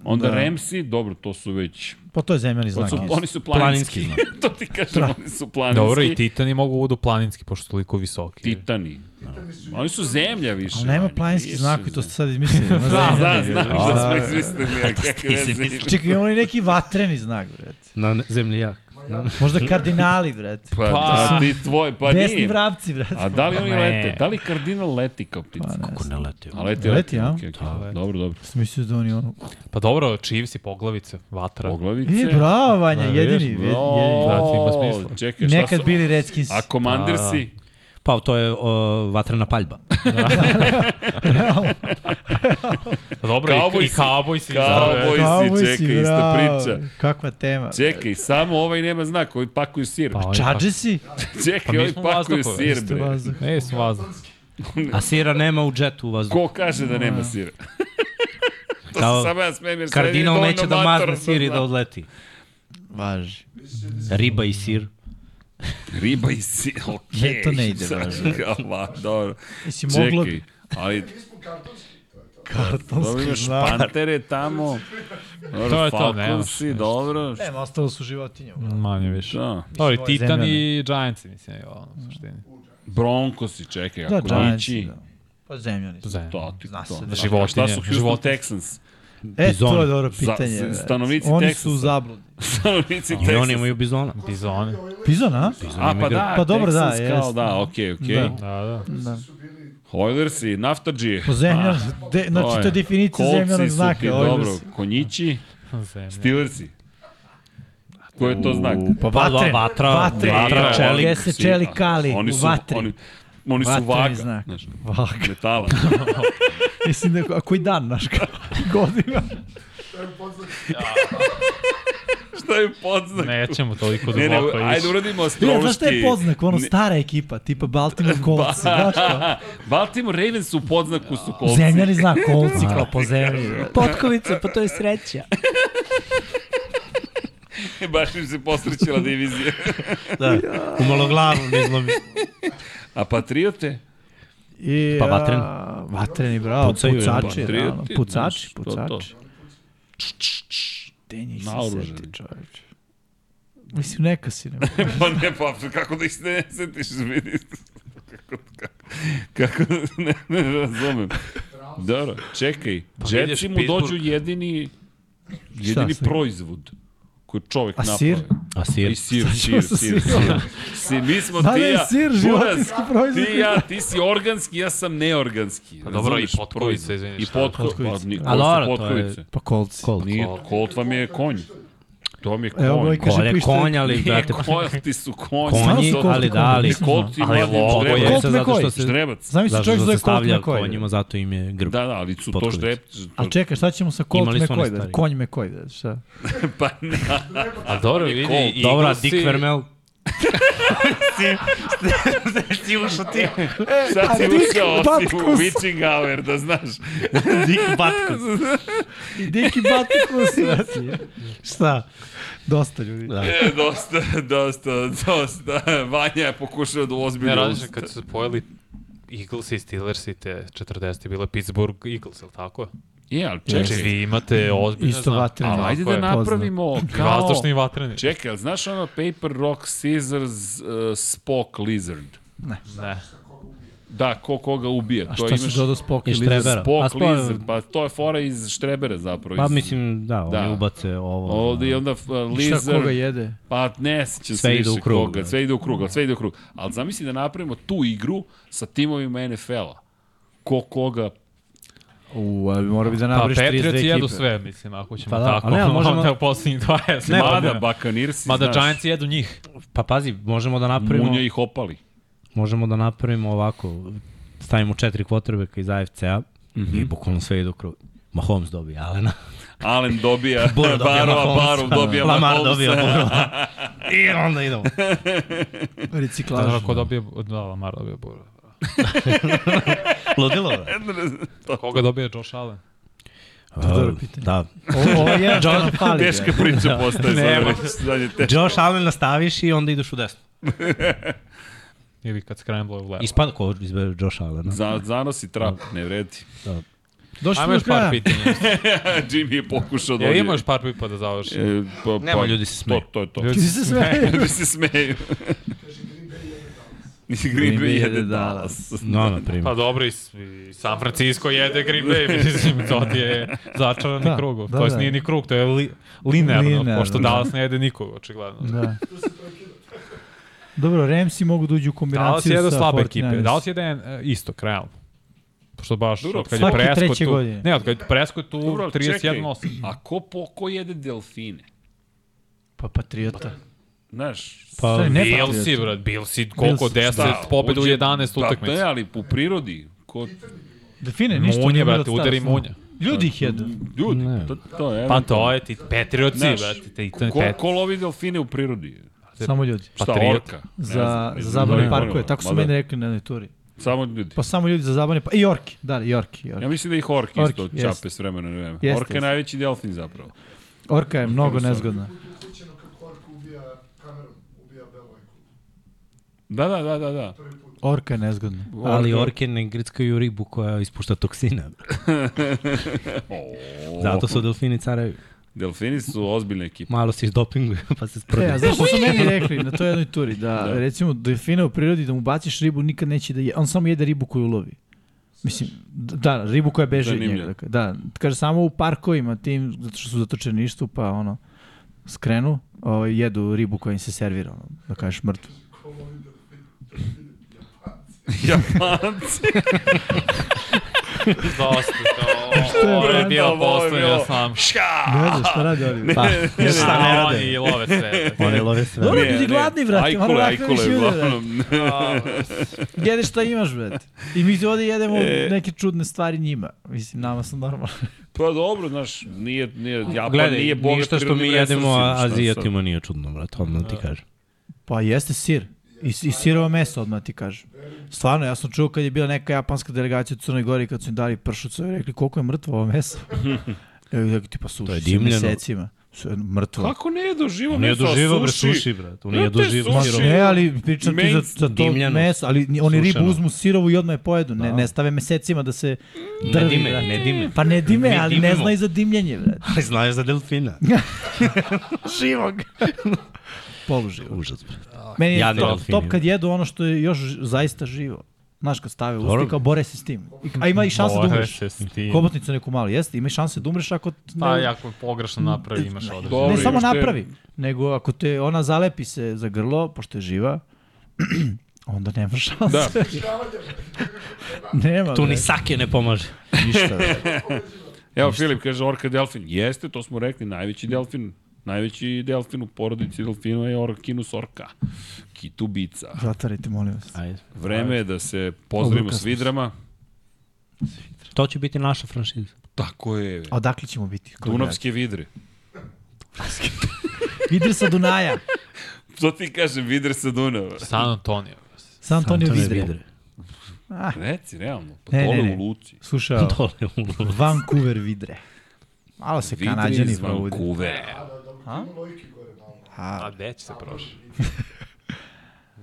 Onda Da. Ramsi, dobro, to su već... Pa to je zemljani znak. su, oni su planinski. Planinski [laughs] to ti kažem, oni su planinski. Dobro, i Titani mogu budu planinski, pošto su toliko visoki. Titani. Oni su zemlja više. Ali nema planinski znak, i to ste sad izmislili. [laughs] Da, da, znam Da, da smo da. izmislili. [laughs] Čekaj, imamo i neki vatreni znak, brate. Na ne- zemlji jak. [laughs] Možda kardinali, brate. Pa, da, ti tvoj, pa Desni nije. vrapci, brate. A da li oni Ne. lete? Da li kardinal leti kao ptica? Pa ne Kako ne leti? A leti, Leti, leti, a? okej, okej. Dobro, dobro. Sam mislio da oni ono... Pa dobro, Chiefs i poglavice, vatra. Poglavice. E, bravo, Vanja, Da, jedini. vidiš, jedini. Brate, ima O, smisla. Čekaj, šta Nekad su? bili Redskins. A Commandersi? Pa to je o, vatrena paljba. Pa [laughs] dobro, i, i. Cowboysi. Cowboysi. da, čekaj, ista priča. Kakva tema. Čekaj, samo ovaj nema znak, ovi pakuju sir. Pa, Čadžesi? Čekaj, Pa smo pakuju sir, bre. vazduh. Ne, smo vazduh. A sira nema u džetu u vazduhu. Ko kaže da nema sira? [laughs] to Kao sam samo ja smem, jer Kardinal neće da mazne sir i da odleti. Važi. Riba i sir. [laughs] Riba i sir, okej. Ne, to ne ide, kao, [laughs] va, dobro. Mislim, moglo Čekaj, bi. ali kartonski. Dobro imaš znak. pantere tamo. Dobro, To je to, Falconsi, nemaš dobro. Nema, ostalo su životinje. Manje više. Da. Dobro, i Titan zemljani. i Giants, mislim, je ono, u suštini. Broncosi, čekaj, Da, ako Giantsi, nići. da. Pa zemljani su. Zajedno. To ti Zna se da- A Životinje, Šta su Houston životinje. Texans? E, Bizoni. to je dobro Za- pitanje. brate. stanovnici Oni Teksasa. su u zabludi. [laughs] Stanovnici I oni imaju bizona. Bizoni. Pizon, a? A, pa da, Pa dobro, da, Texans kao, jest. da, okej, okej. Da. Da, da. Da. Oilersi, Naftađije. Po zemljan, de, znači to je definicija zemljanog Kolci su ti, znaka. dobro, Oilers. konjići, Zemlja. Steelersi. Ko je to znak? Pa Pa vatren. vatra, Vatren. vatra, čelik. Gde se čeli kali oni u su, vatri. Oni, oni su vaga. znak. Znaš, Vaga. metala. [laughs] Mislim da, a koji dan, znaš, kao godina. To je podznak. Šta je podznak? [laughs] Nećemo toliko Ne, ne, duboko ajde uradimo Ne, astrološki. znaš šta je podznak? Ono Ne- stara ekipa, tipa Baltimore [laughs] Colts, znaš kao? Baltimore Ravens su u podznaku su kolci. Zemljani znak, kolci kao po zemlji. Potkovica, pa to je sreća. [laughs] Baš im se posrećila divizija. [laughs] Da, umalo glavu mi zlomi. A Patriote? I, Pa vatreni. a, Vatreni, bravo, Pucaju, pucači, Patrioti, realno, pucači, pucači. Gde njih se Naoružani. seti, čovječe. Mislim, neka si ne. [laughs] pa ne, pa kako da ih se ne setiš, vidi. kako, kako, kako ne, ne razumem. Dobro, čekaj. Pa Jetsi mu dođu jedini, jedini proizvod koji čovek A napravi. sir? A sir? I sir, sir, sir, sir. Si, mi smo Da ti li je ja. sir Buraz, životinjski proizvod? Ti ja, ti si organski, ja sam neorganski. Pa dobro, i potkovice, Proizvod. izvini, I potko, Potkovice. pa, ni, A ko dobro, su to je- potkovice? Pa kolci. Colt. Nije, Colt vam je konj. To vam je konj. Evo, ovaj kaže Kolje pište. konj, ali, Nije [laughs] brate, konj, ti su konj. konji, Colt ali konji. da, ali, Nisam Colt i ali ždrebac. je se zato što se... Ždrebac. Znam se čovjek zove Colt McCoy. konjima, zato im je grb. Da, da, ali su to ždrep... Ali čekaj, šta ćemo sa Colt McCoy? Da, konj McCoy, da, šta? [laughs] Pa ne, A dobro, vidi, Eaglesi- Dick Vermel. Sad si a Dick ušao osim u witching hour, da znaš. Dick Batkus. I Diki Batikus, brati. [laughs] Šta? Dosta ljudi. Da. E, dosta, dosta, dosta. Vanja je pokušao da Ne ozbiljno različite kad su se pojeli Eagles i Steelers i te 40. bile Pittsburgh Eagles, je li tako? Je, ali Znači čekaj. vi imate ozbiljne Isto znake. vatreni. Ali ajde da napravimo kao... Vazdušni i vatreni. Čekaj, ali znaš ono Paper Rock Scissors uh, Spock Lizard? Ne. Da, ko koga ubija. A to šta imaš dodao Spock I Štrebera. A Spock spo- Lizard, pa to je fora iz Štrebera zapravo. Pa iz- mislim, da, Da. oni ubace ovo. Ovde i onda uh, Šta Lizard, koga jede? pa ne se Sve ide više u krug, koga, da. sve ide u krug, ali sve ide u krug. Ali zamisli da napravimo tu igru sa timovima NFL-a. Ko koga U, mora bi da Pa nabriš 32 Patriots ekipe. jedu sve, mislim, ako ćemo Pa da, tako. a ne, [laughs] možemo- Onda u poslednjih 20. Ne, pa Mada, godina. Bakanirsi, Mada znaš, Giants jedu njih. Pa pazi, možemo da napravimo, Munja ih opali. možemo da napravimo ovako, stavimo četiri kvotrbeka iz AFC-a i bukvalno sve ide u krug. Mahomes dobije Alena. [laughs] Allen dobija [laughs] Burrow dobija Barova. Barov dobija Lamar Mahomesa. dobija Burrowa. I onda idemo. Reciklaža. Da, ko dobije, da, Lamar dobije Bura. [laughs] Ludilo, bro. Koga dobije Josh Allen? To dobro pitanje. Da. Ovo, je jedan nam fali. Teška priča postaje. Nema. sad, sad je teška. Josh Allen nastaviš i onda ideš u desno. [laughs] Ili kad scramble u levo. Ispada ko izbere Josh Allen. Za, zanosi trap, ne vredi. Došli Ajmo smo [laughs] još par pitanja. Jimmy je pokušao da Ja, ima još par pipa da završim. E, pa, Nema, ljudi se smeju. To, to je to. Ljudi se sve. Ljudi se smeju. Green Bay jede Dallas. No, na primjer. Pa dobro, i, San Francisco jede Green Bay, [laughs] mislim, to ti je začarani Da, krug. da, to da. nije ni krug, to je li, linearno, Linearno, pošto da. Dallas ne jede nikog, očigledno. Da. Dobro, Ramsi mogu da uđu u Dallas kombinaciju jede sa slabe 49ers. ekipe. Dallas jede uh, istok, realno. Pošto baš, Dobro, od kad je Presko tu... godine. Ne, od kad je Presko tu Dobro, ali čekaj. 31-8. A ko, po, ko jede delfine? Pa Patriota. Znaš, Pa, ne Bilsi, Patriota. brat, Bilsi, koliko, Bilsi, 10 pobjeda u hoće- 11 Da, utakmica. ne, ali po prirodi. Ko, Delfine, ništa. Munje, brate, udari munja. Ljudi ih jedu. ljudi, Ne. to, to je. Pa to je ti, Znaš, brate, ti, to je Ko, pet. ko lovi delfine u prirodi? Samo ljudi. Šta, Patriot. orka? Za, za ne zabavne parkove. Tako su da, meni rekli na jednoj turi. Samo ljudi. Pa samo ljudi za zabavne pa I Jorki. Da, Jorki. Jorki. Ja mislim da ih orki Orki, isto jest. čape s vremena na vreme. Orka je najveći delfin zapravo. Orka je mnogo nezgodna. Sjećano kako Ork ubija kamerom, ubija Belojku. Da, da, da, da, da. Orka je nezgodna. Ali Orka- orke ne grickaju ribu koja ispušta toksina. O, [laughs] Zato su delfini carevi. Delfini su ozbiljna ekipa. Malo se izdopinguju [laughs] pa se E, a znaš što su meni rekli na toj jednoj turi? Da, Da. da. recimo, delfina u prirodi, da mu baciš ribu, nikad neće da je. On samo jede ribu koju ulovi. Mislim, da, ribu koja beže od njega. Dakle, da, kaže samo u parkovima tim, zato što su zatočeništvu, pa ono, skrenu, ovaj, jedu ribu koja im se servira, ono, da kažeš mrtvu. Japanci. Dosta, to, ovo je bio bilo- sam. Ne znam šta radi oni. Pa, šta ne rade? Oni love sve. Oni love sve. Dobro, Ne, ljudi ne. gladni, brate, Ajkule, ajkule, uglavnom. Jedeš šta imaš, brate. I mi ovde jedemo E. neke čudne stvari njima. Mislim, nama su normalno. Pa dobro, znaš, nije, nije, Japan Gledaj, nije bogat ništa što mi jedemo? Azijatima nije čudno, brate, odmah ti kažem. Pa jeste sir. I, i sirovo meso, odmah ti kažem. Stvarno, ja sam čuo kad je bila neka japanska delegacija u Crnoj Gori, kad su im dali pršucu, i rekli koliko je mrtvo ovo meso. [laughs] Ja bih tipa suši To je se dimljeno. mesecima. Su, mrtvo. Kako ne je doživo On je meso, a doživao bre suši? suši, brate. On je Brate, doživao suši. Ne, ali pričam ti za, za to Dimljeno. meso, ali ni- oni ribu uzmu sirovu i odmah je pojedu, ne, Da. ne stave mesecima da se Ne drvi, dime, brate. ne dime. Pa ne dime, Mi ali ne dimimo. zna i za dimljenje, brate. [laughs] Ali znaš za delfina. [laughs] Živog. Poluživo. Užas, brate. Meni je Jadni top, delfini. top kad jedu ono što je još zaista živo. Znaš, kad stave u usta Dobro. i kao bore se s tim. I- A ima i šanse da umreš. se s tim. Hobotnicu neku malu, jeste? Ima i šanse da umreš ako... Ne, Pa, jako pogrešno napravi, imaš određen. Dobro, ne samo imaš te- napravi, nego ako te ona zalepi se za grlo, pošto je živa, [clears throat] onda nema šanse. Da. [laughs] nema, Tu bre, ni sake ne pomaže. ništa. bre. Evo, Filip kaže orka delfin. Jeste, to smo rekli, najveći delfin. Najveći delfin u porodici delfina je orkinus orka. Kitubica. Zatvarajte, molim vas. Ajde. Vreme je da se pozdravimo s vidrama. To će biti naša franšiza. Tako je. A odakle ćemo biti? Dunavske vidre. [laughs] Vidri sa Dunaja. [laughs] To ti kažem, vidre sa Dunava. San Antonio. San Antonio Antonio Vidre. Vidre. Ah, Reci, realno. Pa Ne, dole ne, ne. u Luci. slušaj, Dole u Vancouver Vidre. Malo se Vidre kanadjani iz probude. Vancouvera. A? Lojki gore malo. A A, gde će se prošli? [laughs]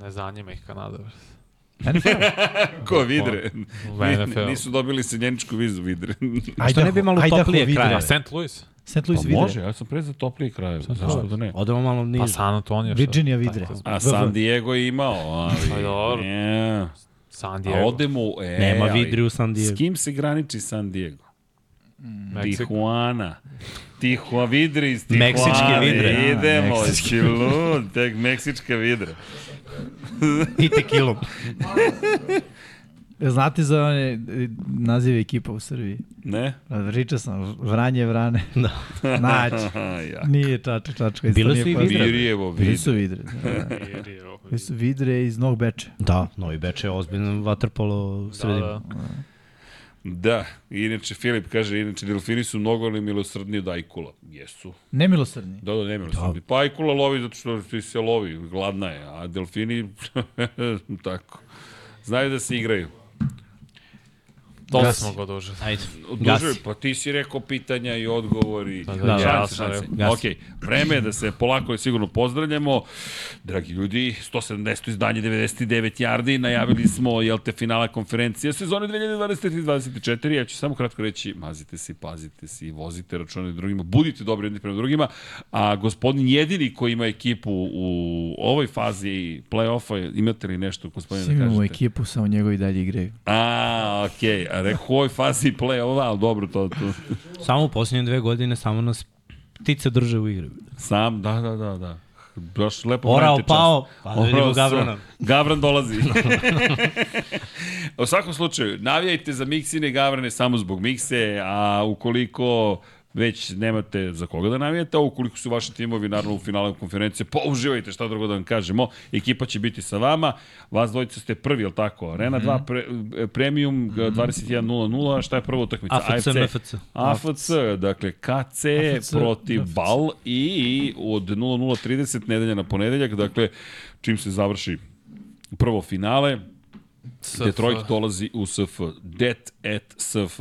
Ne zanima ih Kanada. [laughs] Ko vidre? U [laughs] NFL. Nisu dobili seljeničku vizu vidre. Što ne bi malo Idaho toplije Vidre. kraje? A St. Louis? St. Louis Pa Vidre. može, ja sam pre za toplije krajeve. Zašto da ne? Odemo malo niže. Pa San Antonio. Virginia Vidre. A San Diego je imao, ali... Pa dobro. Yeah. San A Diego. odemo... E, Nema ali vidri u San Diego. S kim se graniči San Diego? Meksiko. Tijuana. Tihua vidre iz Tijuane. Meksičke vidre. Idemo, Meksičke. si lud, tek meksička vidre. I tekilom. [laughs] Znate za one e, nazive ekipa u Srbiji? Ne? Pričao sam, Vranje, Vrane. [laughs] Da. [laughs] Ja. Nije čača, čačka. nije su i. Vidre. Virjevo Bili su vidre. vidre. da. Bili su vidre iz Nog Beče. Da, Novi Beč je ozbiljno vaterpolo sredina. da. Da, inače Filip kaže, inače delfini su mnogo li milosrdniji od ajkula. Jesu. Nemilosrdni. Da, da, ne milosrdni. Pa ajkula lovi zato što ti se lovi, gladna je, a delfini, [laughs] tako, znaju da se igraju. Dosta Gasi. smo ga odužili. Ajde, gasi. pa ti si rekao pitanja i odgovori. Da, da, šanse. sam rekao. Gasi. Ok, vreme je da se polako i sigurno pozdravljamo. Dragi ljudi, 170. izdanje 99 yardi, najavili smo, jel te, finala konferencije sezone 2023-2024. Ja ću samo kratko reći, mazite se, pazite se i vozite račune drugima, budite dobri jedni prema drugima, a gospodin jedini koji ima ekipu u ovoj fazi play-offa, imate li nešto, gospodine, Svi da imamo kažete? ekipu, samo njegovi dalje igraju. A, okej, okay. Rekao u ovoj fazi play-offa, ali dobro, to, to, Samo u posljednje dve godine samo nas ptice drže u igri. Sam, da, da, da, da. Baš lepo Orao pao, pa da vidimo Gavrana. Gavran dolazi. [laughs] u svakom slučaju, navijajte za Miksine Gavrane samo zbog Mikse, a ukoliko već nemate za koga da navijate, a ukoliko su vaši timovi naravno u finalu konferencije, pa uživajte šta drugo da vam kažemo, ekipa će biti sa vama, vas dvojica ste prvi, je li tako? Arena 2 pre, Premium 21.00, šta je prva utakmica? AFC, MFC. AFC, dakle KC AFC, protiv AFC. Bal i od 00.30 nedelja na ponedeljak, dakle čim se završi prvo finale, SF. Detroit dolazi u SF. Det et SF.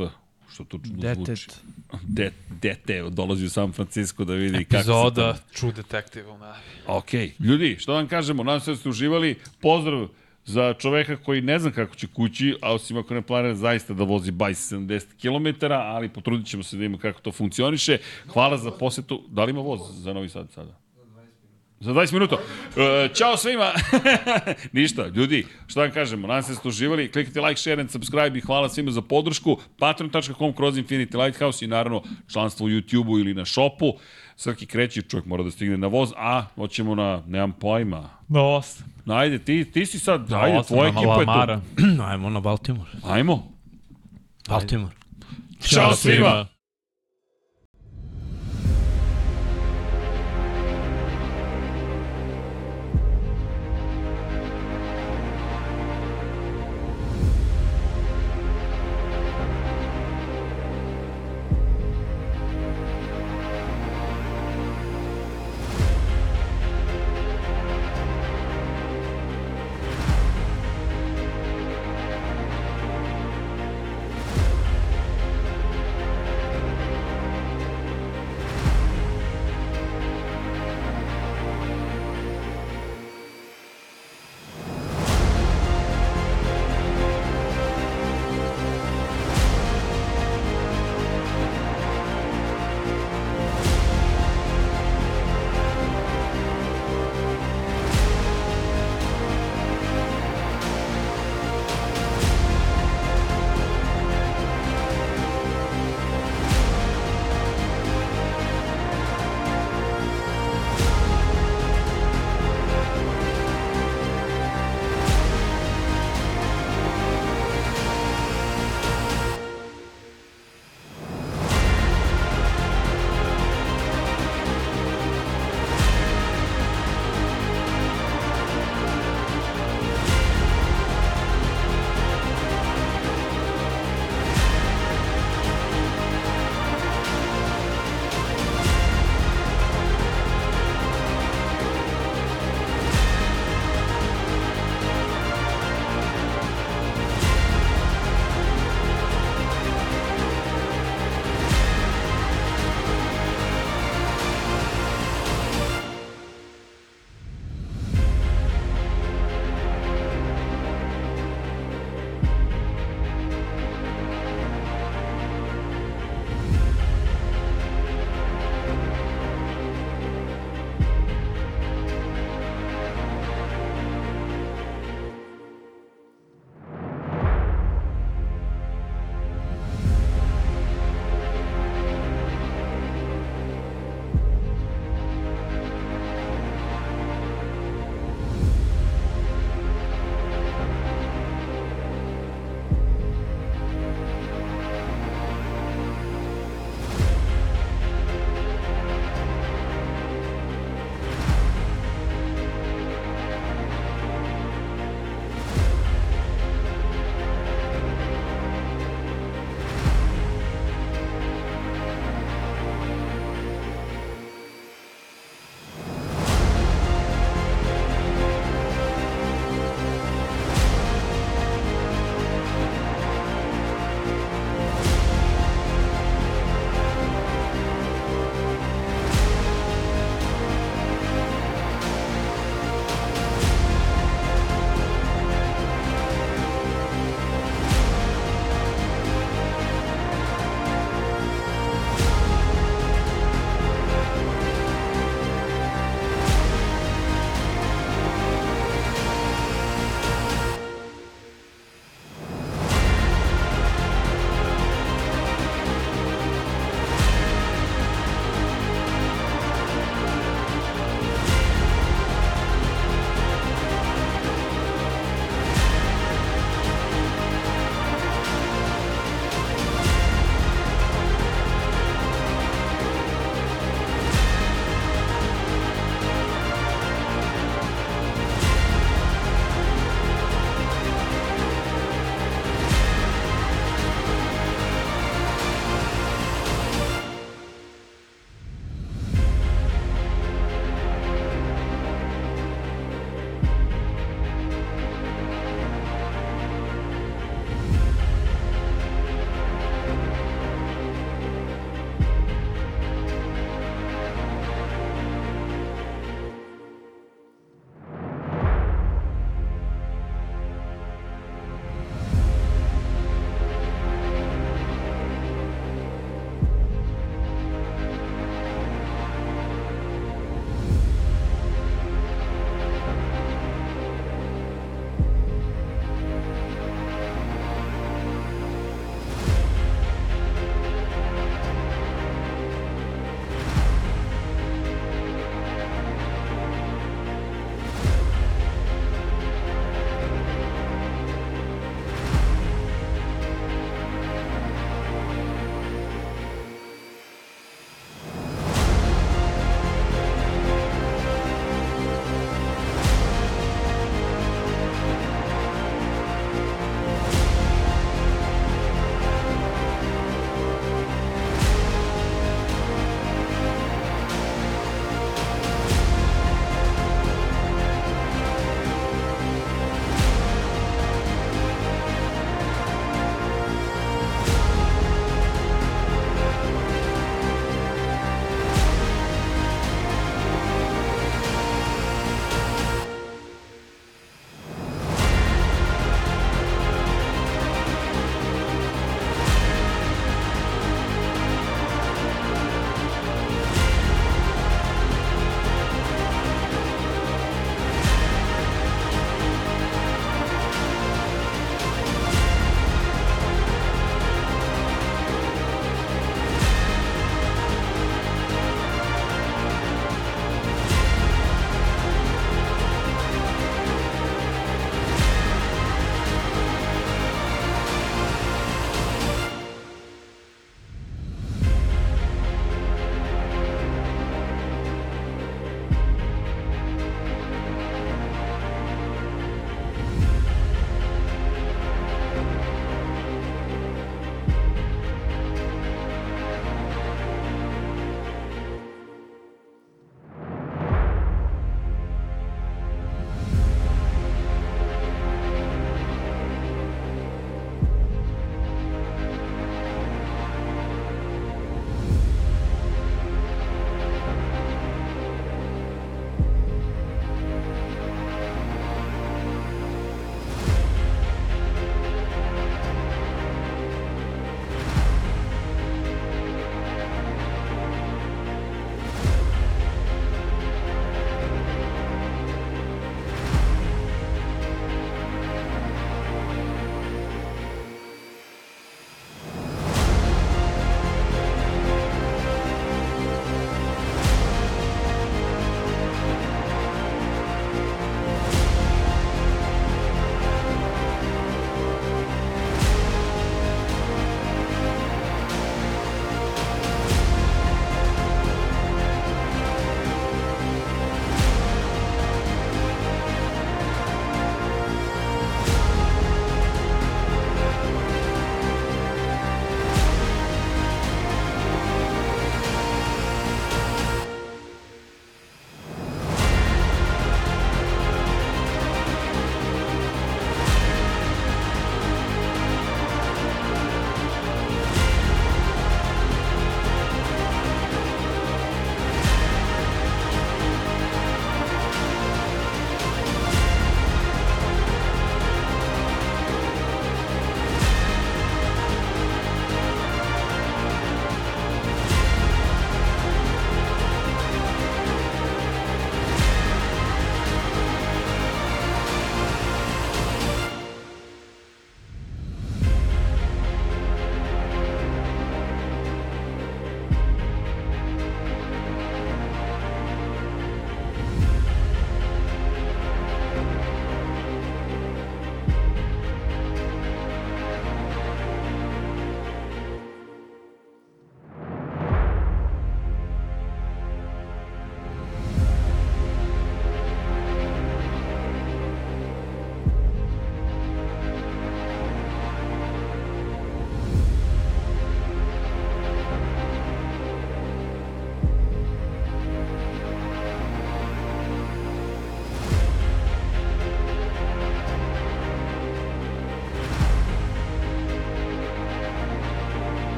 Što to zvuči. Detet. Det, dete dolazi u San Francisco da vidi kako se Epizoda. True Detective u navi. Ok, ljudi, što vam kažemo, nadam se da ste uživali. Pozdrav za čoveka koji ne znam kako će kući, a osim ako ne planira zaista da vozi bajs 70 km, ali potrudit ćemo se da imamo kako to funkcioniše. Hvala za posetu. Da li ima voz za Novi Sad sada? Za 20 minuta. E, ćao svima. [laughs] Ništa, ljudi, što vam kažemo, nadam se da ste uživali. Kliknite like, share and subscribe i hvala svima za podršku. Patreon.com kroz Infinity Lighthouse i naravno članstvo u YouTube-u ili na shopu. Srki kreće, čovjek mora da stigne na voz, a hoćemo na, nemam pojma. Na osam. Ajde, ti, ti si sad, Na ajde, osam, tvoja ekipa je tu. [clears throat] Ajmo na Baltimore. Ajmo. Baltimore. Ćao svima.